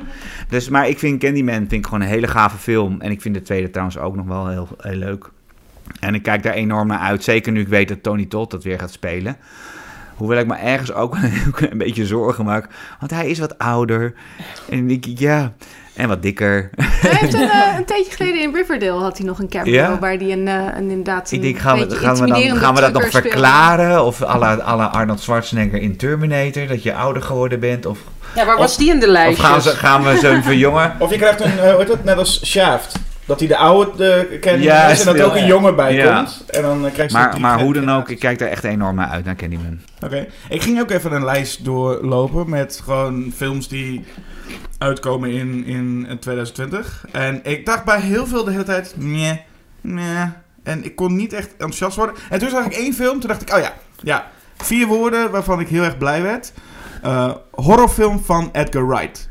S6: Dus, maar ik vind Candyman vind ik gewoon een hele gave film. En ik vind de tweede trouwens ook nog wel heel, heel leuk. En ik kijk daar enorm naar uit. Zeker nu ik weet dat Tony Todd dat weer gaat spelen. Hoewel ik me ergens ook een beetje zorgen maak. Want hij is wat ouder. En ik, ja, en wat dikker.
S5: Hij heeft een, eh, een tijdje geleden in Riverdale had hij nog een cameo
S6: Ja?
S5: waar hij een, eh, een inderdaad een
S6: Ik denk, gaan we, gaan we, dan, gaan we dat nog verklaren? Of à la, Arnold Schwarzenegger in Terminator, dat je ouder geworden bent? Of,
S4: Ja, waar
S6: Of-
S4: was die in de
S6: of
S4: lijstjes?
S6: gaan, ze, gaan we ze verjongen?
S1: Of je krijgt een, eh, hoe heet het, net als Shaft. Dat hij de oude de Candyman
S6: Ja,
S1: is en dat er ook een jongen bij
S6: Ja.
S1: komt. En dan eh, krijg je
S6: Maar, maar hoe dan ook, ik kijk daar echt enorm naar uit, naar Candyman.
S1: Oké. Ik ging ook even een lijst doorlopen met gewoon films die uitkomen in, in 2020. En ik dacht bij heel veel de hele tijd, nee, nee. En ik kon niet echt enthousiast worden. En toen zag ik één film, toen dacht ik, oh ja, ja. Vier woorden waarvan ik heel erg blij werd. Eh, horrorfilm van Edgar Wright.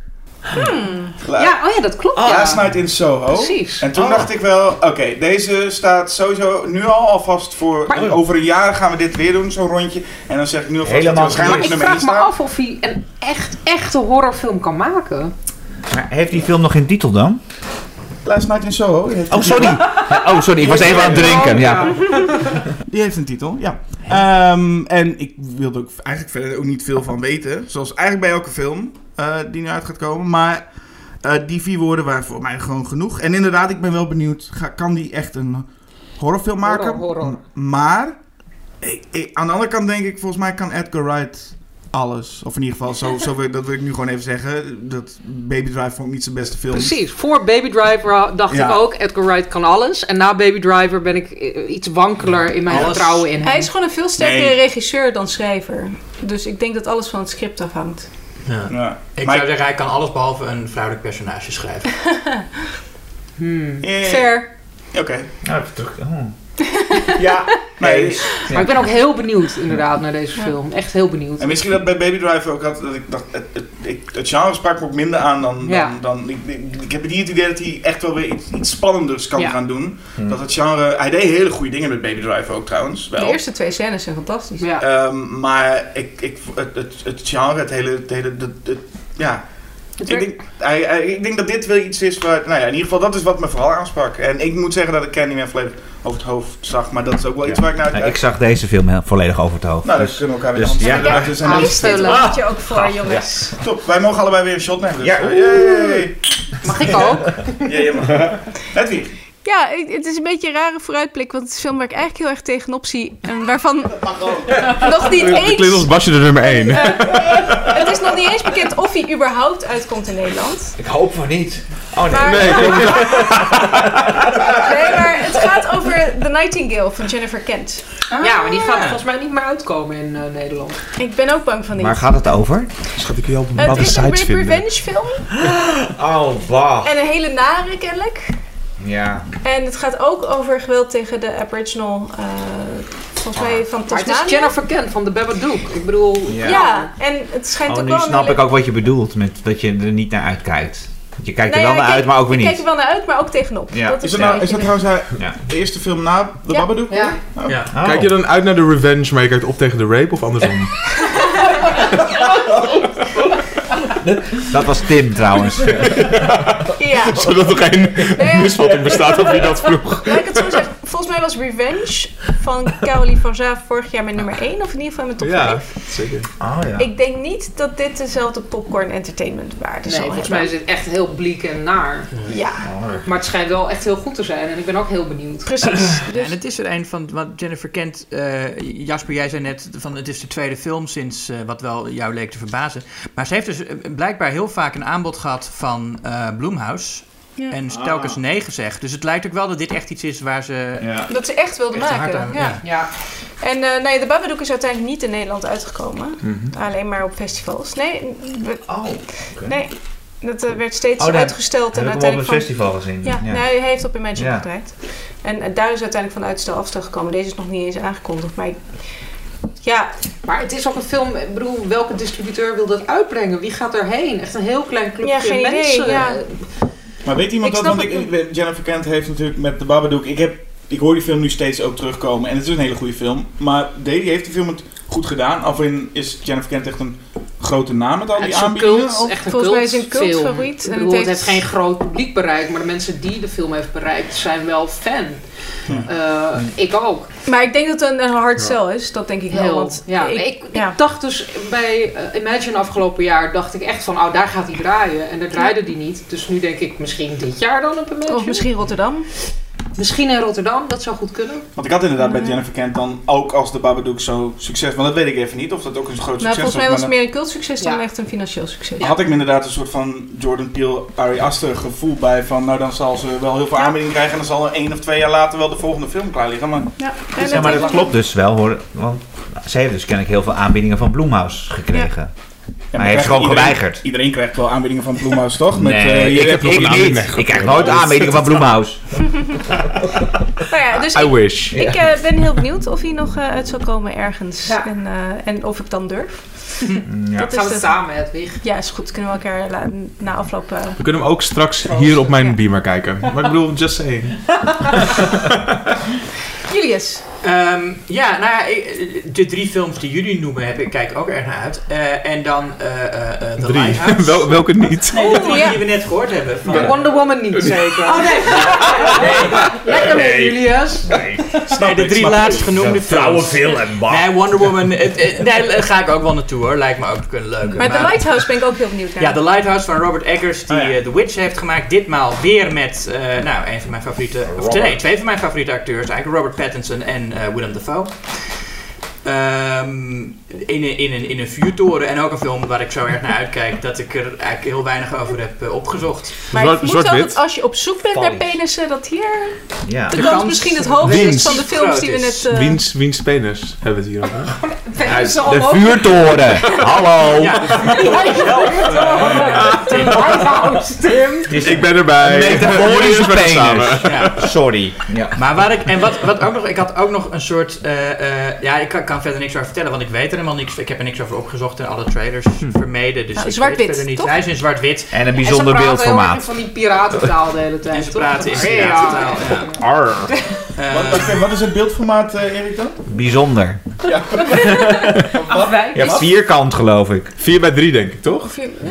S4: Ja, oh ja, dat klopt. ja.
S1: Last Night in Soho.
S4: Precies.
S1: En toen
S4: Oh.
S1: dacht ik wel, oké, deze staat sowieso nu al alvast voor...
S4: Maar-
S1: over een jaar gaan we dit weer doen, zo'n rondje. En dan zeg ik nu alvast
S6: Helemaal
S1: dat hij
S4: Maar
S1: waarschijnlijk
S4: ik
S1: op nummer
S4: vraag
S1: 1
S4: me af of hij een echt, echte horrorfilm kan maken.
S6: Maar heeft die film nog geen titel dan?
S1: Last Night in Soho.
S6: Oh, sorry. Oh, sorry. Ik was even aan het drinken. Ja.
S1: Die heeft een titel, ja. Ehm, en ik wilde ook eigenlijk verder ook niet veel van weten. Zoals eigenlijk bij elke film eh, die nu uit gaat komen. Maar eh, die vier woorden waren voor mij gewoon genoeg. En inderdaad, ik ben wel benieuwd. Ga, kan die echt een horrorfilm maken?
S4: Horror, horror.
S1: Maar ik, ik- aan de andere kant denk ik, volgens mij kan Edgar Wright alles. Of in ieder geval, zo, zo wil, dat wil ik nu gewoon even zeggen. Dat Baby Drive vond ik niet zijn beste film.
S4: Precies. Voor Baby Driver dacht
S1: Ja.
S4: ik ook, Edgar Wright kan alles. En na Baby Driver ben ik eh, iets wankeler in mijn
S2: Alles.
S4: vertrouwen in hem.
S5: Hij is gewoon een veel sterkere
S1: Nee.
S5: regisseur dan schrijver. Dus ik denk dat alles van het script afhangt.
S2: Ja.
S1: Ja.
S2: Ik
S1: Maar
S2: zou zeggen, hij kan alles behalve een vrouwelijk personage schrijven.
S4: Hmm.
S1: Eh,
S5: Fair.
S1: Oké.
S8: Nou, even terug. Oh.
S1: Ja. Nee, dus-
S4: Maar ik ben ook heel benieuwd inderdaad naar deze
S5: Ja.
S4: film. Echt heel benieuwd.
S1: En misschien dat bij Baby Driver ook had, dat ik dacht, het, het, ik, het genre sprak me ook minder aan dan,
S4: Ja.
S1: dan, dan ik, ik, ik heb niet het idee dat hij echt wel weer iets, iets spannenders kan
S4: Ja.
S1: gaan doen.
S8: Hm.
S1: Dat het genre, hij deed hele goede dingen met Baby Driver ook trouwens,
S5: De
S1: wel.
S5: eerste twee scènes zijn fantastisch.
S4: Ja.
S1: Ehm, maar ik, ik, het, het, het genre, het hele, het hele het, het- ja. Ik denk, hij, hij- ik denk dat dit wel iets is waar, nou ja, in ieder geval dat is wat me vooral aansprak. En ik moet zeggen dat ik Candyman volledig over het hoofd zag, maar dat is ook wel iets waar ik naar
S8: Nou, ik zag deze film volledig over het hoofd.
S1: Nou,
S8: dus,
S1: kunnen we elkaar weer
S8: dus
S1: de
S8: ja.
S1: Dus en dan-
S4: Aanvullen.
S5: Dit laat je ook voor, jongens.
S1: Top, wij mogen allebei weer een shot nemen. Dus.
S8: Ja.
S1: eh.
S4: Mag ik ook?
S1: Ja, je mag. Hedwig.
S5: Ja, het is een beetje een rare vooruitblik, want het is een film waar ik eigenlijk heel erg tegenop zie. En waarvan nog niet
S3: Het klinkt als
S5: eens...
S3: Basje de nummer 1.
S5: Het is nog niet eens bekend of hij überhaupt uitkomt in Nederland.
S8: Ik hoop van niet. Oh nee.
S5: Maar,
S3: Nee.
S5: nee, maar het gaat over The Nightingale van Jennifer Kent.
S4: Ja, maar die gaat volgens mij niet meer uitkomen in eh, Nederland.
S5: Ik ben ook bang van niet.
S8: Waar gaat het over?
S3: Schat, ik je op een
S5: het
S3: bepaalde
S5: is een revenge film.
S8: Oh, wow.
S5: En een hele nare kennelijk.
S8: Ja.
S5: En het gaat ook over geweld tegen de Aboriginal, eh, volgens mij van
S4: Maar het is
S5: Tasmanië.
S4: Jennifer Kent van The Babadook. Ik bedoel...
S8: Ja.
S5: Ja. en het schijnt
S8: Oh,
S5: ook
S8: nu
S5: wel een
S8: snap ik ook wat je bedoelt met dat je er niet naar uitkijkt. Je kijkt er wel
S5: ja,
S8: naar uit, maar ook weer
S5: Ik
S8: niet.
S5: kijk er wel naar uit, maar ook tegenop.
S8: Ja.
S5: Dat
S1: Is
S5: is
S1: dat, nou, is dat trouwens haar
S8: Ja.
S1: de eerste film na
S5: Ja.
S1: Babadook?
S4: Ja.
S2: Ja.
S8: Oh.
S3: Kijk je dan uit naar de revenge, maar je kijkt op tegen de rape of andersom?
S8: Dat was Tim trouwens.
S5: Ja.
S3: Zodat er geen misvatting bestaat over wie dat vroeg.
S5: Laat ik het zo zeggen. Volgens mij was Revenge van Caroline van Zaaf vorig jaar mijn nummer 1. Of in ieder geval mijn top 5.
S3: Ja, zeker.
S8: Oh ja.
S5: Ik denk niet dat dit dezelfde popcorn entertainment waarde
S4: Nee,
S5: zal
S4: volgens mij is het echt heel bleek en naar.
S5: Ja,
S4: Maar het schijnt wel echt heel goed te zijn. En ik ben ook heel benieuwd.
S5: precies.
S2: Ja,
S5: Dus
S2: en het is er een van wat Jennifer Kent. eh, Jasper, jij zei net van het is de tweede film sinds eh, wat wel jou leek te verbazen. Maar ze heeft dus eh, blijkbaar heel vaak een aanbod gehad van eh Bloomhouse.
S5: Ja.
S2: En telkens nee gezegd. Dus het lijkt ook wel dat dit echt iets is waar ze.
S1: Ja.
S5: dat ze echt wilde
S2: Echt hard
S5: maken.
S2: aan-
S5: ja.
S2: ja.
S4: Ja.
S5: En eh nee, de Babadook is uiteindelijk niet in Nederland uitgekomen.
S3: Mhm.
S5: Alleen maar op festivals. Nee, we-
S8: Oh,
S5: nee dat eh, werd steeds
S8: Oh,
S5: uitgesteld. En
S8: hem op een
S5: uiteindelijk van,
S8: festival gezien.
S5: Ja, Nee, hij heeft op Imagine
S8: Ja.
S5: gedraaid. En eh, daar is uiteindelijk van uitstel afstel gekomen. Deze is nog niet eens aangekondigd. Maar ik- ja,
S4: Maar het is ook een film, ik bedoel, welke distributeur wil dat uitbrengen? Wie gaat erheen? Echt een heel klein clubje
S5: Ja, geen idee,
S4: mensen.
S5: ja.
S1: Maar weet iemand dat? Want ik, Jennifer Kent heeft natuurlijk met The Babadook... Ik, heb, ik hoor die film nu steeds ook terugkomen. En het is een hele goede film. Maar Davy heeft die film het goed gedaan. Of in, is Jennifer Kent echt een grote naam met al
S4: Het
S1: die
S4: een
S5: Volgens mij is een
S4: cultfilm.
S5: cultfavoriet.
S4: Ik
S5: En
S4: bedoel,
S5: het
S4: heeft geen groot publiek bereikt, maar de mensen die de film heeft bereikt zijn wel fan. Eh, ik ook.
S5: Maar ik denk dat het een, een hard sell is. Dat denk ik wel.
S4: Heel.
S5: Want
S4: ja,
S5: ik,
S4: ik, dacht dus bij eh, Imagine afgelopen jaar, dacht ik echt van, oh daar gaat hij draaien. En daar draaide die niet. Dus nu denk ik misschien dit jaar dan op Imagine.
S5: Of misschien Rotterdam.
S4: Misschien in Rotterdam, dat zou goed kunnen.
S1: Want ik had inderdaad bij
S5: Ja.
S1: Jennifer Kent dan ook als The Babadook zo succes... Want dat weet ik even niet of dat ook een groot
S5: Nou,
S1: succes
S5: volgens mij
S1: was.
S5: was
S1: maar
S5: het meer een cultsucces dan
S4: Ja.
S5: echt een financieel succes.
S1: dan had ik me inderdaad een soort van Jordan Peele, Ari Aster gevoel bij van... Nou, dan zal ze wel heel veel
S5: Ja.
S1: aanbiedingen krijgen... en dan zal er één of twee jaar later wel de volgende film klaar liggen. Maar
S5: Ja,
S8: Ja, maar dat klopt dus wel hoor. Want ze heeft dus kennelijk heel veel aanbiedingen van Bloemhouse gekregen.
S1: Ja,
S8: Maar hij heeft gewoon
S1: iedereen-
S8: geweigerd.
S1: Iedereen krijgt wel aanbiedingen van Bloemhuis, toch? Met,
S8: nee,
S1: eh,
S8: ik, heb
S3: nog
S8: ik
S3: een
S8: niet.
S3: aanbieding
S8: Ik krijg nooit aanbiedingen van Bloemhouse.
S5: Nou ja, dus
S3: I
S5: ik,
S3: wish.
S5: ik eh, ben heel benieuwd of hij nog eh, uit zal komen ergens.
S4: Ja.
S5: En, eh, en of ik dan durf.
S8: Ja.
S5: Dat
S4: Gaan we
S5: de-
S4: samen, Hedwig.
S5: Ja, is goed. Kunnen we elkaar la- na afloop... eh,
S3: We kunnen hem ook straks hier op mijn
S5: Ja.
S3: beamer kijken. Maar ik bedoel, just saying.
S5: Julius.
S2: Ehm, ja, nou ja, ik- de drie films die jullie noemen, heb ik, kijk ook erg naar uit. Eh, en dan eh eh eh, The
S3: Drie.
S2: Lighthouse.
S3: Wel, welke niet?
S2: Nee, de drie
S5: Ja.
S2: die we net gehoord hebben. Van,
S4: De Wonder Woman niet zeker.
S2: Oh nee,
S4: Lekker mee, Julius.
S2: nee de drie laatst genoemde films. Nee, Wonder Woman, nee, daar ga ik ook wel naartoe hoor. Lijkt me ook een leuke.
S5: Maar The Lighthouse ben ik ook heel benieuwd naar.
S2: Ja, The Lighthouse van Robert Eggers, die
S1: Oh ja.
S2: The Witch heeft gemaakt. Ditmaal weer met, eh, nou, een van mijn favoriete, of nee, twee van mijn favoriete acteurs eigenlijk. Robert Pattinson en eh, Willem Dafoe. Ehm, in, een, in, een, in een vuurtoren. En ook een film waar ik zo erg naar uitkijk. Dat ik er eigenlijk heel weinig over heb eh, opgezocht.
S5: Maar
S3: Zwart-
S5: ik vermoed wel dat als je op zoek bent naar penissen, dat hier
S6: Ja.
S5: de
S2: De
S5: kans
S2: kans
S5: misschien het hoogst
S3: Wiens.
S5: is van de films die we net... eh,
S3: Wiens, wiens penis hebben we het hier over?
S4: Penis
S6: De vuurtoren. Hallo.
S2: Ja.
S3: Ik ben erbij.
S6: Metaforische penis.
S3: samen.
S2: ja.
S6: Sorry. Ja.
S2: Maar waar ik, en wat, wat ook nog, ik had ook nog een soort, eh, eh, ja, ik kan, kan verder niks over vertellen, want ik weet er helemaal niks, ik heb er niks over opgezocht en alle trailers vermeden, dus
S5: Nou,
S2: ik
S5: zwart-wit,
S2: weet verder niet.
S5: toch?
S2: Hij is in zwart-wit
S6: En een
S4: En ze
S6: bijzonder
S4: erg
S6: beeldformaat.
S4: van die piratentaal de hele tijd.
S2: en ze
S4: toch?
S2: praten in
S4: Ja.
S2: piratentaal. Ja.
S6: Arr.
S1: Wat, wat- is het beeldformaat, eh, Erik dan?
S6: Bijzonder.
S4: Afwijken.
S6: Ja, vierkant geloof ik.
S3: 4 bij 3 denk ik, toch?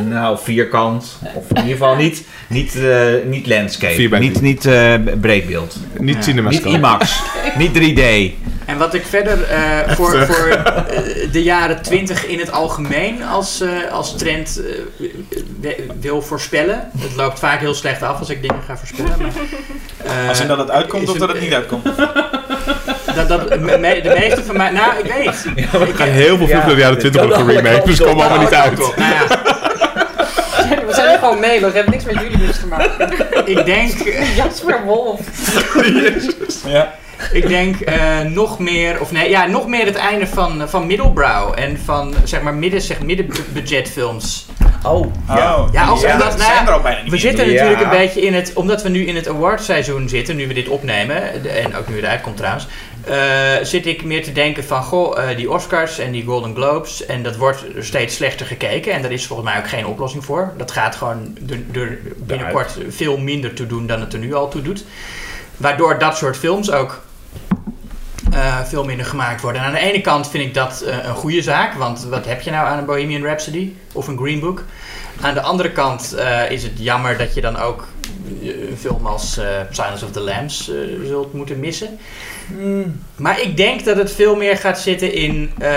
S6: Nou, vierkant. Of in ieder geval niet, niet, eh, niet landscape.
S3: Vier bij
S6: niet niet eh, breedbeeld.
S3: Niet
S2: Ja.
S3: cinemascope.
S6: Niet IMAX. niet 3D.
S2: En wat ik verder eh, voor, voor eh, de jaren 20 in het algemeen als, eh, als trend wil voorspellen. Het loopt vaak heel slecht af als ik dingen ga voorspellen. Maar, eh,
S1: Als in dat het uitkomt of dat het niet uitkomt?
S2: Dat, dat, me- de meeste van mij, nou ik weet niet.
S3: Ik ga heel veel films uit de jaren 20 worden geremake, dus ze komen allemaal niet uit.
S2: Nou ja,
S4: gewoon mee, we hebben niks met jullie dus te maken.
S2: ik denk,
S4: Jasper Wolf.
S1: Ja.
S2: ik denk eh, nog meer, of nee, ja, nog meer het einde van, van Middlebrow en van zeg maar midden, zeg, middenbudgetfilms.
S6: Oh,
S1: Oh,
S2: Ja, ook
S1: zijn,
S2: omdat, nou
S1: zijn
S2: ja,
S1: er al bijna niet
S2: We zitten
S6: Ja.
S2: natuurlijk een beetje in het, omdat we nu in het awardseizoen zitten, nu we dit opnemen, en ook nu het uitkomt trouwens, eh, zit ik meer te denken van, goh, eh, die Oscars en die Golden Globes, en dat wordt steeds slechter gekeken, en daar is volgens mij ook geen oplossing voor. Dat gaat gewoon binnenkort veel minder toe doen dan het er nu al toe doet. Waardoor dat soort films ook eh, veel minder gemaakt worden. En aan de ene kant vind ik dat eh, een goede zaak, want wat heb je nou aan een Bohemian Rhapsody of een Green Book? Aan de andere kant eh, is het jammer dat je dan ook eh, een film als eh, Silence of the Lambs eh, zult moeten missen. Maar ik denk dat het veel meer gaat zitten in eh,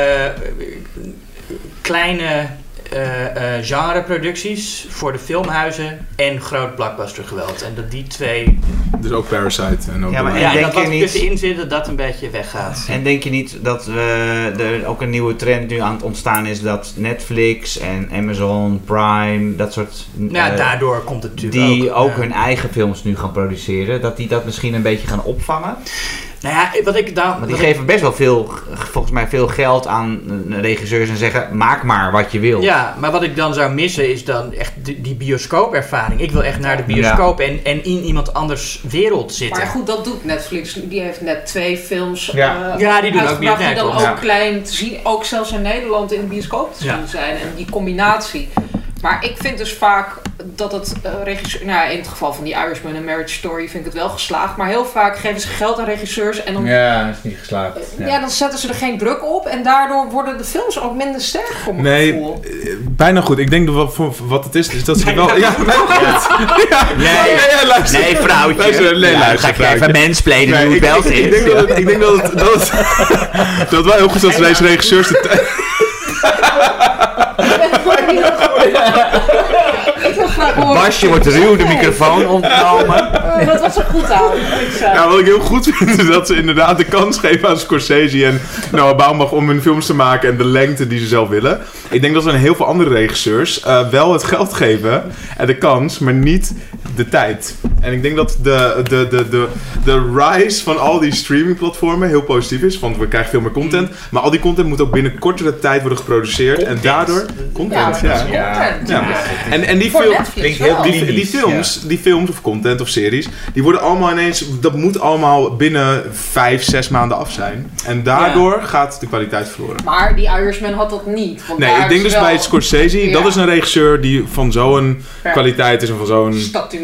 S2: kleine eh, eh, genreproducties voor de filmhuizen en groot blockbuster geweld. En dat die twee,
S3: Dus ook Parasite en ook...
S6: Ja, maar En
S2: ja,
S6: denk
S2: dat
S6: je
S2: wat er
S6: niet-
S2: tussenin zit, dat dat een beetje weggaat.
S6: En denk je niet dat eh, er ook een nieuwe trend nu aan het ontstaan is dat Netflix en Amazon Prime, dat soort.
S2: Nou,
S6: eh,
S2: daardoor komt het natuurlijk
S6: die ook,
S2: ja.
S6: hun eigen films nu gaan produceren, dat die dat misschien een beetje gaan opvangen.
S2: Nou ja, wat ik dan...
S6: Want die
S2: ik-
S6: geven best wel veel, volgens mij veel geld aan eh, regisseurs en zeggen: maak maar wat je wil.
S2: Ja, maar wat ik dan zou missen is dan echt die, die bioscoopervaring. Ik wil echt naar de bioscoop en, en in iemand anders wereld zitten.
S4: Maar goed, dat doet Netflix. Die heeft net twee films
S6: Ja.
S4: eh,
S2: Ja, die doen ook niet
S4: die dan ook
S6: ja.
S4: klein te zien, ook zelfs in Nederland in de bioscoop te
S2: Ja.
S4: zien zijn. En die combinatie. Maar ik vind dus vaak dat het eh, regisseur... Nou, in het geval van die Irishman en Marriage Story vind ik het wel geslaagd. Maar heel vaak geven ze geld aan regisseurs en dan...
S6: Ja, dat is niet geslaagd.
S4: Ja. dan zetten ze er geen druk op en daardoor worden de films ook minder sterk voor mijn
S3: Nee,
S4: gevoel.
S3: eh, bijna goed. Ik denk dat wat, wat het is, is dat ze wel... Ja, nee,
S6: Nee,
S3: ja, luister.
S6: nee, vrouwtje.
S3: Luister, nee,
S6: Ja,
S3: luister,
S6: ga ik even mansplainen
S3: Nee,
S6: hoe het wel
S3: ik, denk dat het, ik denk dat het, dat het, dat wel heel goed is dat deze regisseurs...
S6: Basje wordt ruw de microfoon ontnomen.
S4: Eh, dat was er goed aan. Zei.
S3: Nou, wat ik heel goed vind is dat ze inderdaad de kans geven aan Scorsese en Noah Baumbach om hun films te maken en de lengte die ze zelf willen. Ik denk dat ze aan heel veel andere regisseurs eh, wel het geld geven en de kans, maar niet de tijd. En ik denk dat de, de, de, de, de rise van al die streamingplatformen heel positief is, want we krijgen veel meer content. Maar al die content moet ook binnen kortere tijd worden geproduceerd en daardoor...
S4: Ja,
S3: Content, ja.
S4: content.
S3: Ja. En, en die film... Die, die films, die films of content of series, die worden allemaal ineens, dat moet allemaal binnen vijf, zes maanden af zijn. En daardoor gaat de kwaliteit verloren.
S4: Maar die Irishman had dat niet. Want
S3: Nee, ik denk dus
S4: wel
S3: bij Scorsese,
S4: Ja.
S3: dat is een regisseur die van zo'n
S4: Ja.
S3: kwaliteit is en van zo'n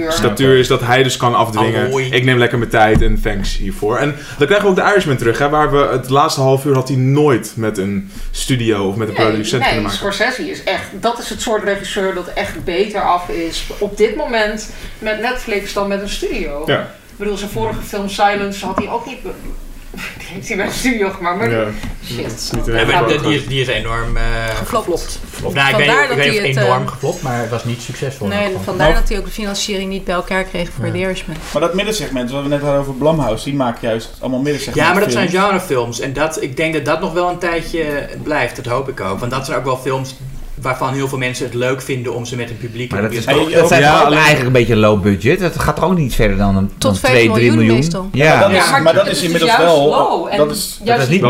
S4: statuur.
S3: statuur is dat hij dus kan afdwingen. Ik neem lekker mijn tijd en thanks hiervoor. En dan krijgen we ook de Irishman terug, hè, waar we het laatste half uur had hij nooit met een studio of met een
S4: Nee,
S3: producent
S4: nee,
S3: kunnen maken.
S4: Scorsese is echt, dat is het soort regisseur dat echt beter af is op dit moment met Netflix dan met een studio.
S3: Ja.
S4: Ik bedoel, zijn vorige film Silence had hij ook niet Die bij studio gemaakt, maar
S3: Ja.
S4: shit.
S3: Niet
S2: Ja, maar die, is, die is enorm eh
S5: Geflopt.
S2: Of nou, ik weet, ik
S5: hij
S2: of
S5: het,
S2: enorm
S5: eh,
S2: geflopt, maar het was niet succesvol.
S5: Nee, vandaar dat hij ook de financiering niet bij elkaar kreeg voor
S2: Ja.
S5: The Irishman.
S1: Maar dat middensegment, wat we net hadden over Blumhouse, die maken juist allemaal middensegment
S2: Ja, maar dat zijn
S1: films.
S2: genrefilms. En dat, ik denk dat dat nog wel een tijdje blijft. Dat hoop ik ook. Want dat zijn ook wel films waarvan heel veel mensen het leuk vinden om ze met een publiek
S6: Maar
S2: in
S6: dat, is dat zijn
S3: ja,
S6: eigenlijk een beetje low budget. Het gaat er ook niet verder dan, een, dan
S5: Tot 5
S6: 2, 3
S5: miljoen
S6: miljoen.
S5: meestal.
S6: Ja,
S1: Maar dat is, maar dat is inmiddels
S4: juist
S1: wel...
S4: low.
S1: Dat is,
S4: juist
S6: is niet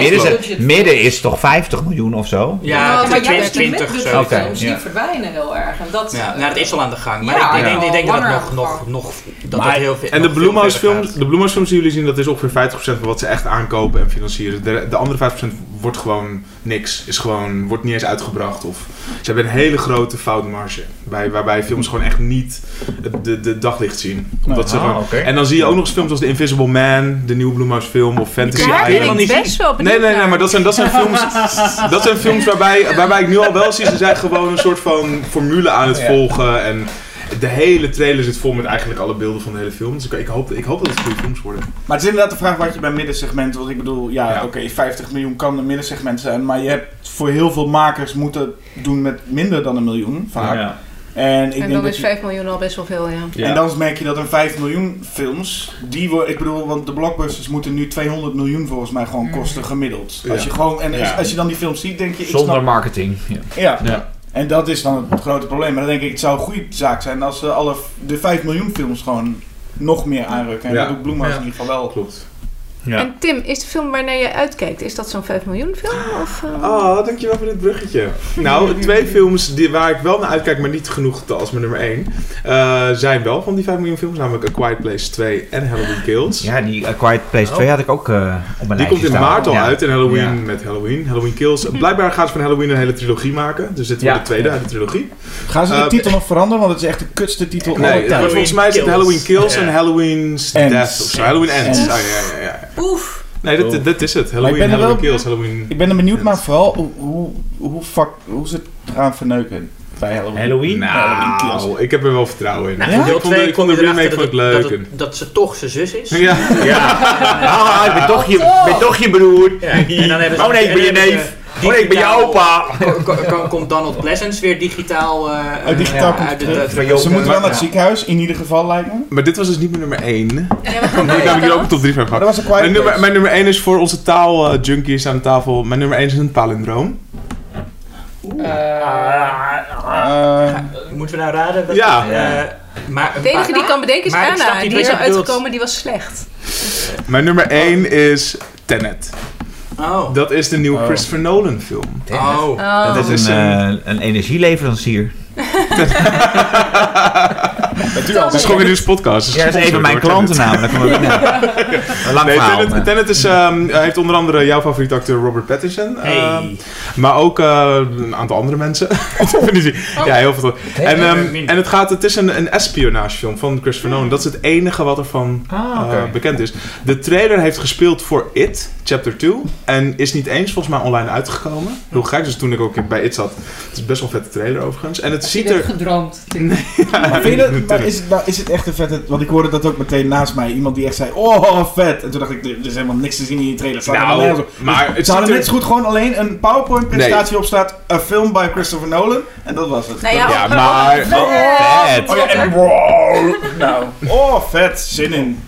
S6: midden. is toch 50 miljoen of zo?
S2: Ja,
S5: Ja,
S2: het
S5: maar
S2: is
S5: juist
S2: 20 of zo.
S4: Die verdwijnen heel erg. En dat,
S2: Ja, nou, dat is al aan de gang. Maar
S4: Ja,
S2: ik, denk, ik denk dat nog, nog, nog dat heel veel
S3: En de
S2: verder
S3: films, de Blumhouse films die jullie zien, dat is ongeveer 50% van wat ze echt aankopen en financieren. De, de andere 50% wordt gewoon niks. Is gewoon, wordt niet eens uitgebracht. Of, ze hebben een hele grote foutmarge. Bij, waarbij films gewoon echt niet het- de, de daglicht zien. Omdat ze
S6: Ah.
S3: En dan zie je ook nog eens films als The Invisible Man, de nieuwe Blumhouse film of Fantasy
S5: Daar
S3: Island.
S5: ben ik best wel benieuwd
S3: Nee, nee, nee, maar dat zijn, dat zijn films, dat zijn films waarbij, waarbij ik nu al wel zie, ze zijn gewoon een soort van formule aan het
S1: Ja.
S3: volgen. En de hele trailer zit vol met eigenlijk alle beelden van de hele film. Dus ik, ik, hoop, ik hoop dat het goede films worden.
S1: Maar het is inderdaad de vraag wat je bij middensegment... Want ik bedoel, ja,
S3: Ja.
S1: oké, 50 miljoen kan een middensegment zijn. Maar je hebt voor heel veel makers moeten doen met minder dan een miljoen, vaak.
S6: Ja.
S1: En ik
S5: En
S1: denk
S5: dan
S1: dat
S5: is
S1: je-
S5: 5 miljoen al best wel veel, ja.
S1: En dan merk je dat een 5 miljoen films, die worden, ik bedoel, want de blockbusters moeten nu 200 miljoen volgens mij gewoon kosten gemiddeld.
S3: Ja.
S1: Als je gewoon, en als,
S3: Ja.
S1: als je dan die films ziet, denk je, ik
S6: Zonder
S1: snap,
S6: marketing. Ja.
S1: ja. En dat is dan het grote probleem. Maar dan denk ik, het zou een goede zaak zijn als ze alle, de 5 miljoen films gewoon nog meer aanrukken. En
S3: Ja.
S1: dat doet Bloemhuis
S2: Ja.
S1: in ieder geval wel.
S3: Klopt.
S5: En Tim, is de film waarnaar je uitkijkt, is dat zo'n 5 miljoen film? Of, eh?
S3: Ah, dankjewel voor dit bruggetje. Nou, twee films die, waar ik wel naar uitkijk, maar niet genoeg te als mijn nummer 1, zijn wel van die 5 miljoen films. Namelijk A Quiet Place 2 en Halloween Kills.
S6: Ja, die A Quiet Place 2 had ik ook eh, op mijn
S3: Die komt in
S6: staan.
S3: maart al
S6: Ja.
S3: uit en Halloween
S6: Ja.
S3: met Halloween. Halloween Kills. Blijkbaar gaan ze van Halloween een hele trilogie maken. Dus dit wordt
S6: Ja.
S3: de tweede uit de trilogie.
S1: Gaan ze de
S3: Eh,
S1: titel nog veranderen? Want het is echt de kutste titel
S3: Nee,
S1: tijden.
S3: wordt volgens mij is het Halloween Kills
S2: Ja.
S3: en Halloween's
S1: Ends.
S3: Death of zo. Halloween Ends.
S1: Ends.
S3: Ah, ja, ja, ja.
S5: Oef.
S3: Nee, dat, dat is het.
S1: Maar ik
S3: Halloween,
S1: ben
S3: Halloween
S1: wel-
S3: Kills, Halloween...
S1: Ik ben er benieuwd naar vooral hoe, hoe, hoe, fuck, hoe ze het gaan verneuken bij Halloween.
S6: Halloween?
S1: Halloween Kills.
S3: Nou, ik heb er wel vertrouwen in.
S2: Nou,
S1: Ja?
S3: Ik vond de-
S2: 2
S3: ik vond de remake vond ik leuk.
S2: dat, het- dat ze toch zijn zus is.
S3: Ja.
S6: Ah, ik ben toch je, ben toch je broer.
S2: Ja, en dan hebben ze-
S6: Oh nee, ik ben je neef. Oh nee, ik ben je
S2: digitaal-
S6: opa.
S2: ko- ko- ko- Komt Donald Pleasance weer digitaal, eh,
S1: Oh, digitaal
S2: eh, uit de-
S6: Joop.
S1: Ze moeten wel naar het ziekenhuis, in ieder geval lijkt me.
S3: Maar dit was dus niet mijn nummer 1.
S5: Ja,
S3: Ik heb hier ook een top 3 van gehad.
S1: dat was een
S3: Mijn nummer, mijn nummer 1 is voor onze taal-junkies aan de tafel. Mijn nummer 1 is een palindroom.
S1: Eh,
S2: Moeten we nou raden? wat-
S3: Ja.
S2: eh, maar
S5: De enige die ik kan bedenken is
S2: Maar ik snap
S5: Anna. Die is al uitgekomen, die was slecht.
S3: Mijn nummer 1 is Tenet.
S2: Oh.
S3: Dat is de nieuwe
S1: Oh.
S3: Christopher Nolan film.
S2: Oh.
S5: Oh.
S6: Dat
S3: is
S6: is een,
S3: een-
S6: eh, een energieleverancier.
S1: het is al
S3: Het is gewoon weer een podcast. Het
S6: Ja, dat is een van mijn klanten namelijk. Omdat- ja. Een lang
S3: Nee,
S6: verhaal.
S3: Tenet, Tenet is, ehm, hij heeft onder andere jouw favoriete acteur Robert Pattinson.
S2: Hey.
S3: ehm, maar ook eh, een aantal andere mensen. ja, heel veel. En, ehm, en het, gaat, het is een, een espionagefilm van Christopher Nolan. Dat is het enige wat ervan
S6: Ah, oké.
S3: eh, bekend is. De trailer heeft gespeeld voor It, Chapter 2. En is niet eens volgens mij online uitgekomen. Heel gek, dus toen ik ook bij It zat. Het is best wel een vette trailer overigens. En het
S4: Je
S3: ziet er...
S4: gedroomd.
S1: Maar, vind je dat, maar is, het, nou- is het echt een vette... Want ik hoorde dat ook meteen naast mij. Iemand die echt zei, oh vet. En toen dacht ik, er is helemaal niks te zien in die trailer. Staat er
S3: Nou, maar
S1: Dus
S3: het
S1: ze hadden
S3: er-
S1: net zo goed gewoon alleen een PowerPoint presentatie op staat. Een film by Christopher Nolan. En dat was het.
S5: Nou ja,
S3: Ja, maar...
S6: Vet.
S1: Oh ja, en wow. Nou, oh vet. Zin in.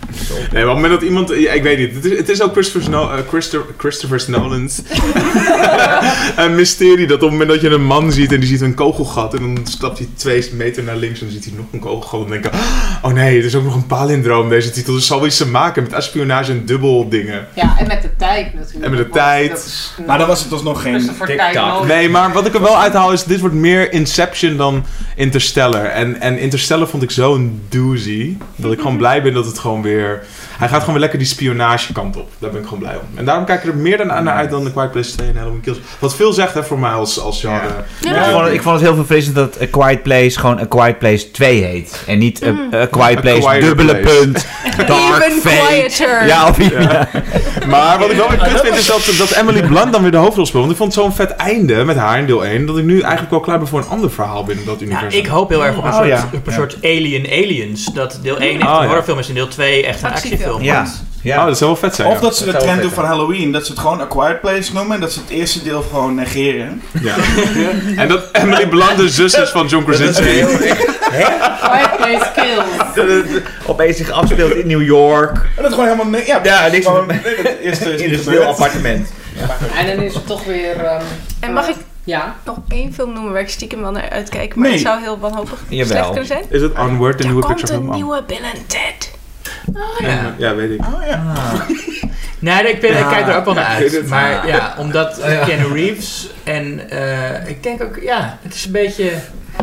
S3: Nee, maar op het moment dat iemand... Ja, ik weet niet. Het is, het is ook Christopher, Sno eh, Christopher, Christopher Nolan's een mysterie. Dat op het moment dat je een man ziet en die ziet een kogelgat... en dan stapt hij twee meter naar links en dan ziet hij nog een kogelgat... en dan denk ik, oh nee, het is ook nog een palindroom deze titel. Dus zal iets te maken met espionage en dubbel dingen.
S4: Ja, en met de tijd natuurlijk.
S3: En met de
S4: want
S3: tijd.
S4: dat is-
S1: Maar dan was het alsnog geen...
S6: TikTok.
S4: Kijk nodig.
S3: Nee, maar wat ik er wel uithaal is... dit wordt meer Inception dan Interstellar. En, en Interstellar vond ik zo'n doozy... dat ik gewoon blij ben dat het gewoon weer... Hij gaat gewoon weer lekker die spionage kant op. Daar ben ik gewoon blij om. En daarom kijk ik er meer dan aan naar uit dan The Quiet Place 2 en Halloween Kills. Wat veel zegt hè, voor mij als, als genre.
S6: Ik, vond het, ik vond het heel verfrissend dat A Quiet Place gewoon A Quiet Place 2 heet. En niet A, A Quiet Place, dubbele
S3: Place.
S6: punt, dark,
S5: Even
S6: fake.
S5: quieter.
S6: Ja, of
S3: Ja. Maar wat ik wel weer kut vind is dat, dat Emily Blunt dan weer de hoofdrol speelt. Want ik vond het zo'n vet einde met haar in deel 1... dat ik nu eigenlijk wel klaar ben voor een ander verhaal binnen dat
S2: Ja,
S3: universum.
S2: ik hoop heel erg op een,
S6: Oh,
S2: soort,
S6: ja.
S2: op een
S6: Ja.
S2: soort Alien Aliens. Dat deel 1 echt
S3: Oh,
S2: een
S3: ja.
S2: horrorfilm is en deel 2 echt een
S5: Actiefilm.
S6: Ja.
S8: Ja.
S3: Oh, dat zou wel vet zijn.
S1: Of dat ze de trend doen van Halloween, dat ze het gewoon A Quiet Place noemen en dat ze het eerste deel gewoon negeren.
S3: Ja. en dat Emily Blunt de zus is van John Krasinski.
S4: Quiet Place Kills.
S8: Dat het opeens zich afspeelt in New York.
S1: En dat gewoon helemaal nee, ja,
S8: Ja, niks
S1: gewoon, nee, het eerste is
S8: in
S1: niet
S8: een
S1: gebeurd.
S8: stil appartement.
S4: En dan is het toch weer... ehm,
S5: En mag ik
S4: Ja.
S5: nog één film noemen waar ik stiekem wel naar uitkijk, maar
S1: Nee.
S5: het zou heel wanhopig
S8: Jawel.
S5: slecht kunnen zijn?
S3: Is het Onward, de
S5: Er
S3: nieuwe
S5: komt
S3: picture
S5: een
S3: film?
S5: nieuwe Bill en Ted.
S2: Ja.
S3: Ja, weet ik.
S1: Oh, ja.
S2: Nee, ik, ben, ik kijk er ook wel naar uit.
S3: het.
S2: Maar ja, omdat
S8: Ah, ja.
S2: Keanu Reeves en eh, ik denk ook, ja, het is een beetje...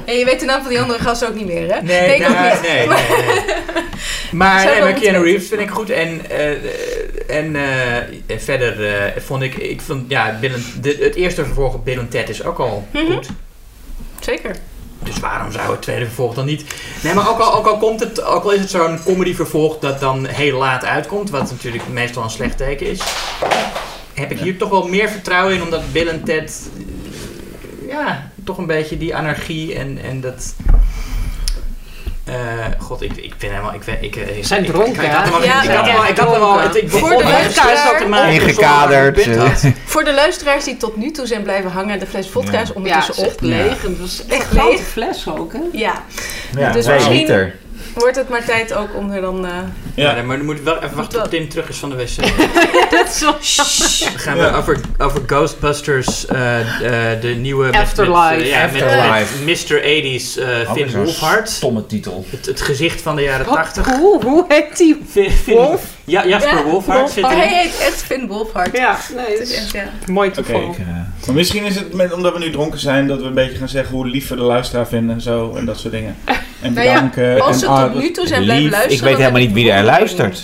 S5: En je weet de naam van die andere gast ook niet meer, hè?
S2: Nee,
S5: ook
S2: nee,
S5: niet.
S2: nee, nee, nee. Maar, nee, maar Keanu. Reeves vind ik goed. En, eh, en eh, verder eh, vond ik, ik vond, ja, Bill de, het eerste vervolg op Bill en Ted is ook al
S5: Mhm.
S2: goed.
S5: Zeker.
S2: Dus waarom zou het tweede vervolg dan niet? Nee, maar ook al, ook al, komt het, ook al is het zo'n comedy vervolg dat dan heel laat uitkomt, wat natuurlijk meestal een slecht teken is, heb ik hier toch wel meer vertrouwen in, omdat Bill en Ted, eh, ja, toch een beetje die anarchie en, en dat... eh, God, ik, ik ben helemaal. Ik, ben- ik, ik,
S4: Zijn
S2: ik-
S4: dronken,
S2: Ik, ik had er wel.
S5: Ja,
S2: ik had er wel. Ik had er
S4: dronken.
S2: het- Ik
S5: Voor de
S2: met
S5: luisteraar
S2: stress al te maken.
S8: Ingekaderd.
S5: Voor de luisteraars die tot nu toe zijn blijven hangen en de fles vodka is
S4: Ja,
S5: ondertussen
S4: echt leeg. Het was echt een grote
S5: leeg.
S4: fles ook, hè?
S5: Ja,
S8: Ja,
S5: Dus misschien-
S8: liter.
S5: Wordt het maar tijd ook om er dan... eh,
S2: Ja, maar dan moet ik wel even wachten tot Tim terug is van de wc.
S5: dat is wel...
S2: Dan gaan we over, over Ghostbusters, eh, eh, de nieuwe...
S4: Afterlife.
S2: Met, ja,
S8: Afterlife.
S2: met Mr. 80s eh,
S8: Oh,
S2: Finn Wolfhard.
S8: Stomme titel.
S2: Het, het gezicht van de jaren
S4: Wat?
S2: 80.
S4: Hoe, hoe heet die?
S2: Finn, Finn-
S4: Wolf?
S2: Ja, Jasper
S5: Ja,
S2: Wolfhard zit
S5: Oh,
S2: erin.
S5: hij heet echt Finn Wolfhard.
S4: Ja, nee,
S5: Het is echt, ja.
S4: mooi
S1: Oké.
S4: toeval.
S8: Ik, eh,
S1: Maar misschien is het met, omdat we nu dronken zijn dat we een beetje gaan zeggen hoe lief we de luisteraar vinden en zo en dat soort dingen. En
S5: Nou ja,
S1: bedanken.
S5: Als
S1: en,
S5: ze tot nu toe zijn blijven luisteren...
S8: Ik weet helemaal niet wie er luistert.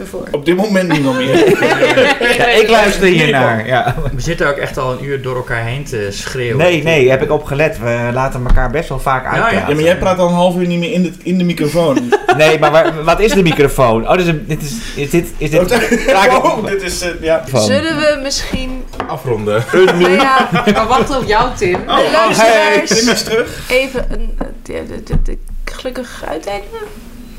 S5: Ervoor.
S1: Op dit moment niemand meer.
S8: Ja, ik luister hier naar. Ja.
S2: We zitten ook echt al een uur door elkaar heen te schreeuwen.
S8: Nee, nee, heb ik opgelet. We laten elkaar best wel vaak
S2: ja.
S8: uitpraten.
S1: Ja, maar jij praat al een half uur niet meer in de, in de microfoon.
S8: Nee, maar waar- wat is de microfoon? Oh, dit is, een, dit is, is dit... Is dit
S1: oh, dit is, eh, ja.
S8: van-
S5: Zullen we misschien...
S3: Afronden.
S5: Nou ja,
S4: Maar wacht op jou, Tim.
S5: de
S1: Tim
S5: luisteraars
S1: is terug.
S5: even een... de, de, de, de gelukkig uittekenen?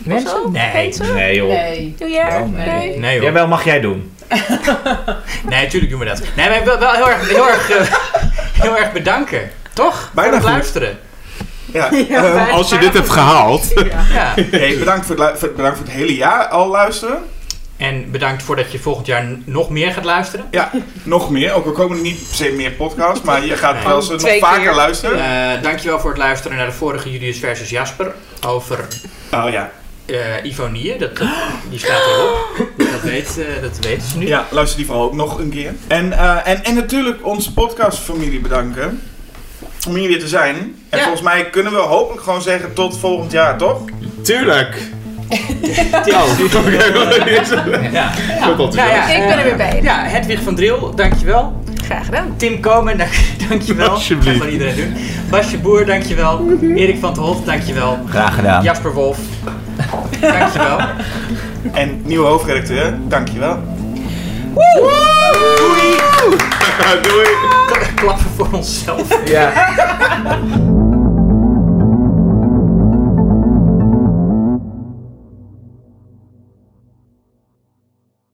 S2: Mensen? Nee.
S5: Mensen?
S8: Nee, joh.
S4: Nee.
S5: Nieuwjaar?
S8: Wel, nee.
S5: Nee.
S2: Nee joh.
S8: Jawel, mag jij doen.
S2: Nee, natuurlijk doen we dat. Nee, maar wel, wel heel erg, heel erg, eh, heel erg bedanken. Toch?
S1: Bijna
S2: voor het
S1: goed.
S2: luisteren.
S1: Ja.
S4: Ja, wij-
S3: Als je dit hebt gehaald.
S2: Ja.
S1: hey, bedankt, voor het, bedankt voor het hele jaar al luisteren.
S2: En bedankt voordat je volgend jaar nog meer gaat luisteren.
S1: Ja, nog meer. Ook al komen er niet per se meer podcasts, maar je gaat
S2: Nee.
S1: wel eens nog vaker
S4: keer.
S1: luisteren.
S2: Eh dankjewel voor het luisteren naar de vorige Julius versus Jasper. Over
S1: Oh ja.
S2: Eh Ivonie. Dat, dat- die staat erop. Dat, weet, eh, dat weten ze nu.
S1: Ja, luister die vooral ook nog een keer. En, eh, en, en natuurlijk onze podcastfamilie bedanken. Om hier weer te zijn. En
S2: Ja.
S1: volgens mij kunnen we hopelijk gewoon zeggen tot volgend jaar, toch?
S3: Tuurlijk.
S2: Ja.
S5: Ik ben er weer bij.
S2: Ja, Hedwig van Dril, dankjewel.
S5: Graag gedaan.
S2: Tim Komen, dank, dankjewel.
S3: Alsjeblieft.
S2: Dat kan iedereen doen. Basje Boer, dankjewel. Erik van het Hof, dankjewel.
S8: Graag gedaan.
S2: Jasper Wolf, dankjewel.
S1: En nieuwe hoofdredacteur, dankjewel.
S3: Doei.
S2: Klappen voor onszelf.
S8: Ja.